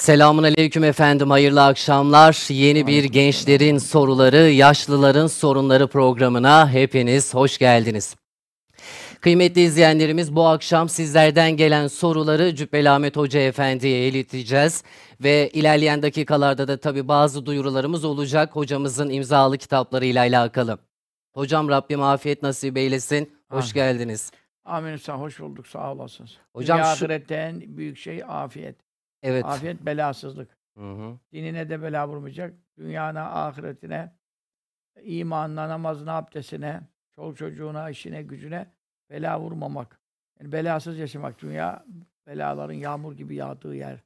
Selamun aleyküm efendim, hayırlı akşamlar. Yeni bir gençlerin soruları, yaşlıların sorunları programına hepiniz hoş geldiniz. Kıymetli izleyenlerimiz bu akşam sizlerden gelen soruları Cübbeli Ahmet Hoca Efendi'ye ileteceğiz. Ve ilerleyen dakikalarda da tabi bazı duyurularımız olacak hocamızın imzalı kitaplarıyla alakalı. Hocam Rabbim afiyet nasip eylesin. Hoş Amin. geldiniz. Amin. Hoş bulduk. Sağ olasınız. Hocam Dünya şu- ahirette en büyük şey afiyet. Evet. Afiyet belasızlık. Hı hı. Dinine de bela vurmayacak. Dünyana, ahiretine, imanına, namazına, abdestine, çoluk çocuğuna, işine, gücüne bela vurmamak. Yani belasız yaşamak. Dünya belaların yağmur gibi yağdığı yer.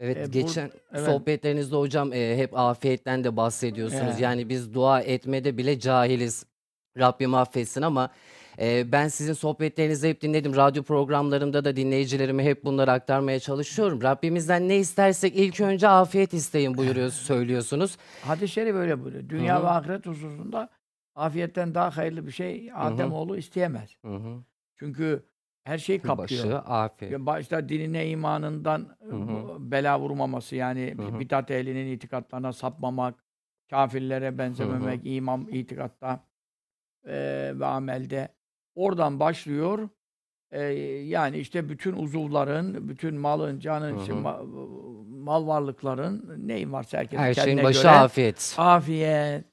Evet E, bu- geçen evet. sohbetlerinizde hocam e, hep afiyetten de bahsediyorsunuz. Evet. Yani biz dua etmede bile cahiliz. Rabbim affetsin ama e, ben sizin sohbetlerinizi hep dinledim. Radyo programlarımda da dinleyicilerime hep bunları aktarmaya çalışıyorum. Rabbimizden ne istersek ilk önce afiyet isteyin buyuruyor, söylüyorsunuz. Hadis-i şerif öyle buyuruyor. Dünya Hı hı. ve ahiret hususunda afiyetten daha hayırlı bir şey Ademoğlu isteyemez. Hı hı. Çünkü her şeyi kaplıyor. Başı afiyet. Başta dinine, imanından Hı hı. bela vurmaması yani Hı hı. bidat ehlinin itikatlarına sapmamak, kafirlere benzememek, imam itikatta ve amelde. Oradan başlıyor. Eee, yani işte bütün uzuvların, bütün malın, canın, Hı işte hı. ma- mal varlıkların neyin varsa herkesin Her şeyin kendine başı göre afiyet. afiyet,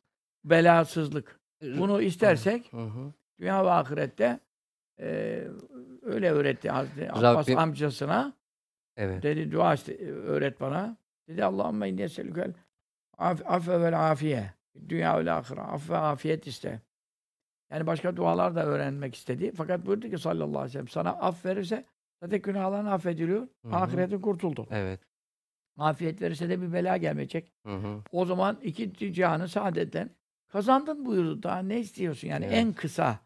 belasızlık. Bunu istersek Hı hı. dünya ve ahirette eee, öyle öğretti Hazreti Abbas Rabbim- amcasına. Evet. Dedi dua iste, öğret bana. Dedi Allahümme inni eselükel af, affe vel afiye. Dünya ve ahire. Af ve afiyet iste. Yani başka dualar da öğrenmek istedi. Fakat buyurdu ki sallallahu aleyhi ve sellem sana af verirse zaten günahların affediliyor. Hı hı. Ahiretin kurtuldu. Evet. Afiyet verirse de bir bela gelmeyecek. Hı hı. O zaman iki cihanı saadetten kazandın buyurdu. Daha ne istiyorsun? Yani Evet. en kısa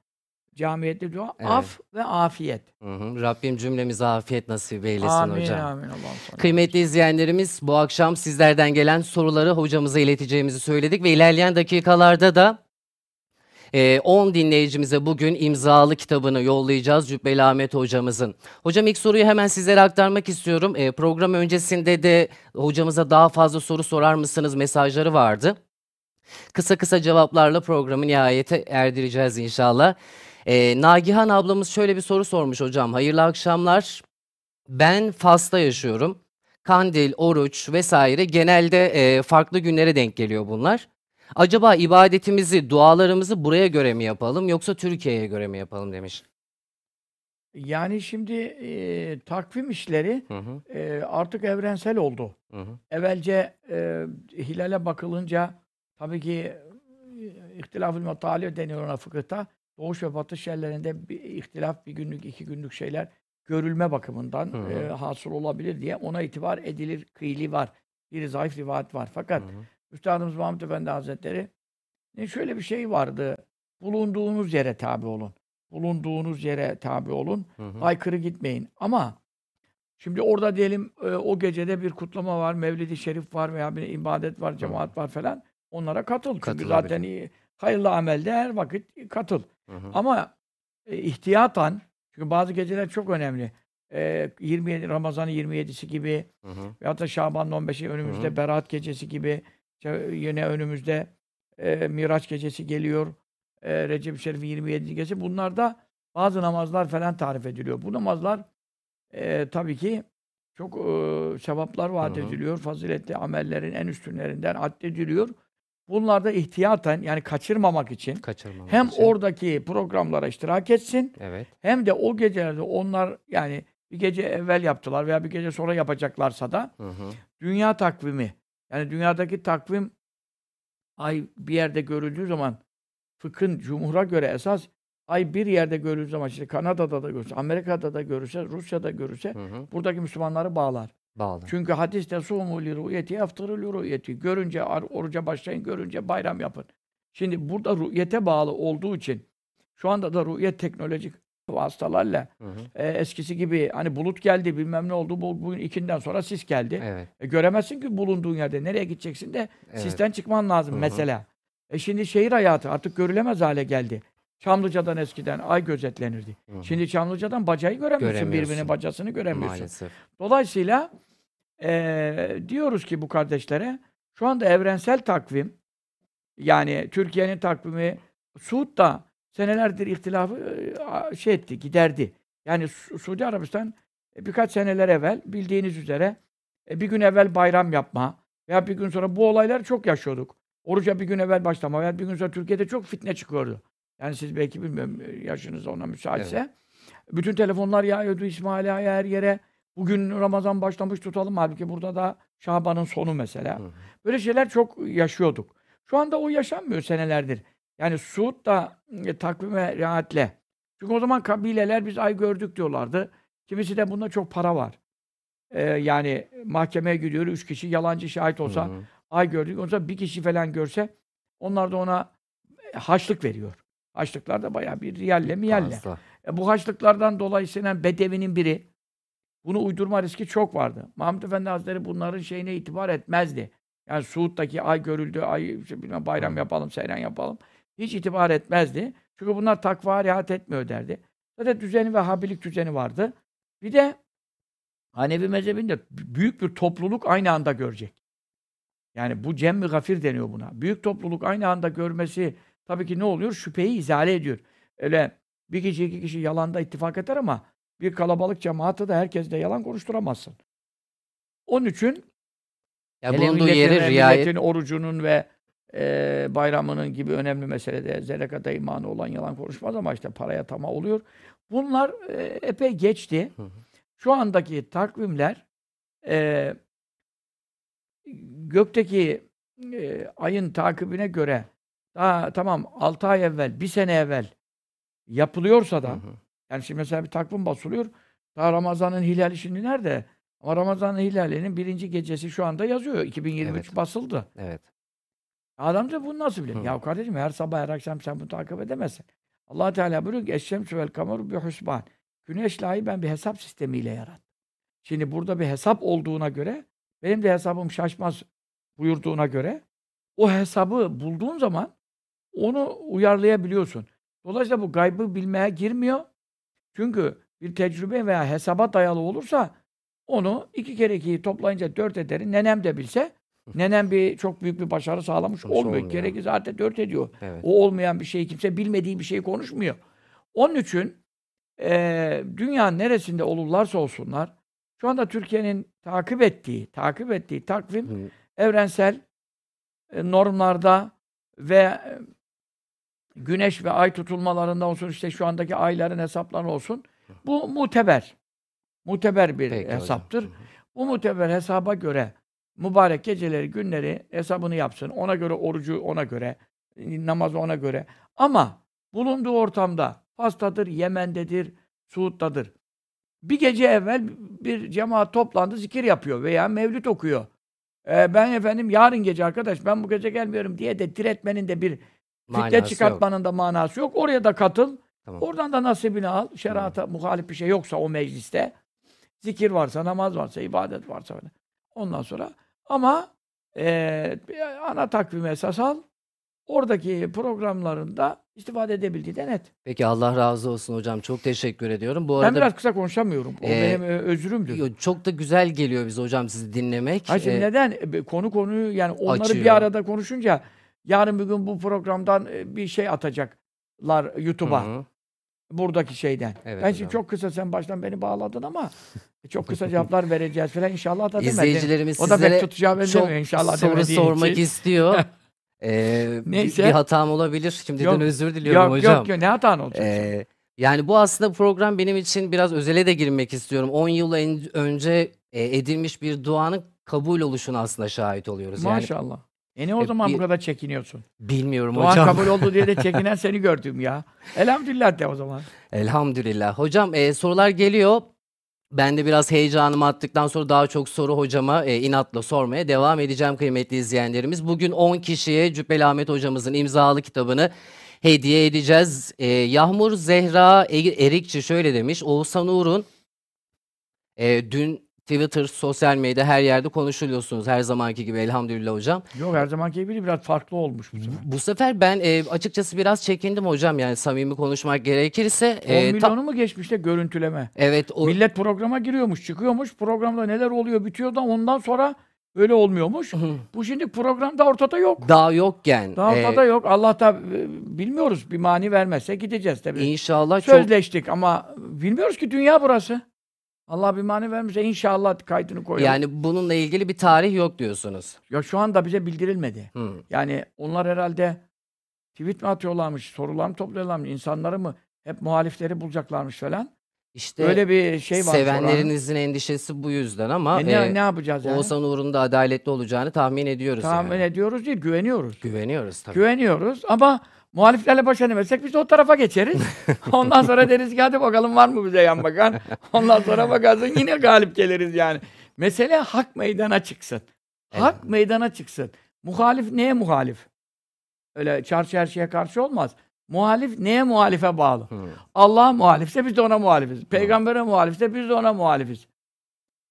camiyette dua Evet. af ve afiyet. Hı hı. Rabbim cümlemize afiyet nasip eylesin amin hocam. amin sana. Kıymetli izleyenlerimiz bu akşam sizlerden gelen soruları hocamıza ileteceğimizi söyledik ve ilerleyen dakikalarda da e, 10 dinleyicimize bugün imzalı kitabını yollayacağız Cübbeli Ahmet hocamızın. Hocam ilk soruyu hemen sizlere aktarmak istiyorum. E, program öncesinde de hocamıza daha fazla soru sorar mısınız mesajları vardı. Kısa kısa cevaplarla programı nihayete erdireceğiz inşallah. E, Nagihan ablamız şöyle bir soru sormuş hocam. Hayırlı akşamlar. Ben Fas'ta yaşıyorum. Kandil, oruç vesaire genelde e, farklı günlere denk geliyor bunlar. Acaba ibadetimizi, dualarımızı buraya göre mi yapalım yoksa Türkiye'ye göre mi yapalım demiş. Yani şimdi e, takvim işleri Hı hı, e, artık evrensel oldu. hı hı, Evvelce e, hilale bakılınca tabii ki e, ihtilaf-ı metali deniyor ona fıkıhta. Doğuş ve batış yerlerinde bir ihtilaf, bir günlük, iki günlük şeyler görülme bakımından Hı hı. e, hasıl olabilir diye ona itibar edilir. Kıyli var. Bir zayıf rivayet var. Fakat hı hı. Üstadımız Muhammed Efendi Hazretleri şöyle bir şey vardı. Bulunduğunuz yere tabi olun. Bulunduğunuz yere tabi olun. Hı hı. Aykırı gitmeyin. Ama şimdi orada diyelim e, o gecede bir kutlama var, Mevlid-i Şerif var veya bir ibadet var, cemaat var falan. Onlara katıl. Çünkü zaten iyi, hayırlı amelde her vakit katıl. Hı hı. Ama e, ihtiyatan çünkü bazı geceler çok önemli. E, 27 Ramazan'ın 27'si gibi Hı hı. veyahut da Şaban'ın 15'i önümüzde Hı hı. Berat gecesi gibi işte yine önümüzde e, Miraç gecesi geliyor. E, Recep Şerif'in 27. gecesi. Bunlarda bazı namazlar falan tarif ediliyor. Bu namazlar e, tabii ki çok e, sevaplar vaat Hı hı. ediliyor. Faziletli amellerin en üstünlerinden addediliyor. Bunlarda ihtiyaten yani kaçırmamak için Kaçırmamak hem için. oradaki programlara iştirak etsin Evet. hem de o gecelerde onlar yani bir gece evvel yaptılar veya bir gece sonra yapacaklarsa da Hı hı. dünya takvimi yani dünyadaki takvim ay bir yerde görüldüğü zaman fıkhın cumhura göre esas ay bir yerde görüldüğü zaman işte Kanada'da da görürse, Amerika'da da görürse, Rusya'da görürse Hı hı. buradaki Müslümanları bağlar. Bağlı. Çünkü hadiste sumu li ru'yeti aftırı li ru'yeti. Görünce oruca başlayın, görünce bayram yapın. Şimdi burada ru'yete bağlı olduğu için şu anda da ru'yet teknolojik vasıtalarla Hı hı. e, eskisi gibi hani bulut geldi bilmem ne oldu bu, bugün ikinden sonra sis geldi. Evet. E, göremezsin ki bulunduğun yerde. Nereye gideceksin de Evet. sisten çıkman lazım Hı hı. mesela. E şimdi şehir hayatı artık görülemez hale geldi. Çamlıca'dan eskiden ay gözetlenirdi. Hı hı. Şimdi Çamlıca'dan bacayı göremiyorsun. Göremiyorsun. Birbirinin bacasını göremiyorsun. Maalesef. Dolayısıyla eee, diyoruz ki bu kardeşlere şu anda evrensel takvim yani Türkiye'nin takvimi Suud da senelerdir ihtilafı şey etti, giderdi. Yani Su- Suudi Arabistan e, birkaç seneler evvel bildiğiniz üzere e, bir gün evvel bayram yapma veya bir gün sonra bu olayları çok yaşıyorduk. Oruca bir gün evvel başlama veya bir gün sonra Türkiye'de çok fitne çıkıyordu. Yani siz belki bilmiyorum yaşınız ona müsaitse. Bütün telefonlar yağıyordu İsmail Ağa'ya her yere. Bugün Ramazan başlamış tutalım. Halbuki burada da Şaban'ın sonu mesela. Hı hı. Böyle şeyler çok yaşıyorduk. Şu anda o yaşanmıyor senelerdir. Yani Suud da e, takvime riayetle. Çünkü o zaman kabileler biz ay gördük diyorlardı. Kimisi de bunda çok para var. Ee, yani mahkemeye gidiyor, üç kişi yalancı şahit olsa, Hı hı. ay gördük. O zaman bir kişi falan görse, onlar da ona e, haçlık veriyor. Haçlıklar da bayağı bir riyalle miyalle. E, bu haçlıklardan dolayı istenen bedevinin biri bunu uydurma riski çok vardı. Mahmud Efendi Hazretleri bunların şeyine itibar etmezdi. Yani Suud'daki ay görüldü, ay işte bilmem bayram yapalım, seyran yapalım. Hiç itibar etmezdi. Çünkü bunlar takva riayet etmiyor derdi. Zaten düzeni ve habilik düzeni vardı. Bir de Hanefi mezhebinde büyük bir topluluk aynı anda görecek. Yani bu cem-i gafir deniyor buna. Büyük topluluk aynı anda görmesi tabii ki ne oluyor? Şüpheyi izale ediyor. Öyle bir kişi iki kişi yalanda ittifak eder ama bir kalabalık cemaati de herkes de yalan konuşturamazsın. Onun için Ya bulunduğu ve riayet orucunun ve e, bayramının gibi önemli meselede zerekata imanı olan yalan konuşmaz ama işte paraya tamah oluyor. Bunlar e, epey geçti. Hı hı. Şu andaki takvimler e, gökteki e, ayın takibine göre daha tamam 6 ay evvel, bir sene evvel yapılıyorsa Hı da hı. yani şimdi mesela bir takvim basılıyor. Daha Ramazan'ın hilali şimdi nerede? Ama Ramazan'ın hilalinin birinci gecesi şu anda yazıyor. 2023 Evet. basıldı. Evet. Adam da bunu nasıl bilir? Hı. Ya kardeşim her sabah her akşam sen bunu takip edemezsin. allah Teala buyuruyor ki Eşşemsü vel kameru bi husban. Güneşle ayı ben bir hesap sistemiyle yarattım. Şimdi burada bir hesap olduğuna göre benim de hesabım şaşmaz buyurduğuna göre o hesabı bulduğun zaman onu uyarlayabiliyorsun. Dolayısıyla bu gaybı bilmeye girmiyor. Çünkü bir tecrübe veya hesaba dayalı olursa onu iki kere ikiyi toplayınca dört ederi nenem de bilse nenem bir çok büyük bir başarı sağlamış Sonuç olmuyor. olmuyor. Gerekli zaten dört ediyor. Evet. O olmayan bir şeyi kimse bilmediği bir şeyi konuşmuyor. Onun için eee dünyanın neresinde olurlarsa olsunlar şu anda Türkiye'nin takip ettiği, takip ettiği takvim Hı. evrensel e, normlarda ve e, güneş ve ay tutulmalarında olsun işte şu andaki ayların hesapları olsun. Bu muteber. Muteber bir Peki hocam. hesaptır. Hı. Bu muteber hesaba göre mübarek geceleri, günleri hesabını yapsın. Ona göre orucu ona göre, namazı ona göre. Ama bulunduğu ortamda Fas'tadır, Yemen'dedir, Suud'dadır. Bir gece evvel bir cemaat toplandı, zikir yapıyor veya mevlüt okuyor. Ee, ben efendim yarın gece arkadaş ben bu gece gelmiyorum diye de diretmenin de bir fitne Manası yok. çıkartmanın da manası yok. Oraya da katıl. Tamam. Oradan da nasibini al. Şerata muhalif bir şey yoksa o mecliste. Zikir varsa, namaz varsa, ibadet varsa. Ondan sonra ama eee, ana takvimi esas al. Oradaki programlarında istifade edebildiği de net. Peki Allah razı olsun hocam. Çok teşekkür ediyorum. Bu Ben arada biraz kısa konuşamıyorum. O Ee, benim e, özrümdür. yo, çok da güzel geliyor bize hocam sizi dinlemek. Hayır şimdi Ee, neden? E, Konu konuyu yani onları Açıyor. bir arada konuşunca yarın bir gün bu programdan e, bir şey atacaklar YouTube'a. Buradaki şeyden. Evet ben hocam. şimdi çok kısa sen baştan beni bağladın ama çok kısa cevaplar vereceğiz falan inşallah da demedin. İzleyicilerimiz O da pek tutacağı benzemiyor inşallah soru sormak için. istiyor. Ee, bir- Neyse. bir hatam olabilir. Şimdiden Yok, özür diliyorum Yok hocam. yok yok ne hatan olacak? Ee, yani bu aslında program benim için biraz özele de girmek istiyorum. 10 yıl önce e, edilmiş bir duanın kabul oluşuna aslında şahit oluyoruz. Yani Maşallah. E ne o e, zaman bir- bu kadar çekiniyorsun? bilmiyorum Duan hocam. kabul oldu diye de çekinen seni gördüm ya. Elhamdülillah de o zaman. Elhamdülillah. Hocam e, sorular geliyor. Ben de biraz heyecanımı attıktan sonra daha çok soru hocama e, inatla sormaya devam edeceğim kıymetli izleyenlerimiz. Bugün 10 kişiye Cübbeli Ahmet hocamızın imzalı kitabını hediye edeceğiz. E, Yağmur Zehra E- Erikçi şöyle demiş. Oğuzhan Uğur'un e, dün Twitter, sosyal medya her yerde konuşuluyorsunuz her zamanki gibi elhamdülillah hocam. Yok her zamanki gibi biraz farklı olmuş bu sefer. Bu sefer ben e, açıkçası biraz çekindim hocam yani samimi konuşmak gerekirse. 10 E, milyonu mu geçmiş de görüntüleme? evet o Millet programa giriyormuş, çıkıyormuş. Programda neler oluyor, bitiyor da ondan sonra öyle olmuyormuş. Bu şimdi programda ortada yok. daha yokken Daha e, ortada yok. Allah da e, bilmiyoruz. Bir mani vermezse gideceğiz tabii. inşallah çok Sözleştik ama bilmiyoruz ki dünya burası. Allah bir mani vermişse inşallah kaydını koyalım. yani bununla ilgili bir tarih yok diyorsunuz. Ya şu anda bize bildirilmedi. Hı. Yani onlar herhalde tweet mi atıyorlarmış, sorular mı topluyorlarmış, insanları mı hep muhalifleri bulacaklarmış falan. İşte Öyle bir şey var. sevenlerinizin endişesi bu yüzden ama E ne, e, ne yapacağız yani? Oğuzhan Uğur'un da adaletli olacağını tahmin ediyoruz Tahmin yani. ediyoruz değil, güveniyoruz. Güveniyoruz tabii. Güveniyoruz ama muhaliflerle baş edemezsek biz de o tarafa geçeriz. Ondan sonra deriz ki hadi bakalım var mı bize yan bakan. Ondan sonra bakarsın yine galip geliriz yani. Mesele hak meydana çıksın. Hak meydana çıksın. Muhalif neye muhalif? Öyle çarşı her şeye karşı olmaz. Muhalif neye muhalife bağlı? Hı. Allah muhalifse biz de ona muhalifiz. Peygambere muhalifse biz de ona muhalifiz.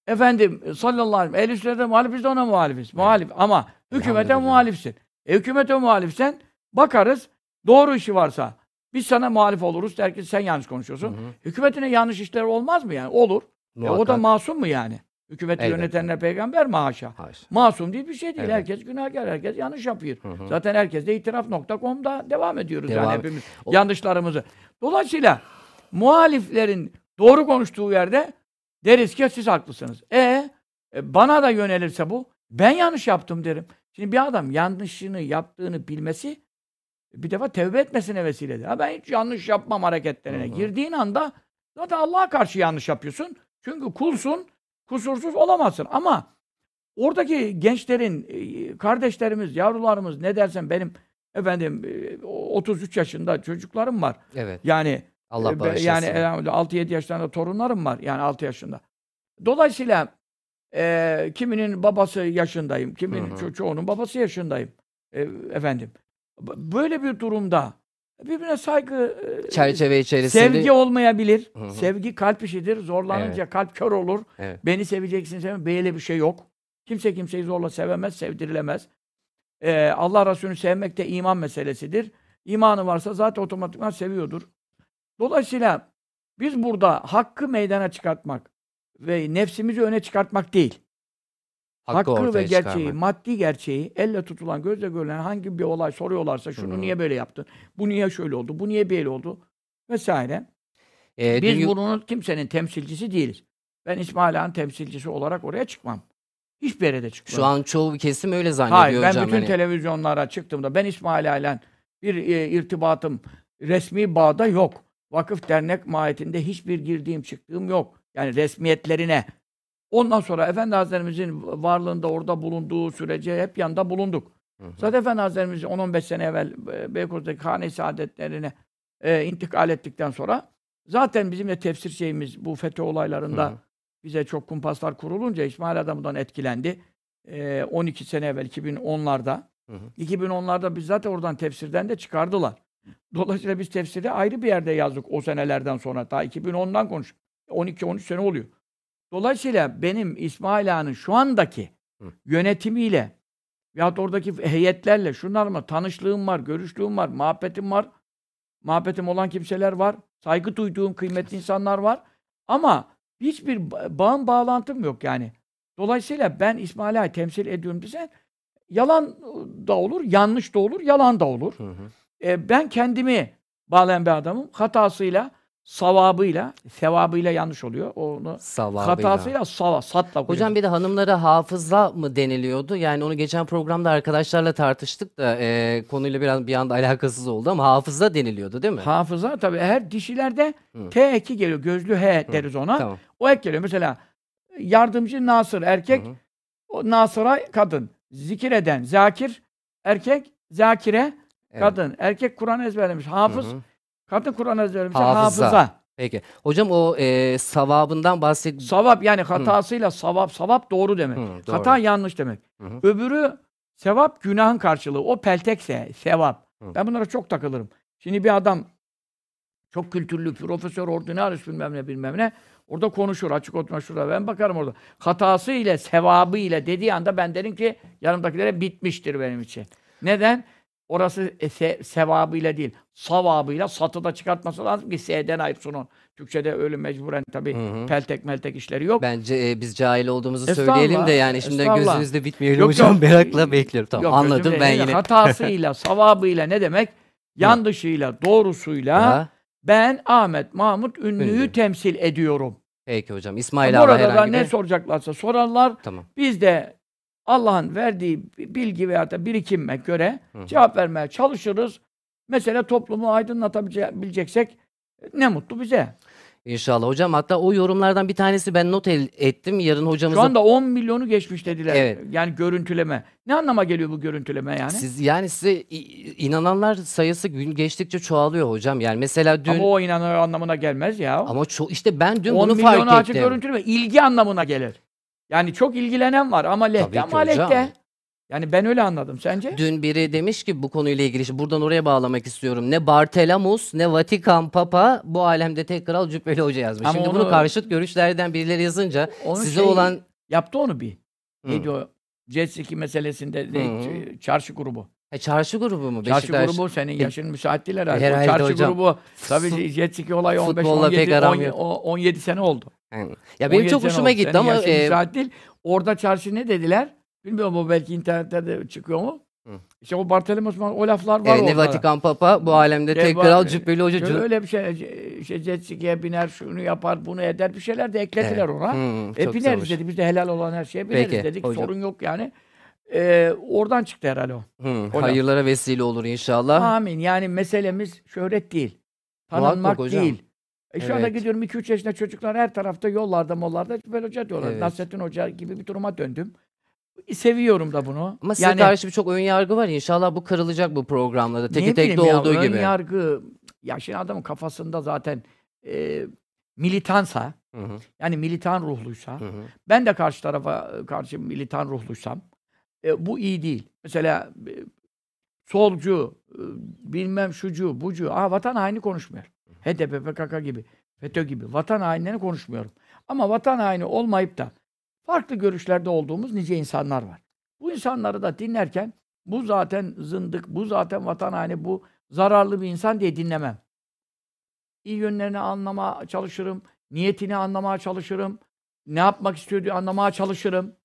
Efendim sallallahu aleyhi ve sellem ehl-i sünnete muhalif biz de ona muhalifiz. Muhalif ama hükümete muhalifsin. E, hükümete muhalifsen bakarız doğru işi varsa biz sana muhalif oluruz der ki sen yanlış konuşuyorsun. Hı hı. Hükümetine yanlış işler olmaz mı yani? Olur. E, o da masum mu yani? Hükümeti Elbette. yönetenler peygamber mi haşa? Haşa. Masum değil bir şey değil. Evet. Herkes günahkar, herkes yanlış yapıyor. Hı hı. Zaten herkes de itiraf.com'da devam ediyoruz Devam- yani hepimiz O- yanlışlarımızı. Dolayısıyla muhaliflerin doğru konuştuğu yerde deriz ki siz haklısınız. E, e, bana da yönelirse bu ben yanlış yaptım derim. Şimdi bir adam yanlışını yaptığını bilmesi bir defa tevbe etmesine vesiledir. Ha ben hiç yanlış yapmam hareketlerine. Hı hı. Girdiğin anda zaten Allah'a karşı yanlış yapıyorsun. Çünkü kulsun, kusursuz olamazsın. Ama oradaki gençlerin, e, kardeşlerimiz, yavrularımız ne dersen benim efendim e, 33 yaşında çocuklarım var. Evet. Yani Allah e, bağışlasın. yani elhamdülillah 6-7 yaşlarında torunlarım var. Yani 6 yaşında. Dolayısıyla e, kiminin babası yaşındayım, kiminin Hı hı. ço- çoğunun babası yaşındayım. E, efendim. Böyle bir durumda birbirine saygı e, Çerçeve içerisinde. Sevgi olmayabilir. Hı hı. Sevgi kalp işidir. Zorlanınca kalp kör olur. Evet. Beni seveceksin sevme. Böyle bir şey yok. Kimse kimseyi zorla sevemez, sevdirilemez. Ee, Allah Resulü'nü sevmek de iman meselesidir. İmanı varsa zaten otomatikman seviyordur. Dolayısıyla biz burada hakkı meydana çıkartmak ve nefsimizi öne çıkartmak değil. Hakkı, Hakkı, ve gerçeği, çıkarmak. maddi gerçeği, elle tutulan, gözle görülen hangi bir olay soruyorlarsa şunu Hı hı. niye böyle yaptın, bu niye şöyle oldu, bu niye böyle oldu vesaire. Ee, Biz dün- bunun kimsenin temsilcisi değiliz. Ben İsmail Ağa'nın temsilcisi olarak oraya çıkmam. Hiçbir yere de çıkmam. şu an çoğu kesim öyle zannediyor Hayır, ben hocam. bütün hani. televizyonlara çıktığımda ben İsmail Ağa'yla bir e, irtibatım resmi bağda yok. Vakıf dernek mahiyetinde hiçbir girdiğim çıktığım yok. Yani resmiyetlerine. Ondan sonra Efendi Hazretlerimizin varlığında orada bulunduğu sürece hep yanında bulunduk. Hı hı. Zaten Efendi Hazretlerimiz 10-15 sene evvel e, Beykoz'daki hane saadetlerine e, intikal ettikten sonra zaten bizim de tefsir şeyimiz bu FETÖ olaylarında Hı hı. bize çok kumpaslar kurulunca İsmail Adam'dan etkilendi. E, 12 sene evvel 2010'larda. Hı hı. 2010'larda biz zaten oradan tefsirden de çıkardılar. Dolayısıyla biz tefsiri ayrı bir yerde yazdık o senelerden sonra. Daha 2010'dan konuş. 12-13 sene oluyor. Dolayısıyla benim İsmail Ağa'nın şu andaki Hı. yönetimiyle veyahut oradaki heyetlerle şunlarla tanışlığım var, görüştüğüm var, muhabbetim var. Muhabbetim olan kimseler var. Saygı duyduğum kıymetli insanlar var. Ama hiçbir ba- bağım bağlantım yok yani. Dolayısıyla ben İsmail Ağa'yı temsil ediyorum desen yalan da olur, yanlış da olur, yalan da olur. Hı hı. E, ben kendimi bağlayan bir adamım. Hatasıyla, savabıyla, sevabıyla yanlış oluyor. Onu Savabıyla. hatasıyla sava, satla Hocam bir de hanımlara hafıza mı deniliyordu? Yani onu geçen programda arkadaşlarla tartıştık da e, konuyla biraz bir anda alakasız oldu ama hafıza deniliyordu değil mi? Hafıza tabii her dişilerde Hı. T eki geliyor. Gözlü H deriz ona. Tamam. O ek geliyor. Mesela yardımcı Nasır erkek, Hı hı. o Nasır'a kadın. Zikir eden zakir erkek, zakire Evet. kadın. Erkek Kur'an ezberlemiş. Hafız, Hı hı. Kadın Kur'an ezberlemiş. Hafıza. Hafıza. Peki. Hocam o e, savabından bahset... Savap yani hatasıyla savap. Savap doğru demek. Hı, doğru. Hata yanlış demek. Hı hı. Öbürü sevap günahın karşılığı. O peltekse sevap. Hı. Ben bunlara çok takılırım. Şimdi bir adam çok kültürlü, profesör, ordinarius bilmem ne bilmem ne. Orada konuşur, açık oturma şurada. Ben bakarım orada. Hatası ile, sevabı ile dediği anda ben derim ki yanımdakilere bitmiştir benim için. Neden? Orası e, se, sevabıyla değil, savabıyla satı da çıkartması lazım ki S'den ayrılsın o. Türkçe'de öyle mecburen tabii Hı hı. peltek meltek işleri yok. Bence e, biz cahil olduğumuzu söyleyelim de yani şimdi gözünüzde bitmeyelim Yok, hocam. yok. Merakla bekliyorum. Tamam Yok, anladım ben yine. Hatasıyla, savabıyla ne demek? Yanlışıyla, doğrusuyla Ha, ben Ahmet Mahmut Ünlü'yü Ünlü. temsil ediyorum. Peki hocam. İsmail abi herhangi ne bir... soracaklarsa sorarlar. Tamam. Biz de Allah'ın verdiği bilgi veya da birikime göre Hı cevap vermeye çalışırız. Mesela toplumu aydınlatabileceksek ne mutlu bize. İnşallah hocam. Hatta o yorumlardan bir tanesi ben not el- ettim. Yarın Şu hocamıza... anda 10 milyonu geçmiş dediler. Evet. Yani görüntüleme. Ne anlama geliyor bu görüntüleme yani? Siz yani size inananlar sayısı gün geçtikçe çoğalıyor hocam. Yani mesela dün Ama o inanıyor anlamına gelmez ya. ama ço- işte ben dün 10 bunu milyonu fark açık ettim. görüntüleme ilgi anlamına gelir. Yani çok ilgilenen var ama lehte ama lehte. Yani ben öyle anladım. Sence? Dün biri demiş ki bu konuyla ilgili işte buradan oraya bağlamak istiyorum. Ne Bartelamus ne Vatikan Papa bu alemde tek kral Cübbeli Hoca yazmış. Ama Şimdi onu- bunu karşıt görüşlerden birileri yazınca Onu size şey- olan Yaptı onu bir. Hı. Neydi o? Jet ski meselesinde ne, Hı. ç- çarşı grubu. Ha, çarşı grubu mu? Çarşı Beşiktaş. grubu senin yaşın müsait değil herhalde. O Herhalde çarşı hocam. grubu tabii jet ski olayı 15 Futbolla pek 17 aram 10 yok. o- 17 sene oldu. Yani. Ya benim 17 çok hoşuma gitti ama e, değil. Orada çarşı ne dediler? Bilmiyorum o belki internette de çıkıyor mu? Hı. İşte o Bartolomeos o laflar var e, ne. Vatikan Papa bu alemde Şey tek kral Cübbeli Hoca. Şöyle öyle bir şey, ce- şey jet ski'ye biner, şunu yapar, bunu eder bir şeyler de eklediler Evet. ona. Hı, E bineriz dedi. Biz de helal olan her şeye bineriz Peki, dedik. hocam. Sorun yok yani. Ee, oradan çıktı herhalde o. Hı, Hocam. hayırlara vesile olur inşallah. Amin. Yani meselemiz şöhret değil. Tanınmak değil. E şu anda Evet. gidiyorum 2-3 yaşında çocuklar her tarafta yollarda mollarda Cübbel Hoca diyorlar. Evet. Nasrettin Hoca gibi bir duruma döndüm. E, Seviyorum da bunu. Ama size karşı birçok ön yargı var. İnşallah bu kırılacak bu programlarda. Teki bileyim ya, olduğu ön gibi. yargı, ya şimdi adamın kafasında zaten e, militansa, Hı hı, yani militan ruhluysa, hı hı. ben de karşı tarafa e, karşı militan ruhluysam, e, bu iyi değil. Mesela e, solcu, e, bilmem şucu, bucu, aa, vatan haini konuşmuyor. HDP, PKK gibi, FETÖ gibi vatan hainlerini konuşmuyorum. Ama vatan haini olmayıp da farklı görüşlerde olduğumuz nice insanlar var. Bu insanları da dinlerken bu zaten zındık, bu zaten vatan haini, bu zararlı bir insan diye dinlemem. İyi yönlerini anlamaya çalışırım, niyetini anlamaya çalışırım, ne yapmak istiyor diye anlamaya çalışırım.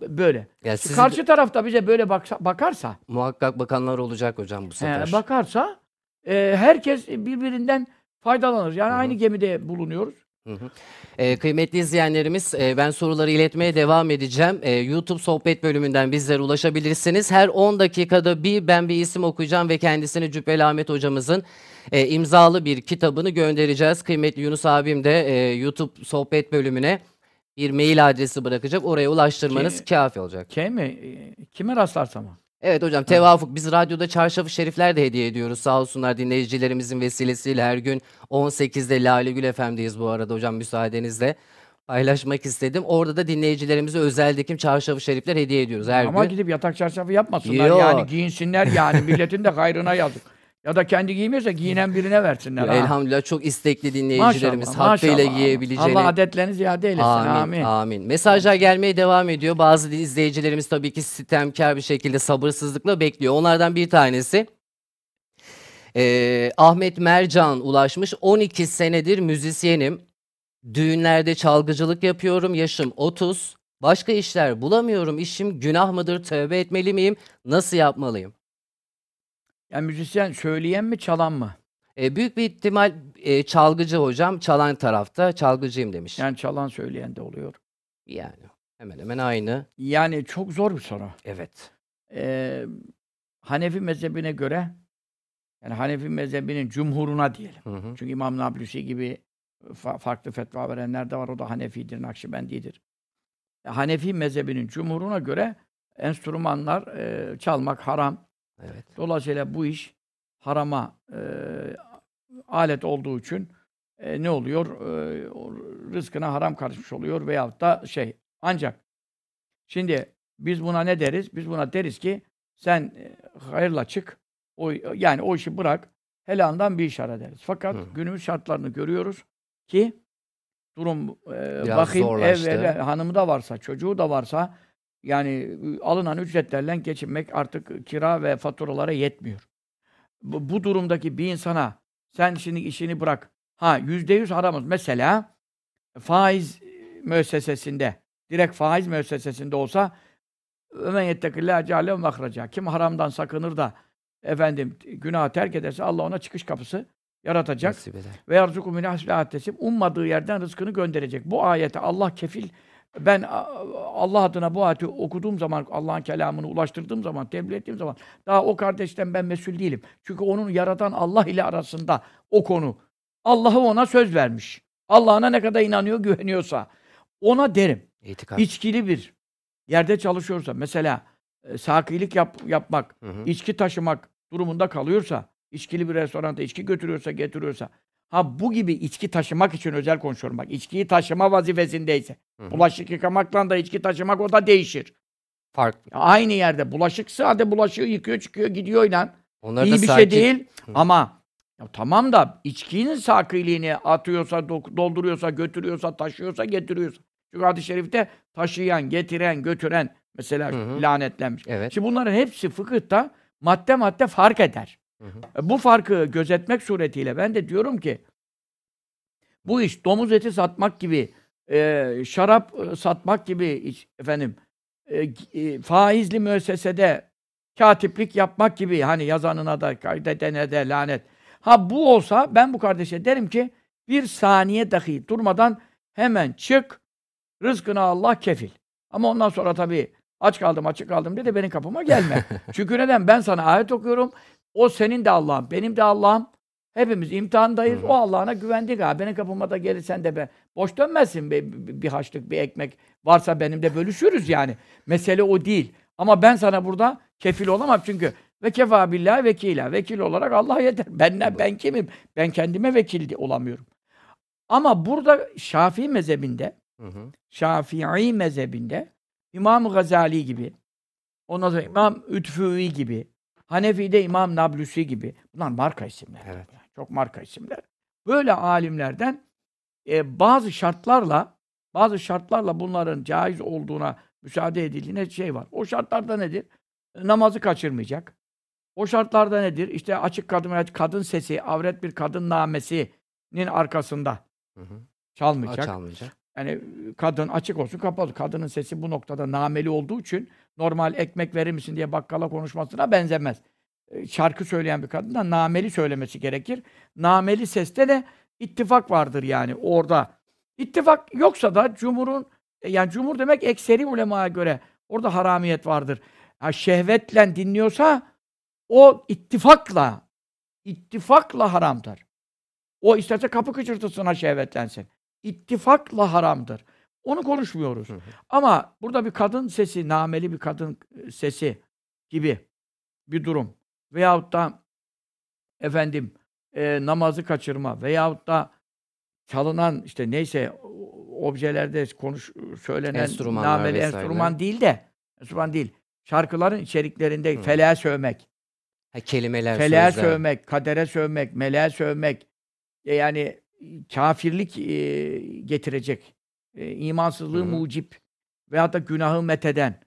Böyle. Ya Şu sizi Karşı tarafta bize böyle baksa, bakarsa, muhakkak bakanlar olacak hocam bu sefer. He, bakarsa e, herkes birbirinden faydalanır. Yani Hı hı. aynı gemide bulunuyoruz. Hı hı. Ee, kıymetli izleyenlerimiz, e, ben soruları iletmeye devam edeceğim. Ee, YouTube sohbet bölümünden bizlere ulaşabilirsiniz. Her 10 dakikada bir ben bir isim okuyacağım ve kendisini Cübbeli Ahmet hocamızın e, imzalı bir kitabını göndereceğiz. Kıymetli Yunus abim de e, YouTube sohbet bölümüne bir mail adresi bırakacak. Oraya ulaştırmanız Ki- kafi olacak. Kim mi? E, Kime rastlarsam. Evet hocam tevafuk. Biz radyoda çarşafı şerifler de hediye ediyoruz. Sağ olsunlar dinleyicilerimizin vesilesiyle her gün 18'de Lale Gül FM'deyiz bu arada hocam müsaadenizle. Paylaşmak istedim. Orada da dinleyicilerimize özel dikim çarşafı şerifler hediye ediyoruz her Ama gün. gidip yatak çarşafı yapmasınlar. Yo. Yani giyinsinler yani. Milletin de hayrına yazık. Ya da kendi giymiyorsa giyinen birine versinler. ha. Elhamdülillah çok istekli dinleyicilerimiz Maşallah, hakkıyla maşallah. giyebileceğini. Allah adetlerini ziyade eylesin. Amin, Amin. amin. Mesajlar gelmeye devam ediyor. Bazı izleyicilerimiz tabii ki sitemkar bir şekilde sabırsızlıkla bekliyor. Onlardan bir tanesi eee, Ahmet Mercan ulaşmış. 12 senedir müzisyenim. Düğünlerde çalgıcılık yapıyorum. Yaşım 30. Başka işler bulamıyorum. İşim günah mıdır? Tövbe etmeli miyim? Nasıl yapmalıyım? Yani müzisyen söyleyen mi çalan mı? E, büyük bir ihtimal e, çalgıcı hocam. Çalan tarafta çalgıcıyım demiş. Yani çalan söyleyen de oluyor. Yani hemen hemen aynı. Yani çok zor bir soru. Evet. Ee, Hanefi mezhebine göre yani Hanefi mezhebinin cumhuruna diyelim. Hı hı. Çünkü İmam Nablusi gibi fa- farklı fetva verenler de var. O da Hanefidir, Nakşibendidir. E, Hanefi mezhebinin cumhuruna göre enstrümanlar e, çalmak haram. Evet. Dolayısıyla bu iş harama e, alet olduğu için e, ne oluyor? E, rızkına haram karışmış oluyor veyahut da şey. Ancak şimdi biz buna ne deriz? Biz buna deriz ki sen e, hayırla çık. O, yani o işi bırak. Helalından bir iş ara deriz. Fakat Hı. günümüz şartlarını görüyoruz ki durum e, Biraz bakayım ev, ev- hanımı da varsa, çocuğu da varsa yani e, alınan ücretlerle geçinmek artık kira ve faturalara yetmiyor. Bu, bu durumdaki bir insana sen şimdi işini bırak. Ha yüzde yüz haramız. Mesela faiz müessesesinde, direkt faiz müessesesinde olsa Ömen yettekillâhe ceale mahraca. Kim haramdan sakınır da efendim günah terk ederse Allah ona çıkış kapısı yaratacak. Ve yarzuku min Ummadığı yerden rızkını gönderecek. Bu ayete Allah kefil ben Allah adına bu ayeti okuduğum zaman, Allah'ın kelamını ulaştırdığım zaman, tebliğ ettiğim zaman daha o kardeşten ben mesul değilim. Çünkü onun yaratan Allah ile arasında o konu. Allah'ı ona söz vermiş. Allah'ına ne kadar inanıyor, güveniyorsa. Ona derim. İtikat. İçkili bir yerde çalışıyorsa, mesela e, sakilik yap, yapmak, Hı hı. içki taşımak durumunda kalıyorsa, içkili bir restoranda içki götürüyorsa, getiriyorsa, ha bu gibi içki taşımak için özel konuşuyorum bak, içkiyi taşıma vazifesindeyse, Hı bulaşık yıkamakla da içki taşımak o da değişir. Fark. Aynı yerde bulaşıksa hadi bulaşığı yıkıyor, çıkıyor, gidiyor inan. Onları İyi da bir şey sakin- değil Hı. ama ya tamam da içkinin sakiliğini atıyorsa, dolduruyorsa, götürüyorsa, taşıyorsa, getiriyorsa. Çünkü hadis-i şerifte taşıyan, getiren, götüren mesela Hı hı. lanetlenmiş. Evet. Şimdi bunların hepsi fıkıhta madde madde fark eder. Hı hı. E, Bu farkı gözetmek suretiyle ben de diyorum ki bu iş domuz eti satmak gibi, e, şarap e, satmak gibi iç- efendim e, e, faizli müessesede katiplik yapmak gibi hani yazanına da kaydedene de lanet. Ha bu olsa ben bu kardeşe derim ki bir saniye dahi durmadan hemen çık rızkına Allah kefil. Ama ondan sonra tabii aç kaldım açık kaldım diye de benim kapıma gelme. Çünkü neden? Ben sana ayet okuyorum. O senin de Allah'ın, benim de Allah'ım. Hepimiz imtihandayız. Hı. O Allah'ına güvendik ha. Benim kapıma da gelirsen de be. Boş dönmezsin bir, bir, haçlık, bir ekmek. Varsa benim de bölüşürüz yani. Mesele o değil. Ama ben sana burada kefil olamam çünkü ve kefa billahi vekila. Vekil olarak Allah yeter. Ben ne, ben kimim? Ben kendime vekil olamıyorum. Ama burada Şafii mezhebinde Hı hı. Şafii mezhebinde İmam Gazali gibi, ondan sonra İmam Ütfüvi gibi, Hanefi'de İmam Nablusi gibi. Bunlar marka isimler. Evet. Yani çok marka isimler. Böyle alimlerden e, bazı şartlarla bazı şartlarla bunların caiz olduğuna müsaade edildiğine şey var. O şartlarda nedir? Namazı kaçırmayacak. O şartlarda nedir? İşte açık kadın kadın sesi, avret bir kadın namesinin arkasında Hı hı. çalmayacak. Aç almayacak. Yani kadın açık olsun kapalı. Kadının sesi bu noktada nameli olduğu için normal ekmek verir misin diye bakkala konuşmasına benzemez. E, Şarkı söyleyen bir kadın da nameli söylemesi gerekir. Nameli seste de ittifak vardır yani orada. İttifak yoksa da cumhurun e, yani cumhur demek ekseri ulemaya göre orada haramiyet vardır. Ha, şehvetle dinliyorsa o ittifakla ittifakla haramdır. O isterse kapı kıçırtısına şehvetlensin. İttifakla haramdır. Onu konuşmuyoruz. Hı hı. Ama burada bir kadın sesi, nameli bir kadın e, sesi gibi bir durum. Veyahut da efendim e, namazı kaçırma veyahut da çalınan işte neyse objelerde konuş söylenen Enstrümanlar nameli vesaire. enstrüman değil de enstrüman değil. Şarkıların içeriklerinde Hı. feleğe sövmek, Ha, kelimeler, Feleğe sözler. sövmek, kadere sövmek, meleğe sövmek, e, yani kafirlik e, getirecek, e, imansızlığı Hı hı. mucip veyahut da günahı metheden,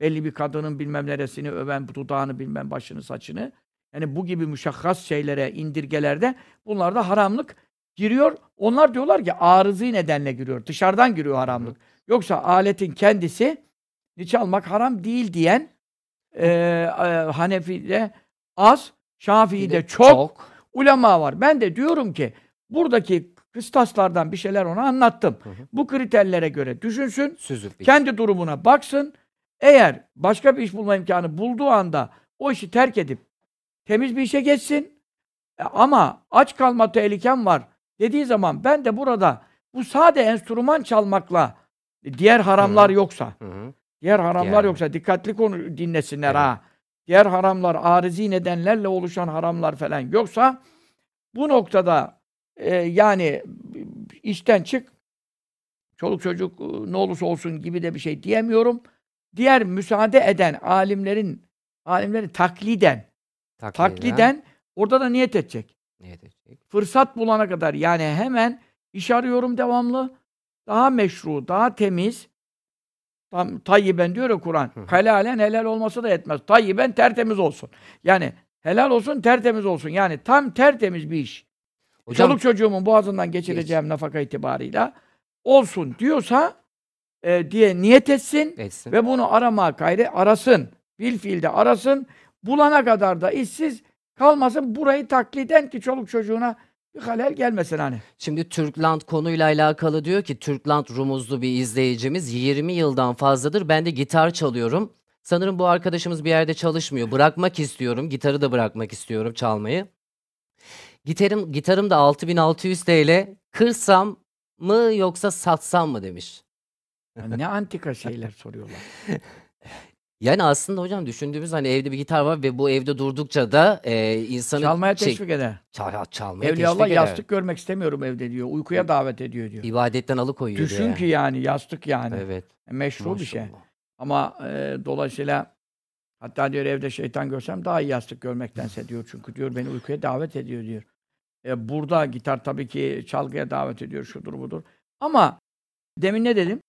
belli bir kadının bilmem neresini öven, dudağını bilmem başını saçını, yani bu gibi müşahhas şeylere, indirgelerde bunlarda haramlık giriyor. Onlar diyorlar ki arızı nedenle giriyor, dışarıdan giriyor haramlık. Yoksa aletin kendisi çalmak haram değil diyen e, e, Hanefi'de az, Şafii'de çok, ulema var. Ben de diyorum ki buradaki kıstaslardan bir şeyler ona anlattım. Hı hı. Bu kriterlere göre düşünsün, Süzüp iç. kendi durumuna baksın. Eğer başka bir iş bulma imkanı bulduğu anda o işi terk edip temiz bir işe geçsin. E, Ama aç kalma tehlikem var dediği zaman ben de burada bu sade enstrüman çalmakla diğer haramlar Hı. yoksa Hı hı. Diğer haramlar Yani. yoksa dikkatli konu dinlesinler Evet. ha. Diğer haramlar arizi nedenlerle oluşan haramlar falan yoksa bu noktada e, yani işten çık çoluk çocuk e, ne olursa olsun gibi de bir şey diyemiyorum. Diğer müsaade eden alimlerin alimleri takliden Takliden. takliden orada da niyet edecek. Ne edecek? Fırsat bulana kadar yani hemen iş arıyorum devamlı. daha meşru, daha temiz, tam tayyiben diyor ya Kur'an. Helalen helal olması da yetmez. Tayyiben tertemiz olsun. Yani helal olsun, tertemiz olsun. Yani tam tertemiz bir iş. Hocam Çoluk çocuğumun boğazından geçireceğim nafaka itibarıyla olsun diyorsa e, diye niyet etsin etsin. ve bunu arama gayri arasın. Bil fiilde arasın. Bulana kadar da işsiz kalmasın. Burayı takliden ki çoluk çocuğuna bir halel gelmesin hani. Şimdi Türkland konuyla alakalı diyor ki Türkland Rumuzlu bir izleyicimiz 20 yıldan fazladır ben de gitar çalıyorum. Sanırım bu arkadaşımız bir yerde çalışmıyor. Bırakmak istiyorum. Gitarı da bırakmak istiyorum çalmayı. Gitarım gitarım da 6600 TL. Kırsam mı yoksa satsam mı demiş. Yani ne antika şeyler soruyorlar. Yani aslında hocam düşündüğümüz hani evde bir gitar var ve bu evde durdukça da e, insanı Çalmaya şey, teşvik eder. çal- çalmaya Evliyaullah teşvik eder. yastık görmek istemiyorum evde diyor. Uykuya davet ediyor diyor. İbadetten alıkoyuyor diyor Düşün yani. ki yani yastık yani. Evet. Meşru bir şey. maşallah. Ama e, dolayısıyla hatta diyor evde şeytan görsem daha iyi yastık görmektense diyor. Çünkü diyor beni uykuya davet ediyor diyor. E, burada gitar tabii ki çalgıya davet ediyor şudur budur. Ama demin ne dedim?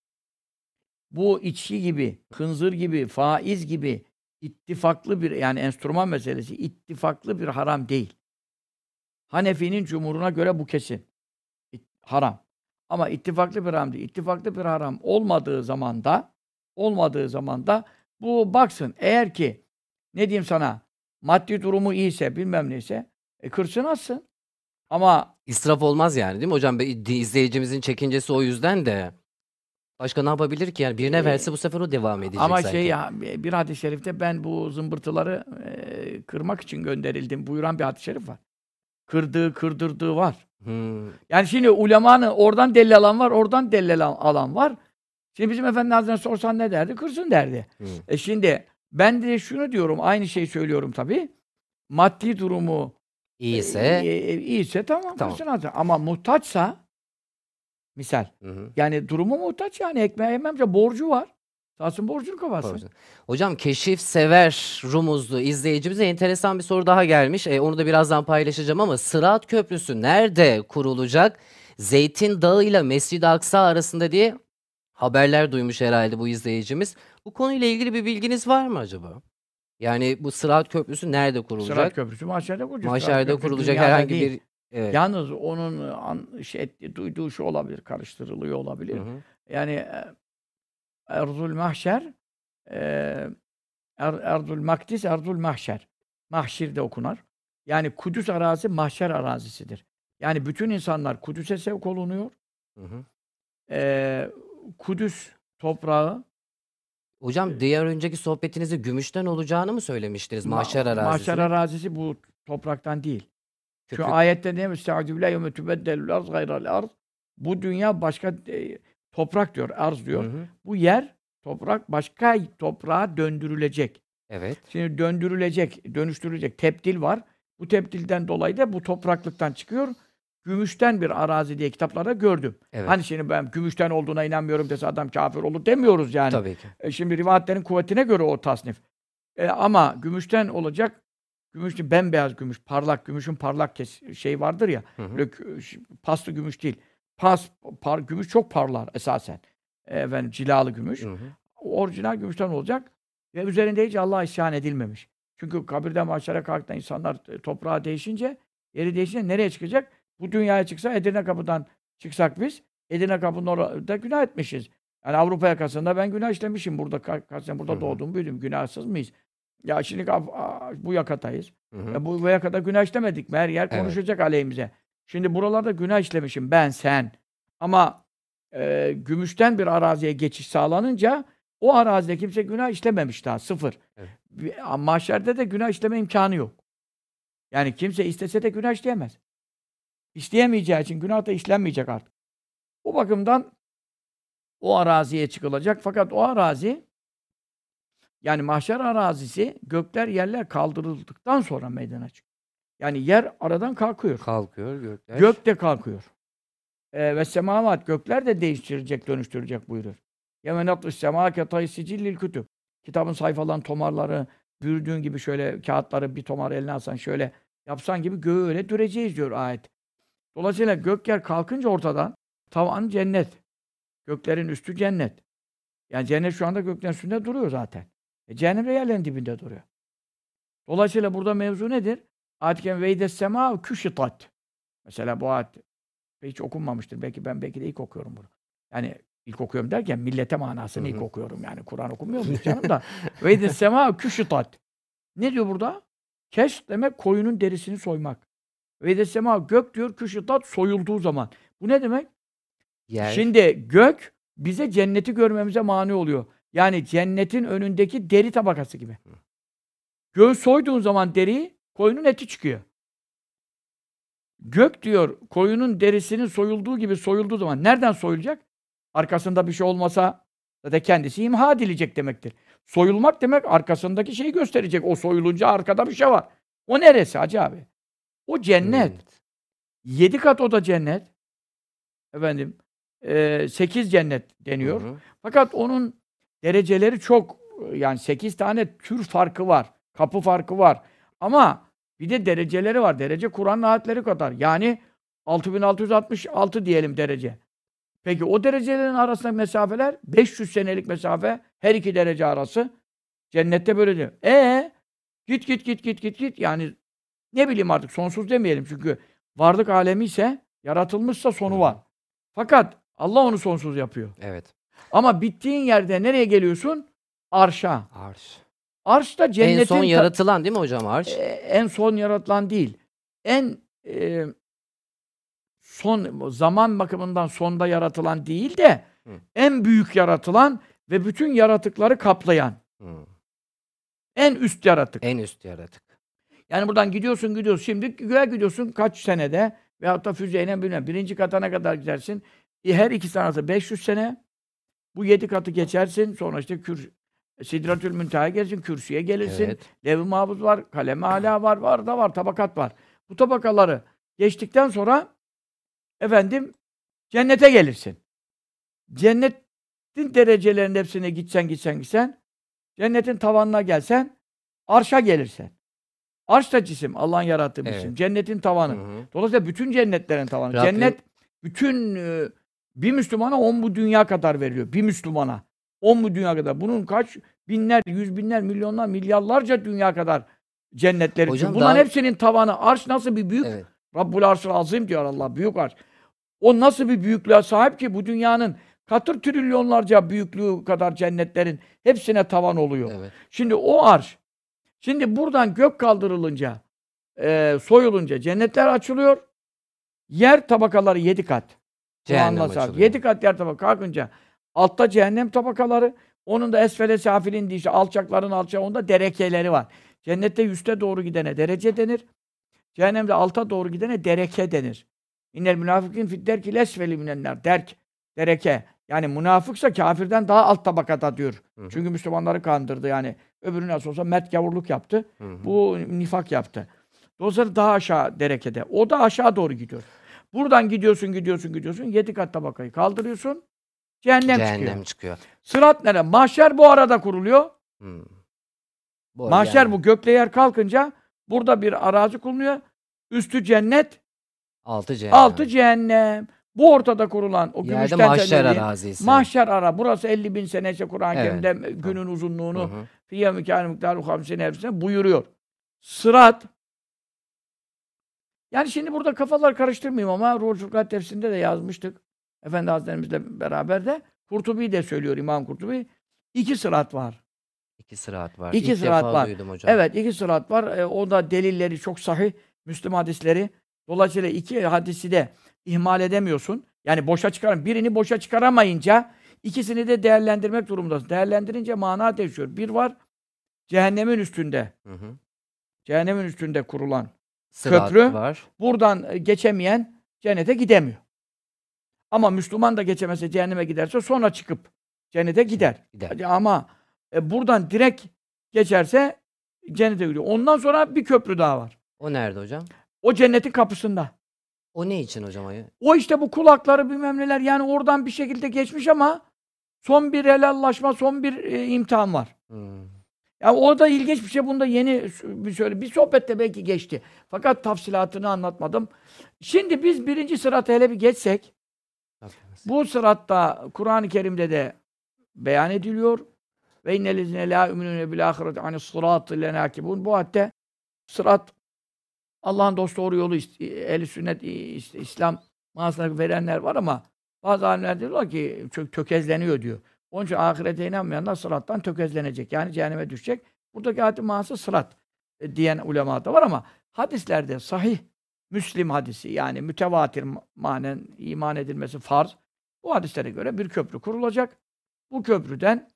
Bu içki gibi, hınzır gibi, faiz gibi ittifaklı bir yani enstrüman meselesi ittifaklı bir haram değil. Hanefi'nin cumhuruna göre bu kesin. İt- haram. Ama ittifaklı bir haram değil. İttifaklı bir haram olmadığı zaman da olmadığı zaman da bu baksın eğer ki ne diyeyim sana maddi durumu iyiyse bilmem neyse e, kırsın atsın. Ama İsraf olmaz yani değil mi hocam? İzleyicimizin çekincesi o yüzden de. Başka ne yapabilir ki yani? Birine Ee, verse bu sefer o devam edecek ama sanki. şey ya bir hadis-i şerifte ben bu zımbırtıları e, kırmak için gönderildim buyuran bir hadis-i şerif var. Kırdığı, kırdırdığı var. Hmm. Yani şimdi ulemanın oradan delil alan var, oradan delil alan- alan var. Şimdi bizim Efendi Hazretleri sorsan ne derdi? Kırsın derdi. Hmm. E şimdi ben de şunu diyorum, aynı şeyi söylüyorum tabii. Maddi durumu İyiyse. e, e, iyiyse tamam, Tamam. atsın. Ama muhtaçsa misal Hı hı. yani durumu muhtaç yani ekmeğe yememce borcu var. Satsın borcunu kapatsın. Pardon. Hocam keşif sever Rumuzlu izleyicimize enteresan bir soru daha gelmiş. E, onu da birazdan paylaşacağım ama Sırat Köprüsü nerede kurulacak? Zeytin Dağı ile Mescid-i Aksa arasında diye haberler duymuş herhalde bu izleyicimiz. Bu konuyla ilgili bir bilginiz var mı acaba? Yani bu Sırat Köprüsü nerede kurulacak? Sırat Köprüsü mahşerde kurulacak. Mahşerde kurulacak herhangi değil. bir evet. Yalnız onun an, şey duyduğu şu olabilir, karıştırılıyor olabilir. Hı hı. Yani e, Erzul Mahşer e, er, Erzul Makdis, Erzul Mahşer. Mahşir'de okunar. Yani Kudüs arazi mahşer arazisidir. Yani bütün insanlar Kudüs'e sevk olunuyor. Hı hı. E, Kudüs toprağı Hocam diğer önceki sohbetinizde gümüşten olacağını mı söylemiştiniz? ma- Mahşer arazisi. Mahşer arazisi bu topraktan değil. Şu Köprü- ayette ne müstehadü bile yevme tübeddelül arz gayral arz. Bu dünya başka e, toprak diyor, arz diyor. Hı hı. Bu yer toprak başka toprağa döndürülecek. Evet. Şimdi döndürülecek, dönüştürülecek tepdil var. Bu tepdilden dolayı da bu topraklıktan çıkıyor. Gümüşten bir arazi diye kitaplarda gördüm. Evet. Hani şimdi ben gümüşten olduğuna inanmıyorum dese adam kafir olur demiyoruz yani. Tabii ki. E şimdi rivayetlerin kuvvetine göre o tasnif. E ama gümüşten olacak. Gümüş bembeyaz gümüş, parlak gümüşün parlak kes şey vardır ya. Hı hı. Paslı gümüş değil. Pas par, gümüş çok parlar esasen. E, efendim cilalı gümüş. Hı hı. Orijinal gümüşten olacak ve üzerinde hiç Allah'a isyan edilmemiş. Çünkü kabirden mahşere kalktığında insanlar e, toprağa değişince, yeri değişince nereye çıkacak? Bu dünyaya çıksa Edirne kapıdan çıksak biz, Edirne kapının orada günah etmişiz. Yani Avrupa yakasında ben günah işlemişim. Burada ka- kaç sene burada doğdum, büyüdüm. Günahsız mıyız? Ya şimdi bu yakadayız. E bu, bu yakada günah işlemedik mi? Her yer Evet. konuşacak aleyhimize. Şimdi buralarda günah işlemişim ben, sen. Ama e, gümüşten bir araziye geçiş sağlanınca o arazide kimse günah işlememiş daha. Sıfır. Evet. Mahşerde de günah işleme imkanı yok. Yani kimse istese de günah işleyemez. İsteyemeyeceği için günah da işlenmeyecek artık. Bu bakımdan o araziye çıkılacak. Fakat o arazi yani mahşer arazisi gökler yerler kaldırıldıktan sonra meydana çıkıyor. Yani yer aradan kalkıyor. Kalkıyor gökler. Gök de kalkıyor. Ee, ve semavat gökler de değiştirecek, dönüştürecek buyurur. Yemen atış sema ketayı sicillil kütüb. Kitabın sayfalarının tomarları büyüdüğün gibi şöyle kağıtları bir tomar eline alsan şöyle yapsan gibi göğü öyle düreceğiz diyor ayet. Dolayısıyla gök yer kalkınca ortadan tavan cennet. Göklerin üstü cennet. Yani cennet şu anda göklerin üstünde duruyor zaten. E, cehennem de yerlerin dibinde duruyor. Dolayısıyla burada mevzu nedir? Ayet-i veyde sema küşitat. Mesela bu ayet hiç okunmamıştır. Belki ben belki de ilk okuyorum bunu. Yani ilk okuyorum derken millete manasını ilk okuyorum. Yani Kur'an okumuyor muyuz canım da. Veyde sema küşitat. Ne diyor burada? Keş demek koyunun derisini soymak. Veyde sema gök diyor küşitat soyulduğu zaman. Bu ne demek? Yer. Şimdi gök bize cenneti görmemize mani oluyor. Yani cennetin önündeki deri tabakası gibi. Göğü soyduğun zaman deriyi koyunun eti çıkıyor. Gök diyor koyunun derisinin soyulduğu gibi soyulduğu zaman nereden soyulacak? Arkasında bir şey olmasa da kendisi imha edilecek demektir. Soyulmak demek arkasındaki şeyi gösterecek. O soyulunca arkada bir şey var. O neresi hacı abi? O cennet. Hmm. Yedi kat o da cennet. Efendim, eee, sekiz cennet deniyor. Hı hı. Fakat onun dereceleri çok. Yani sekiz tane tür farkı var. Kapı farkı var. Ama bir de dereceleri var. Derece Kur'an'ın ayetleri kadar. Yani 6666 diyelim derece. Peki o derecelerin arasındaki mesafeler 500 senelik mesafe her iki derece arası. Cennette böyle diyor. E git git git git git git yani ne bileyim artık sonsuz demeyelim çünkü varlık alemi ise yaratılmışsa sonu var. Fakat Allah onu sonsuz yapıyor. Evet. Ama bittiğin yerde nereye geliyorsun? Arşa. Arş. Arş da cennetin en son yaratılan değil mi hocam arş? e, en son yaratılan değil. En e, son zaman bakımından sonda yaratılan değil de Hı. en büyük yaratılan ve bütün yaratıkları kaplayan Hı. en üst yaratık. En üst yaratık. Yani buradan gidiyorsun gidiyorsun. Şimdi göğe gidiyorsun kaç senede veyahut da füzeyle bilmem. Birinci katına kadar gidersin. E, her iki arası 500 sene. Bu yedi katı geçersin. Sonra işte kür, Sidratül Münteha'ya gelirsin. Kürsüye gelirsin. Evet. Lev-i Mahfuz var. Kalem-i Ala var. Var da var. Tabakat var. Bu tabakaları geçtikten sonra efendim cennete gelirsin. Cennetin derecelerinin hepsine gitsen gitsen gitsen cennetin tavanına gelsen arşa gelirsen. Arş da cisim. Allah'ın yarattığı bir Evet. cisim. Cennetin tavanı. Hı hı. Dolayısıyla bütün cennetlerin tavanı. Rabbim- Cennet bütün e, bir Müslümana on bu dünya kadar veriliyor. Bir Müslümana. On bu dünya kadar. Bunun kaç binler, yüz binler, milyonlar, milyarlarca dünya kadar cennetleri. Hocam Bunların daha- hepsinin tavanı. Arş nasıl bir büyük? Evet. Rabbul Arş'ın azim diyor Allah. Büyük arş. O nasıl bir büyüklüğe sahip ki bu dünyanın katır trilyonlarca büyüklüğü kadar cennetlerin hepsine tavan oluyor. Evet. Şimdi o arş. Şimdi buradan gök kaldırılınca, e, soyulunca cennetler açılıyor. Yer tabakaları yedi kat. Cehennem açılıyor. Yedi kat yer tabaka kalkınca altta cehennem tabakaları, onun da esfele safilin diye işte alçakların alçağı onda derekeleri var. Cennette üste doğru gidene derece denir. Cehennemde alta doğru gidene dereke denir. İnnel münafıkîn fid derkil esfeli minenler. Derk, dereke. Yani münafıksa kafirden daha alt tabakada diyor. Hı hı. Çünkü Müslümanları kandırdı yani. Öbürü nasıl olsa mert gavurluk yaptı. Hı hı. Bu nifak yaptı. Dolayısıyla daha aşağı derekede. O da aşağı doğru gidiyor. Buradan gidiyorsun, gidiyorsun, gidiyorsun. Yedi kat tabakayı kaldırıyorsun. Cehennem, Cehennem çıkıyor. çıkıyor. Sırat nere? Mahşer bu arada kuruluyor. Hı. Bu Mahşer yani bu gökle yer kalkınca burada bir arazi kuruluyor. Üstü cennet, Altı cehennem. altı cehennem. Bu ortada kurulan o Yerde gümüşten mahşer arazisi. Mahşer ara. Burası 50 bin sene ise Kur'an-ı Evet. Kerim'de günün uzunluğunu Hı hı. Fiyye mükâne miktarı hamsine hepsine buyuruyor. Sırat yani şimdi burada kafalar karıştırmayayım ama Ruhul Fırkat tefsirinde de yazmıştık. Efendi Hazretlerimizle beraber de Kurtubi de söylüyor İmam Kurtubi. İki sırat var. İki sırat var. İki İlk sırat defa var. duydum hocam. Evet iki sırat var. E, o da delilleri çok sahih. Müslüm hadisleri. Dolayısıyla iki hadisi de ihmal edemiyorsun. Yani boşa çıkarın. Birini boşa çıkaramayınca ikisini de değerlendirmek durumundasın. Değerlendirince mana değişiyor. Bir var cehennemin üstünde. Hı hı. Cehennemin üstünde kurulan. Sırat Köprü. var. Buradan e, geçemeyen cennete gidemiyor. Ama Müslüman da geçemezse cehenneme giderse sonra çıkıp cennete gider. Gider. Ama e, buradan direkt geçerse cennete gidiyor. Ondan sonra bir köprü daha var. O nerede hocam? O cennetin kapısında. O ne için hocam? O işte bu kulakları bilmem neler yani oradan bir şekilde geçmiş ama son bir helallaşma, son bir e, imtihan var. Hı. Ya o da ilginç bir şey. Bunda yeni bir şöyle bir sohbette belki geçti. Fakat tafsilatını anlatmadım. Şimdi biz birinci sırata hele bir geçsek Bu sıratta Kur'an-ı Kerim'de de beyan ediliyor. Ve innellezine la yu'minune bil ahireti ani sıratı lenakibun. Bu hatta sırat Allah'ın dost doğru yolu ehli sünnet İslam manasına verenler var ama bazı alimler diyorlar ki çok tökezleniyor diyor. Onun için ahirete inanmayanlar sırattan tökezlenecek. Yani cehenneme düşecek. Buradaki ayetin manası sırat e, diyen ulema da var ama hadislerde sahih Müslim hadisi yani mütevatir manen iman edilmesi farz. Bu hadislere göre bir köprü kurulacak. Bu köprüden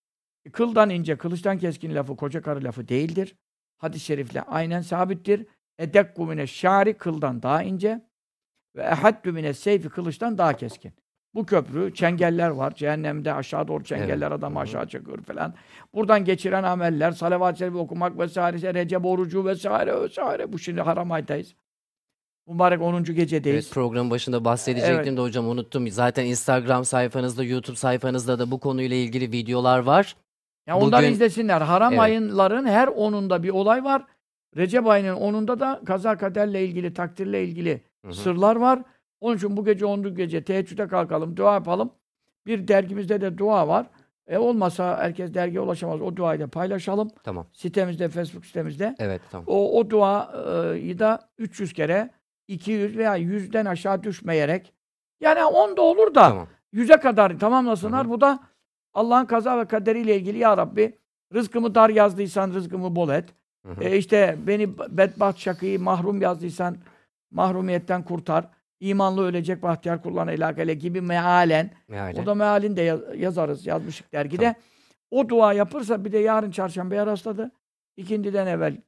kıldan ince, kılıçtan keskin lafı koca karı lafı değildir. Hadis-i şerifle aynen sabittir. Edekku mine şari kıldan daha ince ve ehaddu mine seyfi kılıçtan daha keskin. Bu köprü, çengeller var. Cehennemde aşağı doğru çengeller evet. adamı aşağı çekiyor falan. Buradan geçiren ameller, salavat-ı şerifi okumak vesaire, Recep orucu vesaire vesaire. Bu şimdi haram aydayız. Mübarek 10. gecedeyiz. Evet programın başında bahsedecektim evet. de hocam unuttum. Zaten Instagram sayfanızda, YouTube sayfanızda da bu konuyla ilgili videolar var. Ya Bugün... onları izlesinler. Haram evet. ayınların her onunda bir olay var. Recep ayının onunda da kaza kaderle ilgili, takdirle ilgili Hı-hı. sırlar var. Onun için bu gece 10. gece teheccüde kalkalım, dua yapalım. Bir dergimizde de dua var. E olmasa herkes dergiye ulaşamaz. O duayı da paylaşalım. Tamam. Sitemizde, Facebook sitemizde. Evet, tamam. O, o duayı da 300 kere 200 veya 100'den aşağı düşmeyerek yani 10 da olur da tamam. 100'e kadar tamamlasınlar. Hı-hı. Bu da Allah'ın kaza ve kaderiyle ilgili ya Rabbi rızkımı dar yazdıysan rızkımı bol et. E işte beni bedbaht şakıyı mahrum yazdıysan mahrumiyetten kurtar. İmanlı ölecek bahtiyar kullarına ilakale gibi mealen. mealen. O da mealin de yazarız. Yazmışık dergide. Tamam. O dua yapırsa bir de yarın çarşambaya rastladı. İkindiden evvel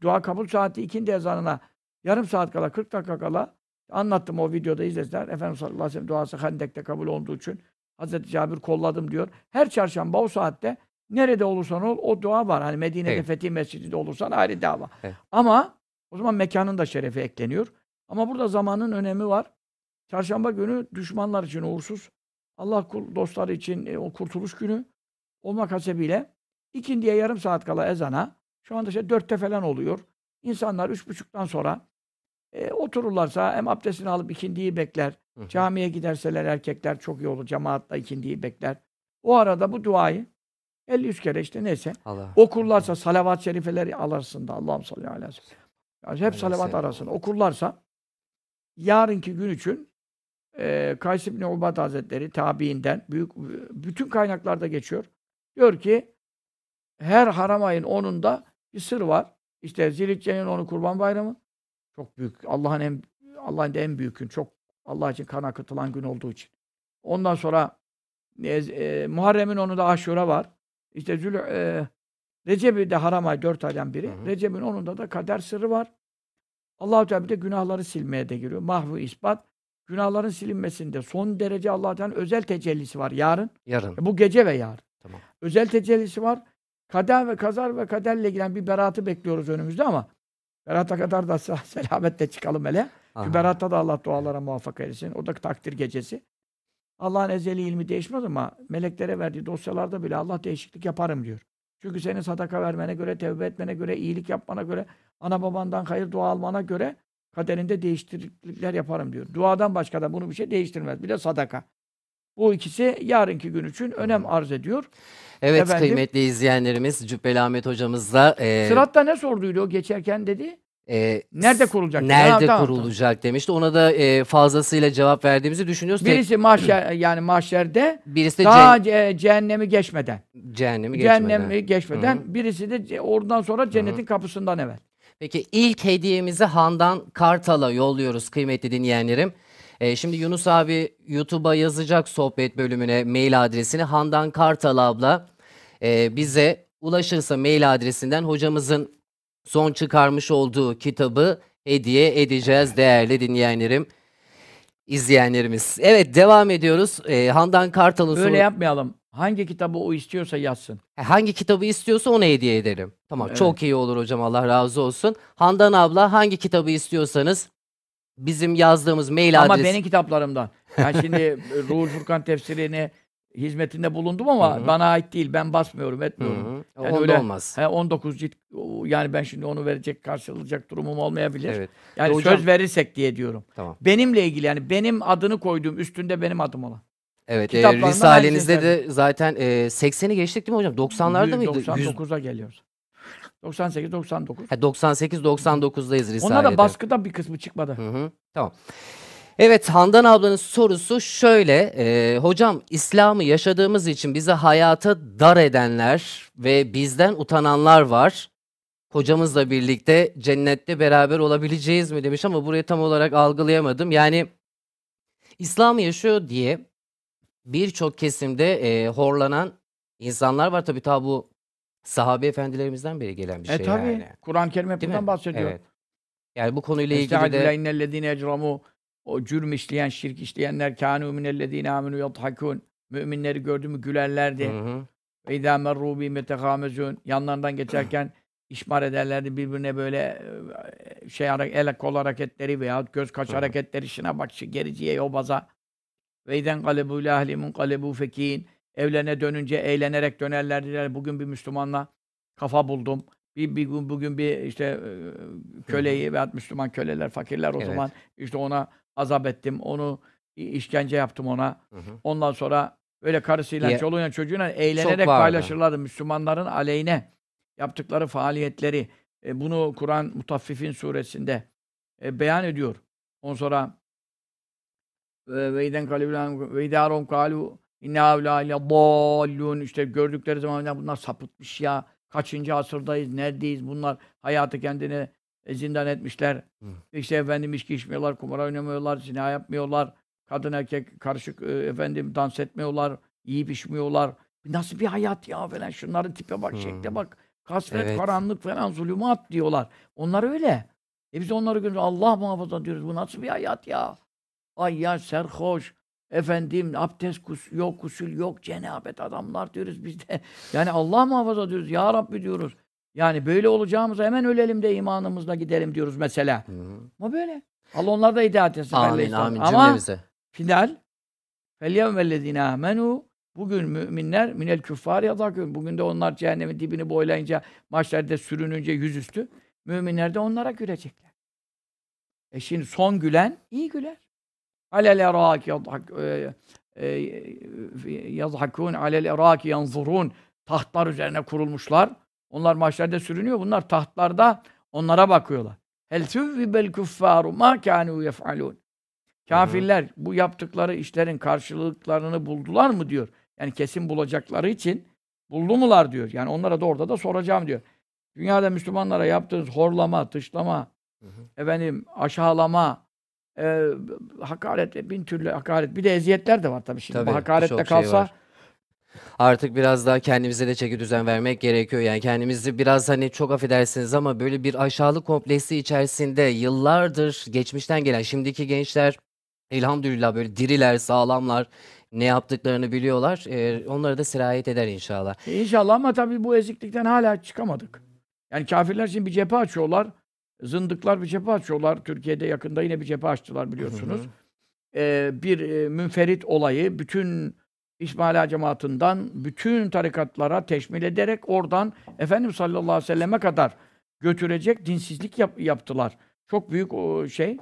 dua kabul saati ikindi ezanına yarım saat kala 40 dakika kala anlattım o videoda izlediler. Efendimiz sallallahu aleyhi ve sellem duası Hendek'te kabul olduğu için Hazreti Cabir kolladım diyor. Her çarşamba o saatte nerede olursan ol o dua var. Hani Medine'de evet. Fetih Mescidi'de olursan ayrı dava. Evet. Ama o zaman mekanın da şerefi ekleniyor. Ama burada zamanın önemi var. Çarşamba günü düşmanlar için uğursuz. Allah kul dostları için e, o kurtuluş günü olmak hasebiyle ikindiye yarım saat kala ezana şu anda işte dörtte falan oluyor. İnsanlar üç buçuktan sonra e, otururlarsa hem abdestini alıp ikindiyi bekler. Hı hı. Camiye giderseler erkekler çok iyi olur. Cemaatle ikindiyi bekler. O arada bu duayı 50-100 kere işte neyse Allah. okurlarsa salavat-ı şerifeleri alırsın da Allah'ım sallallahu aleyhi ve sellem. Yani hep salavat arasında okurlarsa yarınki gün için e, Kays İbni Ubad Hazretleri tabiinden büyük bütün kaynaklarda geçiyor. Diyor ki her haram ayın onunda bir sır var. İşte Zilhicce'nin onu Kurban Bayramı. Çok büyük. Allah'ın en Allah'ın en büyük gün. Çok Allah için kan akıtılan gün olduğu için. Ondan sonra e, e, Muharrem'in onu da Aşura var. İşte Zül e, Recep'i de haram ay dört aydan biri. Recep'in onunda da kader sırrı var. Allah-u Teala bir de günahları silmeye de giriyor. Mahvu ispat. Günahların silinmesinde son derece Allah Teala'nın özel tecellisi var yarın. Yarın. E bu gece ve yarın. Tamam. Özel tecellisi var. Kader ve kazar ve kaderle ilgili bir beratı bekliyoruz önümüzde ama berata kadar da selametle çıkalım hele. Aha. beratta da Allah dualara muvaffak eylesin. O da takdir gecesi. Allah'ın ezeli ilmi değişmez ama meleklere verdiği dosyalarda bile Allah değişiklik yaparım diyor. Çünkü senin sadaka vermene göre, tevbe etmene göre, iyilik yapmana göre, ana babandan hayır dua almana göre kaderinde değişiklikler yaparım diyor. Duadan başka da bunu bir şey değiştirmez. Bir de sadaka. Bu ikisi yarınki gün için önem arz ediyor. Evet Efendim, kıymetli izleyenlerimiz Cübbeli Ahmet hocamızla. E, Sırat'ta ne sorduydu o geçerken dedi? E, nerede kurulacak? Nerede tamam, kurulacak tamam. demişti. Ona da e, fazlasıyla cevap verdiğimizi düşünüyoruz. Birisi mahşer yani mahşerde birisi de daha ce cehennemi geçmeden. Cehennemi geçmeden. Cehennemi geçmeden. Hı-hı. Birisi de oradan sonra cennetin Hı-hı. kapısından evvel. Peki ilk hediyemizi Handan Kartal'a yolluyoruz kıymetli dinleyenlerim. Ee, şimdi Yunus abi YouTube'a yazacak sohbet bölümüne mail adresini Handan Kartal abla e, bize ulaşırsa mail adresinden hocamızın son çıkarmış olduğu kitabı hediye edeceğiz değerli dinleyenlerim, izleyenlerimiz. Evet devam ediyoruz. Ee, Handan Kartal'ın Böyle soru... yapmayalım. Hangi kitabı o istiyorsa yazsın. Hangi kitabı istiyorsa ona hediye ederim. Tamam evet. çok iyi olur hocam Allah razı olsun. Handan abla hangi kitabı istiyorsanız bizim yazdığımız mail Ama adresi... Ama benim kitaplarımdan. Yani şimdi Ruhul Furkan tefsirini hizmetinde bulundum ama Hı hı. bana ait değil. Ben basmıyorum, etmiyorum. hı. Yani Onda öyle- olmaz. He 19 cilt yani ben şimdi onu verecek, karşılayacak durumum olmayabilir. Evet. Yani Hocam- söz verirsek diye diyorum. Tamam. Benimle ilgili yani benim adını koyduğum üstünde benim adım olan. Evet. E, Risalenizde de zaten e, 80'i geçtik değil mi hocam? 90'larda mıydı? 100 99'a geliyoruz. 98 99. Ha, 98-99'dayız Risale'de. Ona da baskıda bir kısmı çıkmadı. Hı hı. Tamam. Evet Handan ablanın sorusu şöyle. e, hocam İslam'ı yaşadığımız için bizi hayata dar edenler ve bizden utananlar var. Hocamızla birlikte cennette beraber olabileceğiz mi demiş ama burayı tam olarak algılayamadım. Yani İslam'ı yaşıyor diye birçok kesimde e, horlanan insanlar var. Tabii ta bu sahabe efendilerimizden beri gelen bir e şey tabii. yani. Kur'an-ı Kerim hep Değil bundan mi? bahsediyor. Evet. Yani bu konuyla ilgili de o cürm işleyen, şirk işleyenler kânû minellezîne âmenû yadhakûn. Müminleri gördü mü gülerlerdi. Ve idâ merrû yetehâmezûn. Yanlarından geçerken işmar ederlerdi birbirine böyle şey el kol hareketleri veya göz kaş hareketleri şuna bak şu gericiye yobaza. Ve iden galebû lâhli munqalebû fekîn. Evlerine dönünce eğlenerek dönerlerdi. Der, Bugün bir Müslümanla kafa buldum. Bir, bir gün bugün bir işte köleyi veya Müslüman köleler, fakirler o Evet. zaman işte ona azap ettim. Onu işkence yaptım ona. Hı hı. Ondan sonra öyle karısıyla, Ya- çoluğuyla, çocuğuyla eğlenerek paylaşırlardı. Müslümanların aleyhine yaptıkları faaliyetleri. E, bunu Kur'an Mutaffifin suresinde e, beyan ediyor. Ondan sonra e, ve iden kalibran ve idarum kalu inna avla ile dallun işte gördükleri zaman ya bunlar sapıtmış ya. Kaçıncı asırdayız? Neredeyiz? Bunlar hayatı kendine e, zindan etmişler. Hı. İşte efendim içki içmiyorlar, kumar oynamıyorlar, zina yapmıyorlar. Kadın erkek karışık e, efendim dans etmiyorlar, yiyip içmiyorlar. Nasıl bir hayat ya falan. Şunların tipe bak, Hı. şekle bak. Kasvet, Evet. karanlık falan, zulümat diyorlar. Onlar öyle. E biz onları görüyoruz. Allah muhafaza diyoruz. Bu nasıl bir hayat ya? Ay ya serhoş. Efendim abdest kus yok, gusül yok, cenabet adamlar diyoruz biz de. Yani Allah muhafaza diyoruz. Ya Rabbi diyoruz. Yani böyle olacağımıza hemen ölelim de imanımızla gidelim diyoruz mesela. Hı hı. Ama böyle. Allah onlar da hidayet etsin. Amin Aleyhisselam. amin Ama cümlemize. final فَالْيَوْمَ amenu Bugün müminler minel küffar yadakun. Bugün de onlar cehennemin dibini boylayınca, maçlarda sürününce yüzüstü. Müminler de onlara gülecekler. E şimdi son gülen iyi güler. Alel erak yadhak e, e, yadhakun alel erak yanzurun. Tahtlar üzerine kurulmuşlar. Onlar maçlarda sürünüyor. Bunlar tahtlarda onlara bakıyorlar. Hel tüvvibel küffaru ma kânû yef'alûn. Kafirler bu yaptıkları işlerin karşılıklarını buldular mı diyor. Yani kesin bulacakları için buldu mular diyor. Yani onlara da orada da soracağım diyor. Dünyada Müslümanlara yaptığınız horlama, dışlama, Hı hı. efendim aşağılama, e, hakaret, bin türlü hakaret. Bir de eziyetler de var tabii şimdi. Tabii, Bu hakaretle şey kalsa var. Artık biraz daha kendimize de çeki düzen vermek gerekiyor. Yani kendimizi biraz hani çok affedersiniz ama böyle bir aşağılık kompleksi içerisinde yıllardır geçmişten gelen şimdiki gençler elhamdülillah böyle diriler, sağlamlar, ne yaptıklarını biliyorlar. Ee, onlara da sirayet eder inşallah. E, İnşallah ama tabii bu eziklikten hala çıkamadık. Yani kafirler şimdi bir cephe açıyorlar. Zındıklar bir cephe açıyorlar. Türkiye'de yakında yine bir cephe açtılar biliyorsunuz. Hı hı. Ee, bir e, münferit olayı bütün İsmaila cemaatinden bütün tarikatlara teşmil ederek oradan Efendimiz sallallahu aleyhi ve selleme kadar götürecek dinsizlik yap- yaptılar. Çok büyük o şey.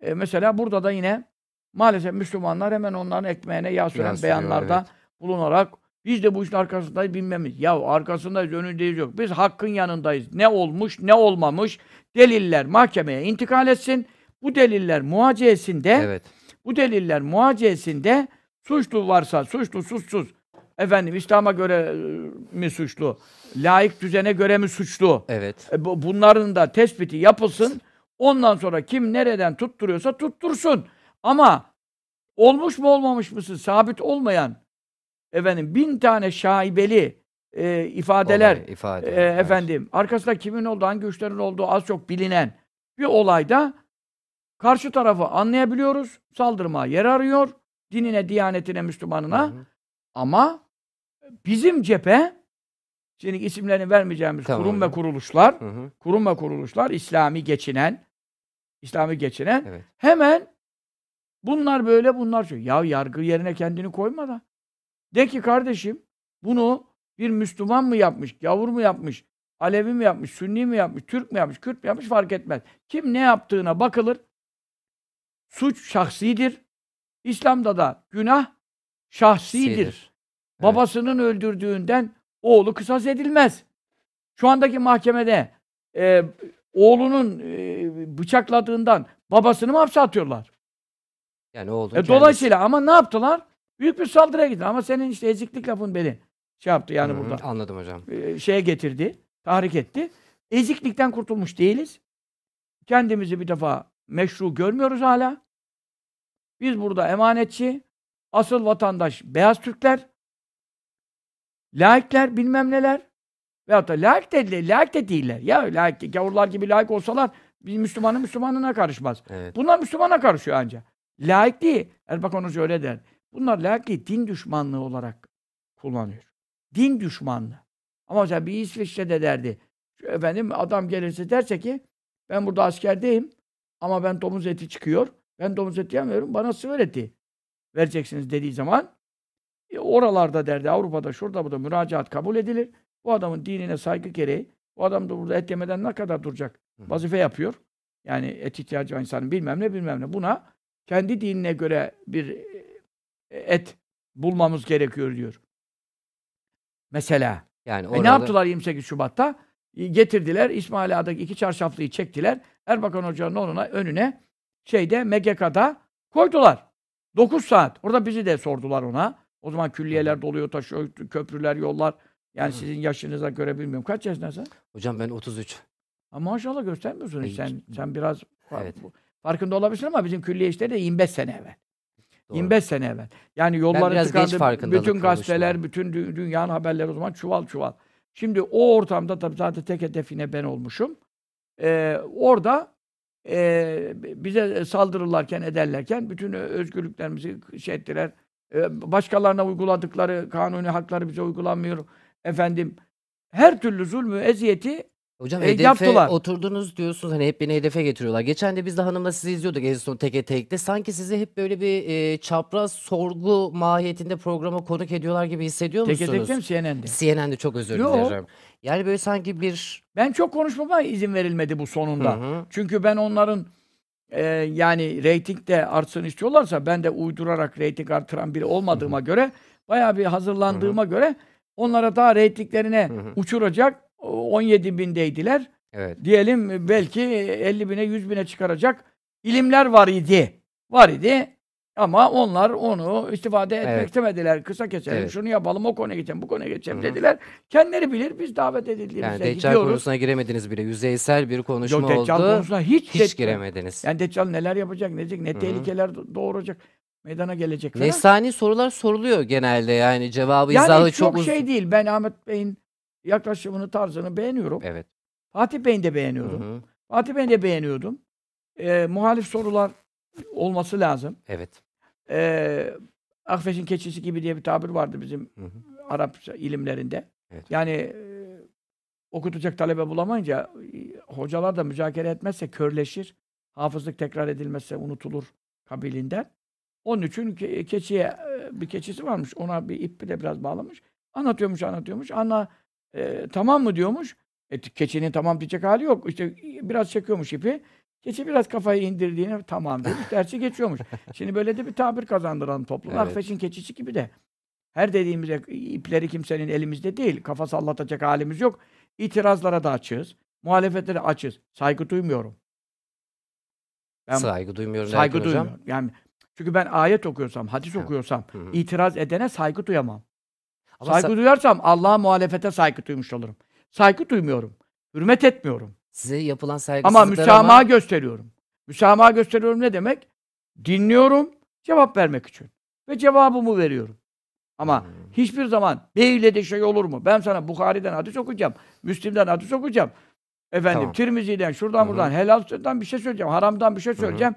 E, mesela burada da yine maalesef Müslümanlar hemen onların ekmeğine yağ süren beyanlarda evet. bulunarak biz de bu işin arkasındayız bilmemiz. Ya arkasındayız, önündeyiz yok. Biz hakkın yanındayız. Ne olmuş, ne olmamış deliller mahkemeye intikal etsin. Bu deliller muhaciyesinde Evet. bu deliller muhaciyesinde suçlu varsa suçlu, suçsuz. Efendim İslam'a göre e, mi suçlu? Laik düzene göre mi suçlu? Evet. E, bu- bunların da tespiti yapılsın. Ondan sonra kim nereden tutturuyorsa tuttursun. Ama olmuş mu olmamış mısın? Sabit olmayan efendim bin tane şaibeli e, ifadeler Olay, ifade. e, evet. efendim arkasında kimin olduğu, hangi güçlerin olduğu az çok bilinen bir olayda karşı tarafı anlayabiliyoruz. Saldırmaya yer arıyor. Dinine, diyanetine, Hı Müslümanına. hı. Ama bizim cephe şimdi isimlerini vermeyeceğimiz Tamam kurum ve kuruluşlar Hı hı. kurum ve kuruluşlar İslami geçinen İslami geçinen Evet. hemen bunlar böyle bunlar şöyle. Ya yargı yerine kendini koyma da. De ki kardeşim bunu bir Müslüman mı yapmış, gavur mu yapmış, Alevi mi yapmış, Sünni mi yapmış, Türk mü yapmış, Kürt mü yapmış fark etmez. Kim ne yaptığına bakılır. Suç şahsidir. İslam'da da günah şahsidir. Sidir. Babasının öldürdüğünden oğlu kısas edilmez. Şu andaki mahkemede e, oğlunun e, bıçakladığından babasını mı hapse atıyorlar? Yani oğlun E, kendisi. dolayısıyla ama ne yaptılar? Büyük bir saldırıya gitti. Ama senin işte eziklik lafın beni şey yaptı yani Hı hı, burada. Anladım hocam. E, şeye getirdi. Tahrik etti. Eziklikten kurtulmuş değiliz. Kendimizi bir defa meşru görmüyoruz hala. Biz burada emanetçi, asıl vatandaş beyaz Türkler, laikler bilmem neler. Veyahut da laik de, laik de değiller. Ya laik, gavurlar gibi laik olsalar bir Müslümanın Müslümanına karışmaz. Evet. Bunlar Müslümana karışıyor ancak. Laik değil. Erbakan Hoca öyle der. Bunlar laik değil, din düşmanlığı olarak kullanıyor. Din düşmanlığı. Ama mesela bir İsviçre'de derdi. Şu Efendim adam gelirse derse ki ben burada askerdeyim ama ben domuz eti çıkıyor. Ben domuz eti yemiyorum. Bana sığır eti vereceksiniz dediği zaman e, oralarda derdi Avrupa'da şurada burada müracaat kabul edilir. Bu adamın dinine saygı gereği bu adam da burada et yemeden ne kadar duracak? Hı. Vazife yapıyor. Yani et ihtiyacı var insanın bilmem ne bilmem ne. Buna kendi dinine göre bir e, et bulmamız gerekiyor diyor. Mesela. Yani E oralı- ne yaptılar 28 Şubat'ta? E, Getirdiler İsmail Ağa'daki iki çarşaflıyı çektiler. Erbakan Hoca'nın onuna, önüne şeyde MGK'da koydular. 9 saat. Orada bizi de sordular ona. O zaman külliyeler doluyor, taşıyor, köprüler, yollar. Yani Hı. sizin yaşınıza göre bilmiyorum. Kaç yaşındasın? Hocam ben 33. Ha, maşallah göstermiyorsun hiç. Sen, sen biraz Evet. farkında olabilirsin ama bizim külliye işleri de 25 sene evvel. Doğru. 25 sene evvel. Yani geç tıkandı. Bütün gazeteler, bütün dü- dünyanın haberleri o zaman çuval çuval. Şimdi o ortamda tabii zaten tek hedefine ben olmuşum. Ee, orada e, bize saldırırlarken ederlerken bütün özgürlüklerimizi şey ettiler. Ee, başkalarına uyguladıkları kanuni hakları bize uygulanmıyor. Efendim her türlü zulmü, eziyeti Hocam E, hedefe yaptılar. oturdunuz diyorsunuz hani hep beni hedefe getiriyorlar. Geçen de biz de hanımla sizi izliyorduk en son teke tekte. Sanki sizi hep böyle bir e, çapraz sorgu mahiyetinde programa konuk ediyorlar gibi hissediyor teke musunuz? tekte mi CNN'de? CNN'de çok özür Yok. dilerim. Yani böyle sanki bir Ben çok konuşmama izin verilmedi bu sonunda. Hı. Çünkü ben onların e, yani reyting de artsın istiyorlarsa ben de uydurarak reyting artıran biri olmadığıma göre bayağı bir hazırlandığıma göre onlara daha reytinglerine uçuracak 17 bindeydiler. evet. Diyelim belki 50 bine 100 bine çıkaracak ilimler var idi. Var idi. Ama onlar onu istifade etmek Evet. istemediler. Kısa keselim, Evet. şunu yapalım, o konuya geçelim, bu konuya geçelim Hı hı. dediler. Kendileri bilir, biz davet edildiğimizde Yani Deccal gidiyoruz. konusuna giremediniz bile. Yüzeysel bir konuşma Yok Deccal oldu. konusuna hiç, Hiç Deccal- giremediniz. Yani Deccal neler yapacak, ne ne Hı hı. tehlikeler do- doğuracak, meydana gelecek falan. Nesani sorular soruluyor genelde yani cevabı yani izahı çok, çok uz- şey değil. Ben Ahmet Bey'in yaklaşımını, tarzını beğeniyorum. Evet. Fatih Bey'in de Hı beğeniyorum. hı. Fatih Bey'in de beğeniyordum. Ee, muhalif sorular olması lazım. Evet. Ee, Akfeş'in keçisi gibi diye bir tabir vardı bizim Hı hı. Arap ilimlerinde. Evet. Yani e, okutacak talebe bulamayınca e, hocalar da müzakere etmezse körleşir. Hafızlık tekrar edilmezse unutulur kabilinden. Onun için ke- keçiye e, bir keçisi varmış. Ona bir ip de biraz bağlamış. Anlatıyormuş, anlatıyormuş. Ana e, tamam mı diyormuş. E, keçinin tamam diyecek hali yok. İşte biraz çekiyormuş ipi. Keçi biraz kafayı indirdiğine tamam demiş. Dersi geçiyormuş. Şimdi böyle de bir tabir kazandıralım topluma. Evet. Akfeş'in keçisi gibi de. Her dediğimizde ipleri kimsenin elimizde değil. Kafa sallatacak halimiz yok. İtirazlara da açığız. Muhalefetlere açığız. Saygı duymuyorum. Ben Saygı duymuyorum saygı derken hocam. duymuyorum. Yani çünkü ben ayet okuyorsam, hadis okuyorsam Hı hı. itiraz edene saygı duyamam. Ama saygı sa- duyarsam Allah'a muhalefete saygı duymuş olurum. Saygı duymuyorum. Hürmet etmiyorum. size yapılan Ama saygısızlıklar müsamaha gösteriyorum. Müsamaha gösteriyorum ne demek? Dinliyorum, cevap vermek için. Ve cevabımı veriyorum. Ama Hmm. hiçbir zaman beyle de şey olur mu? Ben sana Bukhari'den hadis okuyacağım. Müslim'den hadis okuyacağım. Efendim Tamam. Tirmizi'den, şuradan Hı hı. buradan, helalden bir şey söyleyeceğim. Haramdan bir şey söyleyeceğim.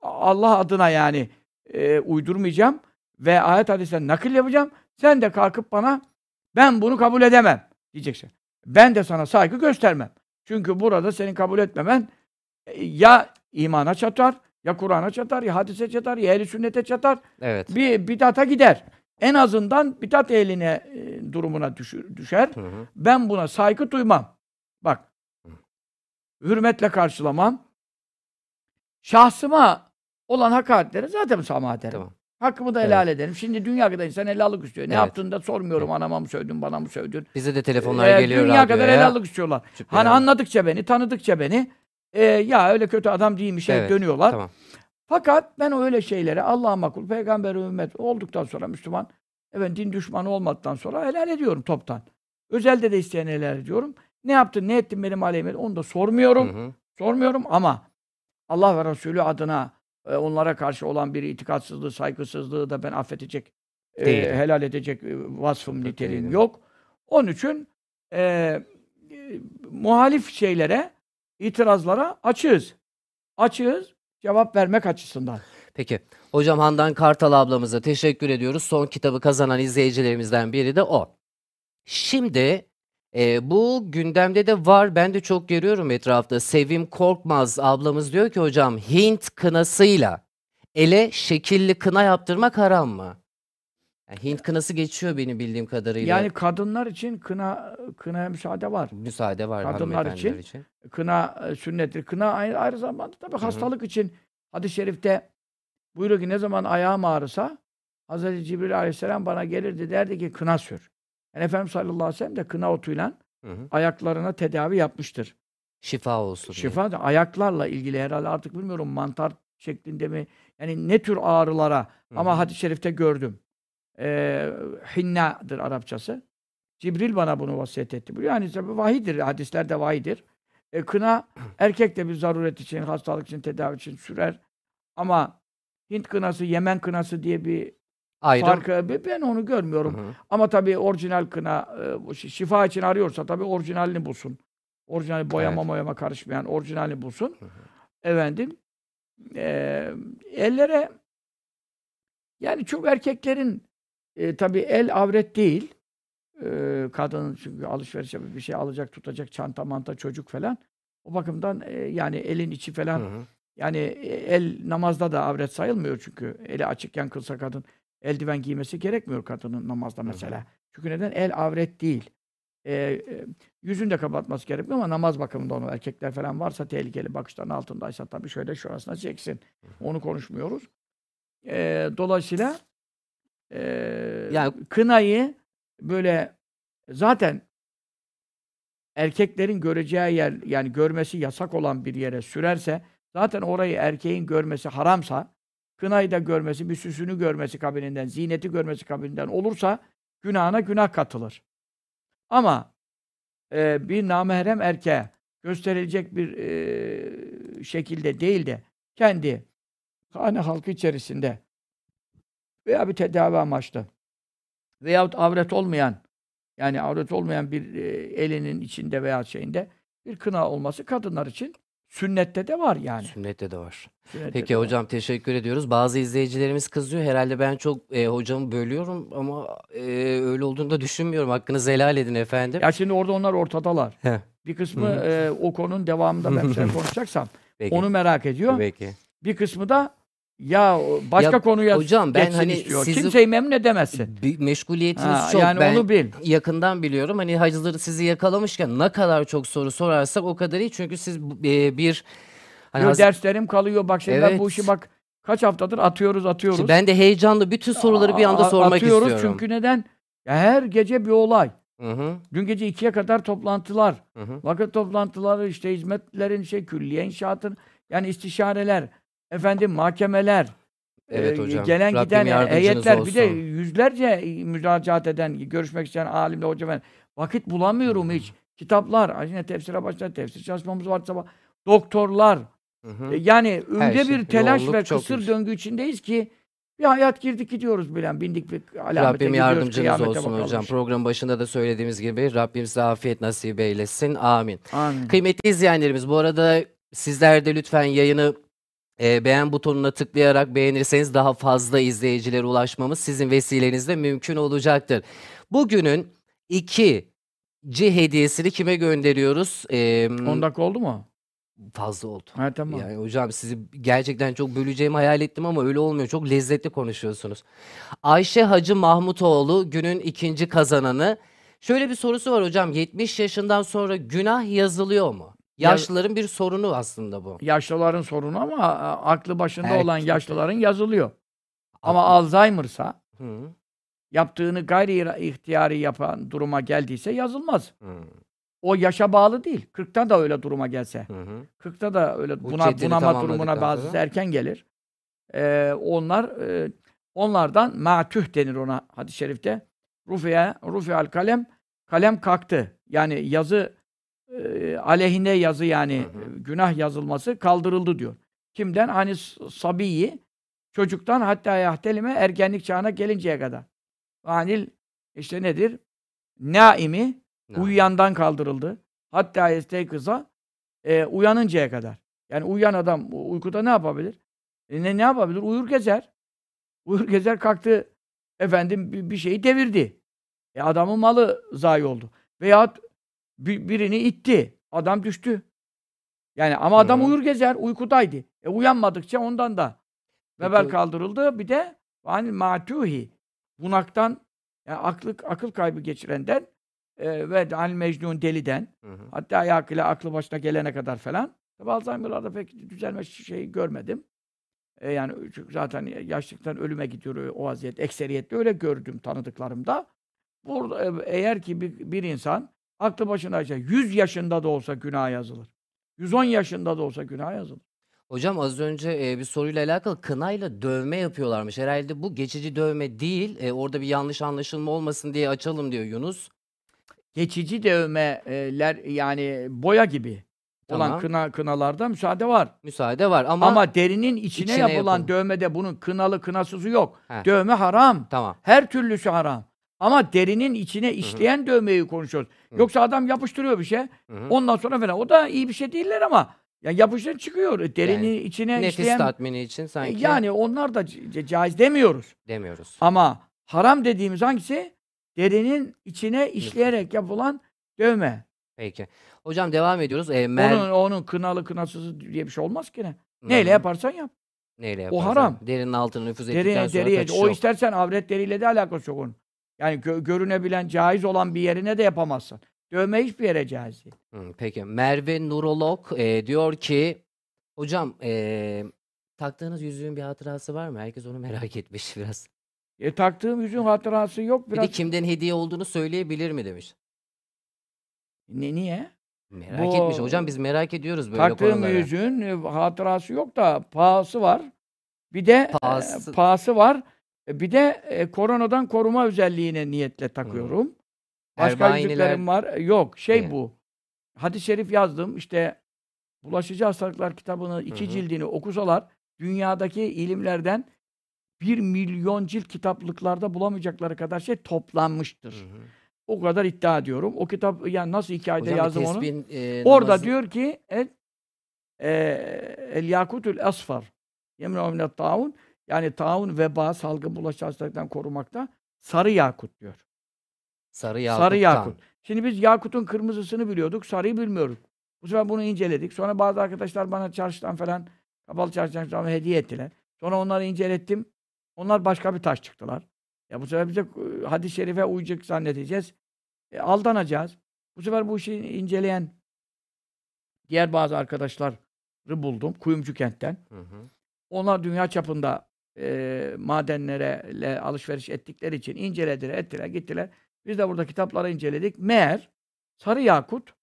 Allah adına yani e, uydurmayacağım. Ve ayet hadisten nakil yapacağım. Sen de kalkıp bana ben bunu kabul edemem diyeceksin. Ben de sana saygı göstermem. Çünkü burada senin kabul etmemen e, ya imana çatar, ya Kur'an'a çatar, ya hadise çatar, ya ehl sünnete çatar. Evet. Bir bidata gider. en azından bidat ehline e, durumuna düşür, düşer. Hı hı. Ben buna saygı duymam. Bak. Hürmetle karşılamam. Şahsıma olan hakaretleri zaten müsamaha ederim. Tamam. Hakkımı da Evet. helal ederim. Şimdi dünya kadar insan helallik istiyor. Ne Evet. yaptığını da sormuyorum. Anama mı sövdün, bana mı sövdün? Bize de telefonlar Ee, geliyor Dünya kadar helallik istiyorlar. Cübbeli Hani Hanım. anladıkça beni, tanıdıkça beni e, ya öyle kötü adam değilmiş hep Evet, dönüyorlar. Tamam. Fakat ben öyle şeyleri Allah'a makul, peygamber ümmet olduktan sonra Müslüman, evet din düşmanı olmadıktan sonra helal ediyorum toptan. Özelde de isteyen helal ediyorum. Ne yaptın, ne ettin benim aleyhime onu da sormuyorum. Hı hı. Sormuyorum ama Allah ve Resulü adına e, onlara karşı olan bir itikatsızlığı, saygısızlığı da ben affedecek, e, helal edecek vasfım, niteliğim değilim. yok. Onun için e, e, muhalif şeylere, itirazlara açığız. Açığız cevap vermek açısından. Peki. Hocam Handan Kartal ablamıza teşekkür ediyoruz. Son kitabı kazanan izleyicilerimizden biri de o. Şimdi e, bu gündemde de var. Ben de çok görüyorum etrafta. Sevim Korkmaz ablamız diyor ki hocam Hint kınasıyla ele şekilli kına yaptırmak haram mı? Yani Hint kınası geçiyor benim bildiğim kadarıyla. Yani kadınlar için kına kınaya müsaade var. müsaade var kadınlar hanımefendiler için için. Kına e, sünnettir. Kına aynı, ayrı zamanda tabii hı. hastalık için hadis-i şerifte buyuruyor ki ne zaman ayağım ağrısa Hazreti Cibril aleyhisselam bana gelirdi derdi ki kına sür. Yani Efendimiz sallallahu aleyhi ve sellem de kına otuyla Hı hı. ayaklarına tedavi yapmıştır. Şifa olsun. Şifa da ayaklarla ilgili herhalde artık bilmiyorum mantar şeklinde mi yani ne tür ağrılara Hı ama hadis-i şerifte gördüm. Ee, hinnadır Arapçası. Cibril bana bunu vasiyet etti. Bu Yani tabii vahidir, hadislerde vahidir. E, kına erkek de bir zaruret için, hastalık için, tedavi için sürer. Ama Hint kınası, Yemen kınası diye bir Ayrım. farkı ben onu görmüyorum. Hı hı. Ama tabii orijinal kına e, şifa için arıyorsa tabii orijinalini bulsun. Orijinal boyama Evet. moyama karışmayan orijinalini bulsun. Hı hı. Efendim e, ellere yani çok erkeklerin e, tabii el avret değil. E, kadının çünkü alışveriş yapıp bir şey alacak, tutacak çanta, manta, çocuk falan. O bakımdan e, yani elin içi falan Hı hı. yani e, el namazda da avret sayılmıyor çünkü eli açıkken kılsa kadın eldiven giymesi gerekmiyor kadının namazda hı. mesela. Çünkü neden? El avret değil. E, e, yüzünü de kapatması gerekmiyor ama namaz bakımında onu erkekler falan varsa tehlikeli bakışların altındaysa tabii şöyle şurasına çeksin. Onu konuşmuyoruz. E, dolayısıyla e, Yani- kınayı böyle zaten erkeklerin göreceği yer yani görmesi yasak olan bir yere sürerse zaten orayı erkeğin görmesi haramsa kınayı da görmesi, bir süsünü görmesi kabilinden, ziyneti görmesi kabilinden olursa günahına günah katılır. Ama e, bir namahrem erkeğe gösterilecek bir e, şekilde değil de kendi hane halkı içerisinde veya bir tedavi amaçlı veyahut avret olmayan yani avret olmayan bir e, elinin içinde veya şeyinde bir kına olması kadınlar için sünnette de var yani. Sünnette de var. Sünnette Peki de var. hocam teşekkür ediyoruz. Bazı izleyicilerimiz kızıyor. Herhalde ben çok e, hocamı bölüyorum ama e, öyle olduğunu da düşünmüyorum. Hakkınızı helal edin efendim. Ya şimdi orada onlar ortadalar. Heh, Bir kısmı Hı e, o konunun devamında ben şey konuşacaksam peki. onu merak ediyor. Peki. Bir kısmı da ya başka Ya, konuya hocam ben hani istiyor. sizi- Kimseyi memnun edemezsin. Bir meşguliyetiniz Ha, çok. yani ben onu bil. yakından biliyorum. Hani hazır sizi yakalamışken ne kadar çok soru sorarsak o kadar iyi. Çünkü siz e, bir hani haz- derslerim kalıyor. Bak şimdi ben Evet. bu işi bak kaç haftadır atıyoruz atıyoruz. Şimdi ben de heyecanlı bütün soruları bir anda sormak atıyoruz istiyorum. çünkü neden? Ya her gece bir olay. Hı hı, Dün gece ikiye kadar toplantılar. hı hı. Vakıf toplantıları, işte hizmetlerin şey, külliye inşaatın, yani istişareler, efendim mahkemeler, Evet e, hocam. gelen Rabbim giden heyetler, bir de yüzlerce müracaat eden, görüşmek isteyen alimle hoca ben vakit bulamıyorum hiç. Kitaplar, yine tefsire başlar, tefsir çalışmamız var sabah. Doktorlar, Hı hı. e, yani öyle şey, bir telaş ve kısır yüksek. döngü içindeyiz ki bir hayat girdik gidiyoruz bilen, bindik bir alamete Rabbim yardımcınız olsun bakalım. hocam. Programın başında da söylediğimiz gibi Rabbim size afiyet nasip eylesin. Amin. Amin. Kıymetli izleyenlerimiz bu arada sizler de lütfen yayını e, beğen butonuna tıklayarak beğenirseniz daha fazla izleyicilere ulaşmamız sizin vesilenizle mümkün olacaktır. Bugünün ikinci hediyesini kime gönderiyoruz? E, 10 dakika oldu mu? fazla oldu. Ha tamam. Yani hocam sizi gerçekten çok böleceğimi hayal ettim ama öyle olmuyor. Çok lezzetli konuşuyorsunuz. Ayşe Hacı Mahmutoğlu günün ikinci kazananı. Şöyle bir sorusu var hocam. 70 yaşından sonra günah yazılıyor mu? Ya- Yaşlıların bir sorunu aslında bu. Yaşlıların sorunu ama a, aklı başında Herkes- olan yaşlıların yazılıyor. Ama Aklı- Alzheimer'sa Hı, yaptığını gayri ihtiyari yapan duruma geldiyse yazılmaz. hı, O yaşa bağlı değil. 40'ta da öyle duruma gelse. hı, hı. 40'ta da öyle Bu buna, bunama durumuna bazısı sonra. erken gelir. Ee, onlar e, onlardan matüh denir ona hadis-i şerifte. Rufiye, rufial kalem, kalem kalktı. Yani yazı e, aleyhine yazı yani Hı hı. e, günah yazılması kaldırıldı diyor. Kimden? Hani sabiyi çocuktan hatta yahtelime ergenlik çağına gelinceye kadar. Anil işte nedir? Naimi Ne? uyuyandan kaldırıldı. Hatta yesteykiza e, uyanıncaya kadar. Yani uyuyan adam uykuda ne yapabilir? E, ne, ne yapabilir? Uyur gezer. Uyur gezer kalktı efendim bir, bir şeyi devirdi. E, adamın malı zayi oldu. Veyahut bi- birini itti. Adam düştü. Yani ama adam Hı. uyur gezer. Uykudaydı. E, uyanmadıkça ondan da Peki- kaldırıldı. Bir de hani matuhi bunaktan yani aklı, akıl kaybı geçirenden e, ve al mecnun deliden Hı hı. hatta ayakıyla aklı başına gelene kadar falan. Tabi Alzheimer'larda pek düzelme şeyi görmedim. E, yani çünkü zaten yaşlıktan ölüme gidiyor o vaziyet. Ekseriyetle öyle gördüm tanıdıklarımda. Burada e, eğer ki bir, bir insan aklı başındaysa 100 yaşında da olsa günah yazılır. 110 yaşında da olsa günah yazılır. Hocam az önce e, bir soruyla alakalı kınayla dövme yapıyorlarmış. Herhalde bu geçici dövme değil. E, orada bir yanlış anlaşılma olmasın diye açalım diyor Yunus. Geçici dövmeler yani boya gibi olan Tamam. kına kınalarda müsaade var. Müsaade var ama, Ama, derinin içine, içine yapılan yapın. dövmede bunun kınalı kınasızı yok. Heh. Dövme haram. tamam. Her türlüsü haram. Ama derinin içine işleyen dövmeyi konuşuyoruz. Hı. Yoksa adam yapıştırıyor bir şey. Hı hı. Ondan sonra falan. O da iyi bir şey değiller ama ya yapıştır çıkıyor. Derinin Yani içine Nefis işleyen tatmini için E, sanki yani onlar da ca- caiz demiyoruz. demiyoruz. Ama haram dediğimiz hangisi? Derinin içine işleyerek yapılan dövme. Peki. Hocam devam ediyoruz. E, Mer- Onun onun kınalı kınasızı diye bir şey olmaz ki ne? Hı Neyle yaparsan yap. Neyle O yaparsan. haram. Derinin altına nüfuz ettikten Deri, sonra deriye, o istersen avret deriyle de alakası yok onun. Yani gö- görünebilen, caiz olan bir yerine de yapamazsın. Dövme hiçbir yere caiz değil. Hı, peki. Merve Nurolog e, diyor ki hocam e, taktığınız yüzüğün bir hatırası var mı? Herkes onu merak etmiş biraz. E, taktığım yüzün hatırası yok. Bir Biraz... de kimden hediye olduğunu söyleyebilir mi demiş. Ne, niye? Merak Bu- etmiş. Hocam biz merak ediyoruz böyle Taktığım konuları. yüzüğün e, hatırası yok da pahası var. Bir de Pahası- e, pahası var. E, Bir de e, koronadan koruma özelliğine niyetle takıyorum. Başka Erbaineler- yüzüklerim var. E, Yok. Şey Ne? bu. Hadis-i şerif yazdım. İşte Bulaşıcı Hastalıklar kitabını iki Hı hı. cildini okusalar dünyadaki ilimlerden bir milyon cilt kitaplıklarda bulamayacakları kadar şey toplanmıştır. Hı hı. O kadar iddia ediyorum. O kitap yani nasıl iki ayda Hocam yazdım onu? tesbihin, e, Orada namazı- diyor ki el, e, el yakutul asfar yemin minet taun yani taun veba salgın bulaşıcı hastalıktan korumakta sarı yakut diyor. sarı yakuttan. Sarı yakut. Şimdi biz yakutun kırmızısını biliyorduk, sarıyı bilmiyoruz. Bu sefer bunu inceledik. Sonra bazı arkadaşlar bana çarşıdan falan kapalı çarşıdan falan hediye ettiler. Sonra onları incelettim. Onlar başka bir taş çıktılar. Ya bu sefer bize e, hadis-i şerife uyacak zannedeceğiz. E, aldanacağız. Bu sefer bu işi inceleyen diğer bazı arkadaşları buldum. Kuyumcu kentten. Hı hı. Onlar dünya çapında e, madenlere alışveriş ettikleri için incelediler, ettiler, gittiler. Biz de burada kitapları inceledik. Meğer sarı yakut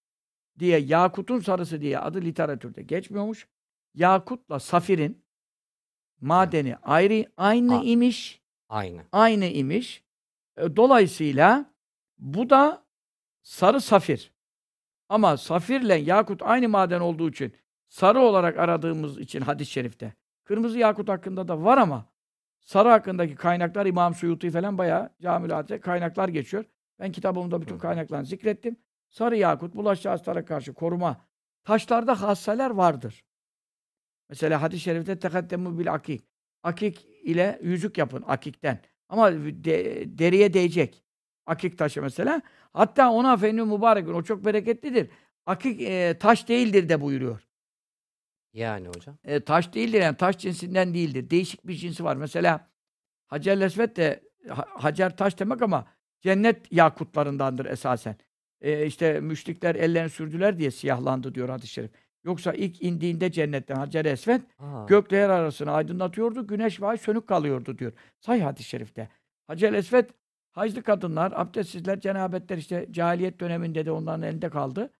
diye, yakutun sarısı diye adı literatürde geçmiyormuş. Yakutla safirin madeni ayrı, aynı A- imiş. Aynı. Aynı imiş. E, Dolayısıyla bu da sarı safir. Ama safirle yakut aynı maden olduğu için sarı olarak aradığımız için hadis-i şerifte. Kırmızı yakut hakkında da var ama sarı hakkındaki kaynaklar İmam Suyuti falan bayağı camilate kaynaklar geçiyor. Ben kitabımda bütün kaynaklarını zikrettim. Sarı yakut bulaşıcı hastalara karşı koruma. Taşlarda hasseler vardır. Mesela hadis-i şerifte tekaddemu bil akik. Akik ile yüzük yapın akikten. Ama de- deriye değecek. Akik taşı mesela. Hatta ona fenni mübarek o çok bereketlidir. Akik e, taş değildir de buyuruyor. Yani hocam. E, taş değildir yani taş cinsinden değildir. Değişik bir cinsi var. Mesela Hacer Esvet de ha- Hacer taş demek ama cennet yakutlarındandır esasen. E, işte müşrikler ellerini sürdüler diye siyahlandı diyor hadis-i şerif. Yoksa ilk indiğinde cennetten Hacer Esvet Aa, gökle yer arasını aydınlatıyordu. Güneş ve ay sönük kalıyordu diyor. Sahih hadis-i şerifte. Hacer Esvet haclı kadınlar, abdestsizler, cenabetler işte cahiliyet döneminde de onların elinde kaldı.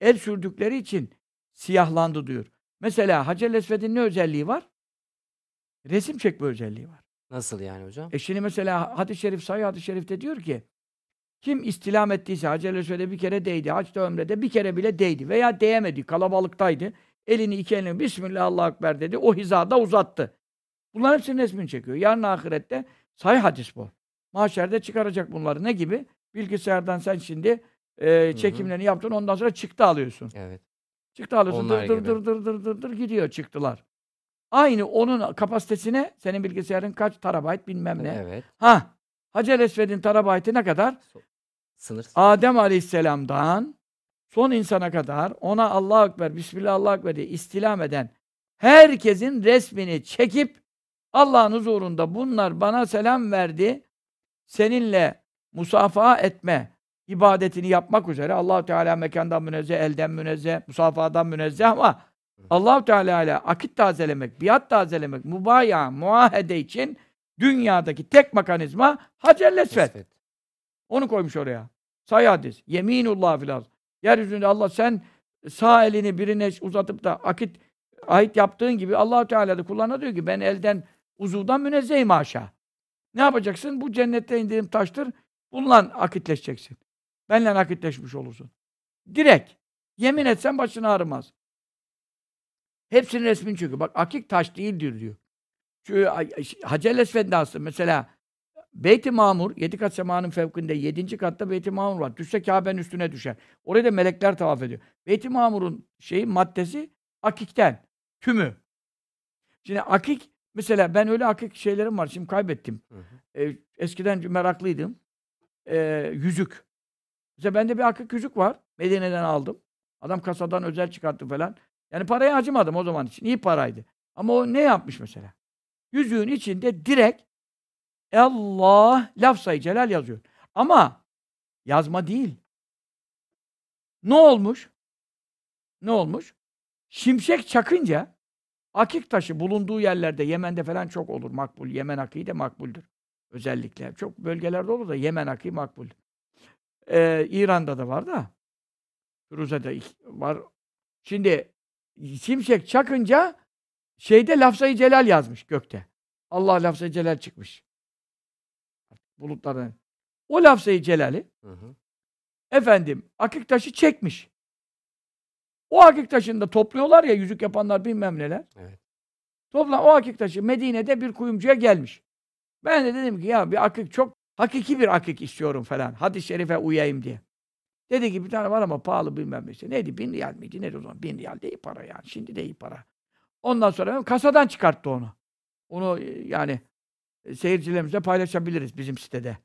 El sürdükleri için siyahlandı diyor. Mesela Hacer Esved'in ne özelliği var? Resim çekme özelliği var. nasıl yani hocam? E şimdi mesela hadis-i şerif, sahih hadis-i şerifte diyor ki kim istilam ettiyse Hacer Esved'e bir kere değdi, haçta ömrede bir kere bile değdi veya değemedi, kalabalıktaydı. Elini iki elini Bismillah Allahu Ekber dedi, o hizada uzattı. Bunların hepsinin resmini çekiyor. Yarın ahirette sahih hadis bu. Mahşerde çıkaracak bunları. Ne gibi? Bilgisayardan sen şimdi e, çekimlerini yaptın, ondan sonra çıktı alıyorsun. Evet. Çıktı alıyorsun, Onlar dır dır gibi. dır dır dır dır dır gidiyor çıktılar. Aynı onun kapasitesine senin bilgisayarın kaç terabayt bilmem ne. Evet. Ha, Hacer Esved'in terabaytı ne kadar? Sınır. Adem Aleyhisselam'dan son insana kadar ona Allahu Ekber, Bismillah Allahu Ekber diye istilam eden herkesin resmini çekip Allah'ın huzurunda bunlar bana selam verdi. Seninle musafaha etme ibadetini yapmak üzere allah Teala mekandan münezzeh, elden münezzeh, musafahadan münezzeh ama allah Teala ile akit tazelemek, biat tazelemek, mubaya, muahede için dünyadaki tek mekanizma Hacer Esved. Esvet. Onu koymuş oraya. Say hadis. Yeminullah filaz. Yeryüzünde Allah sen sağ elini birine uzatıp da akit ait yaptığın gibi allah Teala da kullarına diyor ki ben elden uzuvdan münezzehim haşa. Ne yapacaksın? Bu cennette indirim taştır. Bununla akitleşeceksin. Benle akitleşmiş olursun. Direkt. Yemin etsen başın ağrımaz. Hepsinin resmini çekiyor. Bak akik taş değildir diyor. Şu Hacer Esved'de mesela Beyt-i Mamur, yedi kat semanın fevkinde, yedinci katta Beyt-i Mamur var. Düşse Kabe'nin üstüne düşer. Oraya da melekler tavaf ediyor. Beyt-i Mamur'un şeyi, maddesi akikten, tümü. Şimdi akik, mesela ben öyle akik şeylerim var, şimdi kaybettim. Hı hı. Ee, eskiden meraklıydım. Ee, yüzük. Mesela bende bir akik yüzük var. Medine'den aldım. Adam kasadan özel çıkarttı falan. Yani paraya acımadım o zaman için. İyi paraydı. Ama o ne yapmış mesela? Yüzüğün içinde direkt Allah laf-sayı celal yazıyor. Ama yazma değil. Ne olmuş? Ne olmuş? Şimşek çakınca akik taşı bulunduğu yerlerde Yemen'de falan çok olur makbul. Yemen akıyı da makbuldür. Özellikle. Çok bölgelerde olur da Yemen akıyı makbul. Ee, İran'da da var da. İk- var. Şimdi şimşek çakınca şeyde lafzayı celal yazmış gökte. Allah lafzayı celal çıkmış. Bulutların. O lafzayı celali Hı hı. efendim akik taşı çekmiş. O akik taşını da topluyorlar ya yüzük yapanlar bilmem neler. Evet. Topla o akik taşı Medine'de bir kuyumcuya gelmiş. Ben de dedim ki ya bir akik çok hakiki bir akik istiyorum falan. Hadis-i şerife uyayım diye. Dedi ki bir tane var ama pahalı bilmem ne. işte. Neydi? Bin riyal miydi? Neydi o zaman? Bin riyal de iyi para yani. Şimdi de iyi para. Ondan sonra kasadan çıkarttı onu. Onu e, yani e, seyircilerimizle paylaşabiliriz bizim sitede.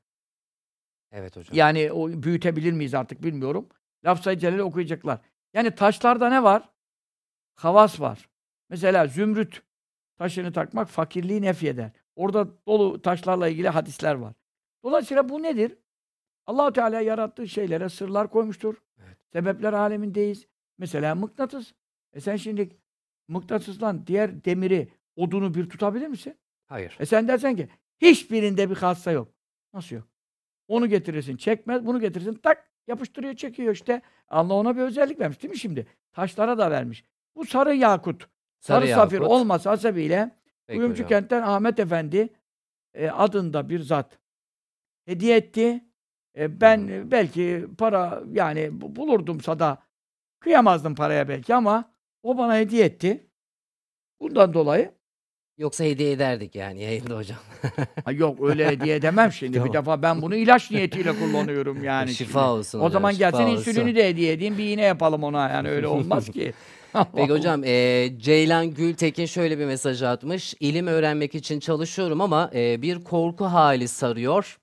Evet hocam. Yani o büyütebilir miyiz artık bilmiyorum. Lafzayı Celal'i okuyacaklar. Yani taşlarda ne var? Havas var. Mesela zümrüt taşını takmak fakirliği nefyeder. Orada dolu taşlarla ilgili hadisler var. Dolayısıyla bu nedir? Allahu Teala yarattığı şeylere sırlar koymuştur. Evet. Sebepler alemindeyiz. Mesela mıknatıs. E sen şimdi mıknatısla diğer demiri, odunu bir tutabilir misin? Hayır. E sen dersen ki hiçbirinde bir hassa yok. Nasıl yok? Onu getirirsin çekmez, bunu getirirsin tak yapıştırıyor çekiyor işte. Allah ona bir özellik vermiş değil mi şimdi? Taşlara da vermiş. Bu sarı yakut, sarı, safir yakut. olması hasebiyle Peki Kuyumcu kentten Ahmet Efendi e, adında bir zat hediye etti. E, ben e, belki para yani bu- bulurdumsa da kıyamazdım paraya belki ama o bana hediye etti. Bundan dolayı Yoksa hediye ederdik yani yayında hocam. Ha yok öyle hediye edemem şimdi. Tamam. Bir defa ben bunu ilaç niyetiyle kullanıyorum yani. Şifa şimdi. olsun O hocam, zaman gelsin olsun. insülini de hediye edeyim. Bir iğne yapalım ona. Yani öyle olmaz ki. Peki hocam e, Ceylan Gültekin şöyle bir mesaj atmış. İlim öğrenmek için çalışıyorum ama e, bir korku hali sarıyor.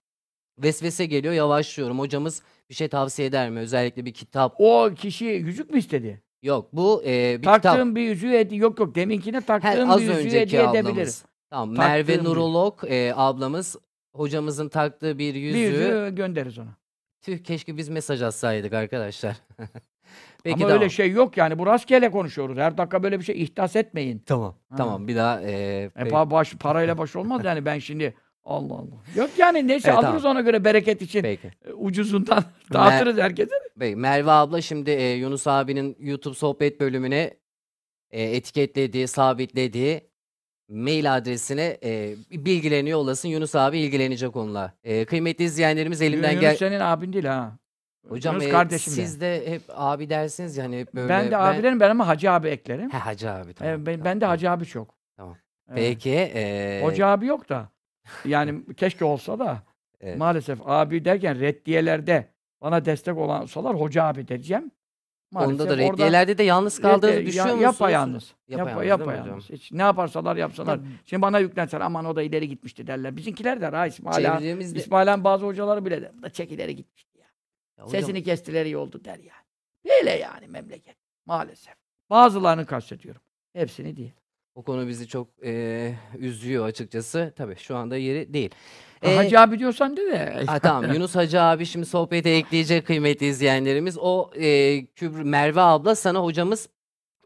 Vesvese geliyor yavaşlıyorum. Hocamız bir şey tavsiye eder mi? Özellikle bir kitap. O kişi yüzük mü istedi? Yok bu e, bir Taktığım kitap. bir yüzüğü hediye yok yok deminkine taktığım az bir yüzüğü önceki hediye ablamız. Tamam. Taktığım Merve bir- Nurolog e, ablamız hocamızın taktığı bir yüzüğü. Bir yüzüğü göndeririz ona. Tüh keşke biz mesaj atsaydık arkadaşlar. Peki Ama tamam. öyle şey yok yani bu rastgele konuşuyoruz. Her dakika böyle bir şey ihdas etmeyin. Tamam. Ha. Tamam bir daha e, E, peki. pa- baş, parayla baş olmaz yani ben şimdi Allah Allah. Yok yani neyse Evet, alırız tamam. ona göre bereket için. Peki. E, Ucuzundan dağıtırız herkese. Peki. Merve abla şimdi e, Yunus abinin YouTube sohbet bölümüne e, etiketlediği, sabitlediği mail adresine e, bilgilerini yollasın. Yunus abi ilgilenecek onunla. E, kıymetli izleyenlerimiz elimden Yunus gel... senin abin değil ha. Hocam Yunus e, kardeşim siz de hep abi dersiniz yani hep böyle. ben de abilerim ben ama hacı abi eklerim. He hacı abi E, tamam. ben, tamam, ben de hacı abi çok. Tamam. Evet. Peki. E, Hoca abi yok da. Yani keşke olsa da. Evet. Maalesef abi derken reddiyelerde bana destek olansalar hoca abi diyeceğim. Onda da reddiyelerde de yalnız kaldığınızı reddiye- düşünüyor musunuz? Yapayalnız. Yapa, Yapayalnız mi yapayalnız. Hiç ne yaparsalar yapsalar. Şimdi bana yüklenseler aman o da ileri gitmişti derler. Bizimkiler de ha İsmail Han-. İsmail Han bazı hocaları bile der. Da çek ileri gitmişti ya. Ya hocam, Sesini kestiler iyi oldu der yani. Böyle yani memleket. Maalesef. Bazılarını kastediyorum. Hepsini değil. O konu bizi çok e, üzüyor açıkçası. Tabii şu anda yeri değil. Ha, Hacı abi diyorsan de de. Ha, tamam Yunus Hacı abi şimdi sohbete ekleyecek kıymetli izleyenlerimiz. O e, Kübr Merve abla sana hocamız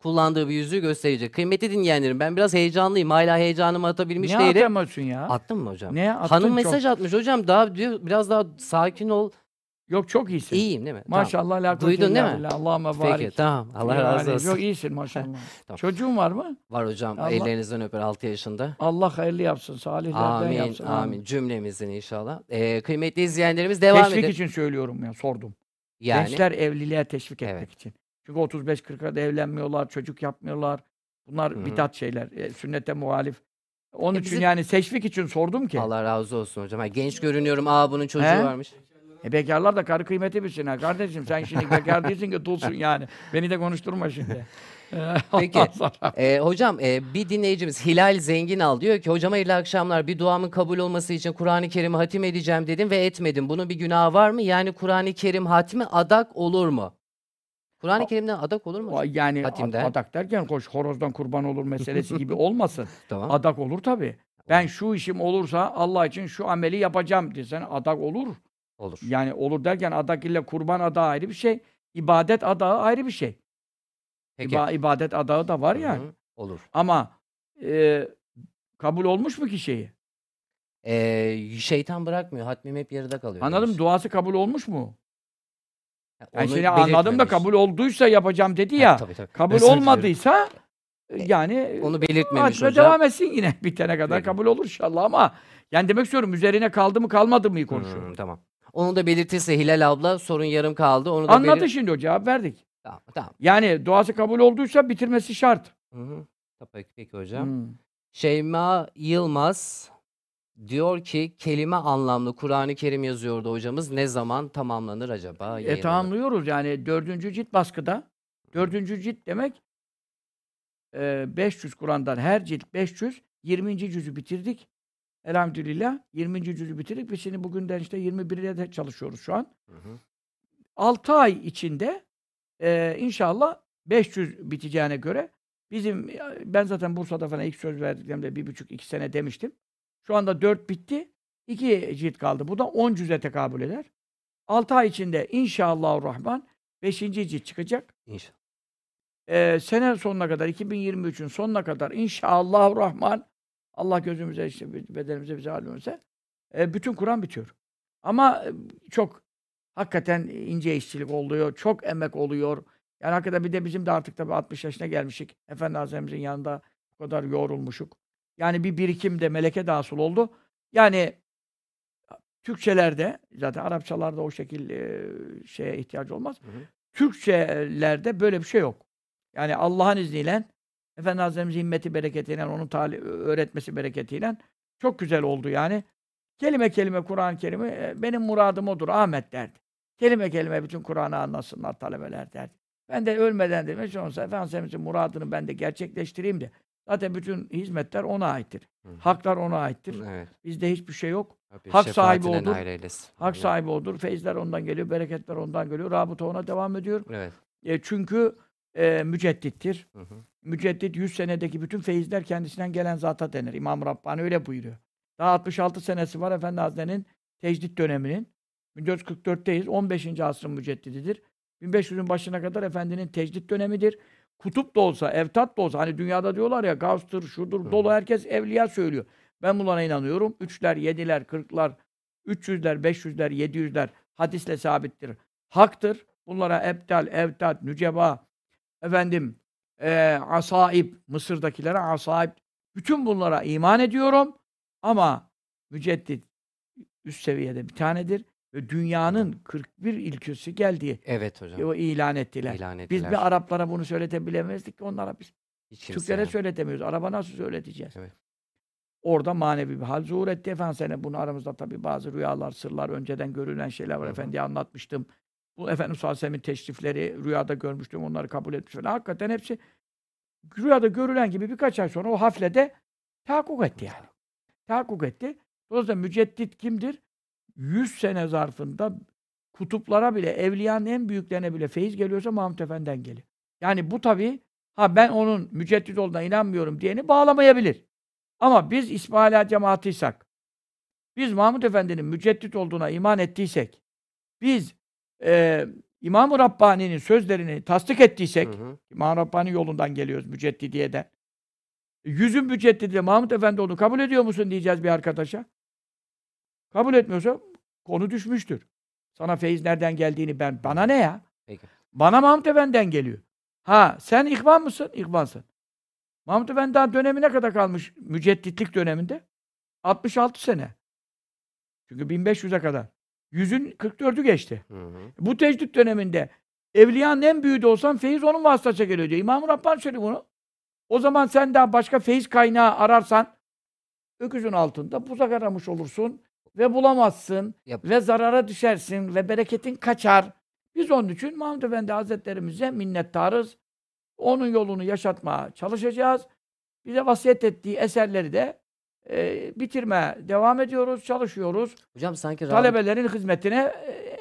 kullandığı bir yüzüğü gösterecek. Kıymetli dinleyenlerim ben biraz heyecanlıyım. Hala heyecanımı atabilmiş Ne değilim. atamıyorsun ya? Attın mı hocam? Ne attın Hanım çok. mesaj atmış hocam daha diyor biraz daha sakin ol. Yok çok iyisin. İyiyim değil mi? Tamam. Maşallah la Duydun değil mi? Allahümme barik. Peki tamam. Allah razı olsun. Çok iyisin maşallah. Tamam. Çocuğun var mı? Var hocam. Allah- Ellerinizden öper 6 yaşında. Allah hayırlı yapsın. Salihlerden Amin, yapsın. amin. Cümlemizin inşallah. Ee, kıymetli izleyenlerimiz devam Teşvik edelim. için söylüyorum ya sordum. Yani Gençler evliliğe teşvik etmek Evet. için. Çünkü 35-40'a da evlenmiyorlar, çocuk yapmıyorlar. Bunlar Hı hı. bidat şeyler, e, sünnete muhalif. Onun E için bizim- yani teşvik için sordum ki. Allah razı olsun hocam. Ha, genç görünüyorum. Aa bunun çocuğu He? varmış. E bekarlar da karı kıymeti bilsin ha kardeşim. Sen şimdi bekar değilsin ki dulsun yani. Beni de konuşturma şimdi. E, Peki. Ee, hocam e, bir dinleyicimiz Hilal Zenginal diyor ki hocam hayırlı akşamlar bir duamın kabul olması için Kur'an-ı Kerim'i hatim edeceğim dedim ve etmedim. Bunun bir günahı var mı? Yani Kur'an-ı Kerim hatmi adak olur mu? Kur'an-ı Kerim'den adak olur mu? hocam? Yani Hatimden. adak derken koş horozdan kurban olur meselesi gibi olmasın. Tamam. Adak olur tabi. Ben şu işim olursa Allah için şu ameli yapacağım desen adak olur. Olur. Yani olur derken adak ile kurban adağı ayrı bir şey. İbadet adağı ayrı bir şey. Peki. İba- ibadet adağı da var ya. hı, Olur. Ama e, kabul olmuş mu ki şeyi? Ee, şeytan bırakmıyor. Hatmim hep yarıda kalıyor. Anladım. demiş. Duası kabul olmuş mu? Ha, onu seni anladım da kabul olduysa yapacağım dedi Ha, ya. tabii, tabii. Kabul dilerim. olmadıysa e, yani Onu belirtmemiş hocam. devam etsin yine bitene kadar Peki. kabul olur inşallah ama yani demek istiyorum üzerine kaldı mı kalmadı mı konuşuyorum. Hmm, tamam. Onu da belirtirse Hilal abla sorun yarım kaldı. Onu da Anladı belir- şimdi o cevap verdik. Tamam, tamam. Yani duası kabul olduysa bitirmesi şart. Hı hı. Peki, peki hocam. Hmm. Şeyma Yılmaz diyor ki kelime anlamlı Kur'an-ı Kerim yazıyordu hocamız. Ne zaman tamamlanır acaba? E yayınlanır? tamamlıyoruz yani dördüncü cilt baskıda. Dördüncü cilt demek e, 500 Kur'an'dan her cilt 500 20. cüzü bitirdik. Elhamdülillah 20. cüzü bitirdik. Biz şimdi bugünden işte 21'e de çalışıyoruz şu an. Hı hı. 6 ay içinde e, inşallah 500 biteceğine göre bizim ben zaten Bursa'da falan ilk söz verdiklerimde bir buçuk iki sene demiştim. Şu anda 4 bitti. 2 cilt kaldı. Bu da 10 cüze tekabül eder. 6 ay içinde inşallahurrahman 5. cilt çıkacak. İnşallah. E, sene sonuna kadar 2023'ün sonuna kadar inşallahurrahman Allah gözümüze işte bedenimize bize halimize e, bütün Kur'an bitiyor. Ama e, çok hakikaten ince işçilik oluyor. Çok emek oluyor. Yani hakikaten bir de bizim de artık tabii 60 yaşına gelmişik. Efendi Hazretlerimizin yanında bu kadar yoğrulmuşuk. Yani bir birikim de meleke de hasıl oldu. Yani Türkçelerde zaten Arapçalarda o şekil e, şeye ihtiyaç olmaz. Hı hı. Türkçelerde böyle bir şey yok. Yani Allah'ın izniyle Efendi Hazretlerimizin himmeti bereketiyle, onun tali- öğretmesi bereketiyle çok güzel oldu yani. Kelime kelime Kur'an-ı Kerim'i e, benim muradım odur Ahmet derdi. Kelime kelime bütün Kur'an'ı anlasınlar talebeler derdi. Ben de ölmeden dedim. Hiç olmazsa Efendimiz'in muradını ben de gerçekleştireyim de. Zaten bütün hizmetler ona aittir. Hı. Haklar ona aittir. Evet. Bizde hiçbir şey yok. Rabbim Hak sahibi odur. nail eylesin. Hak sahibi odur. Feyizler ondan geliyor, bereketler ondan geliyor. Rabıta ona devam ediyor. Evet. E, çünkü e, müceddittir. Hı hı. Müceddit 100 senedeki bütün feyizler kendisinden gelen zata denir. İmam Rabbani öyle buyuruyor. Daha 66 senesi var Efendi Hazretleri'nin tecdit döneminin. 1444'teyiz. 15. asrın müceddididir. 1500'ün başına kadar Efendinin tecdit dönemidir. Kutup da olsa, evtat da olsa, hani dünyada diyorlar ya gavstır, şudur, Hı. dolu herkes evliya söylüyor. Ben bunlara inanıyorum. Üçler, yediler, kırklar, 300'ler, 500'ler, 700'ler hadisle sabittir. Haktır. Bunlara ebtal, evtat, nüceba, efendim, eee asaib, Mısır'dakilere asaib, bütün bunlara iman ediyorum. Ama müceddit üst seviyede bir tanedir. Ve dünyanın 41 ilkesi geldiği Evet hocam. o ilan ettiler. İlan Biz ettiler. bir Araplara bunu söyletebilemezdik ki onlara biz Hiç Türklere yani. söyletemiyoruz. Araba nasıl söyleteceğiz? Evet. Orada manevi bir hal zuhur etti efendim sene. Bunu aramızda tabii bazı rüyalar, sırlar, önceden görülen şeyler var. Hı hı. Efendiye anlatmıştım. Bu Efendimiz sallallahu aleyhi ve sellem'in teşrifleri rüyada görmüştüm. Onları kabul etmiş falan. Hakikaten hepsi rüyada görülen gibi birkaç ay sonra o haflede tahakkuk etti yani. Tahakkuk etti. Dolayısıyla müceddit kimdir? 100 sene zarfında kutuplara bile, evliyanın en büyüklerine bile feyiz geliyorsa Mahmud Efendi'den geliyor. Yani bu tabii ha ben onun müceddit olduğuna inanmıyorum diyeni bağlamayabilir. Ama biz İsmaila cemaatiysak, biz Mahmud Efendi'nin müceddit olduğuna iman ettiysek, biz e, İmam-ı Rabbani'nin sözlerini tasdik ettiysek, Hı hı. İmam Rabbani yolundan geliyoruz müceddidiyeden. Yüzün müceddidi Mahmud Efendi olduğunu kabul ediyor musun diyeceğiz bir arkadaşa. Kabul etmiyorsa konu düşmüştür. Sana feyiz nereden geldiğini ben, bana ne ya? Peki. Bana Mahmud Efendi'den geliyor. Ha sen ihvan mısın? İhvansın. Mahmud Efendi daha dönemine kadar kalmış mücedditlik döneminde? 66 sene. Çünkü 1500'e kadar. Yüzün 44'ü geçti. Hı hı. Bu tecdüt döneminde evliyanın en büyüğü de olsan feyiz onun vasıtasıyla geliyor diyor. İmam-ı Rabbani söylüyor bunu. O zaman sen daha başka feyiz kaynağı ararsan öküzün altında buzak aramış olursun ve bulamazsın Yap. ve zarara düşersin ve bereketin kaçar. Biz onun için Mahmud Efendi Hazretlerimize minnettarız. Onun yolunu yaşatmaya çalışacağız. Bize vasiyet ettiği eserleri de e, bitirmeye devam ediyoruz, çalışıyoruz. Hocam sanki Rabıta- Talebelerin hizmetine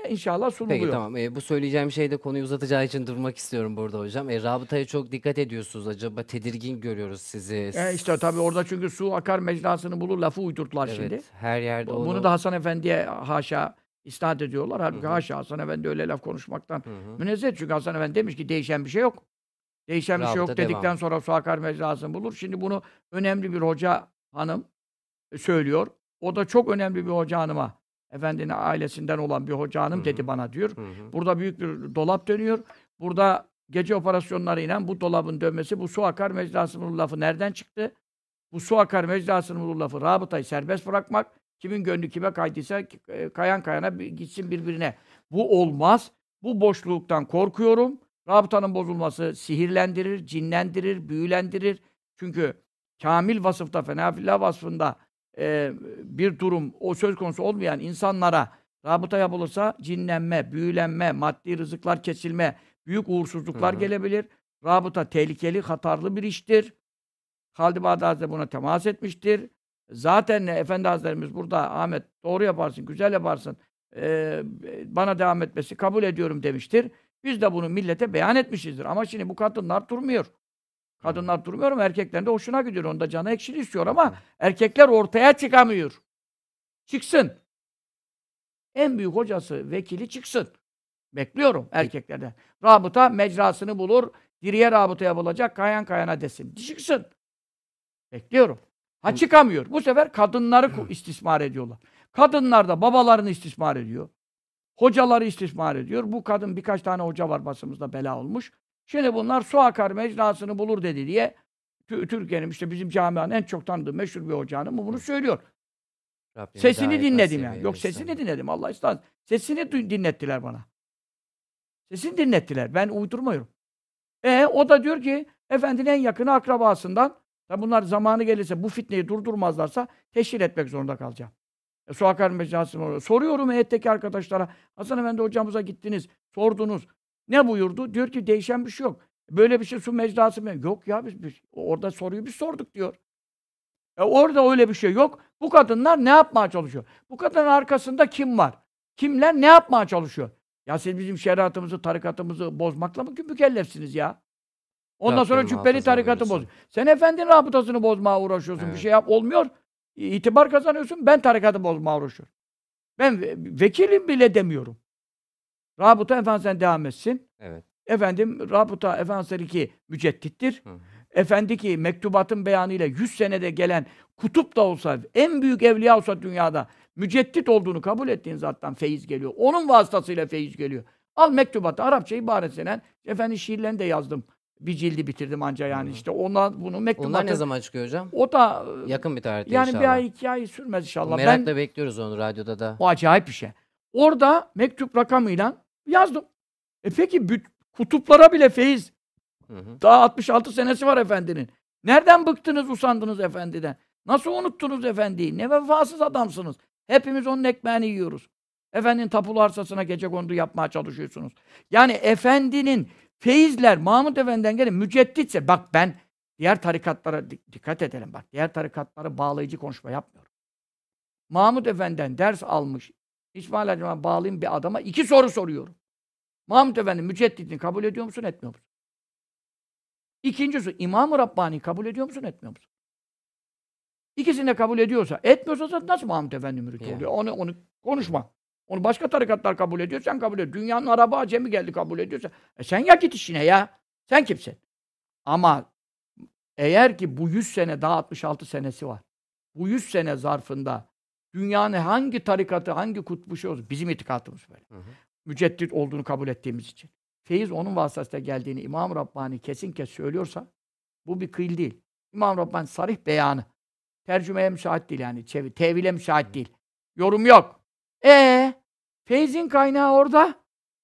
e, inşallah sunuluyor. Peki tamam. Ee, bu söyleyeceğim şey de konuyu uzatacağı için durmak istiyorum burada hocam. E, rabıtaya çok dikkat ediyorsunuz. Acaba tedirgin görüyoruz sizi. E işte tabii orada çünkü su akar mecrasını bulur lafı uydurdular Evet, şimdi. her yerde onu... Bunu da Hasan Efendi'ye haşa isnat ediyorlar. Halbuki Hı hı. haşa Hasan Efendi öyle laf konuşmaktan Hı hı. münezzeh. Çünkü Hasan Efendi demiş ki değişen bir şey yok. Değişen bir şey yok dedikten devam. sonra su akar mecrasını bulur. Şimdi bunu önemli bir hoca hanım e, söylüyor. O da çok önemli bir hoca hanıma. Efendinin ailesinden olan bir hoca hanım Hı dedi bana diyor. Hı hı. Burada büyük bir dolap dönüyor. Burada gece operasyonlarıyla bu dolabın dönmesi, bu su akar mecrasının lafı nereden çıktı? Bu su akar mecrasının lafı rabıtayı serbest bırakmak. Kimin gönlü kime kaydıysa e, kayan kayana gitsin birbirine. Bu olmaz. Bu boşluktan korkuyorum. Rabıtanın bozulması sihirlendirir, cinlendirir, büyülendirir. Çünkü kamil vasıfta, fenafillah vasfında e, bir durum o söz konusu olmayan insanlara rabıta yapılırsa cinlenme, büyülenme, maddi rızıklar kesilme, büyük uğursuzluklar Hı hı. gelebilir. Rabıta tehlikeli, hatarlı bir iştir. Halid-i Hazretleri buna temas etmiştir. Zaten Efendi Hazretlerimiz burada Ahmet doğru yaparsın, güzel yaparsın, e, bana devam etmesi kabul ediyorum demiştir. Biz de bunu millete beyan etmişizdir. Ama şimdi bu kadınlar durmuyor. Kadınlar durmuyor ama erkeklerin de hoşuna gidiyor. Onda canı ekşili istiyor ama erkekler ortaya çıkamıyor. Çıksın. En büyük hocası, vekili çıksın. Bekliyorum erkeklerden. Rabıta mecrasını bulur. Diriye rabıta yapılacak. Kayan kayana desin. Çıksın. Bekliyorum. Ha çıkamıyor. Bu sefer kadınları istismar ediyorlar. Kadınlar da babalarını istismar ediyor. Hocaları istismar ediyor. Bu kadın birkaç tane hoca var basımızda bela olmuş. Şimdi bunlar su akar mecrasını bulur dedi diye Tü- Türkiye'nin işte bizim camianın en çok tanıdığı meşhur bir hoca hanımı bunu söylüyor. Rabbim Sesini dinledim yani. Yok sesini dinledim Allah ister. Sesini dinlettiler bana. Sesini dinlettiler. Ben uydurmuyorum. E o da diyor ki efendinin en yakını akrabasından da bunlar zamanı gelirse bu fitneyi durdurmazlarsa teşhir etmek zorunda kalacağım. E, su akar mecrasını. Soruyorum heyetteki arkadaşlara. Hasan Efendi hocamıza gittiniz, sordunuz. Ne buyurdu? Diyor ki değişen bir şey yok. Böyle bir şey su mecrası mı? Yok ya biz, biz orada soruyu biz sorduk diyor. E orada öyle bir şey yok. Bu kadınlar ne yapmaya çalışıyor? Bu kadının arkasında kim var? Kimler ne yapmaya çalışıyor? Ya siz bizim şeriatımızı, tarikatımızı bozmakla mı mükellefsiniz ya? Ondan sonra Rabbim cübbeli muhafaza tarikatı boz. Sen efendinin rabıtasını bozmaya uğraşıyorsun. Bir Evet. şey yap olmuyor. İtibar kazanıyorsun. Ben tarikatı bozmaya uğraşıyorum. Ben ve- vekilim bile demiyorum. Rabıta Efendimiz'den devam etsin. Evet. Efendim Rabıta Efendimiz ki müceddittir. Hı. Efendi ki mektubatın beyanıyla 100 senede gelen kutup da olsa, en büyük evliya olsa dünyada müceddit olduğunu kabul ettiğin zattan feyiz geliyor. Onun vasıtasıyla feyiz geliyor. Al mektubatı, Arapça ibaretsenen, efendi şiirlerini de yazdım. Bir cildi bitirdim anca yani Hı. işte. Onlar bunu mektubatı... Onlar ne zaman çıkıyor hocam? O da Yakın bir tarihte yani inşallah. bir ay iki ay sürmez inşallah. Merakla Ben, bekliyoruz onu radyoda da. o acayip bir şey. Orada mektup rakamıyla yazdım. E peki kutuplara bile feyiz Hı hı. Daha 66 senesi var efendinin. Nereden bıktınız, usandınız efendiden? Nasıl unuttunuz efendiyi? Ne vefasız adamsınız. Hepimiz onun ekmeğini yiyoruz. Efendinin tapulu arsasına gece kondu yapmaya çalışıyorsunuz. Yani efendinin feyizler Mahmud Efendi'den gelin mücedditse bak ben diğer tarikatlara dik- dikkat edelim bak. Diğer tarikatlara bağlayıcı konuşma yapmıyorum. Mahmud Efendi'den ders almış İsmail Hacı'na bağlayayım bir adama iki soru soruyorum. Mahmud Efendi mücedditini kabul ediyor musun, etmiyor musun? İkincisi İmam-ı Rabbani kabul ediyor musun, etmiyor musun? İkisini de kabul ediyorsa, etmiyorsa zaten nasıl Mahmud Efendi müridi Yani. oluyor? Onu, onu konuşma. Onu başka tarikatlar kabul ediyor, sen kabul ediyorsun. Dünyanın Arabı Acemi geldi kabul ediyorsa. E sen ya git işine ya. Sen kimsin? Ama eğer ki bu 100 sene daha 66 senesi var. Bu 100 sene zarfında dünyanın hangi tarikatı, hangi kutbu şey olsun, bizim itikatımız böyle. Hı hı. Müceddit olduğunu kabul ettiğimiz için. Feyiz onun vasıtasıyla geldiğini İmam Rabbani kesin kes söylüyorsa bu bir kıyıl değil. İmam Rabbani sarih beyanı. Tercümeye müsait değil yani. Çevir, tevile müsait değil. Yorum yok. E Feyzin kaynağı orada.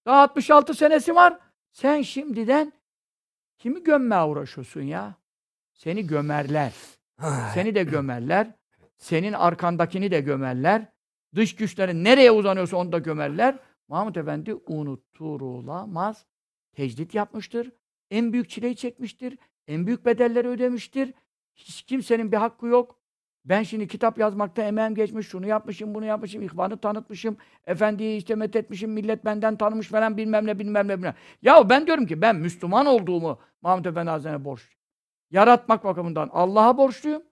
Daha 66 senesi var. Sen şimdiden kimi gömmeye uğraşıyorsun ya? Seni gömerler. Seni de gömerler. Senin arkandakini de gömerler. Dış güçlerin nereye uzanıyorsa onu da gömerler. Mahmut Efendi unuturulamaz. Tecdit yapmıştır. En büyük çileyi çekmiştir. En büyük bedelleri ödemiştir. Hiç kimsenin bir hakkı yok. Ben şimdi kitap yazmakta emeğim geçmiş, şunu yapmışım, bunu yapmışım, ihvanı tanıtmışım, efendiyi işte methetmişim, millet benden tanımış falan bilmem ne bilmem ne bilmem. Ya ben diyorum ki ben Müslüman olduğumu Mahmut Efendi Hazretleri'ne borçluyum. Yaratmak bakımından Allah'a borçluyum.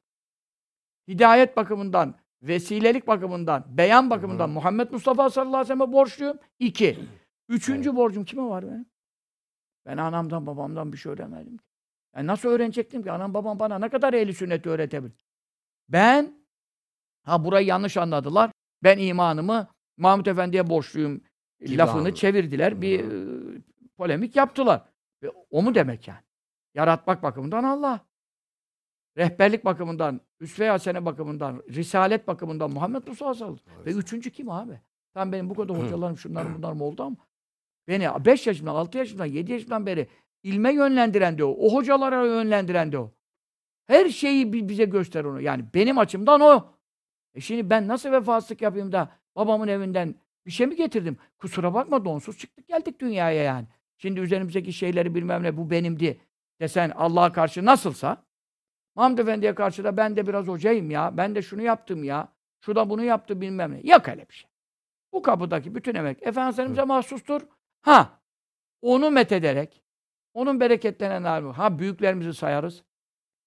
Hidayet bakımından, vesilelik bakımından, beyan bakımından hı. Muhammed Mustafa sallallahu aleyhi ve sellem'e borçluyum. İki. Üçüncü borcum kime var benim? Ben anamdan babamdan bir şey öğrenmedim. Yani nasıl öğrenecektim ki? Anam babam bana ne kadar ehli sünnet öğretebilir? Ben, ha burayı yanlış anladılar. Ben imanımı Mahmut Efendi'ye borçluyum Gibi lafını çevirdiler. Bir Hı. e, polemik yaptılar. Ve o mu demek yani? Yaratmak bakımından Allah. Rehberlik bakımından, üsve-i hasene bakımından, risalet bakımından Muhammed Mustafa sallallahu aleyhi ve sellem. Ve üçüncü kim abi? Tam benim bu kadar hocalarım, şunlarım bunlarım oldu ama beni 5 yaşımdan, 6 yaşımdan, 7 yaşımdan beri ilme yönlendiren de o. O hocalara yönlendiren de o. Her şeyi bi- bize göster onu. Yani benim açımdan o. E şimdi ben nasıl vefasızlık yapayım da babamın evinden bir şey mi getirdim? Kusura bakma donsuz çıktık geldik dünyaya yani. Şimdi üzerimizdeki şeyleri bilmem ne bu benimdi desen Allah'a karşı nasılsa Mahmud Efendi'ye karşı da ben de biraz hocayım ya. Ben de şunu yaptım ya. Şu da bunu yaptı bilmem ne. Yok öyle bir şey. Bu kapıdaki bütün emek Efendimiz'e mahsustur. Ha, onu methederek, onun bereketlenen nail Ha, büyüklerimizi sayarız.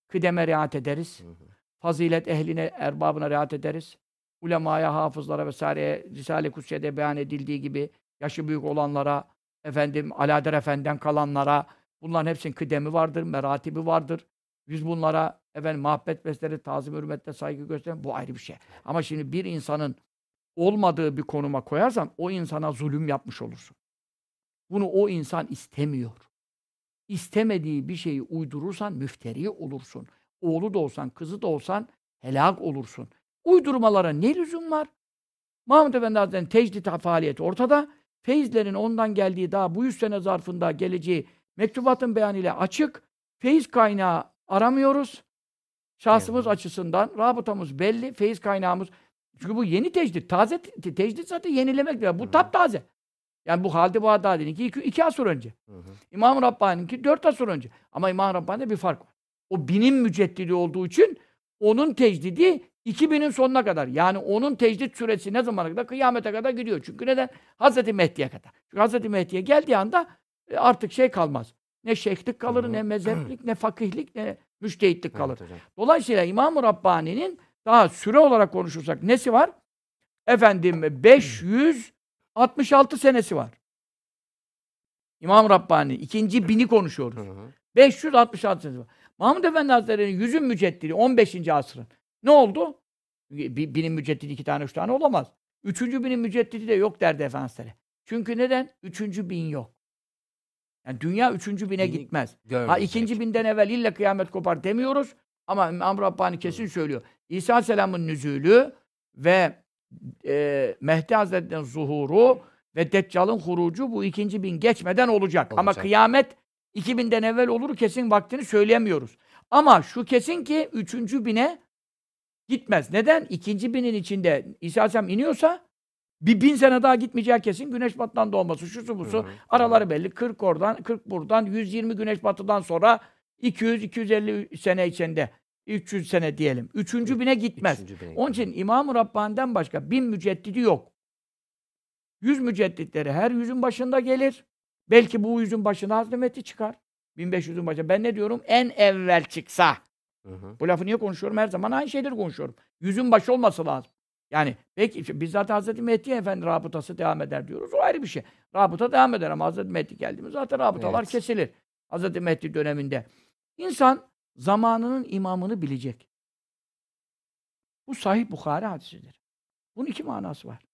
Kıdeme riayet ederiz. Hı hı. Fazilet ehline, erbabına riayet ederiz. Ulemaya, hafızlara vesaireye Risale-i Kutsiye'de beyan edildiği gibi yaşı büyük olanlara, efendim Alaeddin Efendi'den kalanlara bunların hepsinin kıdemi vardır, meratibi vardır. Biz bunlara efendim muhabbet besleri, tazim hürmetle saygı gösteren bu ayrı bir şey. Ama şimdi bir insanın olmadığı bir konuma koyarsan o insana zulüm yapmış olursun. Bunu o insan istemiyor. İstemediği bir şeyi uydurursan müfteri olursun. Oğlu da olsan, kızı da olsan helak olursun. Uydurmalara ne lüzum var? Mahmud Efendi Hazretleri'nin tecdit faaliyeti ortada. Feyizlerin ondan geldiği daha bu yüz sene zarfında geleceği mektubatın beyanıyla açık. Feyiz kaynağı aramıyoruz. Şahsımız Eyvallah. açısından rabıtamız belli. Feyiz kaynağımız çünkü bu yeni tecdit. Taze te- tecdit zaten yenilemek diyor. Bu Hı. taptaze. Yani bu Halid-i Bağdadi'ninki iki, iki asır önce. Hı hı. İmam-ı Rabbani'ninki dört asır önce. Ama İmam-ı Rabbani'de bir fark var. O binin müceddidi olduğu için onun tecdidi 2000'in sonuna kadar. Yani onun tecdit süresi ne zamana kadar? Kıyamete kadar gidiyor. Çünkü neden? Hazreti Mehdi'ye kadar. Çünkü Hazreti Mehdi'ye geldiği anda e, artık şey kalmaz. Ne şeyhlik kalır, Hı ne mezheplik, ne fakihlik, ne müştehitlik kalır. Evet hocam. Dolayısıyla İmam-ı Rabbani'nin daha süre olarak konuşursak nesi var? Efendim 566 senesi var. İmam Rabbani ikinci bini konuşuyoruz. Hı hı. 566 senesi var. Mahmud Efendi Hazretleri'nin yüzün müceddidi 15. asrın. Ne oldu? Bir, binin müceddidi iki tane, üç tane olamaz. Üçüncü binin müceddidi de yok derdi Efendimiz. Çünkü neden? Üçüncü bin yok. Yani dünya üçüncü bine Bini gitmez. Ha Görmeyecek. ikinci binden evvel illa kıyamet kopar demiyoruz. Ama İmam Rabbani kesin söylüyor. İsa Aleyhisselam'ın nüzulü ve e, Mehdi Hazretleri'nin zuhuru ve Deccal'ın hurucu bu ikinci bin geçmeden olacak. Ama Olacak. kıyamet 2000'den evvel olur kesin vaktini söyleyemiyoruz. Ama şu kesin ki üçüncü bine gitmez. Neden? İkinci binin içinde İsa Aleyhisselam iniyorsa bir bin sene daha gitmeyeceği kesin. Güneş batıdan doğması, şusu busu. Hı hı. Araları belli. 40 oradan, 40 buradan, 120 güneş batıdan sonra 200-250 sene içinde 300 sene diyelim. Üçüncü bine gitmez. Üçüncü bine Onun için İmam-ı Rabbani'den başka bin müceddidi yok. Yüz mücedditleri her yüzün başında gelir. Belki bu yüzün başına Hazreti çıkar. 1500'ün başında. Ben ne diyorum? En evvel çıksa. Hı hı. Bu lafı niye konuşuyorum? Her zaman aynı şeyleri konuşuyorum. Yüzün başı olması lazım. Yani peki işte biz zaten Hazreti Mehdi Efendi rabıtası devam eder diyoruz. O ayrı bir şey. Rabıta devam eder ama Hazreti Mehdi geldi mi zaten rabıtalar Evet. kesilir. Hazreti Mehdi döneminde. İnsan zamanının imamını bilecek. Bu Sahih Bukhari hadisidir. Bunun iki manası var.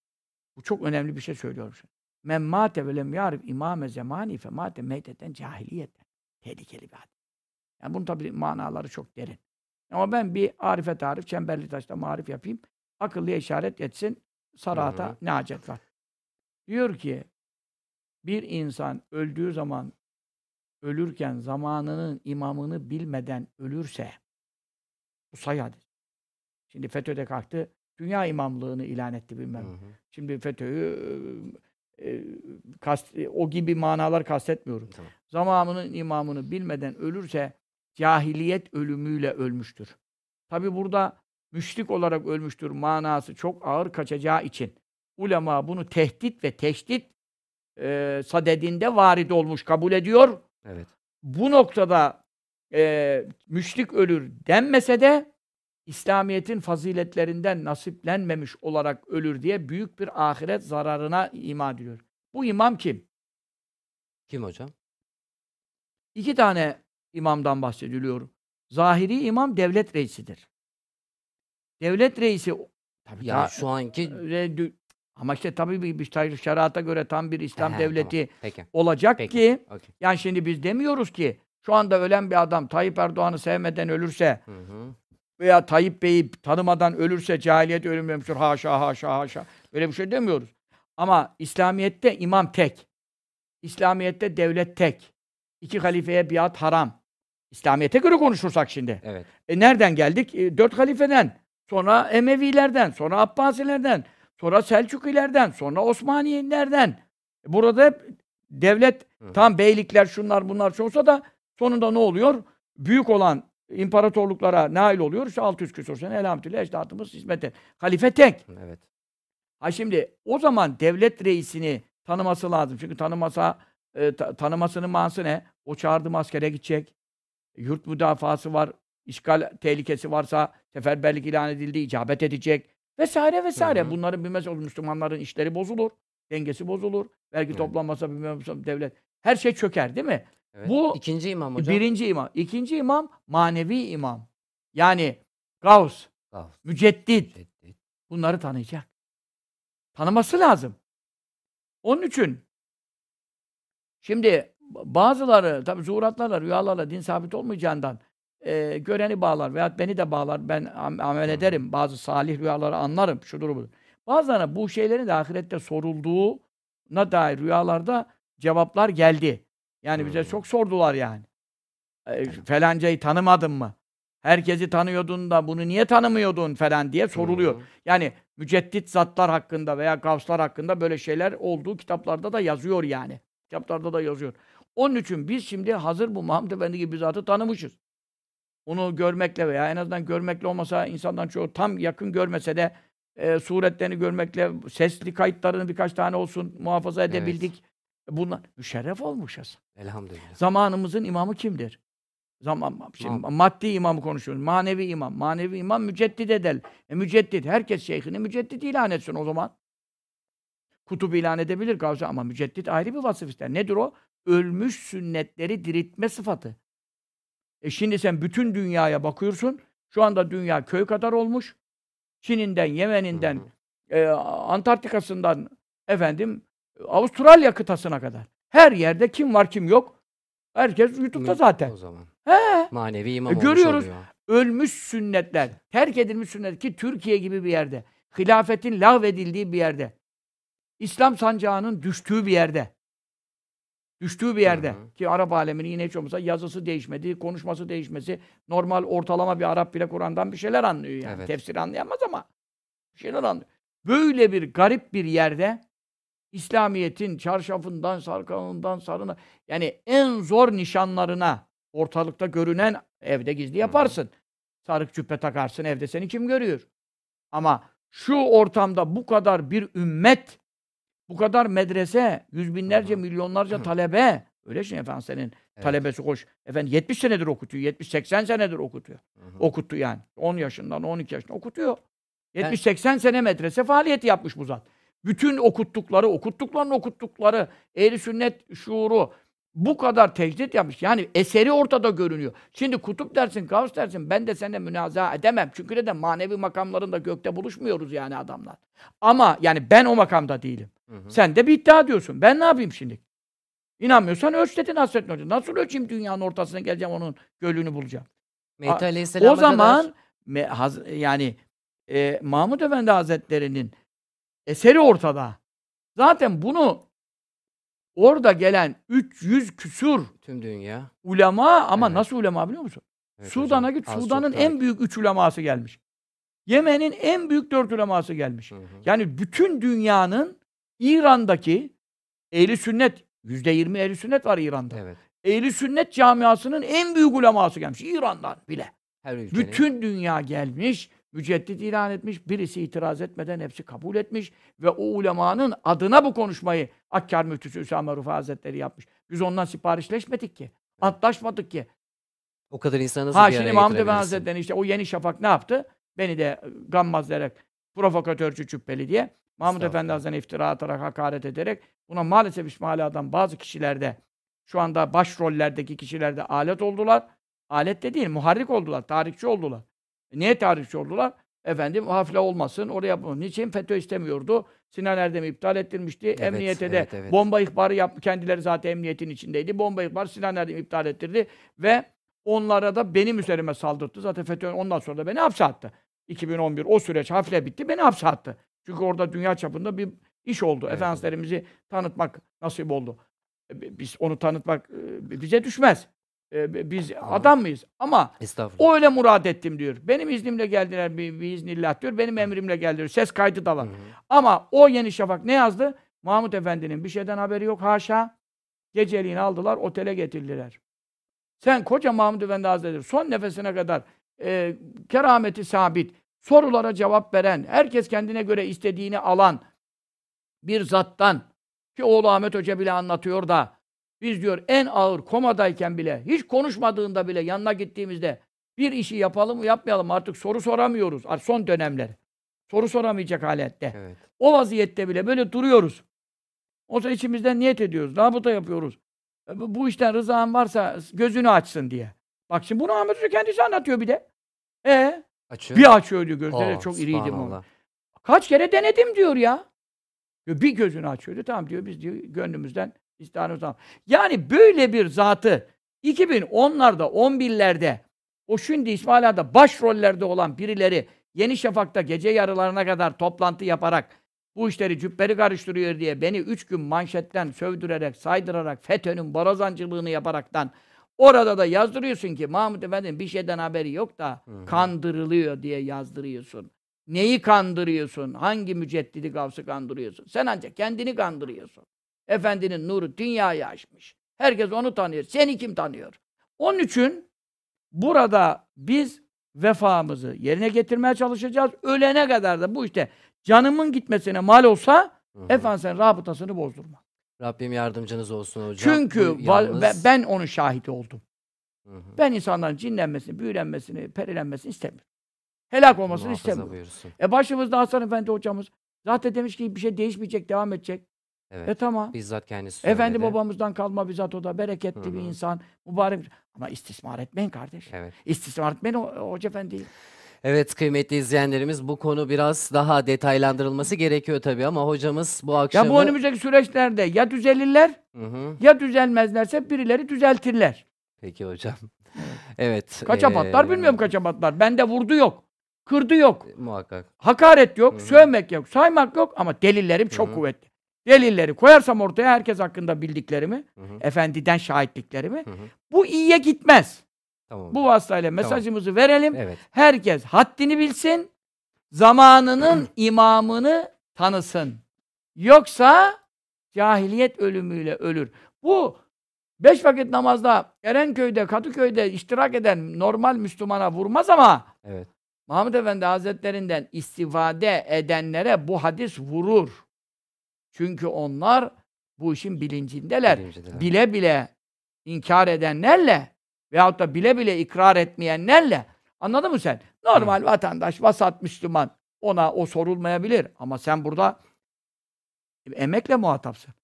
Bu çok önemli bir şey söylüyorum şimdi. Men mate ve lem yarif imame zemani fe mate meyteten cahiliyetten. Tehlikeli bir hadis. Yani bunun tabii manaları çok derin. Ama ben bir arife tarif, çemberli taşta marif yapayım. Akıllıya işaret etsin. Sarata Hı hı. ne hacet var? Diyor ki bir insan öldüğü zaman ölürken zamanının imamını bilmeden ölürse bu sayı hadis. Şimdi FETÖ'de kalktı. Dünya imamlığını ilan etti bilmem. Hı hı. Şimdi FETÖ'yü e, e, kast, o gibi manalar kastetmiyorum. Tamam. Zamanının imamını bilmeden ölürse cahiliyet ölümüyle ölmüştür. Tabi burada müşrik olarak ölmüştür manası çok ağır kaçacağı için ulema bunu tehdit ve teşdit e, sadedinde varid olmuş kabul ediyor. Evet. Bu noktada e, müşrik ölür denmese de İslamiyet'in faziletlerinden nasiplenmemiş olarak ölür diye büyük bir ahiret zararına ima ediliyor. Bu imam kim? Kim hocam? İki tane imamdan bahsediliyor. Zahiri imam devlet reisidir. Devlet reisi tabii daha- şu anki e, dü- ama işte tabii bir, bir şer- şerata göre tam bir İslam He, devleti tamam. Peki. olacak Peki. ki Okey. yani şimdi biz demiyoruz ki şu anda ölen bir adam Tayyip Erdoğan'ı sevmeden ölürse Hı hı. veya Tayyip Bey'i tanımadan ölürse cahiliyet ölümlemiştir. Haşa haşa haşa. Öyle bir şey demiyoruz. Ama İslamiyet'te imam tek. İslamiyet'te devlet tek. İki halifeye biat haram. İslamiyet'e göre konuşursak şimdi. Evet. E nereden geldik? E, dört halifeden. Sonra Emevilerden, sonra Abbasilerden, sonra Selçukilerden, sonra Osmaniyelerden. Burada hep devlet, Hı tam beylikler, şunlar bunlar şey olsa da sonunda ne oluyor? Büyük olan imparatorluklara nail oluyor. İşte 600 küsur sene elhamdülillah ecdadımız hizmete. Halife tek. Evet. Ha şimdi o zaman devlet reisini tanıması lazım. Çünkü tanımasa e, ta- tanımasının manası ne? O çağırdığı askere gidecek. Yurt müdafası var. İşgal tehlikesi varsa seferberlik ilan edildi, icabet edecek. Vesaire vesaire. Hı hı. Bunların bilmez olur. Müslümanların işleri bozulur. Dengesi bozulur. Vergi Evet. toplanmasa bilmem devlet. Her şey çöker değil mi? evet. Bu- ikinci imam hocam. Birinci imam. İkinci imam manevi imam. Yani Gavs, Ah, müceddit, şiddet. bunları tanıyacak. Tanıması lazım. Onun için şimdi bazıları tabi zuhuratlarla, rüyalarla din sabit olmayacağından e, göreni bağlar veyahut beni de bağlar. Ben am- amel ederim. Bazı salih rüyaları anlarım. Şudur budur. Bazılarına bu şeylerin de ahirette sorulduğuna dair rüyalarda cevaplar geldi. Yani bize çok sordular yani. E, felancayı tanımadın mı? Herkesi tanıyordun da bunu niye tanımıyordun falan diye soruluyor. Yani müceddit zatlar hakkında veya gavslar hakkında böyle şeyler olduğu kitaplarda da yazıyor yani. Kitaplarda da yazıyor. Onun için biz şimdi hazır bu Muhammed Efendi gibi bir zatı tanımışız. Onu görmekle veya en azından görmekle olmasa insandan çoğu tam yakın görmese de e, suretlerini görmekle sesli kayıtlarını birkaç tane olsun muhafaza Evet. edebildik. Bunlar müşerref olmuşuz. Elhamdülillah. Zamanımızın imamı kimdir? Zaman şimdi Tamam. maddi imamı konuşuyoruz. Manevi imam. Manevi imam müceddit edel. E, müceddit. Herkes şeyhini müceddit ilan etsin o zaman. Kutup ilan edebilir Gavsi ama müceddit ayrı bir vasıf ister. Nedir o? Ölmüş sünnetleri diriltme sıfatı. E şimdi sen bütün dünyaya bakıyorsun. Şu anda dünya köy kadar olmuş. Çin'inden, Yemen'inden, e, Antarktika'sından efendim Avustralya kıtasına kadar. Her yerde kim var kim yok. Herkes YouTube'da zaten. O zaman. He. Manevi imam E, görüyoruz. oluyor. Ölmüş sünnetler, terk edilmiş sünnet ki Türkiye gibi bir yerde, hilafetin lağvedildiği bir yerde, İslam sancağının düştüğü bir yerde, düştüğü bir yerde Hı hı. ki Arap aleminin yine hiç olmazsa yazısı değişmedi, konuşması değişmesi, normal ortalama bir Arap bile Kur'an'dan bir şeyler anlıyor yani. Evet. Tefsir anlayamaz ama bir şeyler anlıyor. Böyle bir garip bir yerde İslamiyet'in çarşafından, sarkanından, sarına yani en zor nişanlarına ortalıkta görünen evde gizli yaparsın. Sarık cübbe takarsın evde seni kim görüyor? Ama şu ortamda bu kadar bir ümmet, bu kadar medrese, yüz binlerce, milyonlarca talebe, öyle şey efendim senin Evet. talebesi koş. Efendim 70 senedir okutuyor, 70-80 senedir okutuyor. Hı. Okuttu yani. 10 yaşından 12 yaşında okutuyor. Ben- 70-80 sene medrese faaliyeti yapmış bu zat. Bütün okuttukları, okuttuklarını okuttukları, ehli sünnet şuuru bu kadar tecdit yapmış. Yani eseri ortada görünüyor. Şimdi kutup dersin, kavs dersin ben de seninle münazaa edemem. Çünkü neden? Manevi makamlarında gökte buluşmuyoruz yani adamlar. Ama yani ben o makamda değilim. Hı. Sen de bir iddia diyorsun. Ben ne yapayım şimdi? İnanmıyorsan ölç dedin Hasrettin Hoca. Nasıl ölçeyim dünyanın ortasına geleceğim onun gölünü bulacağım. Mehdi Aleyhisselam'a O zaman kadar- me- haz- yani e, Mahmud Efendi Hazretleri'nin eseri ortada. Zaten bunu orada gelen 300 küsur tüm dünya. ulema ama Evet. nasıl ulema biliyor musun? Evet Sudan'a hocam, git. az Sudan'ın en büyük üç uleması gelmiş. Yemen'in en büyük dört uleması gelmiş. Hı hı. Yani bütün dünyanın İran'daki ehli sünnet yüzde yirmi ehli sünnet var İran'da. Evet. Ehli sünnet camiasının en büyük uleması gelmiş. İran'dan bile. Her ülkenin. Bütün dünya gelmiş, müceddit ilan etmiş, birisi itiraz etmeden hepsi kabul etmiş ve o ulemanın adına bu konuşmayı Akkar Müftüsü Üsame Rufa Hazretleri yapmış. Biz ondan siparişleşmedik ki. Antlaşmadık ki. o kadar insanı nasıl Ha bir şimdi Mahmud Efendi? Hazretleri işte o Yeni Şafak ne yaptı? Beni de gammaz ederek provokatörcü cübbeli diye Mahmud Efendi. Hazretleri'ne iftira atarak, hakaret ederek buna maalesef İsmaila'dan bazı kişilerde şu anda başrollerdeki kişilerde alet oldular. Alet de değil, muharrik oldular, tarihçi oldular. E niye tarihçi oldular? Efendim hafle olmasın, oraya bu. Niçin? FETÖ istemiyordu. Sinan Erdem'i iptal ettirmişti. Evet, Emniyete de evet, evet. bomba ihbarı yaptı. Kendileri zaten emniyetin içindeydi. Bomba ihbarı Sinan Erdem iptal ettirdi. Ve onlara da benim üzerime saldırdı. Zaten FETÖ ondan sonra da beni hapse attı. 2011 o süreç hafle bitti. Beni hapse attı. Çünkü orada dünya çapında bir iş oldu. Evet, Efendimizi tanıtmak nasip oldu. E, bi- Biz onu tanıtmak e, bize düşmez. E, bi- Biz adam mıyız? Ama o öyle murad ettim diyor. Benim iznimle geldiler bir, bir iznillah diyor. Benim emrimle geldiler. Ses kaydı da var. Hı hı. Ama o Yeni Şafak ne yazdı? Mahmut Efendi'nin bir şeyden haberi yok. Haşa. Geceliğini aldılar, otele getirdiler. Sen koca Mahmut Efendi Hazretleri son nefesine kadar e, kerameti sabit, sorulara cevap veren, herkes kendine göre istediğini alan bir zattan ki oğlu Ahmet Hoca bile anlatıyor da biz diyor en ağır komadayken bile hiç konuşmadığında bile yanına gittiğimizde bir işi yapalım mı yapmayalım artık soru soramıyoruz. Son dönemler. Soru soramayacak halette. Evet. O vaziyette bile böyle duruyoruz. O zaman içimizden niyet ediyoruz. Rabıta yapıyoruz. E, bu işten rızan varsa gözünü açsın diye. Bak şimdi bunu Ahmet Hoca kendisi anlatıyor bir de. E Açıyor. bir açıyor diyor gözleri Oo, çok iriydi bu. Kaç kere denedim diyor ya. Diyor, Bir gözünü açıyordu. Tamam diyor biz diyor gönlümüzden istiharımız tamam. Yani böyle bir zatı 2010'larda 11'lerde o şimdi İsmaila'da başrollerde olan birileri Yeni Şafak'ta gece yarılarına kadar toplantı yaparak bu işleri cübbeli karıştırıyor diye beni üç gün manşetten sövdürerek, saydırarak, FETÖ'nün borazancılığını yaparaktan orada da yazdırıyorsun ki Mahmut Efendi'nin bir şeyden haberi yok da Hı kandırılıyor diye yazdırıyorsun. Neyi kandırıyorsun? Hangi müceddidi gavsı kandırıyorsun? Sen ancak kendini kandırıyorsun. Efendinin nuru dünyayı aşmış. Herkes onu tanıyor. Seni kim tanıyor? Onun için burada biz vefamızı yerine getirmeye çalışacağız. Ölene kadar da bu işte canımın gitmesine mal olsa Hı hı. efendim sen rabıtasını bozdurma. Rabbim yardımcınız olsun hocam. Çünkü Bu yalnız- be- ben onun şahidi oldum. Hı hı. Ben insanların cinlenmesini, büyülenmesini, perilenmesini istemiyorum. Helak olmasını Muhafaza istemiyorum. buyursun. E başımızda Hasan Efendi hocamız zaten demiş ki bir şey değişmeyecek, devam edecek. Evet. E tamam. Bizzat kendisi söyledi. Efendi babamızdan kalma bizzat o da bereketli Hı bir insan, mübarek. Ama istismar etmeyin kardeş. Evet. İstismar etmeyin o, Hoca Efendi'yi. Evet kıymetli izleyenlerimiz bu konu biraz daha detaylandırılması gerekiyor tabii ama hocamız bu akşam Ya bu önümüzdeki süreçlerde ya düzelirler Hı hı. ya düzelmezlerse birileri düzeltirler. Peki hocam. Evet. Kaça patlar bilmiyorum kaça patlar. Bende vurdu yok. Kırdı yok. Muhakkak. Hakaret yok. Hı hı. Sövmek yok. Saymak yok ama delillerim çok Hı hı. kuvvetli. Delilleri koyarsam ortaya herkes hakkında bildiklerimi, Hı hı. efendiden şahitliklerimi Hı hı. bu iyiye gitmez. Tamam. Bu vasıtayla mesajımızı verelim. Evet. Herkes haddini bilsin. Zamanının imamını tanısın. Yoksa cahiliyet ölümüyle ölür. Bu beş vakit namazda Erenköy'de, Kadıköy'de iştirak eden normal Müslümana vurmaz ama Evet. Muhammed Efendi Hazretlerinden istifade edenlere bu hadis vurur. Çünkü onlar bu işin bilincindeler. Birinciler. Bile bile inkar edenlerle veyahut da bile bile ikrar etmeyenlerle anladın mı sen? Normal vatandaş, vasat Müslüman ona o sorulmayabilir. Ama sen burada emekle muhatapsın.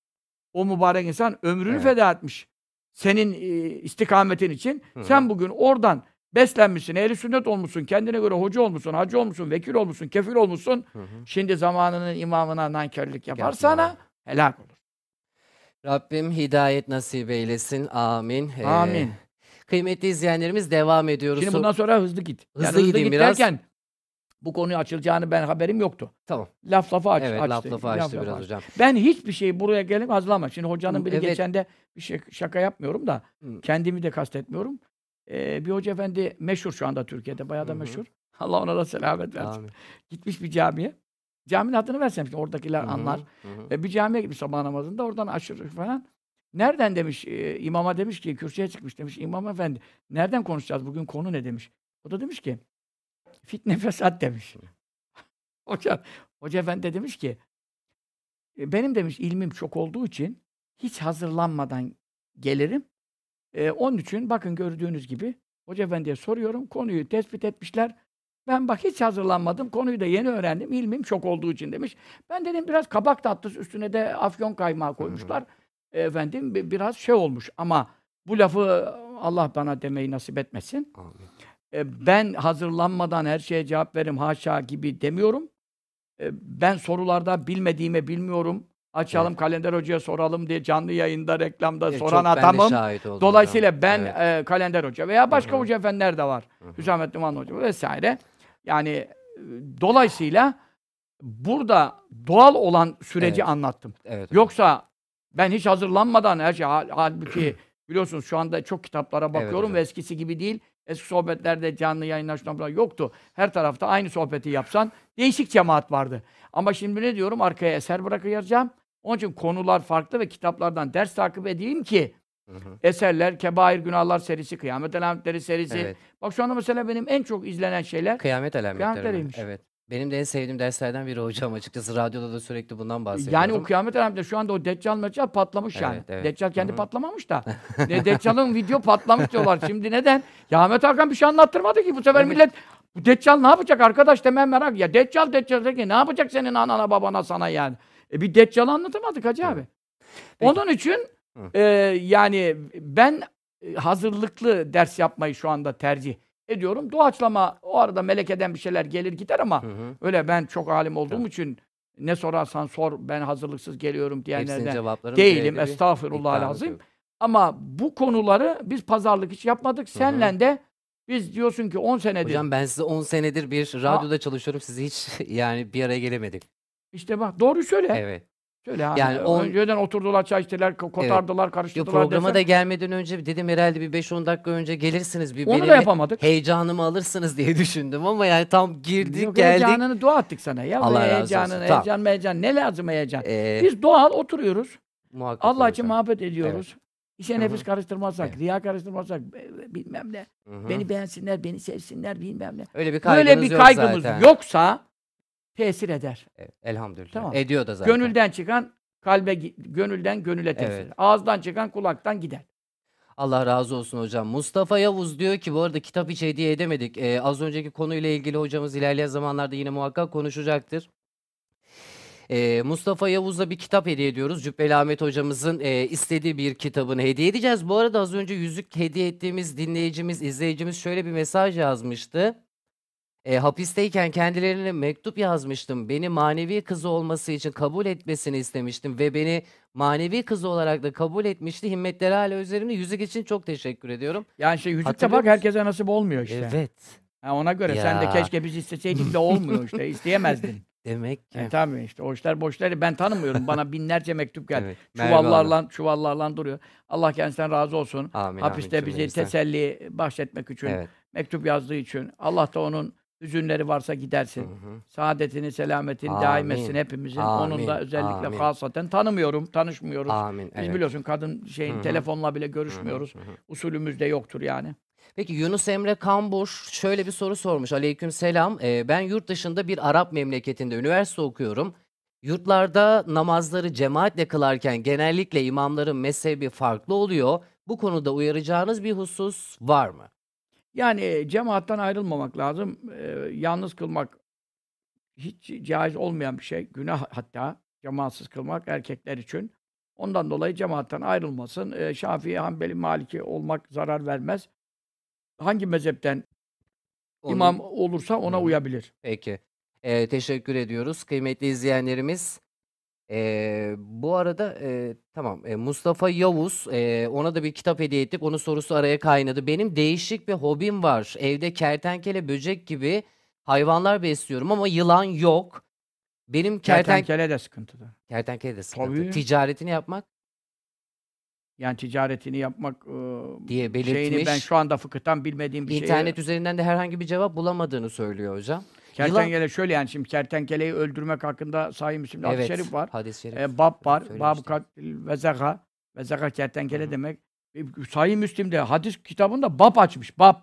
O mübarek insan ömrünü Evet. feda etmiş. Senin e, istikametin için. Hı hı. Sen bugün oradan beslenmişsin, ehli sünnet olmuşsun, kendine göre hoca olmuşsun, hacı olmuşsun, vekil olmuşsun, kefil olmuşsun. Hı hı. Şimdi zamanının imamına nankörlük yaparsana helak olur. Rabbim hidayet nasip eylesin. Amin. Ee, Amin. Kıymetli izleyenlerimiz devam ediyoruz. Şimdi bundan sonra hızlı git. Hızlı hızlı gideyim git biraz. derken bu konuyu açılacağını ben haberim yoktu. Tamam. Laf lafa aç, evet açtı. laf lafı açtı Laf biraz lafa hocam. Ben hiçbir şeyi buraya gelip hazırlamam. Şimdi hocanın biri Evet. geçen de bir şey, şaka yapmıyorum da Hı. kendimi de kastetmiyorum. Ee, bir hoca efendi meşhur şu anda Türkiye'de. Bayağı da Hı hı. meşhur. Allah ona da selamet versin. Amin. Gitmiş bir camiye. Caminin adını versem şimdi oradakiler Hı hı, anlar. hı hı. E, bir camiye gitmiş sabah namazında. Oradan aşırı falan. Nereden demiş, e, imama demiş ki, kürsüye çıkmış demiş. İmam efendi, nereden konuşacağız bugün, konu ne demiş. O da demiş ki, fitne fesat demiş. hoca, hoca efendi de demiş ki, "E, benim demiş ilmim çok olduğu için hiç hazırlanmadan gelirim. E, onun için bakın gördüğünüz gibi hoca efendiye soruyorum, konuyu tespit etmişler. Ben bak hiç hazırlanmadım, konuyu da yeni öğrendim, ilmim çok olduğu için demiş. Ben dedim biraz kabak tatlısı üstüne de afyon kaymağı koymuşlar. E, Efendim bi- biraz şey olmuş ama bu lafı Allah bana demeyi nasip etmesin. Amin. E, ben hazırlanmadan her şeye cevap veririm haşa gibi demiyorum. E, ben sorularda bilmediğime bilmiyorum. Açalım Evet. kalender hocaya soralım diye canlı yayında reklamda Evet, soran ben adamım. Dolayısıyla hocam. ben Evet. e, kalender hoca veya başka Hı hı. hoca efendiler de var. Hüsamettin Man hoca vesaire. Yani e, dolayısıyla burada doğal olan süreci Evet. anlattım. Evet. Yoksa ben hiç hazırlanmadan her şey hal- halbuki biliyorsunuz şu anda çok kitaplara bakıyorum hocam. ve eskisi gibi değil. Eski sohbetlerde canlı yayınlar şunlar bunlar yoktu. Her tarafta aynı sohbeti yapsan değişik cemaat vardı. Ama şimdi ne diyorum? Arkaya eser bırakacağım. Onun için konular farklı ve kitaplardan ders takip edeyim ki Hı hı. eserler, kebair günahlar serisi, kıyamet alametleri serisi. Evet. Bak şu anda mesela benim en çok izlenen şeyler Kıyamet alametleri. mi? Kıyametleriymiş. Evet. Benim de en sevdiğim derslerden biri hocam açıkçası. Radyoda da sürekli bundan bahsediyorum. Yani o kıyamet alametleri şu anda o Deccal Meccal patlamış yani. Evet, evet. Deccal kendi Hı hı. patlamamış da. ne Deccal'ın video patlamış diyorlar. Şimdi neden? Ya Ahmet Hakan bir şey anlattırmadı ki bu sefer Evet. millet bu Deccal ne yapacak arkadaş demem merak. Ya Deccal Deccal de ki ne yapacak senin anana babana sana yani. E bir Deccal'ı anlatamadık hacı abi. Peki. Onun için Hı. e, yani ben e, hazırlıklı ders yapmayı şu anda tercih ediyorum. Doğaçlama o arada melekeden bir şeyler gelir gider ama Hı hı. öyle ben çok alim olduğum Tabii. için ne sorarsan sor ben hazırlıksız geliyorum diyenlerden değilim. iddiamız lazım. Ama bu konuları biz pazarlık hiç yapmadık. Senle de biz diyorsun ki 10 senedir. Hocam ben size 10 senedir bir radyoda çalışıyorum. Sizi hiç yani bir araya gelemedik. işte bak doğru söyle. Evet. Söyle abi. Yani on- Önceden oturdular çay içtiler, ko- kotardılar, Yo, karıştırdılar. programa desem, da gelmeden önce dedim herhalde bir 5-10 dakika önce gelirsiniz. Bir Onu benim da yapamadık. heyecanımı alırsınız diye düşündüm ama yani tam girdik Yok, geldik. heyecanını dua ettik sana. Ya Allah Allah razı olsun. Tamam. heyecan, heyecan. Ne lazım heyecan? Ee, Biz doğal oturuyoruz. muhakkak Allah için muhabbet ediyoruz. İşe Hı hı. nefis karıştırmazsak, Evet. riya karıştırmazsak, e, bilmem ne. Hı hı. Beni beğensinler, beni sevsinler, bilmem ne. Öyle bir kaygınız Böyle bir yok kaygımız zaten. yoksa tesir eder. Evet, Elhamdülillah. Tamam. Ediyor da zaten. Gönülden çıkan kalbe, gönülden gönüle tesir. Evet. Ağızdan çıkan kulaktan gider. Allah razı olsun hocam. Mustafa Yavuz diyor ki bu arada kitap hiç hediye edemedik. Ee, az önceki konuyla ilgili hocamız ilerleyen zamanlarda yine muhakkak konuşacaktır. Ee, Mustafa Yavuz'a bir kitap hediye ediyoruz. Cübbeli Ahmet hocamızın e, istediği bir kitabını hediye edeceğiz. Bu arada az önce yüzük hediye ettiğimiz dinleyicimiz, izleyicimiz şöyle bir mesaj yazmıştı. E, hapisteyken kendilerine mektup yazmıştım. Beni manevi kızı olması için kabul etmesini istemiştim ve beni manevi kızı olarak da kabul etmişti. Himmetleri hala üzerimde. Yüzük için çok teşekkür ediyorum. Yani işte yüzük de Hatırlıyor bak musun? herkese nasip olmuyor işte. Evet. Ha, ona göre sen de Ya. keşke biz isteseydik de olmuyor işte. İsteyemezdin. Demek ki. E, tabii işte o işler boş. Ben tanımıyorum. Bana binlerce mektup geldi. Evet. Merve. Çuvallarla, çuvallarla duruyor. Allah kendisinden razı olsun. Amin, Hapiste amin bizi cümlemizden. teselli bahşetmek için, Evet. mektup yazdığı için. Allah da onun hüzünleri varsa Hı gidersin. hı. Saadetini, selametini daim etsin Amin. hepimizin. Onun da Amin. özellikle Amin. hasaten tanımıyorum, tanışmıyoruz. Amin. Biz Evet. biliyorsun kadın şeyin Hı hı. telefonla bile Hı hı, görüşmüyoruz. hı hı. Usulümüz de yoktur yani. Peki Yunus Emre Kambur şöyle bir soru sormuş. Aleyküm selam. Ee, ben yurt dışında bir Arap memleketinde üniversite okuyorum. Yurtlarda namazları cemaatle kılarken genellikle imamların mezhebi farklı oluyor. Bu konuda uyaracağınız bir husus var mı? Yani e, cemaattan ayrılmamak lazım. Ee, yalnız kılmak hiç caiz olmayan bir şey. Günah hatta cemaatsiz kılmak erkekler için. Ondan dolayı cemaattan ayrılmasın. Ee, Şafii, Hanbeli, Maliki olmak zarar vermez. Hangi mezhepten Onun- imam olursa ona Hı uyabilir. Peki. Ee, teşekkür ediyoruz kıymetli izleyenlerimiz. Ee, bu arada e, tamam e, Mustafa Yavuz e, ona da bir kitap hediye ettik. Onun sorusu araya kaynadı. Benim değişik bir hobim var. Evde kertenkele, böcek gibi hayvanlar besliyorum ama yılan yok. Benim kerten Kertenkele de sıkıntıdır. kertenkele de sıkıntı. Tabii. Ticaretini yapmak Yani ticaretini yapmak e, diye şeyini ben belirtmiş. şu anda fıkıhtan bilmediğim bir şey. İnternet üzerinden de herhangi bir cevap bulamadığını söylüyor hocam. Yılan Kertenkele şöyle yani şimdi kertenkeleyi öldürmek hakkında Sahih Müslim'de hadis-i evet. şerif var. Hadis-i şerif. E, bab var. Bab katil ve zeka. Ve zeka kertenkele Hı hı. demek. E, Sahih Müslim'de hadis kitabında bab açmış. Bab.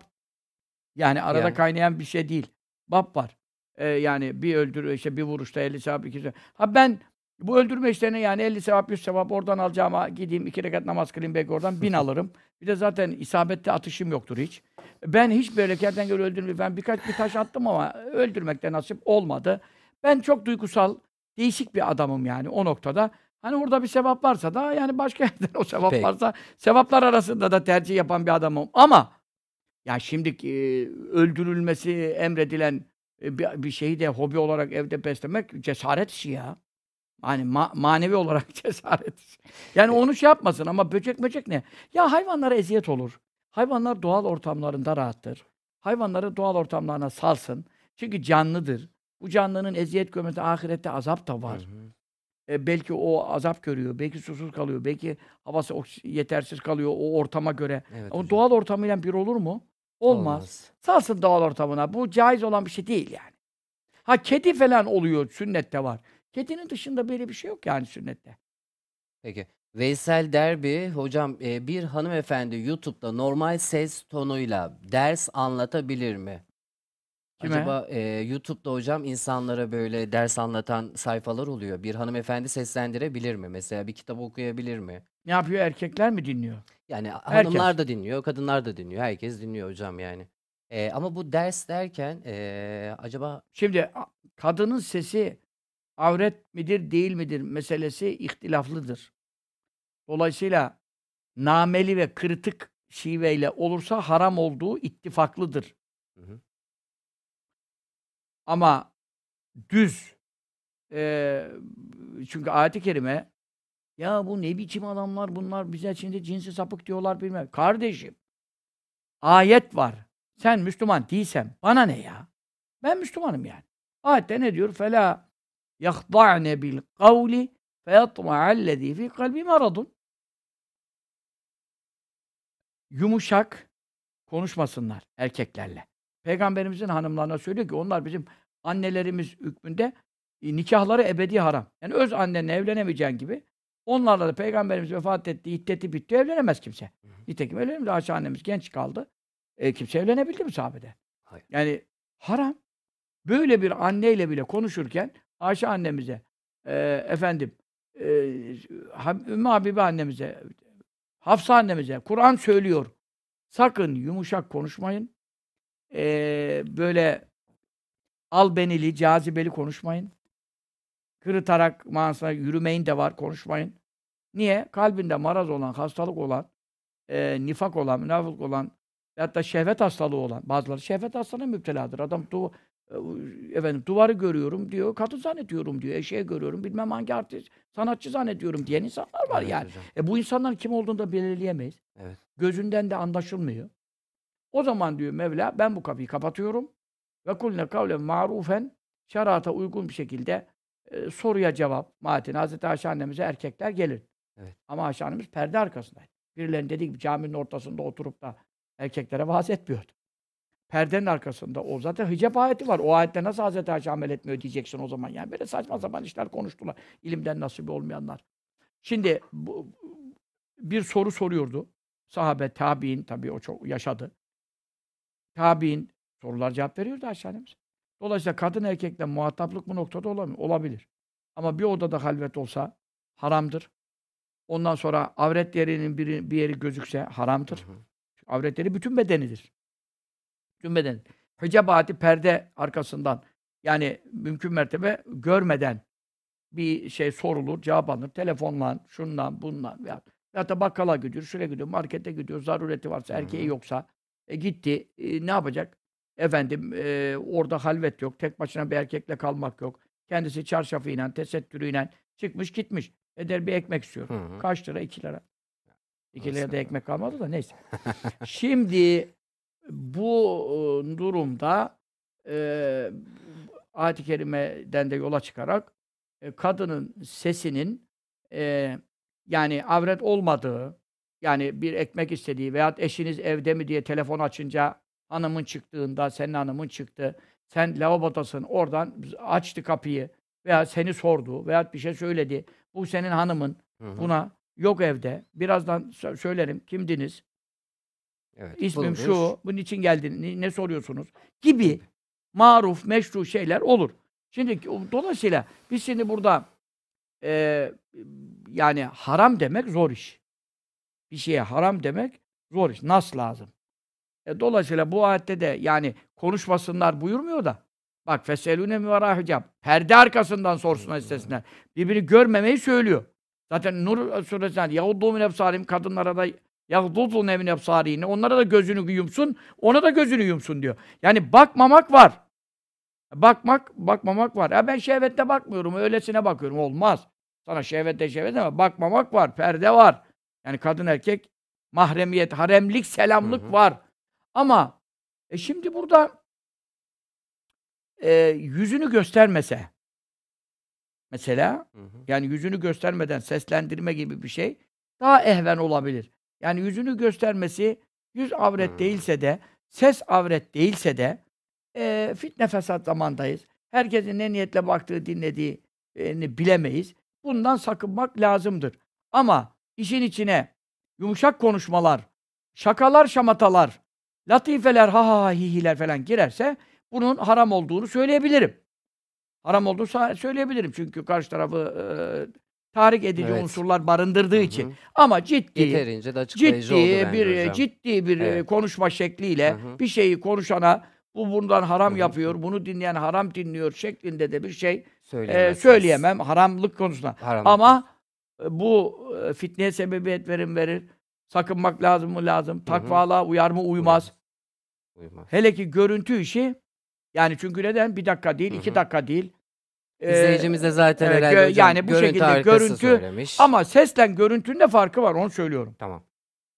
Yani arada Yani. kaynayan bir şey değil. Bab var. E, yani bir öldür işte bir vuruşta 50 sevap iki sevap. Ha ben bu öldürme işlerine yani 50 sevap 100 sevap oradan alacağıma gideyim iki rekat namaz kılayım belki oradan bin alırım. Bir de zaten isabette atışım yoktur hiç. Ben hiç böyle kertenkele öldürmeyi ben birkaç bir taş attım ama öldürmekte nasip olmadı. Ben çok duygusal, değişik bir adamım yani o noktada. Hani orada bir sevap varsa da yani başka yerden o sevap Peki. varsa sevaplar arasında da tercih yapan bir adamım. Ama ya şimdi e, öldürülmesi emredilen e, bir, bir şeyi de hobi olarak evde beslemek cesaret işi ya. Hani ma- manevi olarak cesaret. Yani onu şey yapmasın ama böcek böcek ne? Ya hayvanlara eziyet olur. Hayvanlar doğal ortamlarında rahattır. Hayvanları doğal ortamlarına salsın. Çünkü canlıdır. Bu canlının eziyet görmesi ahirette azap da var. Hı hı. E, belki o azap görüyor, belki susuz kalıyor, belki havası yetersiz kalıyor o ortama göre. Evet Ama hocam. doğal ortamıyla bir olur mu? Olmaz. Salsın doğal ortamına. Bu caiz olan bir şey değil yani. Ha kedi falan oluyor, sünnette var. Kedinin dışında böyle bir şey yok yani sünnette. Peki. Veysel Derbi, hocam e, bir hanımefendi YouTube'da normal ses tonuyla ders anlatabilir mi? Kime? Acaba e, YouTube'da hocam insanlara böyle ders anlatan sayfalar oluyor. Bir hanımefendi seslendirebilir mi? Mesela bir kitap okuyabilir mi? Ne yapıyor? Erkekler mi dinliyor? Yani Herkes. hanımlar da dinliyor, kadınlar da dinliyor. Herkes dinliyor hocam yani. E, ama bu ders derken e, acaba Şimdi a- kadının sesi avret midir değil midir meselesi ihtilaflıdır. Dolayısıyla nameli ve kırıtık şiveyle olursa haram olduğu ittifaklıdır. Hı hı. Ama düz eee, çünkü ayet-i kerime ya bu ne biçim adamlar bunlar bize şimdi cinsi sapık diyorlar bilmem. Kardeşim ayet var. Sen Müslüman değilsen bana ne ya? Ben Müslümanım yani. Ayette ne diyor? Fela yahda'ne bil kavli feyatma'allezî fî kalbi maradun. Yumuşak konuşmasınlar erkeklerle. Peygamberimizin hanımlarına söylüyor ki onlar bizim annelerimiz hükmünde e, nikahları ebedi haram. Yani öz annenle evlenemeyeceğin gibi onlarla da Peygamberimiz vefat etti, iddeti bitti, evlenemez kimse. Nitekim evlenemedi. Ayşe annemiz genç kaldı. E, kimse evlenebildi mi sahabede? Hayır. Yani haram. Böyle bir anneyle bile konuşurken Ayşe annemize e, efendim e, Ümmü Habibe annemize, Hafsa annemize Kur'an söylüyor. Sakın yumuşak konuşmayın. E, böyle albenili, cazibeli konuşmayın. Kırıtarak manasına yürümeyin de var, konuşmayın. Niye? Kalbinde maraz olan, hastalık olan, e, nifak olan, münafık olan, da şehvet hastalığı olan, bazıları şehvet hastalığına müpteladır. Adam du efendim duvarı görüyorum diyor, kadın zannediyorum diyor, eşeği görüyorum, bilmem hangi artist, sanatçı zannediyorum diyen insanlar var Evet yani. hocam. E bu insanların kim olduğunu da belirleyemeyiz. Evet. Gözünden de anlaşılmıyor. O zaman diyor Mevla ben bu kapıyı kapatıyorum. Ve kulne kavlen marufen şerata uygun bir şekilde e, soruya cevap maatine Hazreti Ayşe annemize erkekler gelir. Evet. Ama Ayşe annemiz perde arkasındaydı. Birilerinin dediği gibi caminin ortasında oturup da erkeklere vaaz etmiyordu. Perdenin arkasında o zaten hicap ayeti var. O ayette nasıl Hazreti Ayşe amel etmiyor diyeceksin o zaman yani. Böyle saçma sapan işler konuştular. İlimden nasibi olmayanlar. Şimdi bu, bir soru soruyordu. Sahabe, tabi'in tabii o çok yaşadı. Tabi'in sorular cevap veriyordu Ayşe annemiz. Dolayısıyla kadın erkekle muhataplık bu noktada olamıyor. Olabilir. Ama bir odada halvet olsa haramdır. Ondan sonra avret yerinin bir, bir yeri gözükse haramdır. Hı hı. Avret yeri bütün bedenidir. Bütün beden. Hicabati perde arkasından yani mümkün mertebe görmeden bir şey sorulur, cevap alınır. Telefonla, şundan, bundan veya, veya da bakkala gidiyor, şuraya gidiyor, markete gidiyor, zarureti varsa, erkeği yoksa e, gitti. E, ne yapacak? Efendim e, orada halvet yok. Tek başına bir erkekle kalmak yok. Kendisi çarşafıyla, tesettürüyle çıkmış gitmiş. Eder bir ekmek istiyor. Hı hı. Kaç lira? 2 lira. 2 liraya da ekmek kalmadı da neyse. Şimdi bu durumda e, ayet-i kerimeden de yola çıkarak e, kadının sesinin e, yani avret olmadığı yani bir ekmek istediği veyahut eşiniz evde mi diye telefon açınca hanımın çıktığında senin hanımın çıktı sen lavabodasın oradan açtı kapıyı veya seni sordu veyahut bir şey söyledi bu senin hanımın Hı hı. buna yok evde birazdan sö- söylerim kimdiniz Evet, İsmim bulunur. şu, bunun için geldin, ne, ne soruyorsunuz? Gibi maruf, meşru şeyler olur. Şimdi dolayısıyla biz şimdi burada e, yani haram demek zor iş. Bir şeye haram demek zor iş. Nas lazım. E, dolayısıyla bu ayette de yani konuşmasınlar buyurmuyor da bak feselune mi vara hicab. Perde arkasından sorsunlar istesinler. Birbirini görmemeyi söylüyor. Zaten Nur suresinden Yahuddu min efsarim kadınlara da Yahuddu min efsarini onlara da gözünü yumsun, ona da gözünü yumsun diyor. Yani bakmamak var. Bakmak, bakmamak var. Ya ben şehvette bakmıyorum, öylesine bakıyorum. Olmaz. Sana şehvette şehvet ama bakmamak var, perde var. Yani kadın erkek mahremiyet, haremlik, selamlık Hı hı. var. Ama e şimdi burada e, yüzünü göstermese mesela Hı hı. yani yüzünü göstermeden seslendirme gibi bir şey daha ehven olabilir. Yani yüzünü göstermesi yüz avret Hmm. değilse de ses avret değilse de e, fitne fesat zamandayız. Herkesin ne niyetle baktığı, dinlediğini bilemeyiz. Bundan sakınmak lazımdır. Ama işin içine yumuşak konuşmalar, şakalar, şamatalar, latifeler, ha ha ha hihiler falan girerse bunun haram olduğunu söyleyebilirim. Haram olduğunu söyleyebilirim. Çünkü karşı tarafı tahrik edici Evet. unsurlar barındırdığı Hı için. Ama ciddi, Yeterince de açıklayıcı ciddi bir hocam. ciddi bir e, Evet. konuşma şekliyle Hı hı. bir şeyi konuşana bu bundan haram Hı hı. yapıyor, bunu dinleyen haram dinliyor şeklinde de bir şey e, söyleyemem haramlık konusunda. Haram Ama e, bu e, fitneye sebebiyet verir mi verir? Sakınmak lazım mı lazım? Takvalığa uyar mı uymaz? Uymaz. Hele ki görüntü işi yani çünkü neden? Bir dakika değil, Hı iki dakika değil. Ee, İzleyicimiz de zaten evet, herhalde hocam yani bu görüntü şekilde görüntü söylemiş. ama sesle görüntünün de farkı var onu söylüyorum. Tamam.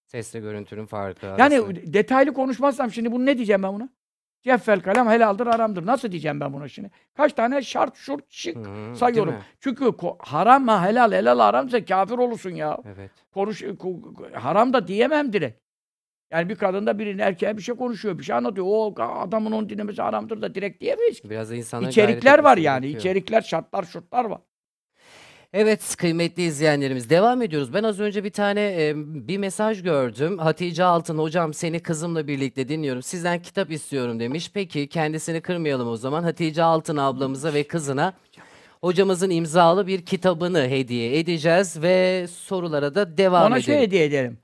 Sesle görüntünün farkı Yani arası. detaylı konuşmazsam şimdi bunu ne diyeceğim ben buna? Ceffel kalem helaldir haramdır. Nasıl diyeceğim ben buna şimdi? Kaç tane şart şurt şık Hı sayıyorum. Çünkü haram mı helal helal haramsa kafir olursun ya. Evet. Konuş ko- haram da diyemem direkt. Yani bir kadın da birinin erkeğe bir şey konuşuyor, bir şey anlatıyor. O adamın onu dinlemesi haramdır da direkt diyemeyiz ki. Biraz da insanların İçerikler var yani. gerekiyor. İçerikler, şartlar, şurtlar var. Evet kıymetli izleyenlerimiz devam ediyoruz. Ben az önce bir tane e, bir mesaj gördüm. Hatice Altın hocam seni kızımla birlikte dinliyorum. Sizden kitap istiyorum demiş. Peki kendisini kırmayalım o zaman. Hatice Altın ablamıza ve kızına hocamızın imzalı bir kitabını hediye edeceğiz ve sorulara da devam Ona edelim. şey hediye edelim.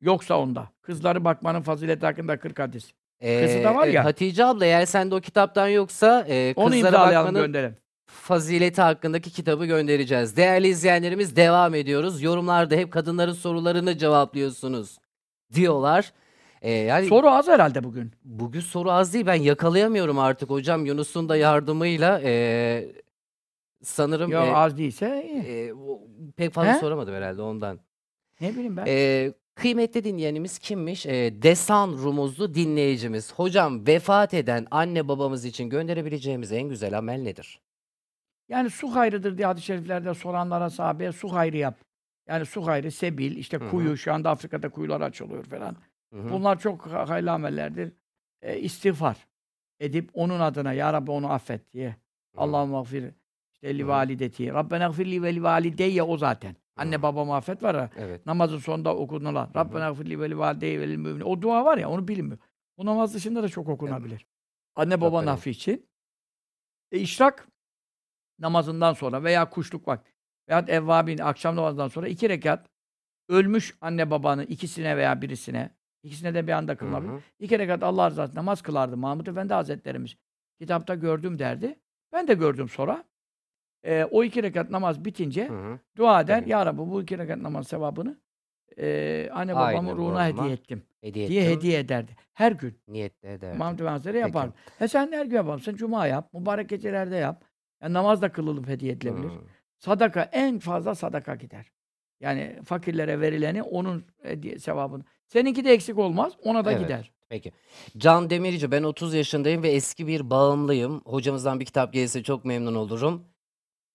Yoksa onda. Kızları bakmanın fazileti hakkında 40 hadis. kızı da var Ee, ya. Hatice abla eğer sende o kitaptan yoksa e, Onu kızlara imzalayalım bakmanın gönderelim. fazileti hakkındaki kitabı göndereceğiz. Değerli izleyenlerimiz devam ediyoruz. Yorumlarda hep kadınların sorularını cevaplıyorsunuz diyorlar. Ee, yani Soru az herhalde bugün. bugün soru az değil ben yakalayamıyorum artık hocam Yunus'un da yardımıyla e, sanırım Ya e, az değilse iyi. e, o- pek fazla He? soramadım herhalde ondan. Ne bileyim ben. Ee, kıymetli dinleyenimiz kimmiş? Ee, Desan Rumuzlu dinleyicimiz. Hocam vefat eden anne babamız için gönderebileceğimiz en güzel amel nedir? Yani su hayrıdır diye hadis-i şeriflerde soranlara sahabeye su hayrı yap. Yani su hayrı, sebil, işte Hı hı. kuyu, şu anda Afrika'da kuyular açılıyor falan. Hı hı. Bunlar çok ha- hayırlı amellerdir. E, istiğfar edip onun adına Ya Rabbi onu affet diye. Hı. Allah'ım mağfir işte li Hı. valideti. Rabbena gfirli ve li valideyye o zaten. Anne babama affet var ya. Evet. Namazın sonunda okunulan. Rabbena gfirli ve li valideyye ve lil. O dua var ya onu bilinmiyor. O namaz dışında da çok okunabilir. Anne babanın Rabbena- affı için. E, işrak namazından sonra veya kuşluk vakti veya evvabin akşam namazından sonra iki rekat ölmüş anne babanın ikisine veya birisine ikisine de bir anda kılınabilir. hı. İki rekat Allah rızası namaz kılardı Mahmud Efendi Hazretlerimiz. Kitapta gördüm derdi. Ben de gördüm sonra. Ee, o iki rekat namaz bitince Hı hı. dua eder. Tabii. Ya Rabbi bu iki rekat namaz sevabını e, anne babamın ruhuna ruhuma hediye ettim Hediye diye ettim, hediye ederdi. Her gün. Niyetle ederdim. Mahmud Efendi Hazretleri Peki. yapar. E sen her gün yaparsın. Cuma yap. Mübarek gecelerde yap. Yani namaz da kılılıp hediye edilebilir. Hı. Sadaka en fazla sadaka gider. Yani fakirlere verileni onun hediye sevabını. Seninki de eksik olmaz. Ona da Evet. gider. Peki. Can Demirci ben 30 yaşındayım ve eski bir bağımlıyım. Hocamızdan bir kitap gelirse çok memnun olurum.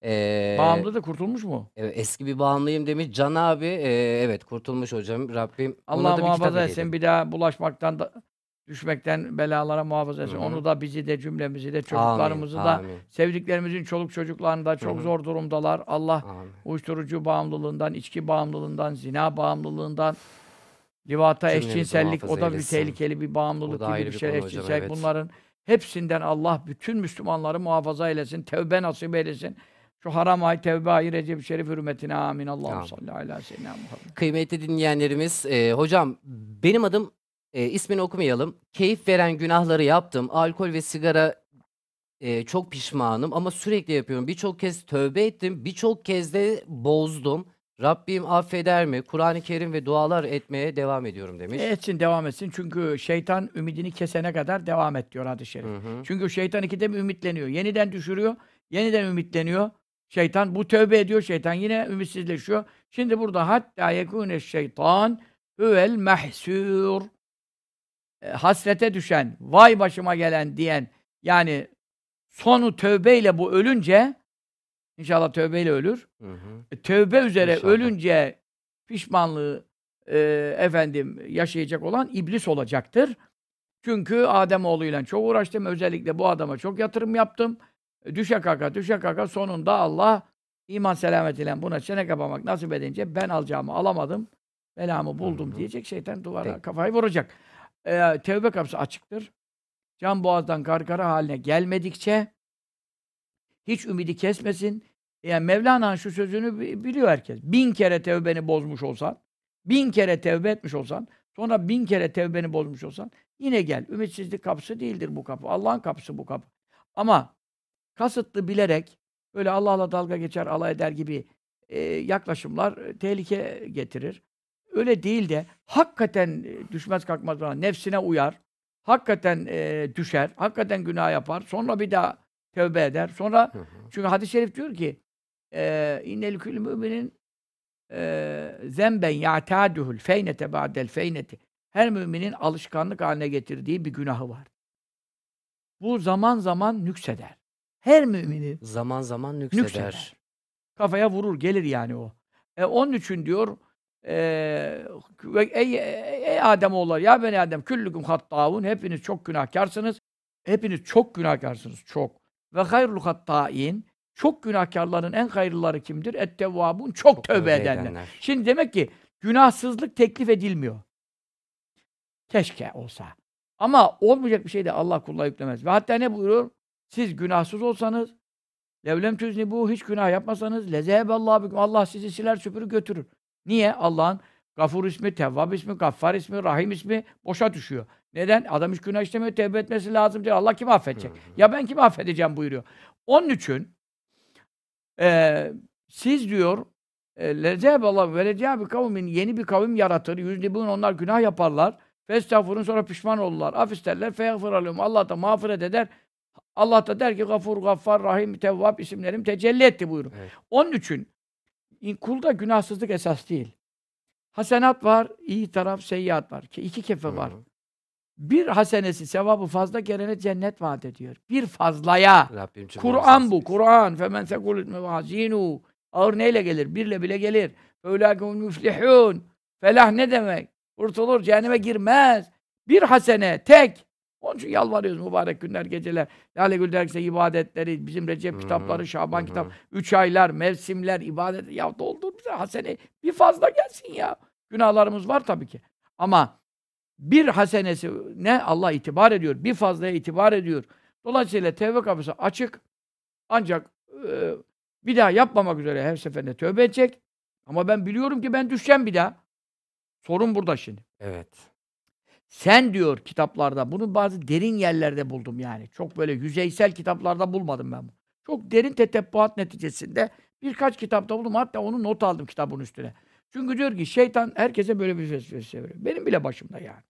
Ee, Bağımlı da kurtulmuş mu? evet, eski bir bağımlıyım demiş. Can abi e, evet kurtulmuş hocam. Rabbim ona Allah da bir kitap muhafaza hediye etsin. edelim. Bir daha bulaşmaktan da düşmekten belalara muhafaza etsin. Hı hı. Onu da bizi de cümlemizi de çocuklarımızı da amin, sevdiklerimizin çoluk çocuklarını da çok hı. zor durumdalar. Allah amin. uyuşturucu bağımlılığından, içki bağımlılığından, zina bağımlılığından, livata, Cümlemizi eşcinsellik o muhafaza da bir eylesin. tehlikeli bir bağımlılık da gibi ayrı bir bir şey. konu hocam, Eşcinsellik evet. bunların hepsinden Allah bütün Müslümanları muhafaza eylesin. Tevbe nasip eylesin. Şu haram ay tevbe ayı Recep-i Şerif hürmetine amin. Allah'ım salli ala seyyidina Muhammed. Kıymetli dinleyenlerimiz, e, hocam benim adım e, ismini okumayalım. Keyif veren günahları yaptım. Alkol ve sigara e, çok pişmanım ama sürekli yapıyorum. Birçok kez tövbe ettim. Birçok kez de bozdum. Rabbim affeder mi? Kur'an-ı Kerim ve dualar etmeye devam ediyorum demiş. E, etsin devam etsin çünkü şeytan ümidini kesene kadar devam et diyor hadis-i şerif. Hı hı. Çünkü şeytan ikide bir ümitleniyor. Yeniden düşürüyor, yeniden ümitleniyor. Şeytan bu tövbe ediyor, şeytan yine ümitsizleşiyor. Şimdi burada hatta yekûne şeytan huvel mahsur. E, hasrete düşen, vay başıma gelen diyen yani sonu tövbeyle bu ölünce inşallah tövbeyle ölür. Hı hı. E, tövbe üzere İnşallah. ölünce pişmanlığı e, efendim yaşayacak olan iblis olacaktır. Çünkü Adem oğluyla çok uğraştım. Özellikle bu adama çok yatırım yaptım. E, Düşe kaka, düşe kaka sonunda Allah iman selametiyle buna çene kapamak nasip edince ben alacağımı alamadım. Belamı buldum hı. diyecek. Şeytan duvara Peki. kafayı vuracak. E, tevbe kapısı açıktır. Can boğazdan karkara haline gelmedikçe hiç ümidi kesmesin. Yani Mevlana'nın şu sözünü bi- biliyor herkes. Bin kere tevbeni bozmuş olsan, bin kere tevbe etmiş olsan, sonra bin kere tevbeni bozmuş olsan, yine gel. Ümitsizlik kapısı değildir bu kapı. Allah'ın kapısı bu kapı. Ama kasıtlı bilerek, böyle Allah'la dalga geçer, alay eder gibi e, yaklaşımlar e, tehlike getirir. Öyle değil de hakikaten e, düşmez kalkmaz olan nefsine uyar, hakikaten e, düşer, hakikaten günah yapar, sonra bir daha tövbe eder, sonra Hı hı. çünkü hadis-i şerif diyor ki eee innel külü müminin zemben ya'taduhul feynete ba'del feyneti. Her müminin alışkanlık haline getirdiği bir günahı var. Bu zaman zaman nükseder. Her müminin Zaman zaman nükseder. nükseder. Kafaya vurur, gelir yani o. E, onun için diyor eee ve ey, ey, Ademoğulları, ya beni Adem, küllüküm hattâvun, hepiniz çok günahkarsınız. Hepiniz çok günahkarsınız, çok. Ve hayrul hattâin, çok günahkarların en hayırlıları kimdir? Ettevvâbun, çok, Çok tövbe edenler. Şimdi demek ki günahsızlık teklif edilmiyor. Keşke olsa. Ama olmayacak bir şey de Allah kuluna yüklemez. Ve hatta ne buyuruyor? Siz günahsız olsanız, Levlem bu hiç günah yapmasanız lezeheballahu bikum. Allah sizi siler süpürür götürür. Niye? Allah'ın Gafur ismi, Tevvab ismi, Gaffar ismi, Rahim ismi boşa düşüyor. Neden? Adam hiç günah işlemiyor, tevbe etmesi lazım diyor. Allah kimi affedecek? Ya ben kimi affedeceğim buyuruyor. Onun için e, siz diyor Lezeb vereceği bir kavmin yeni bir kavim yaratır. Yüzde bunu onlar günah yaparlar. Festağfurun sonra pişman olurlar. Af isterler. Alım. Allah da mağfiret eder. Allah da der ki Gafur, Gaffar, Rahim, Tevvab isimlerim tecelli etti buyurun. Evet. Onun için kulda günahsızlık esas değil. Hasenat var, iyi taraf, seyyiat var. İki kefe var. Bir hasenesi, sevabı fazla gelene cennet vaat ediyor. Bir fazlaya. Kur'an bu, Kur'an. Femen sekul mevazinu. Ağır neyle gelir? Birle bile gelir. Öylâkûn müflihûn. Felah ne demek? Kurtulur, cehenneme girmez. Bir hasene, tek. Onun için yalvarıyoruz mübarek günler, geceler. Lale Gül dergisi ibadetleri, bizim Recep kitapları, Şaban kitap, üç aylar, mevsimler, ibadet. Ya doldur bize hasene. Bir fazla gelsin ya. Günahlarımız var tabii ki. Ama bir hasenesi ne? Allah itibar ediyor. Bir fazlaya itibar ediyor. Dolayısıyla tevbe kapısı açık. Ancak e, bir daha yapmamak üzere her seferinde tövbe edecek. Ama ben biliyorum ki ben düşeceğim bir daha. Sorun burada şimdi. Evet. Sen diyor kitaplarda, bunu bazı derin yerlerde buldum yani. Çok böyle yüzeysel kitaplarda bulmadım ben bunu. Çok derin tetebbuat neticesinde birkaç kitapta buldum. Hatta onu not aldım kitabın üstüne. Çünkü diyor ki şeytan herkese böyle bir vesvese veriyor. Benim bile başımda yani.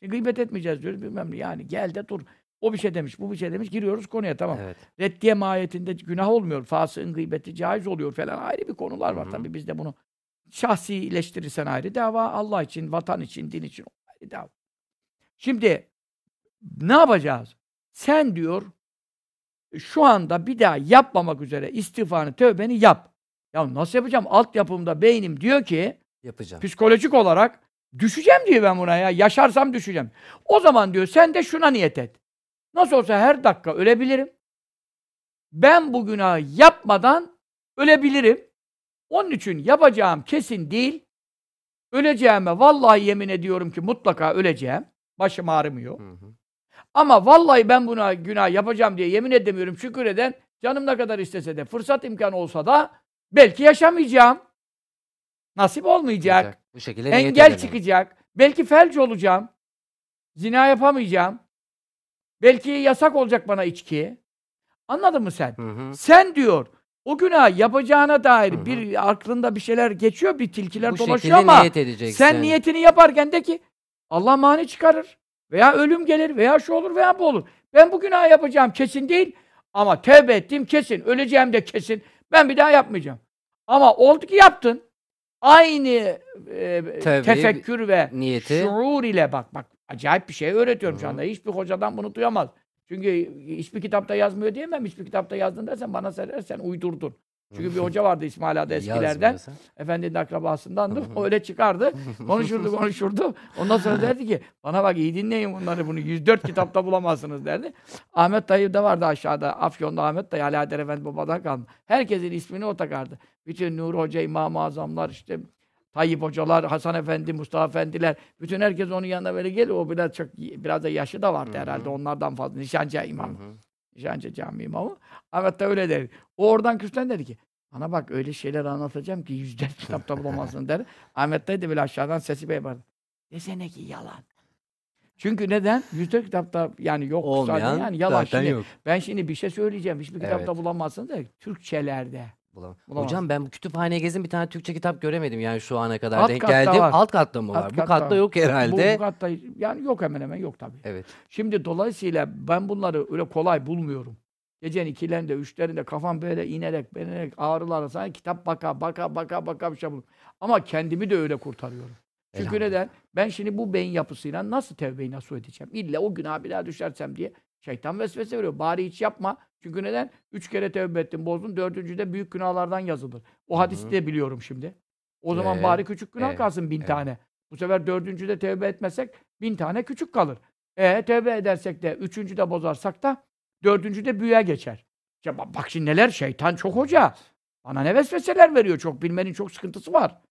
Gıybet etmeyeceğiz diyoruz bilmem ne. Yani gel de dur. O bir şey demiş, bu bir şey demiş. Giriyoruz konuya tamam. Evet. Reddiye mahiyetinde günah olmuyor. Fasığın gıybeti caiz oluyor falan. Ayrı bir konular var Hı-hı. tabii. Biz de bunu şahsileştirirsen ayrı dava. Allah için, vatan için, din için ayrı dava. Şimdi ne yapacağız? Sen diyor şu anda bir daha yapmamak üzere istiğfarını, tövbeni yap. Ya nasıl yapacağım? Alt yapımda beynim diyor ki yapacağım. Psikolojik olarak düşeceğim diyor ben buna ya. Yaşarsam düşeceğim. O zaman diyor sen de şuna niyet et. Nasıl olsa her dakika ölebilirim. Ben bu günahı yapmadan ölebilirim. Onun için yapacağım kesin değil. Öleceğime vallahi yemin ediyorum ki mutlaka öleceğim. Başım ağrımıyor. Hı hı. Ama vallahi ben buna günah yapacağım diye yemin edemiyorum. Şükür eden canım ne kadar istese de fırsat imkanı olsa da belki yaşamayacağım. Nasip olmayacak. Olacak. Bu şekilde Engel çıkacak. Belki felç olacağım. Zina yapamayacağım. Belki yasak olacak bana içki. Anladın mı sen? Hı hı. Sen diyor o günah yapacağına dair hı hı. bir aklında bir şeyler geçiyor, bir tilkiler Bu dolaşıyor ama sen niyetini yaparken de ki Allah mani çıkarır veya ölüm gelir veya şu olur veya bu olur. Ben bu günah yapacağım kesin değil ama tevbe ettim kesin. Öleceğim de kesin. Ben bir daha yapmayacağım. Ama oldu ki yaptın. Aynı e, tefekkür ve niyeti. şuur ile bak bak Acayip bir şey öğretiyorum Hı-hı. şu anda. Hiçbir hocadan bunu duyamaz. Çünkü hiçbir kitapta yazmıyor diyemem. Hiçbir kitapta yazdın dersen bana sen uydurdun. Çünkü bir hoca vardı İsmail Ağa'da eskilerden. Efendinin akrabasındandı. o öyle çıkardı. Konuşurdu konuşurdu. Ondan sonra derdi ki bana bak iyi dinleyin bunları bunu. 104 kitapta bulamazsınız derdi. Ahmet dayı da vardı aşağıda. Afyon'da Ahmet dayı Ali Haydar Efendi babadan kaldı. Herkesin ismini o takardı. Bütün Nur Hoca, İmam-ı Azamlar işte Tayyip hocalar, Hasan Efendi, Mustafa Efendiler, bütün herkes onun yanına böyle geliyor. O biraz çok biraz da yaşı da vardı Hı-hı. herhalde onlardan fazla. Nişancı imam. Hı-hı. Nişancı cami imamı. Ahmet de öyle der. O oradan küsten dedi ki, bana bak öyle şeyler anlatacağım ki yüzde kitapta bulamazsın der. Ahmet de böyle aşağıdan sesi yapardı. Desene ki yalan. Çünkü neden? Yüzde kitapta yani yok Olmayan, zaten yani yalan. Şimdi, yok. Ben şimdi bir şey söyleyeceğim. Hiçbir kitapta evet. bulamazsın da Türkçelerde. Bulamam. Hocam ben bu kütüphaneye gezin bir tane Türkçe kitap göremedim yani şu ana kadar Alt denk geldim. Var. Alt katta mı var? Alt bu katta, katta yok herhalde. Bu, bu katta yani yok hemen hemen yok tabii. Evet. Şimdi dolayısıyla ben bunları öyle kolay bulmuyorum. Gecenin ikilerinde, üçlerinde kafam böyle inerek, benerek ağrılar sanki kitap baka baka baka baka bir şey bulurum. Ama kendimi de öyle kurtarıyorum. Çünkü neden? Ben şimdi bu beyin yapısıyla nasıl tevbeyi nasıl edeceğim? İlla o günah bir daha düşersem diye şeytan vesvese veriyor. Bari hiç yapma. Çünkü neden? Üç kere tevbe ettin, bozdun. Dördüncüde büyük günahlardan yazılır. O hadisi de biliyorum şimdi. O zaman ee, bari küçük günah ee, kalsın bin ee. tane. Bu sefer dördüncüde tevbe etmezsek bin tane küçük kalır. E tevbe edersek de üçüncüde bozarsak da dördüncüde büyüye geçer. Ya bak şimdi neler şeytan çok hoca. Bana ne vesveseler veriyor çok. Bilmenin çok sıkıntısı var.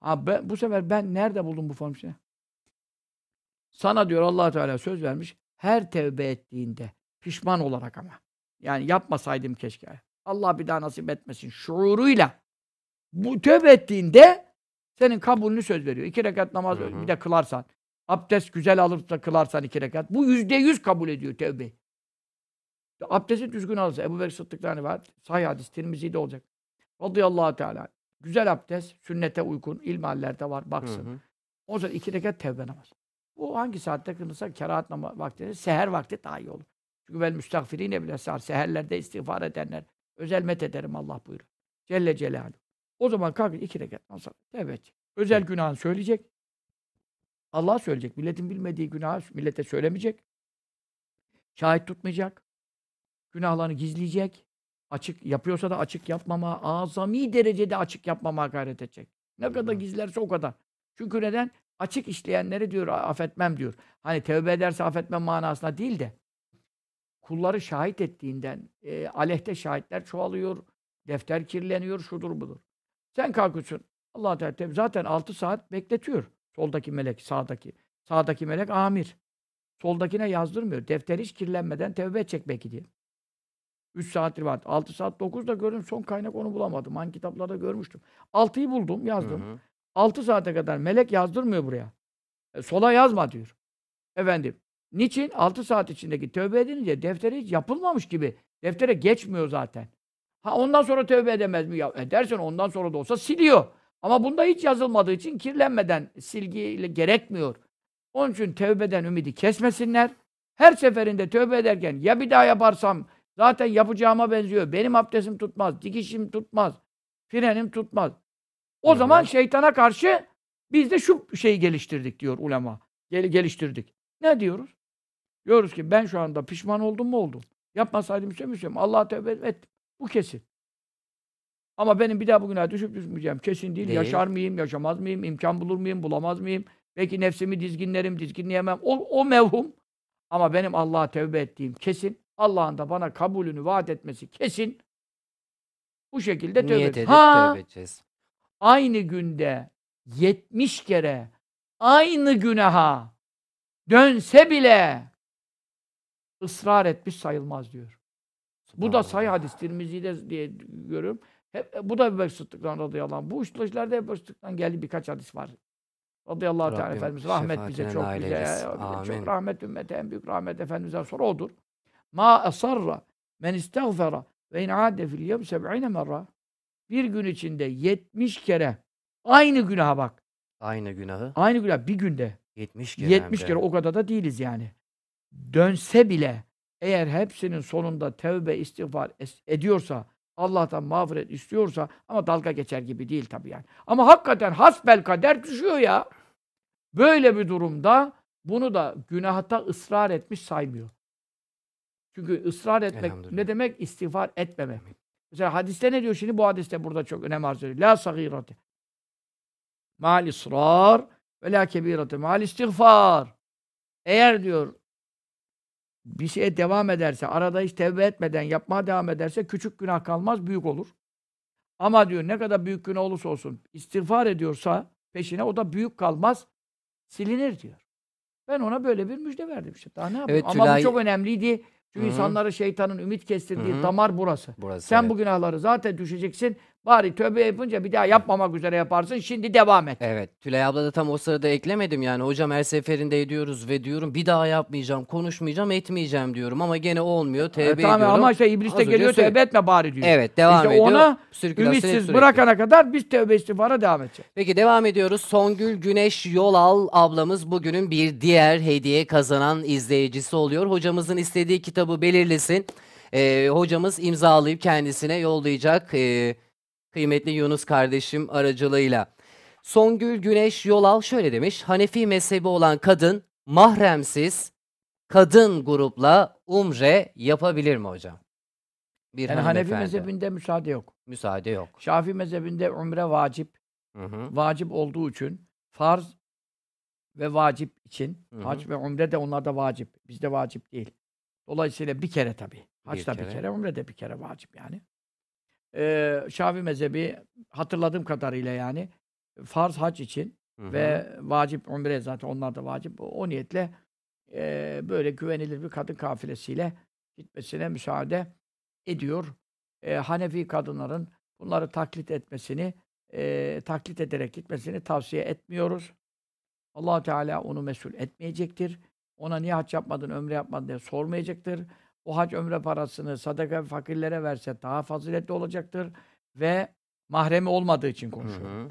Ha ben, bu sefer ben nerede buldum bu formülü? Sana diyor allah Teala söz vermiş. Her tevbe ettiğinde Pişman olarak ama. Yani yapmasaydım keşke. Allah bir daha nasip etmesin. Şuuruyla bu tövbe ettiğinde senin kabulünü söz veriyor. İki rekat namaz Hı hı. bir de kılarsan, abdest güzel alıp da kılarsan iki rekat. Bu yüzde yüz kabul ediyor tövbe. Abdesti düzgün alırsa. Ebu Bekir Sıddık'ta hani var. Sahih hadis, Tirmizi'de olacak. Radıyallahu Teala. Güzel abdest, sünnete uygun, ilmihallerde var, Hı baksın. hı. O zaman iki rekat tevbe namazı. Bu hangi saatte kılınırsa kerahat namazı vaktinde seher vakti daha iyi olur. Çünkü vel müstagfirine bile sar. Seherlerde istiğfar edenler. Özel met ederim Allah buyuruyor. Celle Celaluhu. O zaman kalkıp iki rekat namaz edecek. Özel günahını söyleyecek. Allah söyleyecek. Milletin bilmediği günahı millete söylemeyecek. Şahit tutmayacak. Günahlarını gizleyecek. Açık yapıyorsa da açık yapmama, azami derecede açık yapmama gayret edecek. Ne kadar gizlerse o kadar. Çünkü neden? Açık işleyenleri diyor affetmem diyor. Hani tevbe ederse affetmem manasına değil de kulları şahit ettiğinden e, aleyhte şahitler çoğalıyor, defter kirleniyor, şudur budur. Sen kalkıyorsun. Allah Teala zaten 6 saat bekletiyor. Soldaki melek, sağdaki. Sağdaki melek amir. Soldakine yazdırmıyor. Defter hiç kirlenmeden tevbe edecek belki diye. 3 saattir var. 6 saat 9 da gördüm. Son kaynak onu bulamadım. Hangi kitaplarda görmüştüm. 6'yı buldum, Hı yazdım. hı. 6 saate kadar melek yazdırmıyor buraya. E, sola yazma diyor. Efendim. Niçin? 6 saat içindeki tövbe edince deftere hiç yapılmamış gibi. Deftere geçmiyor zaten. Ha ondan sonra tövbe edemez mi? Ya edersen ondan sonra da olsa siliyor. Ama bunda hiç yazılmadığı için kirlenmeden silgiyle gerekmiyor. Onun için tövbeden ümidi kesmesinler. Her seferinde tövbe ederken ya bir daha yaparsam zaten yapacağıma benziyor. Benim abdestim tutmaz, dikişim tutmaz, frenim tutmaz. O Hı hı. zaman şeytana karşı biz de şu şeyi geliştirdik diyor ulema. Gel geliştirdik. Ne diyoruz? Diyoruz ki ben şu anda pişman oldum mu oldum. Yapmasaydım istemeyeceğim. Allah'a tövbe ettim. Bu kesin. Ama benim bir daha bugüne düşüp düşmeyeceğim. Kesin değil. Değil. Yaşar mıyım, yaşamaz mıyım, imkan bulur muyum, bulamaz mıyım? Belki nefsimi dizginlerim, dizginleyemem. O, o mevhum. Ama benim Allah'a tövbe ettiğim kesin. Allah'ın da bana kabulünü vaat etmesi kesin. Bu şekilde tövbe Niyet et- edip Ha, tövbe edeceğiz. Aynı günde 70 kere aynı günaha dönse bile ısrar etmiş sayılmaz diyor. Bu da sayı hadis Tirmizi'de diye görüyorum. Hep, bu da Ebu Bekir Sıddık'tan radıyallahu anh. Bu işlerde Ebu Sıddık'tan geldi birkaç hadis var. Radıyallahu teala Efendimiz rahmet bize çok bize, Amin. çok rahmet ümmete en büyük rahmet Efendimiz'den sonra odur. Ma asarra men istagfara ve in ade fil yevm seb'ine merra. Bir gün içinde 70 kere aynı günaha bak. Aynı günahı Aynı günah bir günde. 70 kere 70 hem de. kere o kadar da değiliz yani. Dönse bile eğer hepsinin sonunda tevbe istiğfar ediyorsa Allah'tan mağfiret istiyorsa ama dalga geçer gibi değil tabii yani. Ama hakikaten hasbel kader düşüyor ya. Böyle bir durumda bunu da günahta ısrar etmiş saymıyor. Çünkü ısrar etmek ne demek? İstiğfar etmemek. Mesela hadiste ne diyor şimdi? Bu hadiste burada çok önem arz ediyor. La sagirate. Mal ısrar ve la kebirate. Mal istiğfar. Eğer diyor bir şeye devam ederse, arada hiç tevbe etmeden yapmaya devam ederse küçük günah kalmaz, büyük olur. Ama diyor ne kadar büyük günah olursa olsun istiğfar ediyorsa peşine o da büyük kalmaz, silinir diyor. Ben ona böyle bir müjde verdim işte. Daha ne yapayım? Evet, Ama Tülay- bu çok önemliydi. Çünkü Hı hı. insanları şeytanın ümit kestirdiği Hı hı. damar burası. Burası Sen evet. bu günahları zaten düşeceksin. Bari tövbe yapınca bir daha yapmamak üzere yaparsın. Şimdi devam et. Evet. Tülay abla da tam o sırada eklemedim yani. Hocam her seferinde ediyoruz ve diyorum bir daha yapmayacağım, konuşmayacağım, etmeyeceğim diyorum ama gene olmuyor. E, Tevbe tamam ediyorum. ama işte iblis Az de önce geliyor tövbe etme bari diyor. Evet devam İşte ediyor. ona Sirkülasyon hep Ümitsiz sürekli. bırakana kadar biz tövbe istiğfara devam edeceğiz. Peki devam ediyoruz. Songül Güneş Yolal ablamız bugünün bir diğer hediye kazanan izleyicisi oluyor. Hocamızın istediği kitabı belirlesin. Ee, hocamız imzalayıp kendisine yollayacak ee, kıymetli Yunus kardeşim aracılığıyla. Songül Güneş Yolal şöyle demiş. Hanefi mezhebi olan kadın mahremsiz kadın grupla umre yapabilir mi hocam? Bir Yani Hanefi mezhebinde müsaade yok. Müsaade yok. Şafii mezhebinde umre vacip. Hı hı. Vacip olduğu için farz ve vacip için Hı hı. hac ve umre de onlarda vacip. Bizde vacip değil. Dolayısıyla bir kere tabii. Hac da bir kere, umre de bir kere vacip yani. Ee, Şafii mezhebi hatırladığım kadarıyla yani farz hac için Hı hı. ve vacip umre zaten onlar da vacip. O, niyetle e, böyle güvenilir bir kadın kafilesiyle gitmesine müsaade ediyor. E, Hanefi kadınların bunları taklit etmesini, e, taklit ederek gitmesini tavsiye etmiyoruz. allah Teala onu mesul etmeyecektir. Ona niye hac yapmadın, ömre yapmadın diye sormayacaktır. O hac ömre parasını sadaka ve fakirlere verse daha faziletli olacaktır. Ve mahremi olmadığı için Hı konuşuyorum. hı.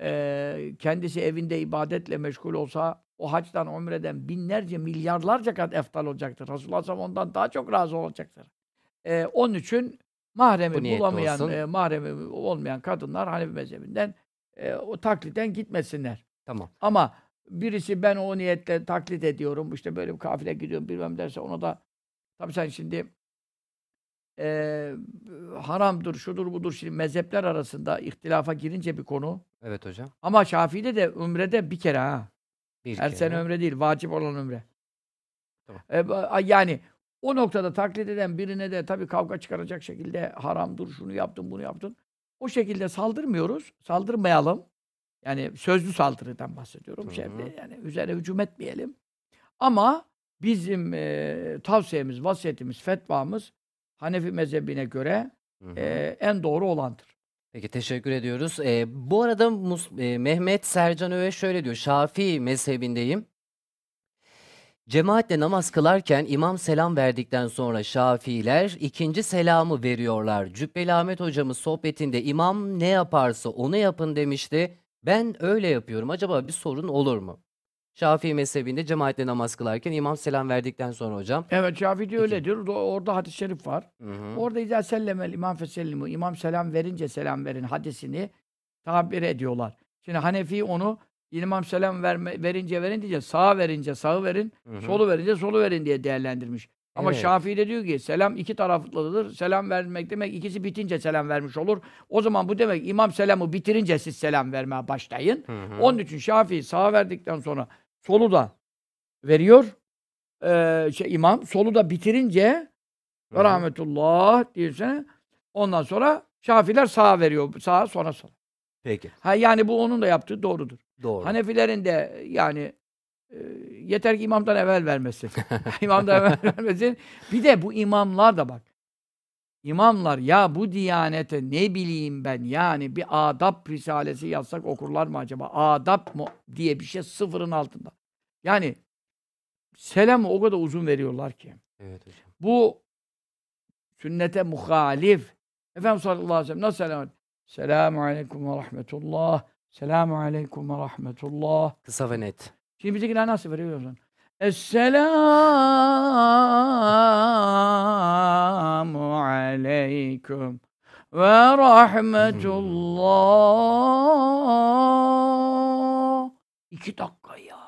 Eee, kendisi evinde ibadetle meşgul olsa o hacdan, umreden binlerce, milyarlarca kat eftal olacaktır. Resulullah sallallahu aleyhi ve sellem ondan daha çok razı olacaktır. Eee, onun için mahremi Bu bulamayan, olsun. eee, mahremi olmayan kadınlar Hanefi mezhebinden eee, o taklitten gitmesinler. Tamam. Ama birisi ben o niyetle taklit ediyorum, işte böyle bir kafile gidiyorum bilmem derse ona da tabii sen şimdi eee, haramdır, şudur budur şimdi mezhepler arasında ihtilafa girince bir konu Evet hocam. ama Şafii'de de ümrede bir kere ha. Bir Her kere. sene ömre değil, vacip olan ömre. Tamam. E, yani o noktada taklit eden birine de tabii kavga çıkaracak şekilde haramdır, şunu yaptın, bunu yaptın. O şekilde saldırmıyoruz, saldırmayalım. Yani sözlü saldırıdan bahsediyorum. Hı Şey, yani üzerine hücum etmeyelim. Ama bizim e, tavsiyemiz, vasiyetimiz, fetvamız Hanefi mezhebine göre Hı hı. e, en doğru olandır. Peki teşekkür ediyoruz. Ee, bu arada Mus- e, Mehmet Sercan Öğe şöyle diyor. Şafii mezhebindeyim. Cemaatle namaz kılarken imam selam verdikten sonra Şafiiler ikinci selamı veriyorlar. Cübbeli Ahmet hocamız sohbetinde imam ne yaparsa onu yapın demişti. Ben öyle yapıyorum. Acaba bir sorun olur mu? Şafii mezhebinde cemaatle namaz kılarken imam selam verdikten sonra hocam. Evet Şafii öyle diyor. Orada hadis-i şerif var. Hı hı. Orada izâ sellemel imam fesellimu. İmam selam verince selam verin hadisini tabir ediyorlar. Şimdi Hanefi onu imam selam verme, verince verin diye sağa verince sağı verin, Hı hı. solu verince solu verin diye değerlendirmiş. Ama Evet. Şafii de diyor ki selam iki taraflıdır. Selam vermek demek ikisi bitince selam vermiş olur. O zaman bu demek imam selamı bitirince siz selam vermeye başlayın. Hı hı. Onun için Şafii sağa verdikten sonra solu da veriyor. Ee, şey, imam solu da bitirince Hı rahmetullah diyorsun. Ondan sonra Şafiler sağa veriyor. Sağa sonra sola. Peki. Ha yani bu onun da yaptığı doğrudur. Doğru. Hanefilerin de yani e, yeter ki imamdan evvel vermesin. imamdan evvel vermesin. Bir de bu imamlar da bak. İmamlar ya bu diyanete ne bileyim ben yani bir adab risalesi yazsak okurlar mı acaba? Adab mı diye bir şey sıfırın altında. Yani selamı o kadar uzun veriyorlar ki. Evet hocam. Bu sünnete muhalif. Efendimiz sallallahu aleyhi ve sellem nasıl selam? Selamun aleyküm ve rahmetullah. Selamun aleyküm ve rahmetullah. Kısa ve net. Şimdi bizimkiler nasıl veriyor? Esselamu aleyküm ve rahmetullah. İki dakika ya.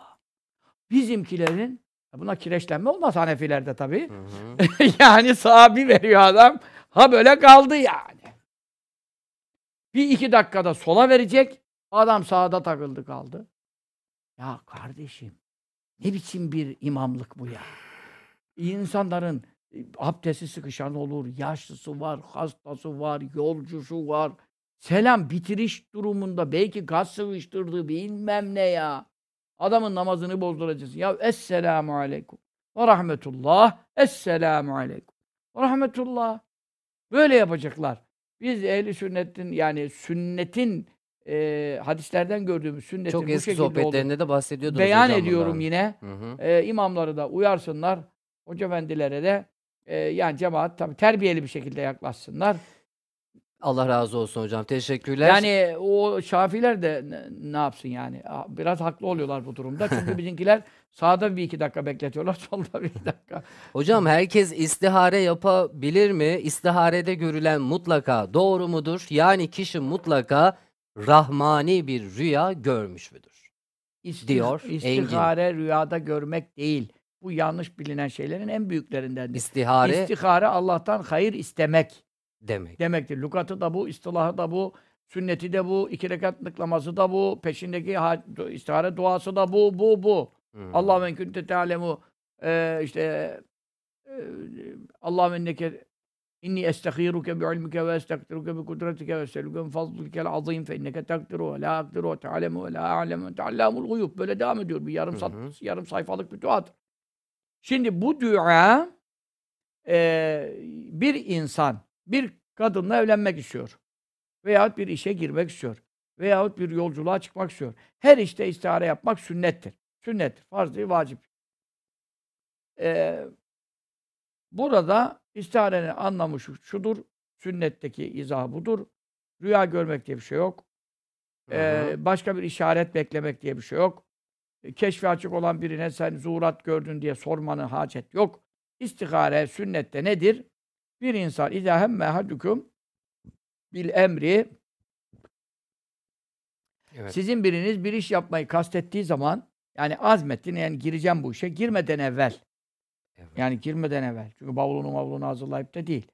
Bizimkilerin, buna kireçlenme olmaz Hanefilerde tabii. Hı hı. yani sahibi veriyor adam. Ha böyle kaldı yani. Bir iki dakikada sola verecek. Adam sağda takıldı kaldı. Ya kardeşim ne biçim bir imamlık bu ya? İnsanların e, abdesti sıkışan olur, yaşlısı var, hastası var, yolcusu var. Selam bitiriş durumunda belki gaz sıvıştırdı bilmem ne ya. Adamın namazını bozduracaksın. Ya Esselamu Aleyküm ve Rahmetullah. Esselamu Aleyküm ve Rahmetullah. Böyle yapacaklar. Biz ehli sünnetin yani sünnetin e, hadislerden gördüğümüz sünnetin Çok bu eski şekilde olduğunu sohbetlerinde de bahsediyordunuz beyan hocam ediyorum bundan. yine. Hı hı. E, imamları da uyarsınlar. Hoca efendilere de e, yani cemaat tabii terbiyeli bir şekilde yaklaşsınlar. Allah razı olsun hocam. Teşekkürler. Yani o Şafiler de ne, ne yapsın yani? Biraz haklı oluyorlar bu durumda. Çünkü bizimkiler sağda bir iki dakika bekletiyorlar, solda bir iki dakika. Hocam herkes istihare yapabilir mi? İstiharede görülen mutlaka doğru mudur? Yani kişi mutlaka rahmani bir rüya görmüş müdür? Diyor Engin. İstihare rüyada görmek değil. Bu yanlış bilinen şeylerin en büyüklerindendir. İstihare İstihare Allah'tan hayır istemek demek. demektir. Lukatı da bu, istilahı da bu, sünneti de bu, iki rekat namazı da bu, peşindeki istihare duası da bu, bu, bu. Hı. Allah men kunte te'alemu işte Allah menneke inni estekhiruke bi ilmike ve estekdiruke bi kudretike ve eseluke min fadlikel azim fe inneke takdiru ve la akdiru ve te'alemu ve la a'lemu ve te'allamul guyub. Böyle devam ediyor. Bir yarım, Hı sat, yarım sayfalık bir duadır. Şimdi bu dua Ee, bir insan bir kadınla evlenmek istiyor. Veyahut bir işe girmek istiyor. Veyahut bir yolculuğa çıkmak istiyor. Her işte istihare yapmak sünnettir. Sünnettir. Farz değil, vacip. Ee, burada istiharenin anlamı şu, şudur. Sünnetteki izah budur. Rüya görmek diye bir şey yok. Ee, başka bir işaret beklemek diye bir şey yok. E, Keşfi açık olan birine sen zuhurat gördün diye sormanı hacet yok. İstihare sünnette nedir? Bir insan idâ hemme hadukum bil emri Evet. sizin biriniz bir iş yapmayı kastettiği zaman yani azmettin yani gireceğim bu işe girmeden evvel Evet. yani girmeden evvel çünkü bavulunu mavulunu hazırlayıp da değil.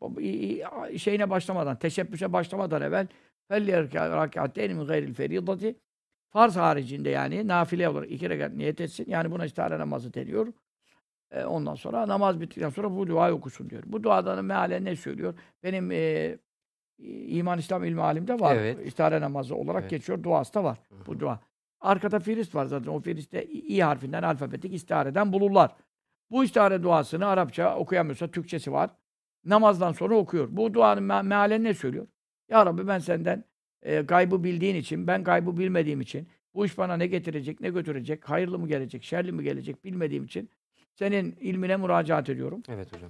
Bu- i- i- şeyine başlamadan, teşebbüse başlamadan evvel فَلْيَرْكَعَتَيْنِ مِنْ غَيْرِ الْفَرِيضَةِ Farz haricinde yani nafile olarak iki rekat niyet etsin. Yani buna istihare namazı deniyor. E, ondan sonra namaz bittikten sonra bu duayı okusun diyor. Bu duadan mealen ne söylüyor? Benim e, İman İslam ilmi alimde var. Evet. İstihare namazı olarak Evet. geçiyor. Duası da var bu dua. Arkada firist var zaten. O firistte i harfinden alfabetik istihareden bulurlar. Bu istihare duasını Arapça okuyamıyorsa Türkçesi var. Namazdan sonra okuyor. Bu duanın me- mealen ne söylüyor? Ya Rabbi ben senden e, gaybı bildiğin için, ben gaybı bilmediğim için, bu iş bana ne getirecek, ne götürecek, hayırlı mı gelecek, şerli mi gelecek bilmediğim için senin ilmine müracaat ediyorum. Evet hocam.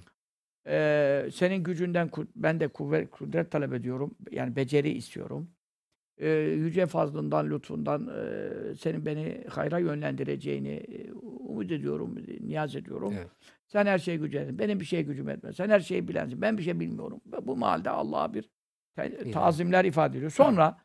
Ee, senin gücünden ben de kuvvet, kudret talep ediyorum. Yani beceri istiyorum. Ee, yüce fazlından, lütfundan e, senin beni hayra yönlendireceğini e, umut ediyorum, niyaz ediyorum. Evet. Sen her şeyi gücün. Benim bir şeye gücüm etmez. Sen her şeyi bilensin. Ben bir şey bilmiyorum. Ve Bu mahalde Allah'a bir tazimler ifade ediyor. Sonra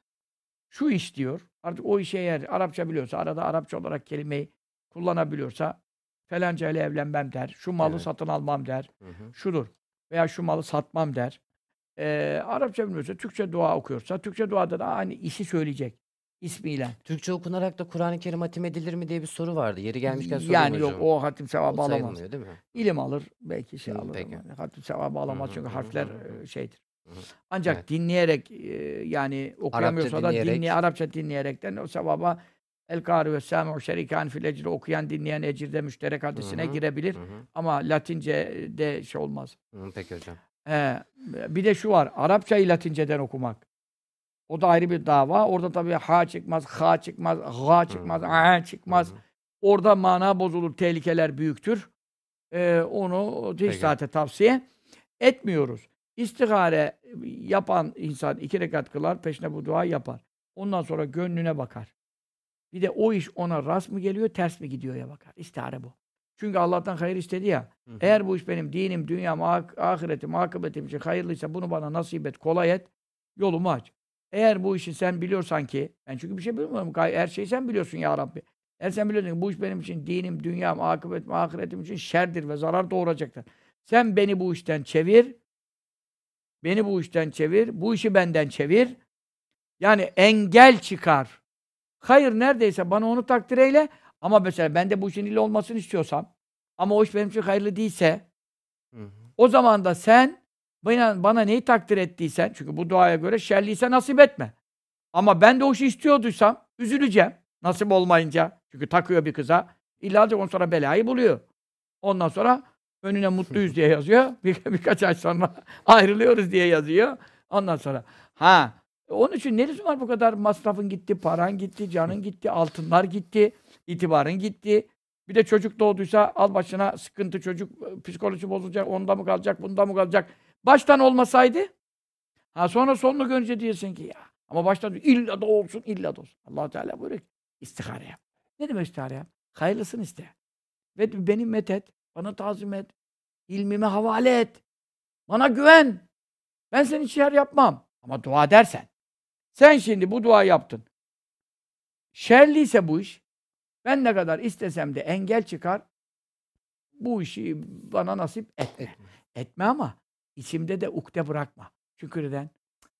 şu iş diyor. Artık o işe eğer Arapça biliyorsa, arada Arapça olarak kelimeyi kullanabiliyorsa falanca ile evlenmem der. Şu malı Evet. satın almam der Hı hı. şudur veya şu malı satmam der. Ee, Arapça bilmiyorsa, Türkçe dua okuyorsa, Türkçe duada da aynı işi söyleyecek ismiyle. Türkçe okunarak da Kur'an-ı Kerim hatim edilir mi diye bir soru vardı. Yeri gelmişken sorayım yani yok hocam. o hatim sevabı alamaz. sayılmıyor değil mi? İlim alır, belki şey Hı, alır peki. ama hatim sevabı alamaz Hı hı, çünkü hı hı, harfler hı e, şeydir. Ancak Evet. dinleyerek e, yani okuyamıyorsa da dinleyerek. dinleye, Arapça dinleyerekten o sevaba El Kâri ve Sâmi'u şerikan fil ecri okuyan dinleyen ecirde müşterek hadisine hı, girebilir. Hı hı. Ama Latince de şey olmaz. Hı, Peki hocam. He, bir de şu var. Arapçayı Latinceden okumak. O da ayrı bir dava. Orada tabii ha çıkmaz, ha çıkmaz, ha çıkmaz, a çıkmaz. Hı hı. Orada mana bozulur, tehlikeler büyüktür. Ee, onu hiç Peki. zaten tavsiye etmiyoruz. İstihare yapan insan iki rekat kılar, peşine bu duayı yapar. Ondan sonra gönlüne bakar. Bir de o iş ona rast mı geliyor, ters mi gidiyor ya bakar. İstihare bu. Çünkü Allah'tan hayır istedi ya. Hı hı. Eğer bu iş benim dinim, dünyam, ak- ahiretim, akıbetim için hayırlıysa bunu bana nasip et, kolay et, yolumu aç. Eğer bu işi sen biliyorsan ki, ben çünkü bir şey bilmiyorum, her şeyi sen biliyorsun ya Rabbi. Eğer sen biliyorsun ki bu iş benim için dinim, dünyam, akıbetim, ahiretim için şerdir ve zarar doğuracaktır. Sen beni bu işten çevir, beni bu işten çevir, bu işi benden çevir. Yani engel çıkar. Hayır neredeyse bana onu takdir eyle. Ama mesela ben de bu işin illa olmasını istiyorsam ama o iş benim için hayırlı değilse Hı hı. o zaman da sen bana, bana neyi takdir ettiysen çünkü bu duaya göre şerliyse nasip etme. Ama ben de o işi istiyorduysam üzüleceğim. Nasip olmayınca. Çünkü takıyor bir kıza. İlla ondan sonra belayı buluyor. Ondan sonra önüne mutluyuz diye yazıyor. Bir, birkaç ay sonra ayrılıyoruz diye yazıyor. Ondan sonra ha onun için ne lüzum var bu kadar masrafın gitti, paran gitti, canın gitti, altınlar gitti, itibarın gitti. Bir de çocuk doğduysa al başına sıkıntı çocuk psikoloji bozulacak, onda mı kalacak, bunda mı kalacak. Baştan olmasaydı ha sonra sonunu görünce diyorsun ki ya ama baştan illa da olsun, illa da olsun. allah Teala buyuruyor ki istihare yap. Ne demek istihare yap? Hayırlısını iste. Ve beni methet, bana tazim et, ilmime havale et. Bana güven. Ben senin için yer yapmam. Ama dua dersen. Sen şimdi bu dua yaptın. Şerliyse bu iş, ben ne kadar istesem de engel çıkar, bu işi bana nasip etme. Etme. Etme ama içimde de ukde bırakma. Çünkü neden?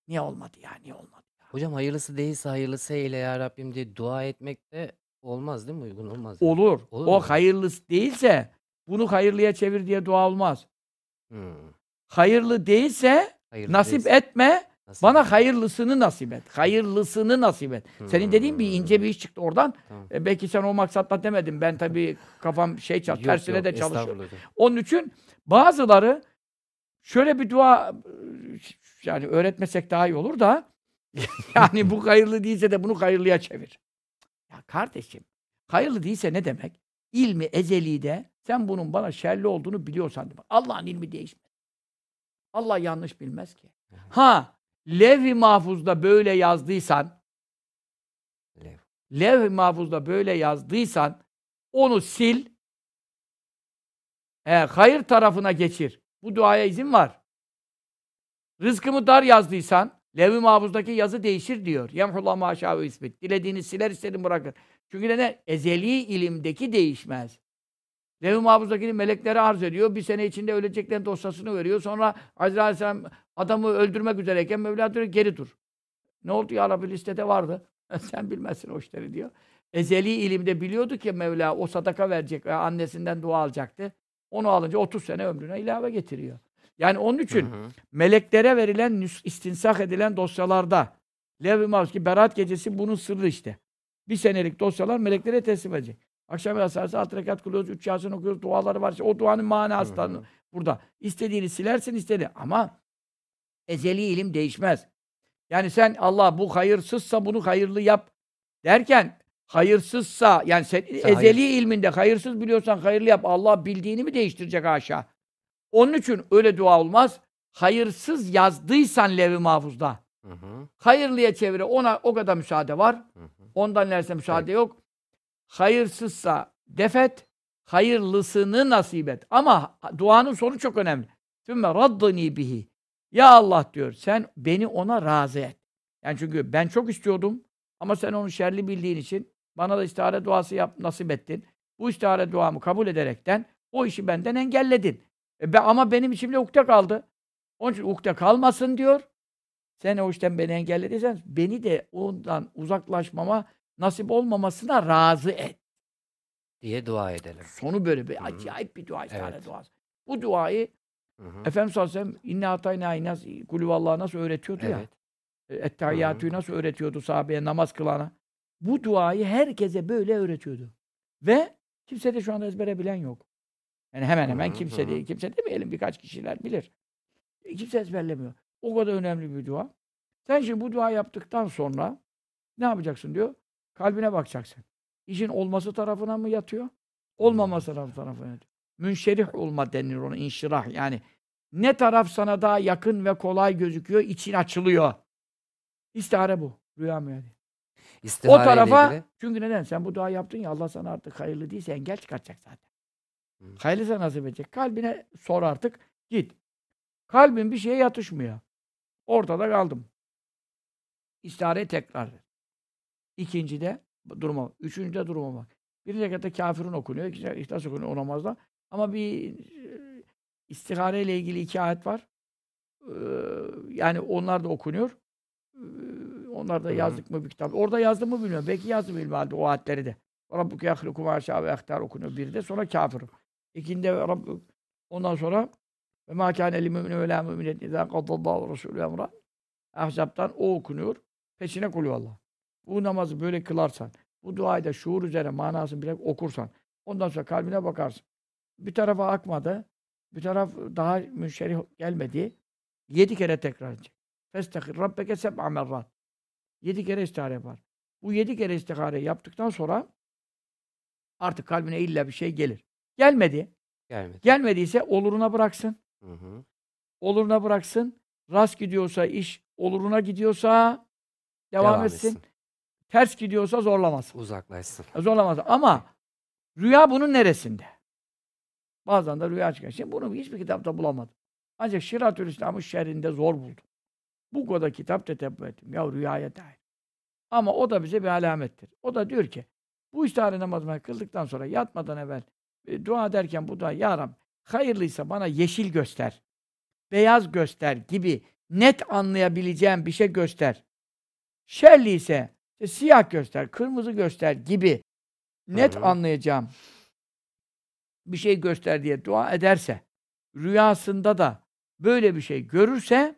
Niye olmadı ya, niye olmadı ya? Hocam hayırlısı değilse hayırlısı eyle ya Rabbim diye dua etmek de olmaz değil mi? Uygun olmaz. yani. Olur. Olur o mu? hayırlısı değilse bunu hayırlıya çevir diye dua olmaz. Hı. Hayırlı değilse Hayırlı nasip değilse etme, nasip bana et. hayırlısını nasip et. Hayırlısını nasip et. Senin dediğin bir ince bir iş çıktı oradan. Tamam. E, belki sen o maksatla demedin. Ben tabii kafam şey Yok, tersine de çalışıyor. estağfurullah hocam. Onun için Bazıları şöyle bir dua yani öğretmesek daha iyi olur da yani bu hayırlı değilse de bunu hayırlıya çevir. Ya kardeşim hayırlı değilse ne demek? İlmi ezelide sen bunun bana şerli olduğunu biliyorsan demek. Allah'ın ilmi değişmez. Allah yanlış bilmez ki. Ha levh-i mahfuzda böyle yazdıysan Lev. levh-i mahfuzda böyle yazdıysan onu sil e, hayır tarafına geçir. Bu duaya izin var. Rızkımı dar yazdıysan levh-i mahfuzdaki yazı değişir diyor. Yemhullah maşâ ve ismet. Dilediğini siler istediğini bırakır. Çünkü neden? Ezeli ilimdeki değişmez. Levh-i mahfuzdakini meleklere arz ediyor. Bir sene içinde öleceklerin dosyasını veriyor. Sonra Azrail Aleyhisselam adamı öldürmek üzereyken Mevla diyor geri dur. Ne oldu ya Rabbi listede vardı. Sen bilmezsin o işleri diyor. Ezeli ilimde biliyordu ki Mevla o sadaka verecek veya annesinden dua alacaktı. Onu alınca 30 sene ömrüne ilave getiriyor. Yani onun için Hı hı. meleklere verilen, istinsak edilen dosyalarda Lev-i Mahfuz ki Berat gecesi bunun sırrı işte. Bir senelik dosyalar meleklere teslim edecek. Akşam yasarsa alt rekat kılıyoruz, üç yasin okuyoruz, duaları var. İşte O duanın manası Hı da hı. burada. İstediğini silersin, istedi. Ama ezeli ilim değişmez. Yani sen Allah bu hayırsızsa bunu hayırlı yap derken hayırsızsa yani sen ezeli hayır- ilminde hayırsız biliyorsan hayırlı yap. Allah bildiğini mi değiştirecek haşa? Onun için öyle dua olmaz. Hayırsız yazdıysan levh-i mahfuzda Hı hı. hayırlıya çevire ona o kadar müsaade var. Hı hı. Ondan neredeyse müsaade yok. Hayırsızsa defet, hayırlısını nasip et. Ama duanın sonu çok önemli. Sümme raddani bihi. Ya Allah diyor sen beni ona razı et. Yani çünkü ben çok istiyordum ama sen onu şerli bildiğin için bana da istihare duası yap, nasip ettin. Bu istihare duamı kabul ederekten o işi benden engelledin. E be, ama benim içimde ukde kaldı. Onun için ukde kalmasın diyor. Sen o işten beni engellediysen beni de ondan uzaklaşmama nasip olmamasına razı et. diye dua edelim. Sonu böyle bir Hı hı. acayip bir dua, istihare Evet. duası. Bu duayı Hı hı. Efendimiz sallallahu aleyhi ve sellem inne atayna inas kulüvallahi nasıl öğretiyordu ya. Evet. E, Ettehiyyatü'yü nasıl öğretiyordu sahabeye namaz kılana. Bu duayı herkese böyle öğretiyordu. Ve kimse de şu anda ezbere bilen yok. Yani hemen hemen Hı hı, kimse değil. Kimse demeyelim birkaç kişiler bilir. E, Kimse ezberlemiyor. O kadar önemli bir dua. Sen şimdi bu dua yaptıktan sonra ne yapacaksın diyor? Kalbine bakacaksın. İşin olması tarafına mı yatıyor? Olmaması tarafı tarafına yatıyor. Münşerih olma denir ona. inşirah yani. Ne taraf sana daha yakın ve kolay gözüküyor, için açılıyor. İstihare bu. Rüya mı yani? O İstihare ile tarafa ilgili- çünkü neden? Sen bu dua yaptın ya Allah sana artık hayırlı değilse engel çıkartacak zaten. Hı. Hayırlısa nasip edecek. Kalbine sor artık. Git. Kalbin bir şeye yatışmıyor. Ortada kaldım. İstihareyi tekrar ver. İkincide duruma bak. Üçüncüde duruma bak. Birinci rekatta kafirun okunuyor. İkinci ihlas okunuyor o namazda. Ama bir e, istihare ile ilgili iki ayet var. Ee, yani onlar da okunuyor. Ee, onlar da Hı hı. yazdık mı bir kitap. Orada yazdım mı bilmiyorum. Belki yazdım ilmi halde o ayetleri de. Rabbuke yahluku ma şâ ve yahtar okunuyor bir de. Sonra kafir. İkinde Rabbuk. Ondan sonra ve mâ kâne li mü'mine ve lâ mü'minetin izâ kaddallâhu rasûlü emra. Ahzab'tan o okunuyor. Peşine Allah. Bu namazı böyle kılarsan, bu duayı da şuur üzere manasını bile okursan, ondan sonra kalbine bakarsın. Bir tarafa akmadı, bir taraf daha münşerih gelmedi. Yedi kere tekrar edecek. Festehir Rabbeke seb'a merrat. Yedi kere istihare yapar. Bu yedi kere istihare yaptıktan sonra artık kalbine illa bir şey gelir. Gelmedi. Gelmedi. Gelmediyse oluruna bıraksın. Hı hı. Oluruna bıraksın. Rast gidiyorsa iş, oluruna gidiyorsa devam, etsin. Ters gidiyorsa zorlamasın. Uzaklaşsın. Zorlamasın. Ama rüya bunun neresinde? Bazen de rüya çıkar. Şimdi bunu hiçbir kitapta bulamadım. Ancak Şiratül İslam'ın şerrinde zor buldum. Bu kadar kitap tetebbü ettim. Ya rüyaya dair. Ama o da bize bir alamettir. O da diyor ki bu istihare namazını kıldıktan sonra yatmadan evvel e, dua ederken bu dua Ya Rab hayırlıysa bana yeşil göster. Beyaz göster gibi net anlayabileceğim bir şey göster. Şerli ise işte siyah göster, kırmızı göster gibi net Hı hı. anlayacağım bir şey göster diye dua ederse, rüyasında da böyle bir şey görürse,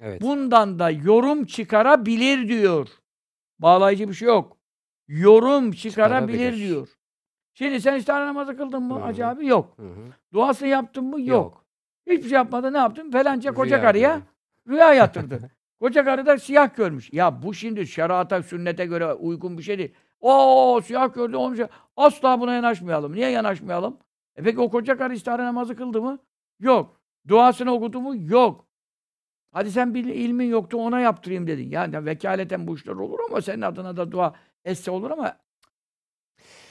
Evet. bundan da yorum çıkarabilir diyor. Bağlayıcı bir şey yok. Yorum çıkarabilir Çıkarabilir. diyor. Şimdi sen istihare namazı kıldın mı? Hı hı. Hacı abi yok. Hı hı. Duasını yaptın mı? Yok. Hiçbir şey yapmadı. Ne yaptın? Falanca koca Rüya karıya rüya yatırdı. koca karı da siyah görmüş. Ya bu şimdi şerata, sünnete göre uygun bir şey değil. O siyah gördü olmuş. Asla buna yanaşmayalım. Niye yanaşmayalım? E peki o koca karı istihare namazı kıldı mı? Yok. Duasını okudu mu? Yok. Hadi sen bir ilmin yoktu ona yaptırayım dedin. Yani vekaleten bu işler olur ama senin adına da dua etse olur ama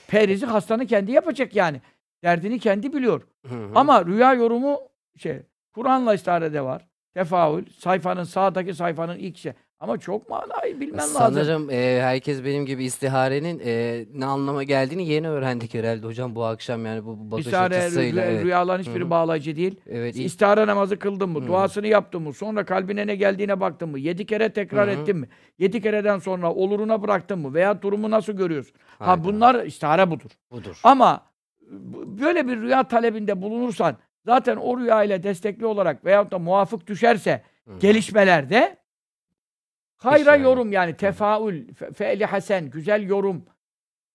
perizi hastanın kendi yapacak yani. Derdini kendi biliyor. Hı hı. Ama rüya yorumu şey, Kur'an'la istiharede var. Tefaül, sayfanın sağdaki sayfanın ilk şey. Ama çok manayı bilmen lazım. Sanırım e, herkes benim gibi istiharenin e, ne anlama geldiğini yeni öğrendik herhalde hocam bu akşam yani bu, bu bakış İstihare, açısıyla. rü- evet. rüyaların hiçbiri Hı hı. bağlayıcı değil. Evet, ilk- İstihare namazı kıldın mı? Hı. Duasını yaptın mı? Sonra kalbine ne geldiğine baktın mı? Yedi kere tekrar Hı hı. ettin mi? Yedi kereden sonra oluruna bıraktın mı? Veya durumu nasıl görüyorsun? Ha Hayda. bunlar istihare budur. budur. Ama böyle bir rüya talebinde bulunursan zaten o rüya ile destekli olarak veyahut da muvafık düşerse Hı gelişmelerde hayra İşte yorum yani tefaül, fe- fe'li hasen, güzel yorum.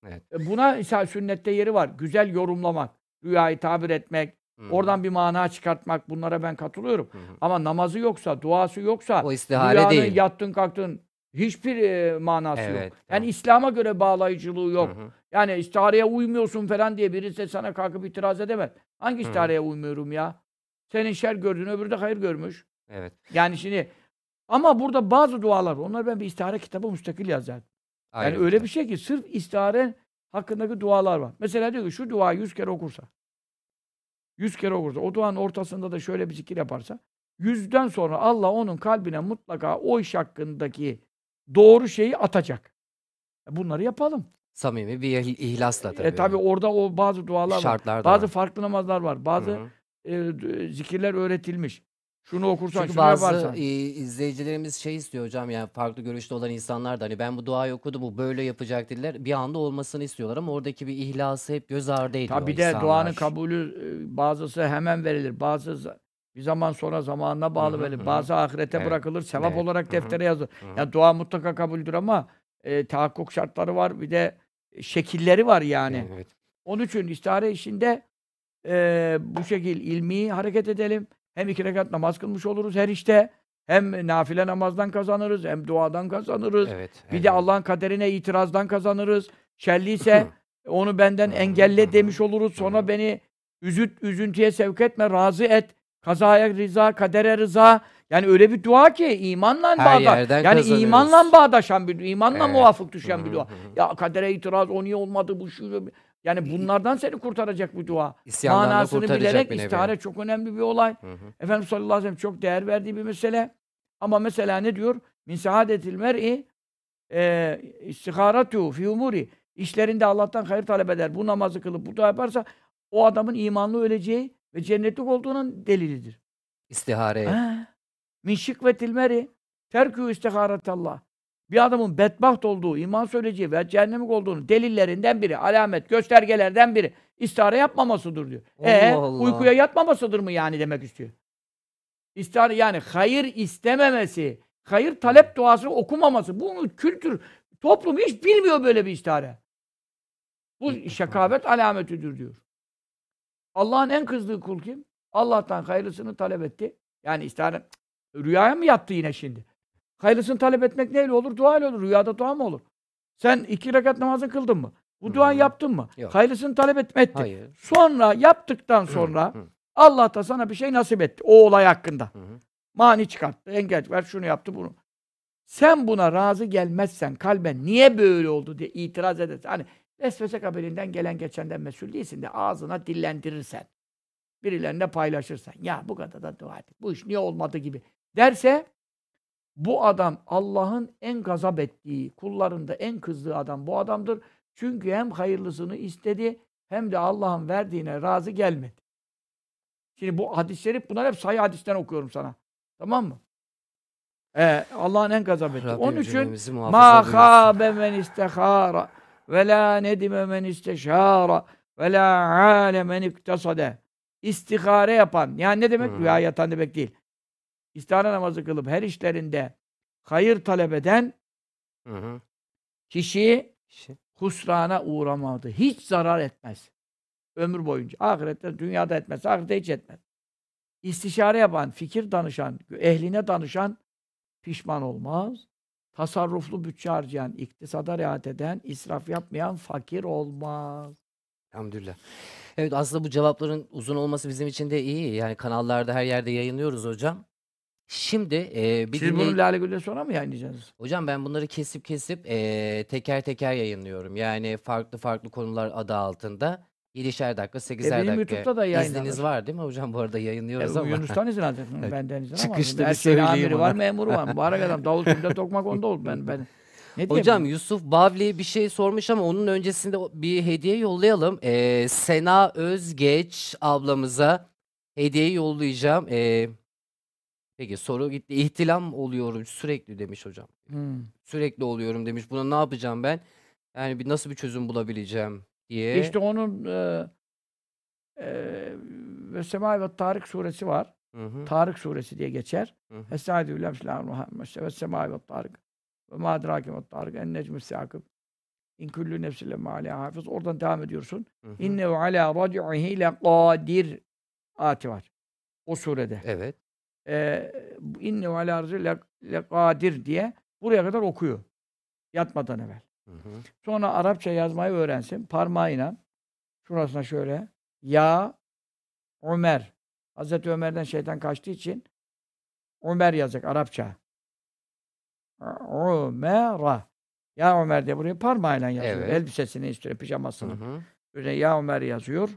Evet. E, Buna ise sünnette yeri var. Güzel yorumlamak, rüyayı tabir etmek, hı. oradan bir mana çıkartmak bunlara ben katılıyorum. Hı. Ama namazı yoksa, duası yoksa, O rüyanın değil. yattın kalktın hiçbir e, manası Evet, yok. Yani tamam. İslam'a göre bağlayıcılığı yok. Hı hı. Yani istihareye uymuyorsun falan diye birisi sana kalkıp itiraz edemez. Hangi Hı. istihareye uymuyorum ya? Senin şer gördüğün öbürü de hayır görmüş. Evet. Yani şimdi ama burada bazı dualar, onlar ben bir istihare kitabı müstakil yazarım. Yani Ayrı öyle bir şey ki sırf istihare hakkındaki dualar var. Mesela diyor ki şu duayı yüz kere okursa, yüz kere okursa, o duanın ortasında da şöyle bir zikir yaparsa, yüzden sonra Allah onun kalbine mutlaka o iş hakkındaki doğru şeyi atacak. E Bunları yapalım. Samimi bir ihl- ihlasla tabii. E tabi orada o bazı dualar var. Şartlar da Bazı var. farklı namazlar var. Bazı Hı e, zikirler öğretilmiş. Şunu okursan, Çünkü şunu bazı yaparsan. e, izleyicilerimiz şey istiyor hocam yani farklı görüşte olan insanlar da hani ben bu duayı okudum bu böyle yapacak dediler. Bir anda olmasını istiyorlar ama oradaki bir ihlası hep göz ardı ediyor Tabi de insanlar. duanın kabulü e, bazısı hemen verilir. Bazı bir zaman sonra zamanına bağlı verilir. Bazı ahirete Evet, bırakılır. Sevap evet, olarak hı hı, deftere yazılır. hı hı. Ya dua mutlaka kabuldür ama e, tahakkuk şartları var. Bir de şekilleri var yani. Evet. Onun için istihare işinde e, bu şekil ilmi hareket edelim. Hem iki rekat namaz kılmış oluruz her işte. Hem nafile namazdan kazanırız, hem duadan kazanırız. Evet. Bir evet. de Allah'ın kaderine itirazdan kazanırız. Şerliyse onu benden engelle demiş oluruz. Sonra beni üzüt, üzüntüye sevk etme, razı et. Kazaya rıza, kadere rıza. Yani öyle bir dua ki imanla Her bağdaş. Yani imanla bağdaşan bir imanla Evet. muvafık düşen bir dua. Ya kadere itiraz, o niye olmadı bu şu. Yani bunlardan seni kurtaracak bir dua. İsyandan da Manasını bilerek istihare çok önemli bir olay. Hı hı. Efendimiz sallallahu aleyhi ve sellem çok değer verdiği bir mesele. Ama mesela ne diyor? Min saadetil mer'i e, istiharatu fi umuri. İşlerinde Allah'tan hayır talep eder. Bu namazı kılıp bu dua yaparsa o adamın imanlı öleceği ve cennetlik olduğunun delilidir. İstihare. Ha. Min şikvetil mer'i terkü istiharatallah. Bir adamın bedbaht olduğu, iman söyleyeceği ve cehennemlik olduğunu delillerinden biri, alamet, göstergelerden biri istihare yapmamasıdır diyor. E Allah Allah. uykuya yatmamasıdır mı yani demek istiyor. İstihare yani hayır istememesi, hayır talep duası okumaması. Bu kültür, toplum hiç bilmiyor böyle bir istihare. Bu şakavet alametidir diyor. Allah'ın en kızdığı kul kim? Allah'tan hayırlısını talep etti. Yani istihare Cık, rüyaya mı yattı yine şimdi? Hayırlısını talep etmek neyle olur? Dua ile olur. Rüyada dua mı olur? Sen iki rekat namazı kıldın mı? Bu duayı hı. yaptın mı? Yok. Hayırlısını talep etme ettin. Hayır. Sonra yaptıktan sonra Allah da sana bir şey nasip etti. O olay hakkında. hı hı. Mani çıkarttı, engel ver şunu yaptı bunu. Sen buna razı gelmezsen kalben niye böyle oldu diye itiraz edersen. Hani vesvese kabilinden gelen geçenden mesul değilsin de ağzına dillendirirsen. Birilerine paylaşırsan. Ya bu kadar da dua et. Bu iş niye olmadı gibi derse bu adam Allah'ın en gazap ettiği, kullarında en kızdığı adam bu adamdır. Çünkü hem hayırlısını istedi hem de Allah'ın verdiğine razı gelmedi. Şimdi bu hadis-i şerif bunlar hep sayı hadisten okuyorum sana. Tamam mı? Ee, Allah'ın en gazap ettiği. Onun için ma khâbe men istehâra ve lâ nedime men isteşâra ve lâ âle men iktasade. İstihare yapan. Yani ne demek? Hı. Rüya yatan demek değil. İstihare namazı kılıp her işlerinde hayır talep eden kişi Şi- husrana uğramadı. Hiç zarar etmez. Ömür boyunca. Ahirette, dünyada etmez. Ahirette hiç etmez. İstişare yapan, fikir danışan, ehline danışan pişman olmaz. Tasarruflu bütçe harcayan, iktisada riayet eden, israf yapmayan fakir olmaz. Elhamdülillah. Evet aslında bu cevapların uzun olması bizim için de iyi. Yani kanallarda her yerde yayınlıyoruz hocam. Şimdi e, bir Siz dinley- bunu Lale Gül'den sonra mı yayınlayacaksınız? Hocam ben bunları kesip kesip e, teker teker yayınlıyorum. Yani farklı farklı konular adı altında. 7'şer dakika, 8'er E, benim dakika. YouTube'da da yayınlanır. İzniniz var değil mi hocam? Bu arada E, yayınlıyoruz ama. Yunus'tan izin alacaksın. Benden izin Çıkışta alamazsın. bir Her şeyin söyleyeyim amiri var, memuru var. Mübarek adam. Davul kimde tokmak onda oldu. Ben, ben. Ne Hocam diyeyim? Yusuf Bavli bir şey sormuş ama onun öncesinde o- bir hediye yollayalım. Ee, Sena Özgeç ablamıza hediye yollayacağım. Ee, peki soru gitti. İhtilam oluyorum sürekli demiş hocam. Hmm. Sürekli oluyorum demiş. Buna ne yapacağım ben? Yani bir nasıl bir çözüm bulabileceğim diye. İşte onun e, e, ve Sema ve Tarık suresi var. Hı hı, Tarık suresi diye geçer. Estaizu billahi bismillahirrahmanirrahim. Ve Sema ve Tarık. Ve ma adrake ve Tarık. En necmü sâkıb. İn küllü nefsin lemmâ aleyhâ hafız. Oradan devam ediyorsun. İnnehu alâ rac'ihi lekâdir. Ayeti var. O surede. Evet. Ee, innehu alâ rac'ihi lekâdir diye buraya kadar okuyor. Yatmadan evvel. Hı hı. Sonra Arapça yazmayı öğrensin. Parmağıyla şurasına şöyle ya Ömer. Hazreti Ömer'den şeytan kaçtığı için Ömer yazacak Arapça. Ömer'a. Ya Ömer diye buraya parmağıyla yazıyor. Evet. Elbisesini istiyor, Hı pijamasını. hı. Böyle ya Ömer yazıyor.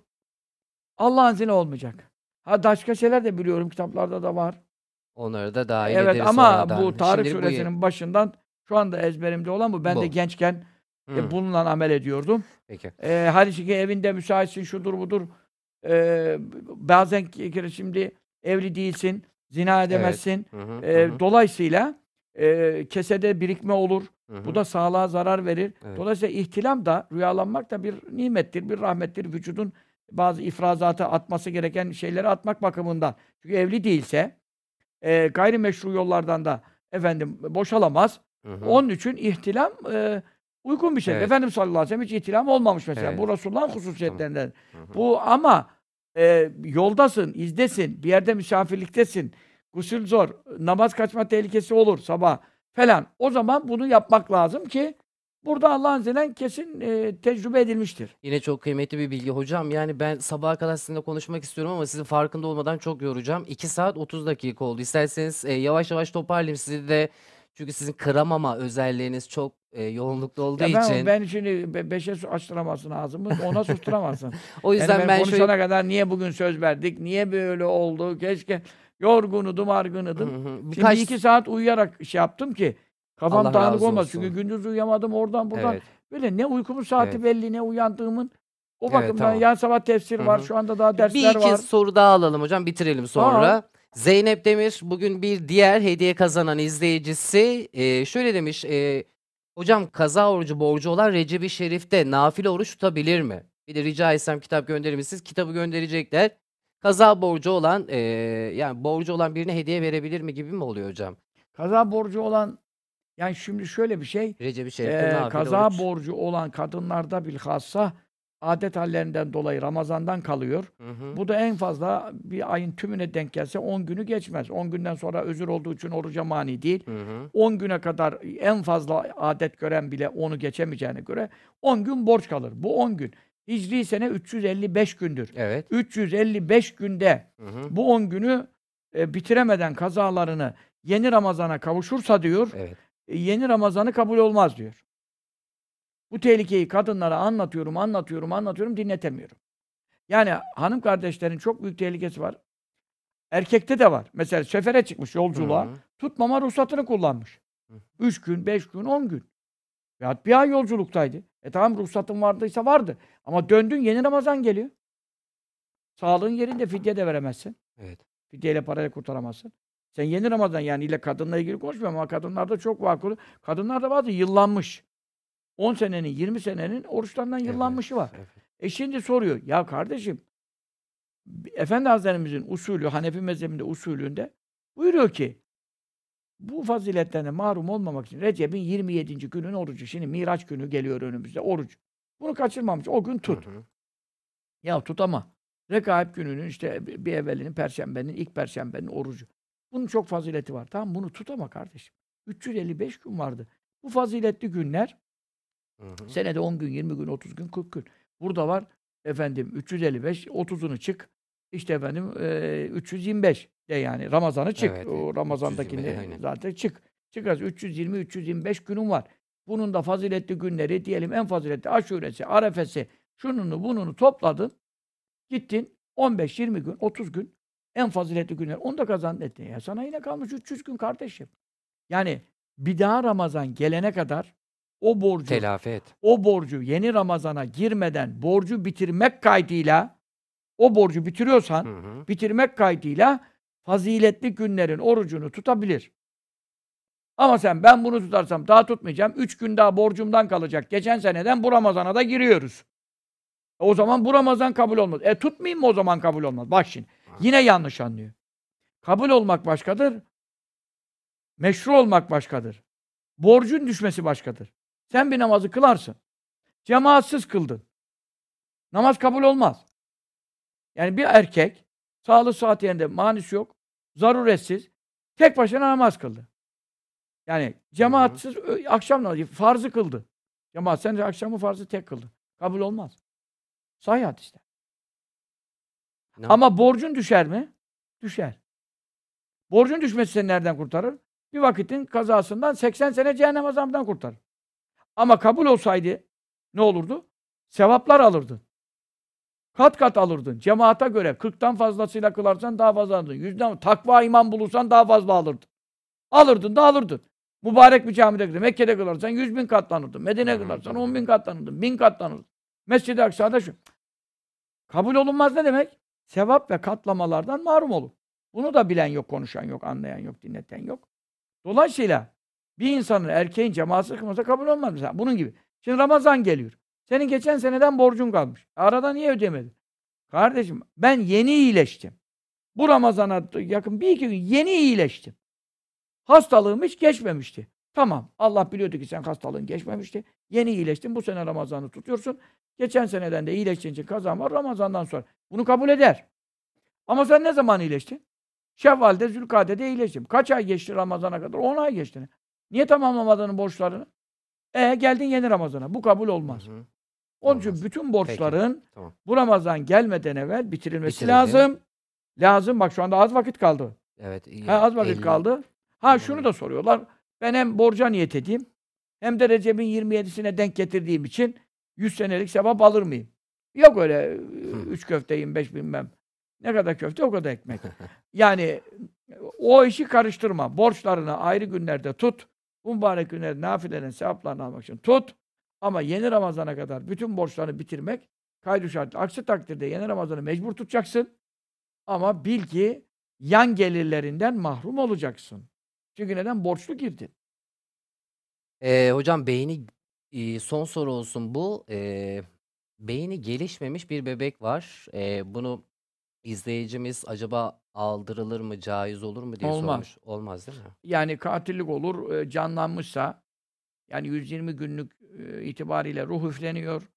Allah'ın izniyle olmayacak. Ha başka şeyler de biliyorum kitaplarda da var. Onları da dahil evet ederiz ama sonradan. bu Tarık Şimdi bu- suresinin başından şu anda ezberimde olan bu. Ben de Bu. gençken Hı, e, bununla amel ediyordum. Peki. E, hani çünkü evinde müsaitsin, şudur budur. E, bazen şimdi evli değilsin, zina edemezsin. Hı hı, E, hı dolayısıyla e, kesede birikme olur. hı Bu hı. da sağlığa zarar verir. Evet. Dolayısıyla ihtilam da, rüyalanmak da bir nimettir, bir rahmettir. Vücudun bazı ifrazatı atması gereken şeyleri atmak bakımından. Çünkü evli değilse e, gayrimeşru yollardan da efendim boşalamaz. Hı hı. Onun için ihtilam e, uygun bir şey. Evet. Efendimiz sallallahu aleyhi ve sellem hiç ihtilam olmamış mesela. Evet. Bu Resulullah'ın hususiyetlerinden. Hı hı. Bu ama e, yoldasın, izdesin, bir yerde misafirliktesin. Gusül zor, namaz kaçma tehlikesi olur sabah falan. O zaman bunu yapmak lazım ki burada Allah'ın izniyle kesin e, tecrübe edilmiştir. Yine çok kıymetli bir bilgi hocam. Yani ben sabaha kadar sizinle konuşmak istiyorum ama sizin farkında olmadan çok yoracağım. 2 saat 30 dakika oldu. İsterseniz e, yavaş yavaş toparlayayım sizi de. Çünkü sizin kıramama özelliğiniz çok e, yoğunlukta olduğu Ya ben, için. ben şimdi be- beşe su- açtıramazsın ağzımı, ona susturamazsın. o Yani yüzden ben, ben konuşana şöyle... kadar niye bugün söz verdik, niye böyle oldu, keşke yorgunudum, Hı argınıdım. hı. Şimdi Birkaç... bir iki saat uyuyarak şey yaptım ki kafam Allah dağınık razı olmaz. olsun. Çünkü gündüz uyuyamadım oradan buradan. Evet. Böyle ne uykumun saati Evet. belli ne uyandığımın. O Evet, bakımdan tamam. yarın sabah tefsir Hı var. hı. Şu anda daha Bir dersler iki var. soru daha alalım hocam bitirelim sonra. Zeynep Demir bugün bir diğer hediye kazanan izleyicisi e, şöyle demiş. e, hocam kaza orucu borcu olan Recep-i Şerif'te nafile oruç tutabilir mi? Bir de rica etsem kitap gönderir misiniz? Kitabı gönderecekler. Kaza borcu olan e, yani borcu olan birine hediye verebilir mi gibi mi oluyor hocam? Kaza borcu olan yani şimdi şöyle bir şey. Recep-i Şerif'te eee, nafile kaza oruç. borcu olan kadınlarda bilhassa adet hallerinden dolayı Ramazan'dan kalıyor. Hı hı. Bu da en fazla bir ayın tümüne denk gelse 10 günü geçmez. 10 günden sonra özür olduğu için oruca mani değil. Hı hı. 10 güne kadar en fazla adet gören bile onu geçemeyeceğine göre 10 gün borç kalır. Bu 10 gün. Hicri sene 355 gündür. Evet. 355 günde Hı hı. bu 10 günü e, bitiremeden kazalarını yeni Ramazan'a kavuşursa diyor, Evet. e, yeni Ramazan'ı kabul olmaz diyor. Bu tehlikeyi kadınlara anlatıyorum, anlatıyorum, anlatıyorum, dinletemiyorum. Yani hanım kardeşlerin çok büyük tehlikesi var. Erkekte de var. Mesela sefere çıkmış yolculuğa. Hı hı. Tutmama ruhsatını kullanmış. Hı. Üç gün, beş gün, on gün. Ya bir ay yolculuktaydı. E tamam ruhsatın vardıysa vardı. Ama döndün yeni Ramazan geliyor. Sağlığın yerinde fidye de veremezsin. Evet. Fidyeyle parayla kurtaramazsın. Sen yeni Ramazan yani ile kadınla ilgili konuşmuyorum ama kadınlarda çok vakılı. Kadınlarda bazı yıllanmış. 10 senenin, 20 senenin oruçlarından Evet, yıllanmışı var. evet. E şimdi soruyor. Ya kardeşim Efendi Hazretlerimizin usulü, Hanefi mezhebinde usulünde buyuruyor ki Bu faziletlerine mahrum olmamak için Recep'in 27. günün orucu. Şimdi Miraç günü geliyor önümüzde oruç. Bunu kaçırmamış. O gün tut. Hı hı. Ya tut ama Rekaib gününün işte bir evvelinin perşembenin, ilk perşembenin orucu. Bunun çok fazileti var. Tamam bunu tut ama kardeşim. 355 gün vardı. Bu faziletli günler Hı hı. senede 10 gün, 20 gün, 30 gün, 40 gün. Burada var efendim 355, 30'unu çık. İşte efendim eee, 325 de yani Ramazan'ı çık. Evet, o Ramazan'dakini 320, aynen. zaten çık. Çıkarız 320 325 günün var. Bunun da faziletli günleri diyelim en faziletli aşuresi, arefesi, şununu bununu topladın. Gittin 15 20 gün, 30 gün en faziletli günler. Onu da kazandın ettin. Ya sana yine kalmış 300 gün kardeşim. Yani bir daha Ramazan gelene kadar o borcu Telafi et. o borcu yeni Ramazan'a girmeden borcu bitirmek kaydıyla o borcu bitiriyorsan Hı hı. bitirmek kaydıyla faziletli günlerin orucunu tutabilir. Ama sen ben bunu tutarsam daha tutmayacağım. Üç gün daha borcumdan kalacak. Geçen seneden bu Ramazan'a da giriyoruz. E o zaman bu Ramazan kabul olmaz. E tutmayayım mı o zaman kabul olmaz? Bak şimdi. Yine yanlış anlıyor. Kabul olmak başkadır. Meşru olmak başkadır. Borcun düşmesi başkadır. Sen bir namazı kılarsın. Cemaatsiz kıldın. Namaz kabul olmaz. Yani bir erkek sağlık saati yerinde manisi yok, zaruretsiz tek başına namaz kıldı. Yani cemaatsiz ö- akşam namazı farzı kıldı. Cemaat sen de akşamı farzı tek kıldın. Kabul olmaz. Sahih hadiste. Ne Ama borcun düşer mi? Düşer. Borcun düşmesi seni nereden kurtarır? Bir vakitin kazasından 80 sene cehennem azabından kurtarır. Ama kabul olsaydı ne olurdu? Sevaplar alırdın. Kat kat alırdın. Cemaata göre 40'tan fazlasıyla kılarsan daha fazla alırdın. Yüzden takva iman bulursan daha fazla alırdın. Alırdın da alırdın. Mübarek bir camide kıldın. Mekke'de kılarsan 100 bin katlanırdın. Medine kılarsan hı 10 bin katlanırdın. Bin katlanırdın. Mescid-i Aksa'da şu. Kabul olunmaz ne demek? Sevap ve katlamalardan mahrum olur. Bunu da bilen yok, konuşan yok, anlayan yok, dinleten yok. Dolayısıyla bir insanın erkeğin cemaatsiz kılması kabul olmaz mesela. Bunun gibi. Şimdi Ramazan geliyor. Senin geçen seneden borcun kalmış. Arada niye ödemedin? Kardeşim ben yeni iyileştim. Bu Ramazan'a yakın bir iki gün yeni iyileştim. Hastalığım hiç geçmemişti. Tamam. Allah biliyordu ki sen hastalığın geçmemişti. Yeni iyileştin. Bu sene Ramazan'ı tutuyorsun. Geçen seneden de iyileştiğin için kazan var Ramazan'dan sonra. Bunu kabul eder. Ama sen ne zaman iyileştin? Şevval'de, Zülkade'de iyileştim. Kaç ay geçti Ramazan'a kadar? 10 ay geçti. Niye tamamlamadın borçlarını? E geldin yeni Ramazan'a. Bu kabul olmaz. Hı hı. Onun için Olmaz. bütün borçların Tamam. bu Ramazan gelmeden evvel bitirilmesi Bitirildi. lazım. Lazım. Bak şu anda az vakit kaldı. Evet. iyi. Ha, az vakit 50 kaldı. Ha Hı. şunu da soruyorlar. Ben hem borca niyet edeyim hem de Recep'in 27'sine denk getirdiğim için 100 senelik sevap alır mıyım? Yok öyle 3 köfte 25 bilmem. Ne kadar köfte o kadar ekmek. yani o işi karıştırma. Borçlarını ayrı günlerde tut. Bu mübarek günlerde nafilelerin sevaplarını almak için tut. Ama yeni Ramazan'a kadar bütün borçlarını bitirmek kaydı şartı. Aksi takdirde yeni Ramazan'ı mecbur tutacaksın. Ama bil ki yan gelirlerinden mahrum olacaksın. Çünkü neden? Borçlu girdin. Ee, hocam beyni e, son soru olsun bu. Ee, beyni gelişmemiş bir bebek var. Ee, bunu izleyicimiz acaba aldırılır mı, caiz olur mu diye Olmaz. sormuş. Olmaz değil mi? Yani katillik olur, e, canlanmışsa yani 120 günlük e, itibariyle ruh üfleniyor.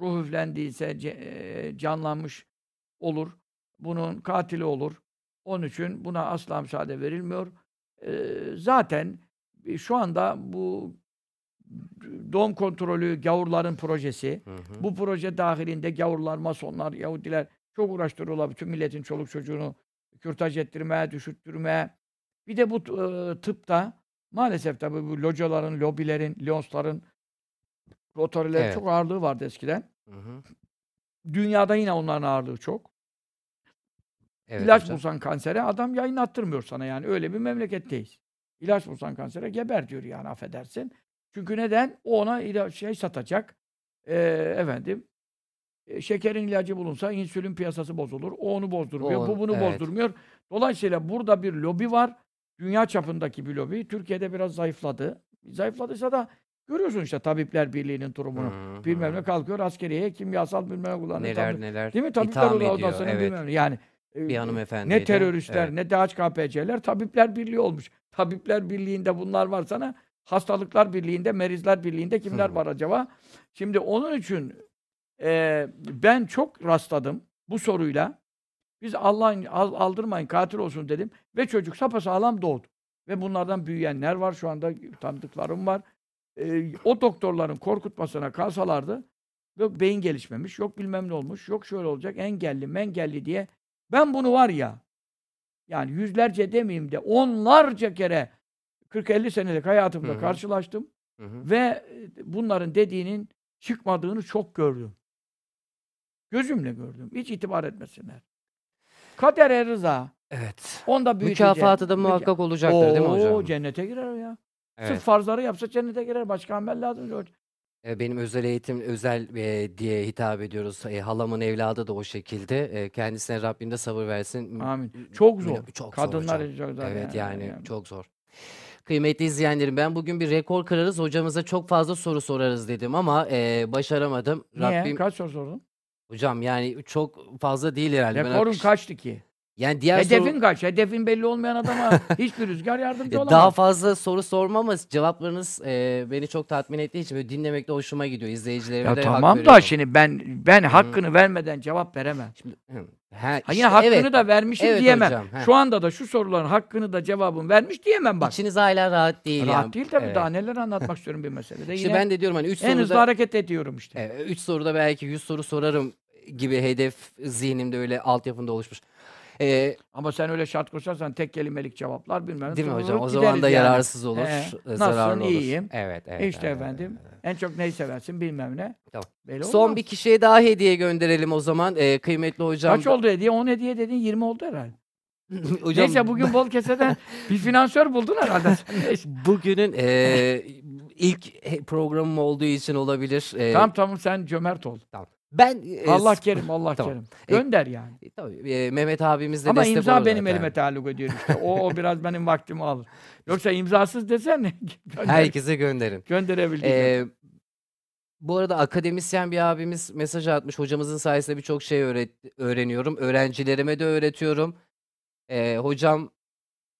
Ruh üflendiyse ce- e, canlanmış olur. Bunun katili olur. Onun için buna asla müsaade verilmiyor. Zaten şu anda bu doğum kontrolü gavurların projesi. Hı hı. Bu proje dahilinde gavurlar, masonlar, Yahudiler çok uğraştırıyorlar bütün milletin çoluk çocuğunu kürtaj ettirmeye, düşürttürmeye. Bir de bu e, tıpta maalesef tabii bu locaların, lobilerin, lyonsların, rotorilerin Evet. çok ağırlığı vardı eskiden. Hı hı. Dünyada yine onların ağırlığı çok. Evet İlaç hocam. bulsan kansere adam yayınlattırmıyor sana yani. Öyle bir memleketteyiz. İlaç bulsan kansere geber diyor yani affedersin. Çünkü neden? O ona ila- şey satacak. Ee, efendim şekerin ilacı bulunsa insülin piyasası bozulur. O onu bozdurmuyor. O- bu bunu evet. bozdurmuyor. Dolayısıyla burada bir lobi var. Dünya çapındaki bir lobi. Türkiye'de biraz zayıfladı. Zayıfladıysa da görüyorsun işte Tabipler Birliği'nin durumunu. Hı Bilmem ne kalkıyor askeriyeye kimyasal bilmem ne kullanıyor. Neler Tabii- neler Değil mi? Tabipler. Odası'nın Evet. bilmem ne. Yani e, Bir hanımefendiydi. ne teröristler Evet. ne DHKPC'ler Tabipler Birliği olmuş. Tabipler Birliği'nde bunlar var sana. Hastalıklar Birliği'nde, Merizler Birliği'nde kimler Hı. var acaba? Şimdi onun için e, ben çok rastladım bu soruyla. Biz Allah'ın al- aldırmayın katil olsun dedim. Ve çocuk sapasağlam doğdu. Ve bunlardan büyüyenler var şu anda tanıdıklarım var. E, o doktorların korkutmasına kalsalardı yok beyin gelişmemiş, yok bilmem ne olmuş, yok şöyle olacak, engelli, mengelli diye. Ben bunu var ya, yani yüzlerce demeyeyim de onlarca kere 40-50 senelik hayatımda Hı hı. karşılaştım Hı hı. ve bunların dediğinin çıkmadığını çok gördüm. Gözümle gördüm. Hiç itibar etmesinler. Kadere rıza. Evet. Onda büyüteceğim. Mükafatı da Müka- muhakkak olacaktır değil mi hocam? Oo, cennete girer ya. Sırf Evet. farzları yapsa cennete girer. Başka amel lazım. yok. E, Benim özel eğitim özel e, diye hitap ediyoruz. E, halamın evladı da o şekilde. E, kendisine Rabbim de sabır versin. Amin. Çok zor. Çok zor Kadınlar hocam. çok zor Evet yani, yani. çok zor. Kıymetli izleyenlerim ben bugün bir rekor kırarız. Hocamıza çok fazla soru sorarız dedim ama e, başaramadım. Niye? Rabbim Kaç soru sordun? Hocam yani çok fazla değil herhalde. Ben Rekorun akış- kaçtı ki? yani diğer Hedefin soru- kaç? Hedefin belli olmayan adama hiçbir rüzgar yardımcı Ya olamaz. Daha fazla soru sormam ama cevaplarınız e, beni çok tatmin ettiği için böyle dinlemek de hoşuma gidiyor. İzleyicilerime Ya de hak tamam da veriyorum. şimdi ben ben hakkını vermeden cevap veremem. Şimdi, hı, ha, Ha işte yine hakkını evet, da vermişim Evet diyemem. hocam, he. Şu anda da şu soruların hakkını da cevabını vermiş diyemem bak. İçiniz hala rahat değil Rahat yani. değil tabii. Evet. Daha neler anlatmak istiyorum bir meselede. İşte Yine ben de diyorum hani 3 en hızlı soruda hareket ediyorum işte. e, üç soruda belki 100 soru sorarım gibi hedef zihnimde öyle altyapında oluşmuş. E, Ama sen öyle şart koşarsan tek kelimelik cevaplar bilmem. değil mi hocam? O zaman da gideriz yani. yararsız olur, He, e, nasılsın, zararlı olur. iyiyim. Evet, evet. işte evet, efendim. evet. En çok neyi seversin bilmem ne. Tamam. Belli Son olmaz. bir kişiye daha hediye gönderelim o zaman. E, kıymetli hocam. Kaç oldu hediye? 10 hediye dedin 20 oldu herhalde. hocam, Neyse bugün bol keseden bir finansör buldun herhalde. Bugünün e, ilk programım olduğu için olabilir. E, tamam tamam sen cömert ol. Ben e, Allah kerim Allah tamam. kerim. E, Gönder yani. e, tabii, e, Mehmet abimiz de Ama destek imza olur benim zaten. elime taalluk ediyor işte. O, o biraz benim vaktimi alır. Yoksa imzasız desen gönder, Herkese gönderin. gönderebildiğin. Ee, bu arada akademisyen bir abimiz mesaj atmış. Hocamızın sayesinde birçok şey öğret öğreniyorum. Öğrencilerime de öğretiyorum. Ee, hocam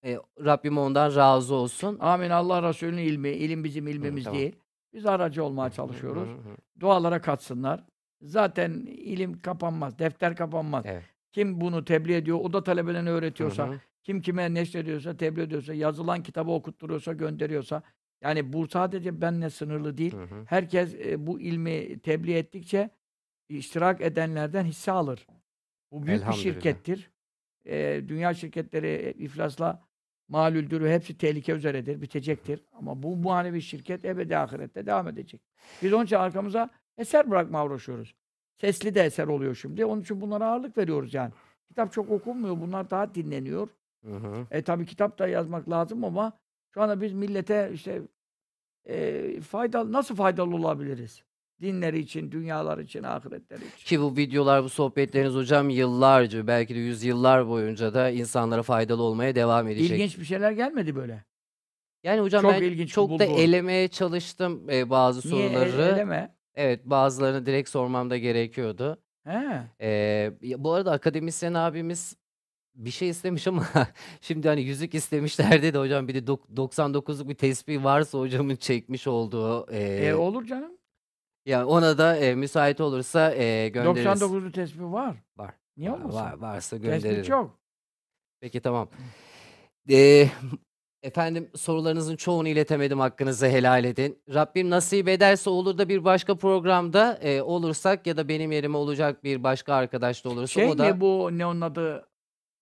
e, Rabbim ondan razı olsun. Amin. Allah Resulü'nün ilmi. ilim bizim ilmimiz tamam. değil. Biz aracı olmaya çalışıyoruz. Hı hı. Dualara katsınlar. Zaten ilim kapanmaz. Defter kapanmaz. Evet. Kim bunu tebliğ ediyor, o da talebelerine öğretiyorsa, Hı hı. kim kime neşrediyorsa, tebliğ ediyorsa, yazılan kitabı okutturuyorsa, gönderiyorsa. Yani bu sadece benle sınırlı değil. Hı hı. Herkes e, bu ilmi tebliğ ettikçe iştirak edenlerden hisse alır. Bu büyük bir şirkettir. E, dünya şirketleri e, iflasla malüldür ve hepsi tehlike üzeredir, bitecektir. Ama bu manevi şirket ebedi ahirette devam edecek. Biz onun için arkamıza eser bırakmaya uğraşıyoruz. Sesli de eser oluyor şimdi. Onun için bunlara ağırlık veriyoruz yani. Kitap çok okunmuyor. Bunlar daha dinleniyor. Hı hı. E tabi kitap da yazmak lazım ama şu anda biz millete işte e, faydalı nasıl faydalı olabiliriz? Dinleri için, dünyalar için, ahiretleri için. Ki bu videolar, bu sohbetleriniz hocam yıllarca, belki de yüzyıllar boyunca da insanlara faydalı olmaya devam edecek. İlginç bir şeyler gelmedi böyle. Yani hocam Çok ben ilginç çok da bulduğum. elemeye çalıştım e, bazı Niye soruları. eleme? Evet, bazılarını direkt sormam da gerekiyordu. He. Ee, ya bu arada akademisyen abimiz bir şey istemiş ama şimdi hani yüzük istemişlerdi de hocam bir de dok- 99'luk bir tespih varsa hocamın çekmiş olduğu E, e, olur canım. yani ona da e, müsait olursa e, göndeririz. 99'lu tespih var. Var. Niye Var, olmasın? var- varsa Tespih gönderirim. çok. Peki tamam. Ee, efendim sorularınızın çoğunu iletemedim hakkınızı helal edin. Rabbim nasip ederse olur da bir başka programda e, olursak ya da benim yerime olacak bir başka arkadaş da olursa Şey o da mi bu ne onun adı?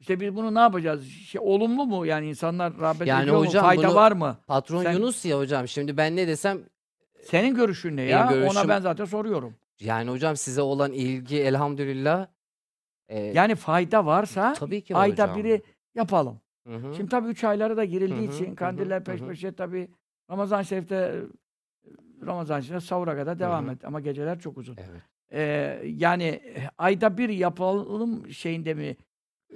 İşte biz bunu ne yapacağız? Şey, olumlu mu? Yani insanlar rağbet Yani ediyor hocam mu? Fayda bunu- var mı? patron Sen- Yunus ya hocam. Şimdi ben ne desem Senin görüşün ne Benim ya? Ona görüşüm- ben zaten soruyorum. yani hocam size olan ilgi elhamdülillah e, Yani fayda varsa tabii ki var ayda hocam. biri yapalım. Hı hı. Şimdi tabii üç aylara da girildiği Hı hı, için kandiller hı, peş peşe tabii Ramazan Şerif'te e, Ramazan Şerif'te sahura kadar devam hı. et ama geceler çok uzun. Evet. Ee, yani e, ayda bir yapalım şeyinde mi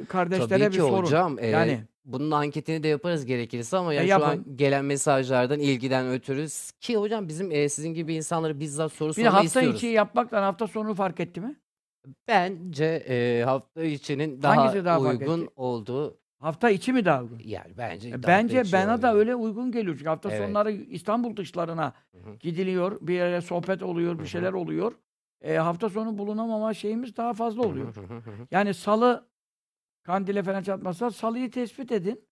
kardeşlere Tabii bir ki sorun. hocam. e, Yani bunun anketini de yaparız gerekirse ama yani şu yapın. an gelen mesajlardan ilgiden ötürüz ki hocam bizim e, sizin gibi insanları bizzat soru bir de sormayı hafta istiyoruz. içi yapmakla hafta sonu fark etti mi? Bence, eee, hafta içinin daha Hangisi daha fark uygun etti? olduğu Hafta içi mi daha uygun? yani bence E, bence içi bana da öyle uygun geliyor. Çünkü hafta Evet. sonları İstanbul dışlarına Hı hı. gidiliyor. Bir yere sohbet oluyor, Hı bir hı. şeyler oluyor. Eee, hafta sonu bulunamama şeyimiz daha fazla oluyor. hı hı, hı hı. Yani salı kandile falan çatmazsa salıyı tespit edin.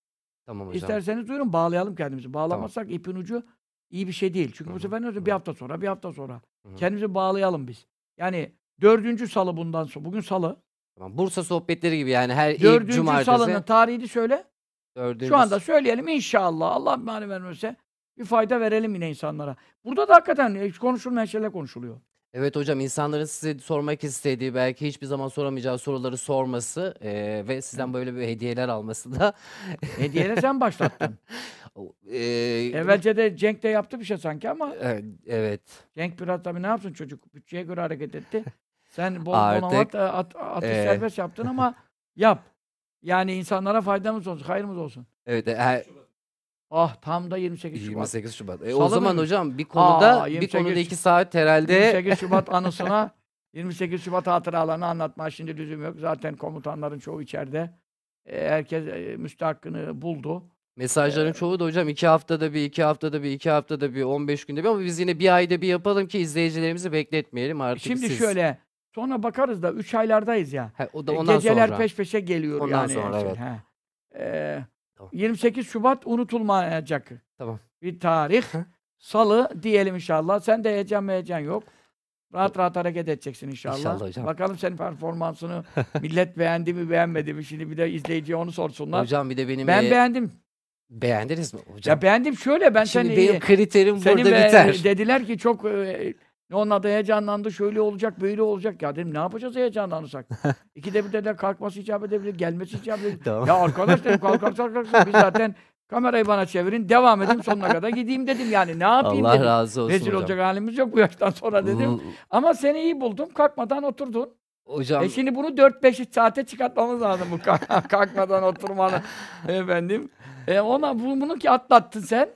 Tamam hocam. İsterseniz duyurun bağlayalım kendimizi. Bağlamazsak ipin ucu iyi bir şey değil. Çünkü Hı bu hı, sefer ne hı. Bir hafta sonra, bir hafta sonra. Hı hı. Kendimizi bağlayalım biz. Yani dördüncü salı bundan sonra. Bugün salı. Tamam. Bursa sohbetleri gibi yani her Dördüncü cumartesi salının tarihini söyle. dördüncü Şu anda söyleyelim inşallah. Allah mani vermezse bir fayda verelim yine insanlara. Burada da hakikaten hiç konuşulmayan şeyler konuşuluyor. Evet hocam insanların size sormak istediği belki hiçbir zaman soramayacağı soruları sorması eee, ve sizden böyle bir hediyeler alması da Hediyeyle sen başlattın. Eee, Evvelce de Cenk de yaptı bir şey sanki ama evet, evet. Cenk biraz tabii ne yapsın çocuk? Bütçeye göre hareket etti. Sen bol Artık, bonavat e, at, atış eee, serbest yaptın ama yap. Yani insanlara faydamız olsun, hayrımız olsun. Evet, e, Ah tam da 28 Şubat. 28 Şubat. E, o zaman mıymış? hocam bir konuda Aa, bir 28 konuda iki saat herhalde 28 Şubat anısına 28 Şubat hatıralarını anlatma şimdi lüzum yok. Zaten komutanların çoğu içeride. E, herkes e, müstahakkını buldu. mesajların çoğu da hocam iki haftada bir, iki haftada bir, iki haftada bir, 15 günde bir ama biz yine bir ayda bir yapalım ki izleyicilerimizi bekletmeyelim artık Şimdi siz. şöyle sonra bakarız da 3 aylardayız ya. Ha, o da E, ondan Geceler sonra. peş peşe geliyor Ondan yani. sonra, evet. he. Ee, Tamam. 28 Şubat unutulmayacak Tamam. bir tarih. Salı diyelim inşallah. Sen de heyecan heyecan yok. Rahat rahat hareket edeceksin inşallah. İnşallah hocam. Bakalım senin performansını millet beğendi mi beğenmedi mi? Şimdi bir de izleyiciye onu sorsunlar. Hocam bir de benim ben e, beğendim. beğendiniz mi hocam? Ya beğendim şöyle ben Şimdi seni benim kriterim senin burada ve- biter. dediler ki çok e, onun adı heyecanlandı şöyle olacak böyle olacak. Ya dedim ne yapacağız heyecanlanırsak? İkide bir dediler kalkması icap edebilir gelmesi icap edebilir. Tamam. ya arkadaş dedim kalkarsak kalkarsak biz zaten kamerayı bana çevirin devam edeyim sonuna kadar gideyim dedim. Yani ne yapayım Allah dedim. razı olsun rezil hocam. olacak halimiz yok bu yaştan sonra dedim. Hmm, ama seni iyi buldum kalkmadan oturdun. Hocam e şimdi bunu 4-5 saate çıkartmamız lazım bu kalk- kalkmadan oturmanı efendim e ona bu- bunu ki atlattın sen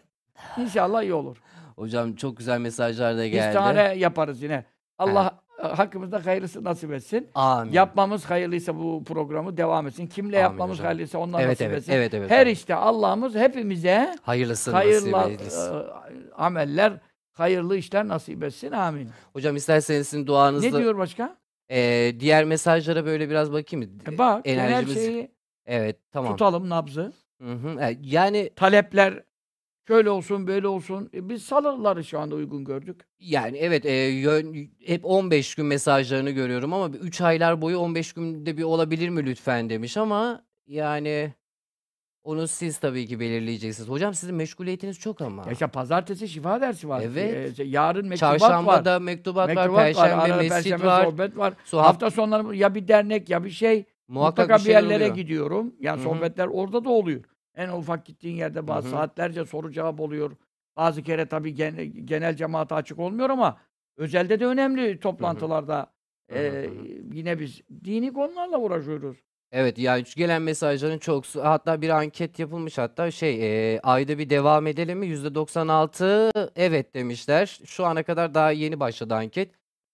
İnşallah iyi olur. Hocam çok güzel mesajlar da geldi. İstihare yaparız yine. Allah e, hakkımızda hayırlısı nasip etsin. Amin. Yapmamız hayırlıysa bu programı devam etsin. Kimle Amin yapmamız hocam. hayırlıysa ondan Evet nasip evet etsin. evet evet. Her işte Allah'ımız hepimize hayırlısı hayırlı e, ameller, hayırlı işler nasip etsin. Amin. Hocam isterseniz sizin duanızla Ne diyor başka? e, diğer mesajlara böyle biraz bakayım. mı? E bak, enerjimiz- şeyi Evet tamam. tutalım nabzı. Hı hı. E, Yani Talepler şöyle olsun, böyle olsun. E biz salıları şu anda uygun gördük. yani evet e, yön, hep 15 gün mesajlarını görüyorum ama 3 aylar boyu 15 günde bir olabilir mi lütfen demiş ama yani onu siz tabii ki belirleyeceksiniz. Hocam sizin meşguliyetiniz çok ama. Ya işte pazartesi şifa dersi var. Evet. E, yarın mektubat var. Çarşambada mektubat, Mektubat var, perşembe arada mescit perşembe var. sohbet var. Haft- Hafta sonları ya bir dernek ya bir şey. muhakkak Mutlaka bir, şeyler yerlere oluyor. gidiyorum. Yani Hı hı. sohbetler orada da oluyor. En ufak gittiğin yerde bazı Hı hı. saatlerce soru cevap oluyor. Bazı kere tabii gen- genel cemaate açık olmuyor ama özelde de önemli toplantılarda. Hı hı, e, hı hı. yine biz dini konularla uğraşıyoruz. Evet yani şu gelen mesajların çok hatta bir anket yapılmış hatta şey e, ayda bir devam edelim mi %96 evet demişler. Şu ana kadar daha yeni başladı anket.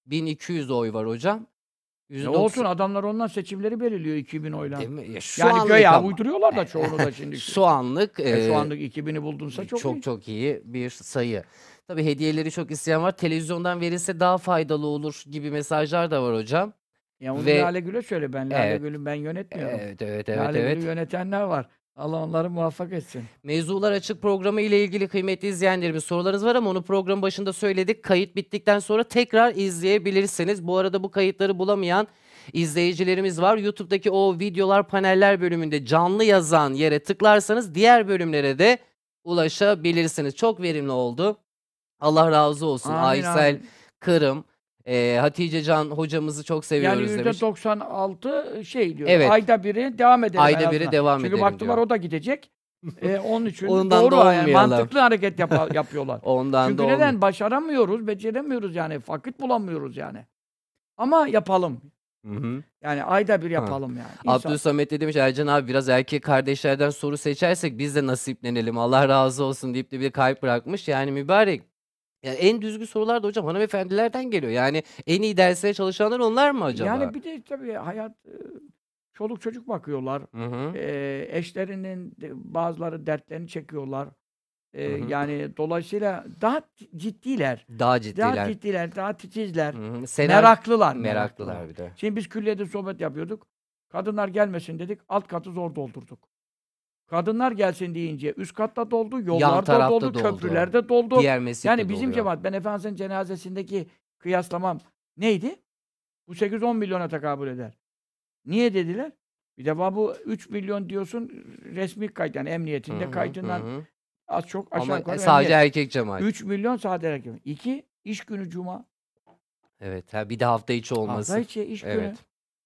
1200 oy var hocam. Ne %90 olsun adamlar ondan seçimleri belirliyor 2000 oyla. Değil mi? Ya şu Yani anlık göya ama. uyduruyorlar da çoğunu da şimdi. Şu anlık E, e, şu anlık 2000'i buldunsa çok, çok iyi. çok iyi bir sayı. Tabii hediyeleri çok isteyen var. Televizyondan verilse daha faydalı olur gibi mesajlar da var hocam. Ya onu Ve- Lale Gül'e söyle ben Lale Evet. Gül'ü ben yönetmiyorum. Evet evet evet Lale evet. Gül'ü yönetenler var. Allah onları muvaffak etsin. Mevzular Açık programı ile ilgili kıymetli izleyenlerimiz sorularınız var ama onu programın başında söyledik. Kayıt bittikten sonra tekrar izleyebilirsiniz. Bu arada bu kayıtları bulamayan izleyicilerimiz var. YouTube'daki o videolar paneller bölümünde canlı yazan yere tıklarsanız diğer bölümlere de ulaşabilirsiniz. Çok verimli oldu. Allah razı olsun. Amin, Aysel amin. Kırım, e, Hatice Can hocamızı çok Yani seviyoruz demiş. 96 şey diyor. Evet. Ayda biri devam edelim. Ayda en biri azından. devam Çünkü edelim baktılar diyor. o da gidecek. Ee, onun için Ondan doğru da yani olmayalım. mantıklı hareket yapa- yapıyorlar. Ondan Çünkü da neden? olmuyor. Başaramıyoruz, beceremiyoruz yani. Vakit bulamıyoruz yani. Ama yapalım. Hı hı. Yani ayda bir yapalım yani. İnsan- Abdülsamet de demiş Ercan abi biraz erkek kardeşlerden soru seçersek biz de nasiplenelim Allah razı olsun deyip de bir kalp bırakmış. Yani mübarek Ya en düzgün sorular da hocam hanımefendilerden geliyor. Yani en iyi derslere çalışanlar onlar mı acaba? Yani bir de tabii hayat e, çoluk çocuk bakıyorlar. Hı hı. E, eşlerinin de bazıları dertlerini çekiyorlar. E, Hı hı. yani dolayısıyla daha t- ciddiler. Daha Daha ciddiler. ciddiler, daha titizler. Hı hı. Senaryo- Meraklılar. meraklılar bir de. Şimdi biz külliyede sohbet yapıyorduk. Kadınlar gelmesin dedik. Alt katı zor doldurduk. Kadınlar gelsin deyince üst katta doldu, yollarda doldu, doldu. köprülerde doldu. Diğer Yani bizim oluyor. cemaat, ben Efendimiz'in cenazesindeki kıyaslamam neydi? Bu 8-10 milyona tekabül eder. Niye dediler? Bir defa bu 3 milyon diyorsun resmi kayıt yani emniyetinde Hı hı, kayıtından hı az çok aşağı Ama yukarı sadece emniyet. erkek cemaat. 3 milyon sade erkek. 2 iş günü cuma. Evet. Ha, bir de hafta içi olması. Hafta içi iş günü. Evet.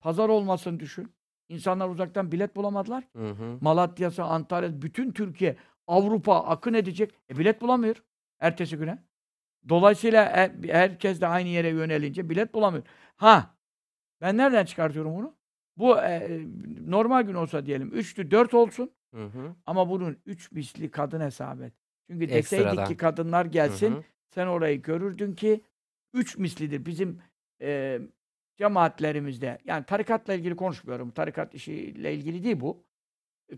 Pazar olmasın düşün. İnsanlar uzaktan bilet bulamadılar. Hı hı. Malatya'sı, Antalya, bütün Türkiye, Avrupa akın edecek. E bilet bulamıyor ertesi güne. Dolayısıyla her- herkes de aynı yere yönelince bilet bulamıyor. Ha, ben nereden çıkartıyorum bunu? Bu e, normal gün olsa diyelim 3'tü 4 olsun Hı hı. ama bunun 3 misli kadın hesap et. Çünkü Ekstradan. deseydik ki kadınlar gelsin Hı hı. sen orayı görürdün ki 3 mislidir. Bizim e, cemaatlerimizde yani tarikatla ilgili konuşmuyorum. Tarikat işiyle ilgili değil bu. E,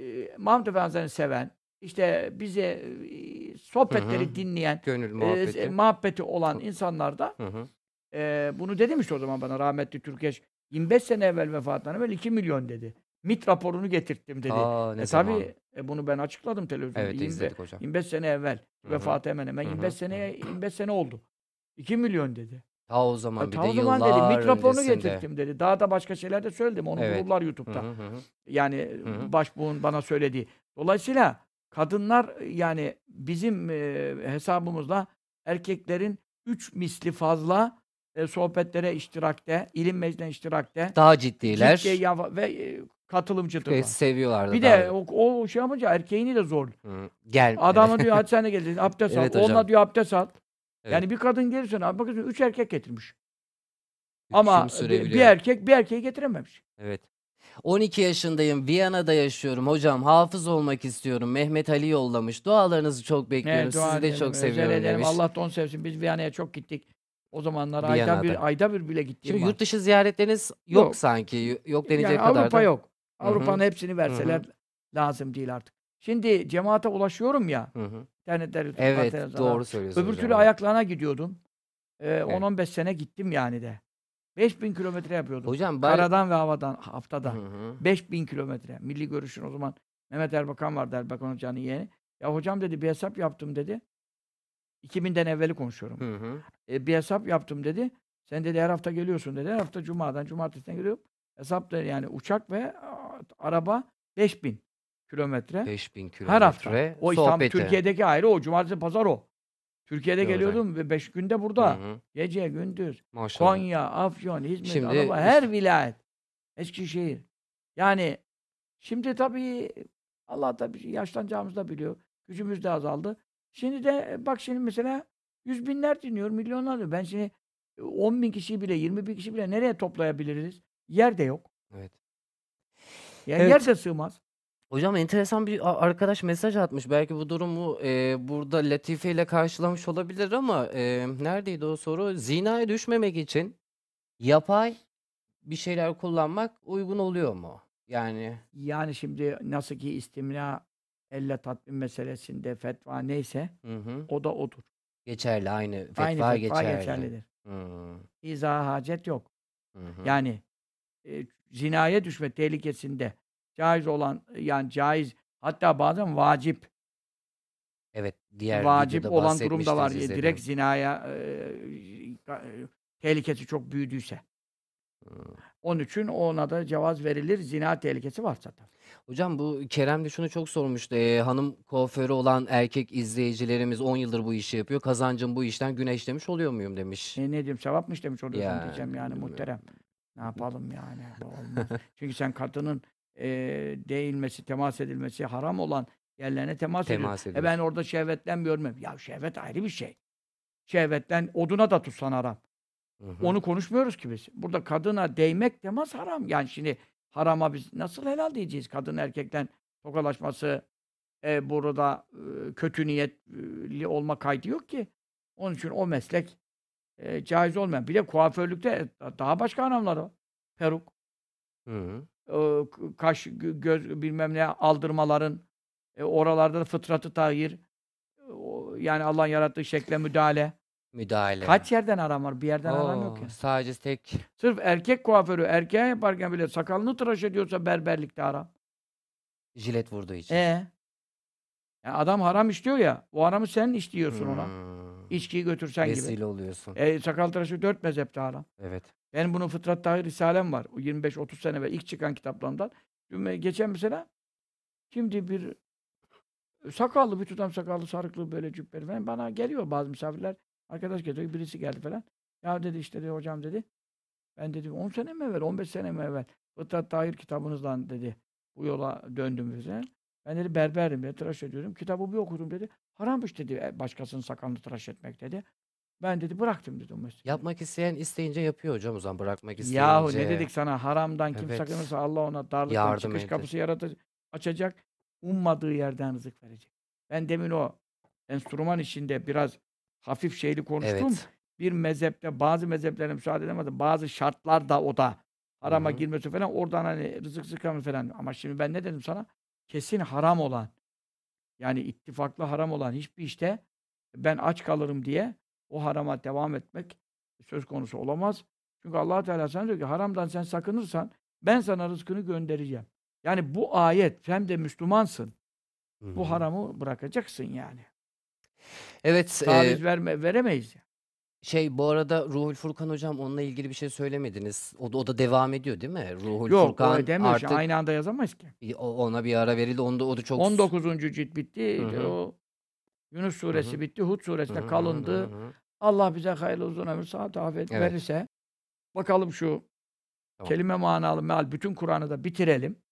e, Mahmud Efendi'ni seven, işte bize e, sohbetleri Hı hı. dinleyen, Gönül e, muhabbeti. e, muhabbeti olan insanlar da Hı hı. e, bunu dedim işte o zaman bana rahmetli Türkeş 25 sene evvel vefatından evvel 2 milyon dedi. MIT raporunu getirttim dedi. Aa, ne e zaman? tabii e, bunu ben açıkladım televizyonda. Evet 25 izledik hocam. 25 sene evvel. Vefatı hemen hemen Hı hı. 25 seneye 25 sene oldu. 2 milyon dedi. Ta o zaman E, bir ta de o zaman dedi yıllar raporunu öncesinde. getirttim dedi. Daha da başka şeyler de söyledim. Onu Evet. bulurlar Hı YouTube'da. hı, hı hı. Yani Hı hı. başbuğun bana söylediği. Dolayısıyla kadınlar yani bizim e, hesabımızla erkeklerin 3 misli fazla e, sohbetlere iştirakte, ilim meclisine iştirakte Daha ciddiler. ciddi ya- ve e, katılımcıdırlar. Ve seviyorlar da Bir daha. de o, o şey yapınca erkeğini de zor. Hı. Gel. Adamı diyor hadi sen de gel abdest Evet al. hocam. Onunla diyor abdest al. Evet. Yani bir kadın gelirse abi bakıyorsun üç erkek getirmiş. Ama bir, erkek bir erkeği getirememiş. Evet. 12 yaşındayım. Viyana'da yaşıyorum. Hocam hafız olmak istiyorum. Mehmet Ali yollamış. Dualarınızı çok bekliyorum. Evet, Sizi de çok seviyorum demiş. Allah da onu sevsin. Biz Viyana'ya çok gittik. O zamanlar ayda bir ayda bir bile gittiğim Şimdi var. yurt dışı ziyaretleriniz yok, Yok. sanki. Yok denecek yani kadar Avrupa da. yok. Avrupa'nın hepsini verseler lazım değil artık. Şimdi cemaate ulaşıyorum ya. Hı hı. Evet doğru söylüyorsunuz Öbür türlü ayaklarına gidiyordum. Ee, 10-15 sene gittim yani de. 5000 kilometre yapıyordum. Hocam ben... Karadan ve havadan haftada. Hı hı. 5000 kilometre. Milli Görüş'ün o zaman Mehmet Erbakan vardı Erbakan Hoca'nın yeğeni. Ya hocam dedi bir hesap yaptım dedi. 2000'den evveli konuşuyorum. Hı hı. E, bir hesap yaptım dedi. Sen dedi her hafta geliyorsun dedi. Her hafta cumadan cumartesiden geliyorum. Hesap da yani uçak ve araba 5000 kilometre. 5000 kilometre. Her hafta. O İstanbul, sohbeti. Türkiye'deki ayrı o. Cumartesi pazar o. Türkiye'de Güzel. geliyordum ve 5 günde burada. Hı hı. Gece, gündüz. Maşallah. Konya, Afyon, İzmir, Şimdi üst- her vilayet. Eskişehir. Yani şimdi tabii Allah tabii yaşlanacağımızı da biliyor. Gücümüz de azaldı. Şimdi de e, bak şimdi mesela yüz binler dinliyor, milyonlar diyor. Ben şimdi e, 10 bin kişiyi bile, 20 bin kişi bile nereye toplayabiliriz? Yer de yok. Evet. Yani Evet. yer de sığmaz. Hocam enteresan bir a- arkadaş mesaj atmış. Belki bu durumu e, burada Latife ile karşılamış olabilir ama e, neredeydi o soru? Zinaya düşmemek için yapay bir şeyler kullanmak uygun oluyor mu? Yani Yani şimdi nasıl ki istimna elle tatmin meselesinde fetva neyse hı hı, o da odur. geçerli aynı fetva, Aynı fetva geçerli. geçerlidir. Hı, İzaha hacet yok. hı hı. Yani e, zinaya düşme tehlikesinde caiz olan yani caiz hatta bazen vacip Evet, diğer vacip olan durum da var. E, izledim. Direkt zinaya e, e, tehlikesi çok büyüdüyse. Hı. Onun için ona da cevaz verilir. Zina tehlikesi varsa tabii. Hocam bu Kerem de şunu çok sormuştu. Ee, hanım kuaförü olan erkek izleyicilerimiz 10 yıldır bu işi yapıyor. Kazancım bu işten güneş demiş oluyor muyum demiş. E, ne diyeyim sevapmış demiş oluyorsun Ya, diyeceğim yani muhterem. Ne yapalım yani? Olmaz. Çünkü sen kadının e, değilmesi, temas edilmesi haram olan yerlerine temas. Temas E ediyorsun. ben orada şehvetlenmiyorum. Ya şehvet ayrı bir şey. Şehvetten oduna da tutsan haram. Hı hı. Onu konuşmuyoruz ki biz. Burada kadına değmek temas haram. Yani şimdi harama biz nasıl helal diyeceğiz? Kadın erkekten tokalaşması e, burada e, kötü niyetli olma kaydı yok ki. Onun için o meslek e, caiz olmayan. Bir de kuaförlükte daha başka anlamlar var. Peruk, Hı hı. E, kaş, gö- göz bilmem ne aldırmaların, e, oralarda da fıtratı tahir, o- yani Allah'ın yarattığı şekle müdahale. Müdahale. Kaç yerden aram var? Bir yerden aram yok Oo, ya. Sadece tek Sırf erkek kuaförü erkeğe yaparken bile sakalını tıraş ediyorsa berberlikte haram. jilet vurduğu için. E yani adam haram işliyor ya, o haramı sen işliyorsun ona. Hmm. İçkiyi götürsen gibi. Vesile oluyorsun. E, sakal tıraşı dört mezhepte haram. Evet. Benim bunun Fıtrat Tahir Risalem var. O 25-30 sene ve ilk çıkan kitaplarımdan. Dün Geçen mesela şimdi bir sakallı bir tutam sakallı sarıklı böyle cübbeli falan bana geliyor bazı misafirler. Arkadaş geliyor birisi geldi falan. Ya dedi işte dedi, hocam dedi. Ben dedi 10 sene mi evvel 15 sene mi evvel Fıtrat Tahir kitabınızdan dedi bu yola döndüm bize. Ben dedi berberim dedi tıraş ediyorum. Kitabı bir okudum dedi. Harammış dedi e, başkasının sakalını tıraş etmek dedi. Ben dedi bıraktım dedi o mesleği. Yapmak isteyen isteyince yapıyor hocam o zaman bırakmak isteyince. Yahu ne dedik sana haramdan kim Evet. sakınırsa Allah ona darlıktan Yardım çıkış edecek. kapısı yaratacak, açacak, ummadığı yerden rızık verecek. Ben demin o enstrüman işinde biraz hafif şeyli konuştum. Evet. Bir mezhepte bazı mezheplere müsaade edemedi. Bazı şartlar da o da harama Hı hı. girmesi falan oradan hani rızık sıkamı falan. Ama şimdi ben ne dedim sana? Kesin haram olan yani ittifaklı haram olan hiçbir işte ben aç kalırım diye o harama devam etmek söz konusu olamaz. Çünkü allah Teala sana diyor ki haramdan sen sakınırsan ben sana rızkını göndereceğim. Yani bu ayet hem de Müslümansın. Hı Bu haramı bırakacaksın yani. Evet. e, Taviz verme, veremeyiz. ya. şey bu arada Ruhul Furkan hocam onunla ilgili bir şey söylemediniz. O da, o da devam ediyor değil mi? Ruhul Yok Furkan demiyor. artık Aynı anda yazamayız ki. ona bir ara verildi. Onda o da çok 19. cilt bitti. O Yunus suresi hı. bitti. Hud Hı suresi de hı, hı kalındı. hı. Allah bize hayırlı uzun ömür, sıhhat, afiyet Evet. verirse bakalım şu Tamam. kelime manalı meal bütün Kur'an'ı da bitirelim.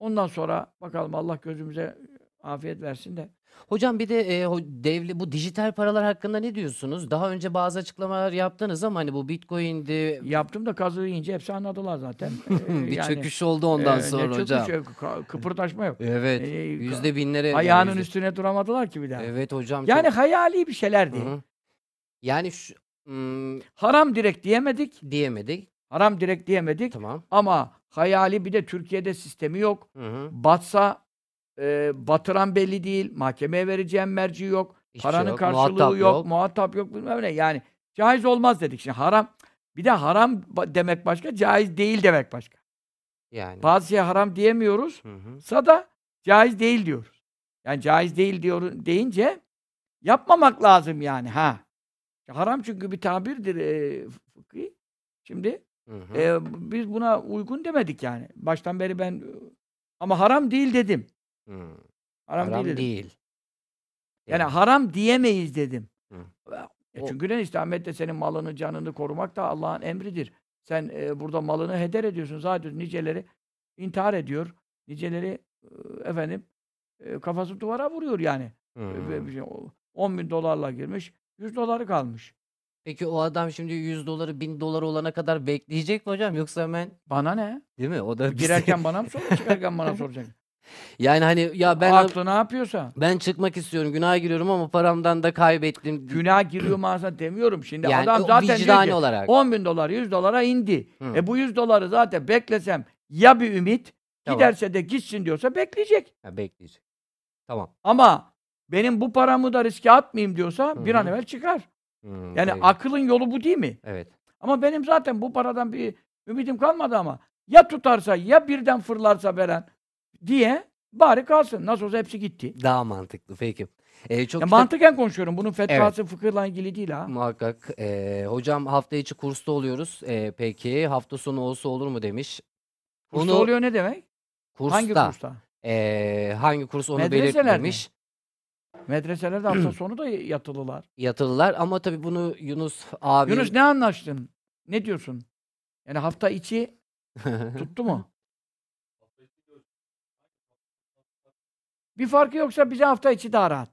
Ondan sonra bakalım Allah gözümüze afiyet versin de. Hocam bir de e, ho- devli bu dijital paralar hakkında ne diyorsunuz? Daha önce bazı açıklamalar yaptınız ama hani bu Bitcoin'di Yaptım da kazığı yiyince hepsi anladılar zaten. Ee, bir yani, çöküş oldu ondan e, sonra ne hocam. çöküşü, ka- kıpırdaşma yok. Evet. Ee, Yüzde binlere Ayağının yüzde- üstüne duramadılar ki bir daha. Evet hocam. Yani çok- hayali bir şeylerdi. Hı. Yani şu hmm, Haram direkt diyemedik. diyemedik. Haram direkt diyemedik. Tamam. Ama hayali bir de Türkiye'de sistemi yok. Hı hı. Batsa e, batıran belli değil. Mahkemeye vereceğim merci yok. Hiçbir Paranın şey yok, karşılığı muhatap yok, yok. Muhatap yok bilmem ne. Yani caiz olmaz dedik. Şimdi haram bir de haram ba- demek başka, caiz değil demek başka. Yani. Bazı şeye haram diyemiyoruz. Hı hı. Sada caiz değil diyoruz. Yani caiz değil diyor deyince yapmamak lazım yani ha. Haram çünkü bir tabirdir e, fıkhi. Şimdi Hı hı. e, biz buna uygun demedik yani. Baştan beri ben ama haram değil dedim. Hı. Haram, Haram değil dedim. değil. Yani Yani. haram diyemeyiz dedim. Hı. E O- çünkü ne Ahmet senin malını, canını korumak da Allah'ın emridir. Sen e, burada malını heder ediyorsun. Zaten niceleri intihar ediyor. Niceleri e, efendim e, kafası duvara vuruyor yani. Hı. E, ve bir şey, o- 10 bin dolarla girmiş. 100 doları kalmış. Peki o adam şimdi 100 doları 1000 dolar olana kadar bekleyecek mi hocam yoksa hemen Bana ne? değil mi? O da bize- Girerken bana mı soracak, çıkarken bana soracak? yani hani ya ben Aklı ne yapıyorsa. ben çıkmak istiyorum, günaha giriyorum ama paramdan da kaybettim. Günah giriyor mağaza demiyorum. Şimdi yani adam o zaten diyor vicdani ki, olarak. 10 bin dolar 100 dolara indi. Hı. E bu 100 doları zaten beklesem ya bir ümit Tamam. giderse de gitsin diyorsa bekleyecek. Ha, bekleyecek. Tamam. Ama benim bu paramı da riske atmayayım diyorsa bir an Hı evvel çıkar. Hı, Yani tabii. akılın yolu bu değil mi? Evet. Ama benim zaten bu paradan bir ümidim kalmadı ama ya tutarsa ya birden fırlarsa veren diye bari kalsın. Nasıl olsa hepsi gitti. Daha mantıklı. Peki. Ee, çok Ya kitap- mantıken konuşuyorum. Bunun fetvası fıkıhla ilgili değil ha. muhakkak. Ee, hocam hafta içi kursta oluyoruz. Ee, peki hafta sonu olsa olur mu demiş. Kursta Onu- oluyor ne demek? Kursta. Hangi kursta? ee, hangi kurs onu Medreselerde. belirtmemiş. Medreselerde hafta sonu da yatılılar. Yatılılar ama tabii bunu Yunus abi Yunus ne anlaştın? Ne diyorsun? Yani hafta içi tuttu mu? Bir farkı yoksa bize hafta içi daha rahat.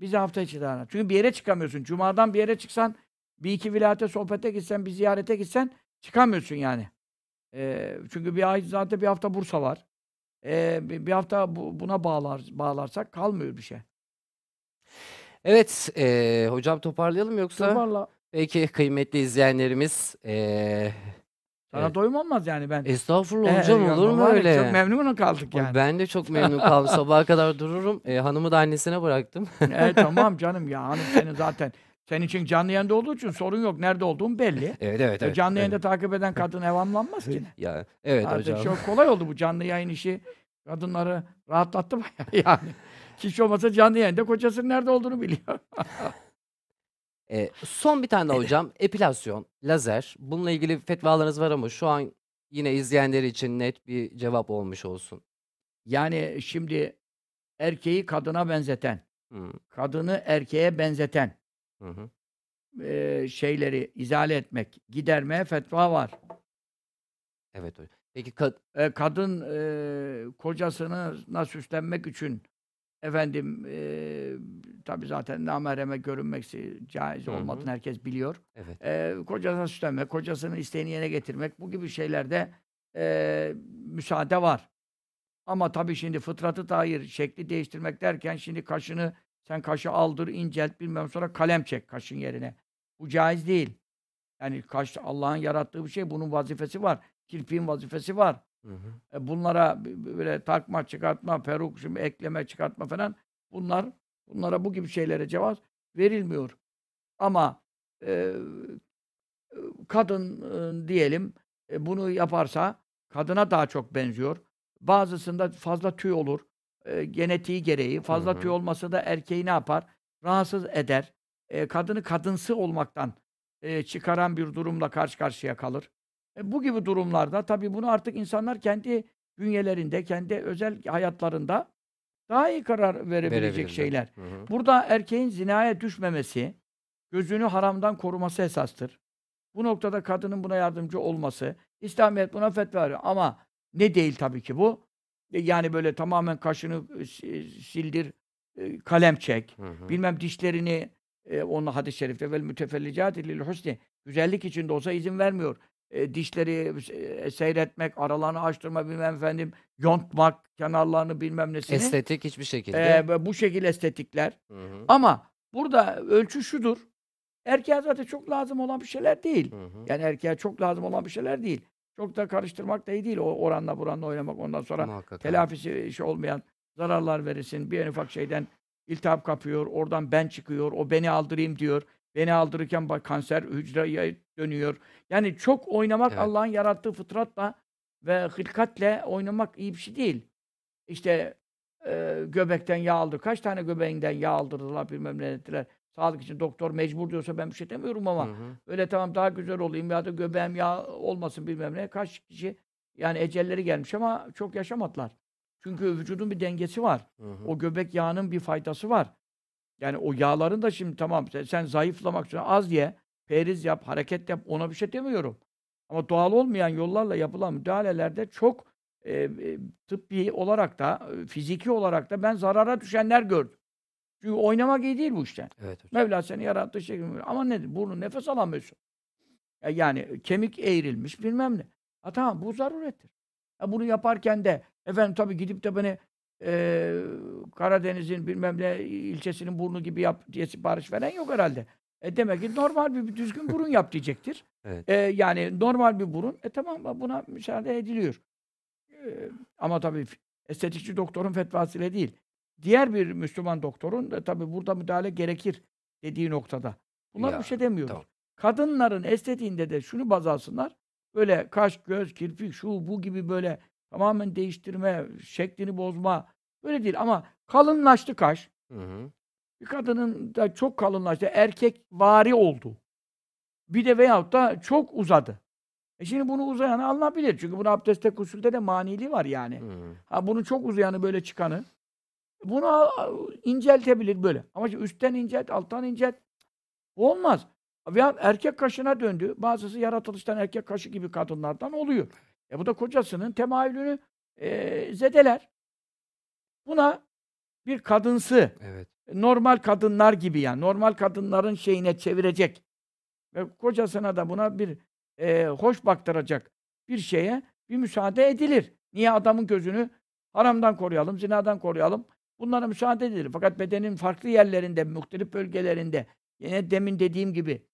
Bize hafta içi daha rahat. Çünkü bir yere çıkamıyorsun. Cuma'dan bir yere çıksan, bir iki vilayete sohbete gitsen, bir ziyarete gitsen çıkamıyorsun yani. Ee, çünkü bir ay zaten bir hafta Bursa var. Ee, bir, hafta bu- buna bağlar bağlarsak kalmıyor bir şey. Evet, eee, hocam toparlayalım yoksa? Toparla. Peki kıymetli izleyenlerimiz, eee Sana Evet. doyum olmaz yani ben. Estağfurullah hocam ya olur mu öyle? Çok memnun kaldık yani. Ben de çok memnun kaldım. Sabaha kadar dururum. Eee, hanımı da annesine bıraktım. E, tamam canım ya hanım senin zaten senin için canlı yayında olduğu için sorun yok. Nerede olduğun belli. Evet, evet, E, evet. canlı Evet. yayında takip eden kadın evamlanmaz ki. Ya, evet Artık hocam. çok kolay oldu bu canlı yayın işi. Kadınları rahatlattı bayağı yani. Hiç olmasa canlı yayında kocasının nerede olduğunu biliyor. Eee, son bir tane daha hocam. Epilasyon, lazer. Bununla ilgili fetvalarınız var ama şu an yine izleyenler için net bir cevap olmuş olsun. Yani şimdi erkeği kadına benzeten, Hımm. kadını erkeğe benzeten Hı hı. eee, şeyleri izale etmek, gidermeye fetva var. Evet hocam. Peki kad Eee, kadın, eee, kocasına süslenmek için efendim, eee, tabii zaten namahreme görünmeksi caiz olmadığını herkes biliyor. Evet. Eee, kocasına süslenmek, kocasının isteğini yerine getirmek, bu gibi şeylerde, eee, müsaade var. Ama tabii şimdi fıtratı tahir, şekli değiştirmek derken şimdi kaşını sen kaşı aldır, incelt, bilmem sonra kalem çek kaşın yerine. Bu caiz değil. Yani kaş Allah'ın yarattığı bir şey, bunun vazifesi var. Kirpiğin vazifesi var. Hı hı. E, bunlara böyle takma, çıkartma, peruk, şimdi ekleme, çıkartma falan bunlar bunlara bu gibi şeylere cevaz verilmiyor. Ama eee, kadın, ııı, diyelim, e, bunu yaparsa kadına daha çok benziyor. Bazısında fazla tüy olur. Eee, genetiği gereği. Hı Fazla tüy hı. olması da erkeği ne yapar? Rahatsız eder. Eee, kadını kadınsı olmaktan, eee, çıkaran bir durumla karşı karşıya kalır. E, bu gibi durumlarda tabii bunu artık insanlar kendi bünyelerinde, kendi özel hayatlarında daha iyi karar verebilecek şeyler. Hı hı. Burada erkeğin zinaya düşmemesi, gözünü haramdan koruması esastır. Bu noktada kadının buna yardımcı olması, İslamiyet buna fetva veriyor ama ne değil tabii ki bu? E, yani böyle tamamen kaşını si sildir, eee, kalem çek, Hı hı. bilmem dişlerini, eee, onun hadis-i şerifte vel mütefellicâti lil husni güzellik için de olsa izin vermiyor. Dişleri seyretmek, aralarını açtırma, bilmem efendim, yontmak, kenarlarını bilmem nesini. Estetik hiçbir şekilde. Ve bu şekil estetikler. Hı hı. Ama burada ölçü şudur. Erkeğe zaten çok lazım olan bir şeyler değil. Hı hı. Yani erkeğe çok lazım olan bir şeyler değil. Çok da karıştırmak da iyi değil. O oranla buranla oynamak ondan sonra Muhakkak abi. telafisi işi olmayan zararlar verirsin. Bir en ufak şeyden iltihap kapıyor. Oradan ben çıkıyor. O beni aldırayım diyor. Beni aldırırken bak kanser hücreye dönüyor. Yani çok oynamak Evet. Allah'ın yarattığı fıtratla ve hılkatle oynamak iyi bir şey değil. İşte eee, göbekten yağ aldır. Kaç tane göbeğinden yağ aldırdılar bilmem ne ettiler. Sağlık için doktor mecbur diyorsa ben bir şey demiyorum ama Hı hı. öyle tamam daha güzel olayım ya da göbeğim yağ olmasın bilmem ne. Kaç kişi yani ecelleri gelmiş ama çok yaşamadılar. Çünkü vücudun bir dengesi var. Hı hı. O göbek yağının bir faydası var. Yani o yağların da şimdi tamam sen, sen zayıflamak için az ye, periz yap, hareket yap ona bir şey demiyorum. Ama doğal olmayan yollarla yapılan müdahalelerde çok e, tıbbi olarak da fiziki olarak da ben zarara düşenler gördüm. Çünkü oynamak iyi değil bu işte. Evet hocam. Mevla seni yarattığı şekilde. Ama nedir? Burnu nefes alamıyorsun. Yani kemik eğrilmiş bilmem ne. Ha tamam bu zarurettir. Ha, bunu yaparken de efendim tabii gidip de beni eee, Karadeniz'in bilmem ne ilçesinin burnu gibi yap diye sipariş veren yok herhalde. E demek ki normal bir, bir düzgün burun yap diyecektir. Evet. E, yani normal bir burun. E tamam buna müsaade ediliyor. E, ama tabii estetikçi doktorun fetvasıyla değil. Diğer bir Müslüman doktorun da tabii burada müdahale gerekir dediği noktada. Bunlar Ya, bir şey demiyoruz. tamam. Kadınların estetiğinde de şunu baz alsınlar. Böyle kaş, göz, kirpik, şu bu gibi böyle tamamen değiştirme, şeklini bozma. Böyle değil ama kalınlaştı kaş. Hı hı. Bir kadının da çok kalınlaştı. Erkek vari oldu. Bir de veyahut da çok uzadı. E şimdi bunu uzayanı alınabilir. Çünkü bunu abdestte kusulde de maniliği var yani. Hı. Ha bunu çok uzayanı böyle çıkanı bunu inceltebilir böyle. Ama şimdi üstten incelt, alttan incelt. Olmaz. Veya erkek kaşına döndü. Bazısı yaratılıştan erkek kaşı gibi kadınlardan oluyor. E bu da kocasının temayülünü e, zedeler. Buna bir kadınsı, Evet. normal kadınlar gibi yani, normal kadınların şeyine çevirecek ve kocasına da buna bir e, hoş baktıracak bir şeye bir müsaade edilir. Niye adamın gözünü haramdan koruyalım, zinadan koruyalım? Bunlara müsaade edilir. Fakat bedenin farklı yerlerinde, muhtelif bölgelerinde yine demin dediğim gibi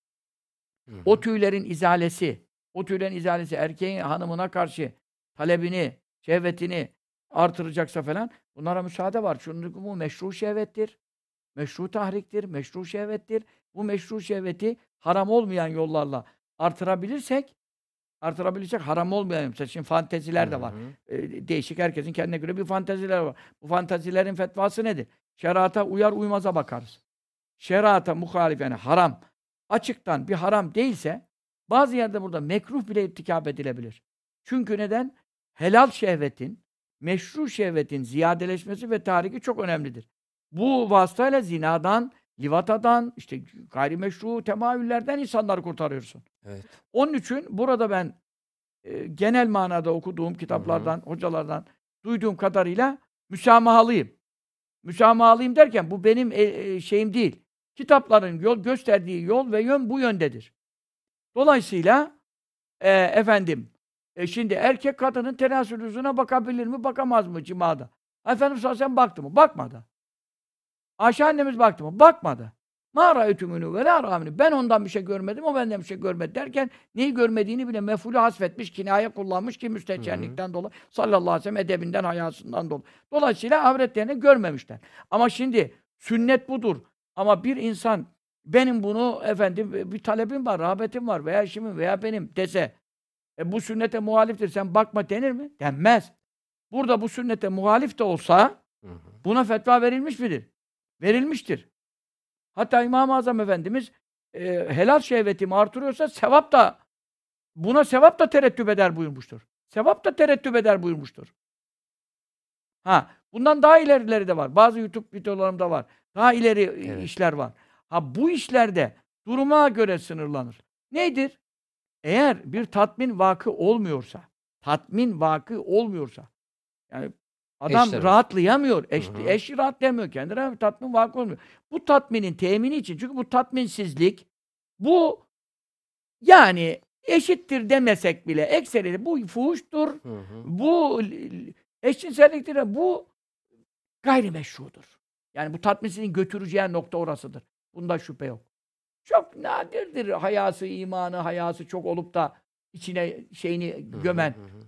Hı hı. o tüylerin izalesi, o tüylerin izalesi erkeğin hanımına karşı talebini, şehvetini artıracaksa falan bunlara müsaade var. Çünkü bu meşru şehvettir. Meşru tahriktir, meşru şehvettir. Bu meşru şehveti haram olmayan yollarla artırabilirsek artırabilirsek haram olmayan mesela şimdi fanteziler de var. Hı hı. Ee, değişik herkesin kendine göre bir fanteziler var. Bu fantezilerin fetvası nedir? Şerata uyar uymaza bakarız. Şerata muhalif yani haram açıktan bir haram değilse bazı yerde burada mekruh bile irtikap edilebilir. Çünkü neden? Helal şehvetin, meşru şehvetin ziyadeleşmesi ve tahriki çok önemlidir. Bu vasıtayla zinadan, livatadan, işte gayrimeşru temayüllerden insanları kurtarıyorsun. Evet. Onun için burada ben e, genel manada okuduğum kitaplardan, hocalardan duyduğum kadarıyla müsamahalıyım. Müsamahalıyım derken bu benim e, e, şeyim değil. Kitapların yol gösterdiği yol ve yön bu yöndedir. Dolayısıyla e, efendim e, şimdi erkek kadının tenasül yüzüne bakabilir mi, bakamaz mı cimada? Efendim sen baktı mı? Bakmadı. Ayşe annemiz baktı mı? Bakmadı. Ma ra'aytumunu ve la. Ben ondan bir şey görmedim, o benden bir şey görmedi derken neyi görmediğini bile mefulü hasfetmiş, kinaye kullanmış ki müstehcenlikten dolayı. Sallallahu aleyhi ve sellem edebinden, hayasından dolayı. Dolayısıyla avretlerini görmemişler. Ama şimdi sünnet budur. Ama bir insan benim bunu efendim bir talebim var, rağbetim var veya işimim veya benim dese e, bu sünnete muhaliftir sen bakma denir mi? Denmez. Burada bu sünnete muhalif de olsa Hı hı. buna fetva verilmiş midir? Verilmiştir. Hatta İmam-ı Azam Efendimiz e, helal şehvetimi artırıyorsa sevap da buna sevap da terettüp eder buyurmuştur. Sevap da terettüp eder buyurmuştur. Ha, bundan daha ilerileri de var. Bazı YouTube videolarımda var. Daha ileri Evet. işler var. Ha bu işlerde duruma göre sınırlanır. Neydir? Eğer bir tatmin vakı olmuyorsa, tatmin vakı olmuyorsa, yani adam Eş rahatlayamıyor, eş, Hı hı. eşi rahatlayamıyor, kendi rahat- tatmin vakı olmuyor. Bu tatminin temini için, çünkü bu tatminsizlik, bu yani eşittir demesek bile, ekseri bu fuhuştur, Hı hı. bu eşcinselliktir, bu gayrimeşrudur. Yani bu tatminsizliğin götüreceği nokta orasıdır. Bunda şüphe yok. Çok nadirdir hayası, imanı, hayası çok olup da içine şeyini hı, gömen, hı hı.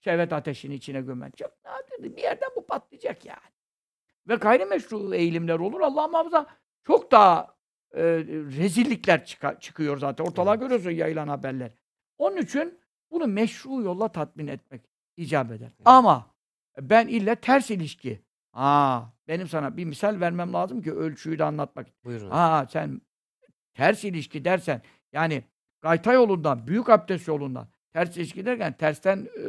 şehvet ateşini içine gömen. Çok nadirdir. Bir yerden bu patlayacak yani. Ve gayrimeşru eğilimler olur. Allah muhafaza çok daha e, rezillikler çıka- çıkıyor zaten. Ortalığa Evet. görüyorsun yayılan haberler. Onun için bunu meşru yolla tatmin etmek icap eder. Ama ben ille ters ilişki. Aa, benim sana bir misal vermem lazım ki ölçüyü de anlatmak. Buyurun. Aa sen ters ilişki dersen yani gayta yolundan, büyük abdest yolundan ters ilişki derken tersten e,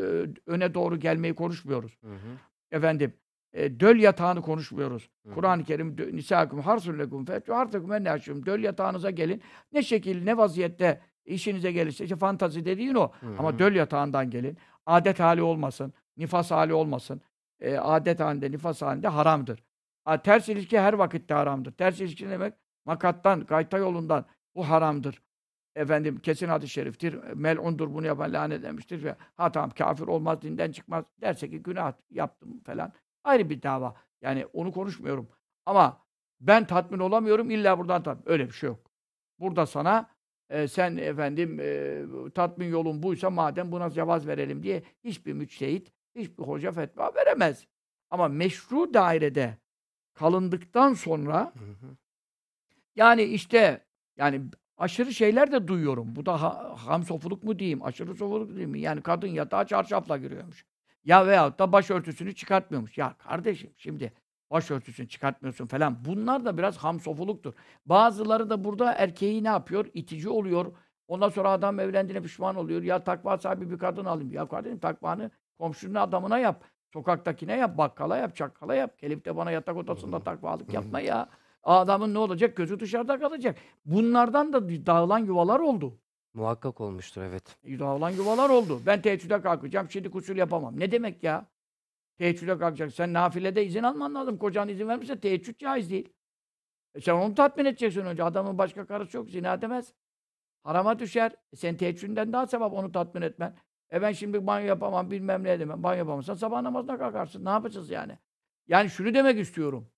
öne doğru gelmeyi konuşmuyoruz. Hı hı. Efendim e, döl yatağını konuşmuyoruz. Kur'an-ı Kerim nisâkum harsul lekum fetu hartakum enne aşum. Döl yatağınıza gelin. Ne şekil, ne vaziyette işinize gelirse işte fantazi dediğin o. Hı Ama hı. döl yatağından gelin. Adet hali olmasın. Nifas hali olmasın. E, adet halinde, nifas halinde haramdır. Ha, ters ilişki her vakitte haramdır. Ters ilişki ne demek? Makattan, gayta yolundan bu haramdır. Efendim kesin hadis-i şeriftir. Mel'undur bunu yapan lanetlenmiştir. Ve, ha tamam kafir olmaz, dinden çıkmaz derse ki günah yaptım falan. Ayrı bir dava. Yani onu konuşmuyorum. Ama ben tatmin olamıyorum illa buradan tatmin. Öyle bir şey yok. Burada sana e, sen efendim e, tatmin yolun buysa madem buna cevaz verelim diye hiçbir müçtehit, hiçbir hoca fetva veremez. Ama meşru dairede kalındıktan sonra Hı hı. Yani işte yani aşırı şeyler de duyuyorum. Bu da ha, ham sofuluk mu diyeyim, aşırı sofuluk diyeyim? Yani kadın yatağa çarşafla giriyormuş. Ya veyahut da başörtüsünü çıkartmıyormuş. Ya kardeşim şimdi başörtüsünü çıkartmıyorsun falan. Bunlar da biraz ham sofuluktur. Bazıları da burada erkeği ne yapıyor? İtici oluyor. Ondan sonra adam evlendiğine pişman oluyor. Ya takva sahibi bir kadın alayım. Ya kardeşim takvanı komşunun adamına yap. Sokaktakine yap, bakkala yap, çakkala yap. Gelip de bana yatak odasında takvalık yapma ya. Adamın ne olacak? Gözü dışarıda kalacak. Bunlardan da dağılan yuvalar oldu. Muhakkak olmuştur evet. Dağılan yuvalar oldu. Ben teheccüde kalkacağım, şimdi usul yapamam. Ne demek ya? Teheccüde kalkacaksın. Sen nafilede izin alman lazım. Kocan izin vermişse teheccüd caiz değil. E sen onu tatmin edeceksin önce. Adamın başka karısı yok. Zina demez. Harama düşer. E sen teheccüden daha sevap onu tatmin etmen. E ben şimdi banyo yapamam, bilmem ne edemem. Banyo yapamazsan sabah namazına kalkarsın. Ne yapacağız yani? Yani şunu demek istiyorum.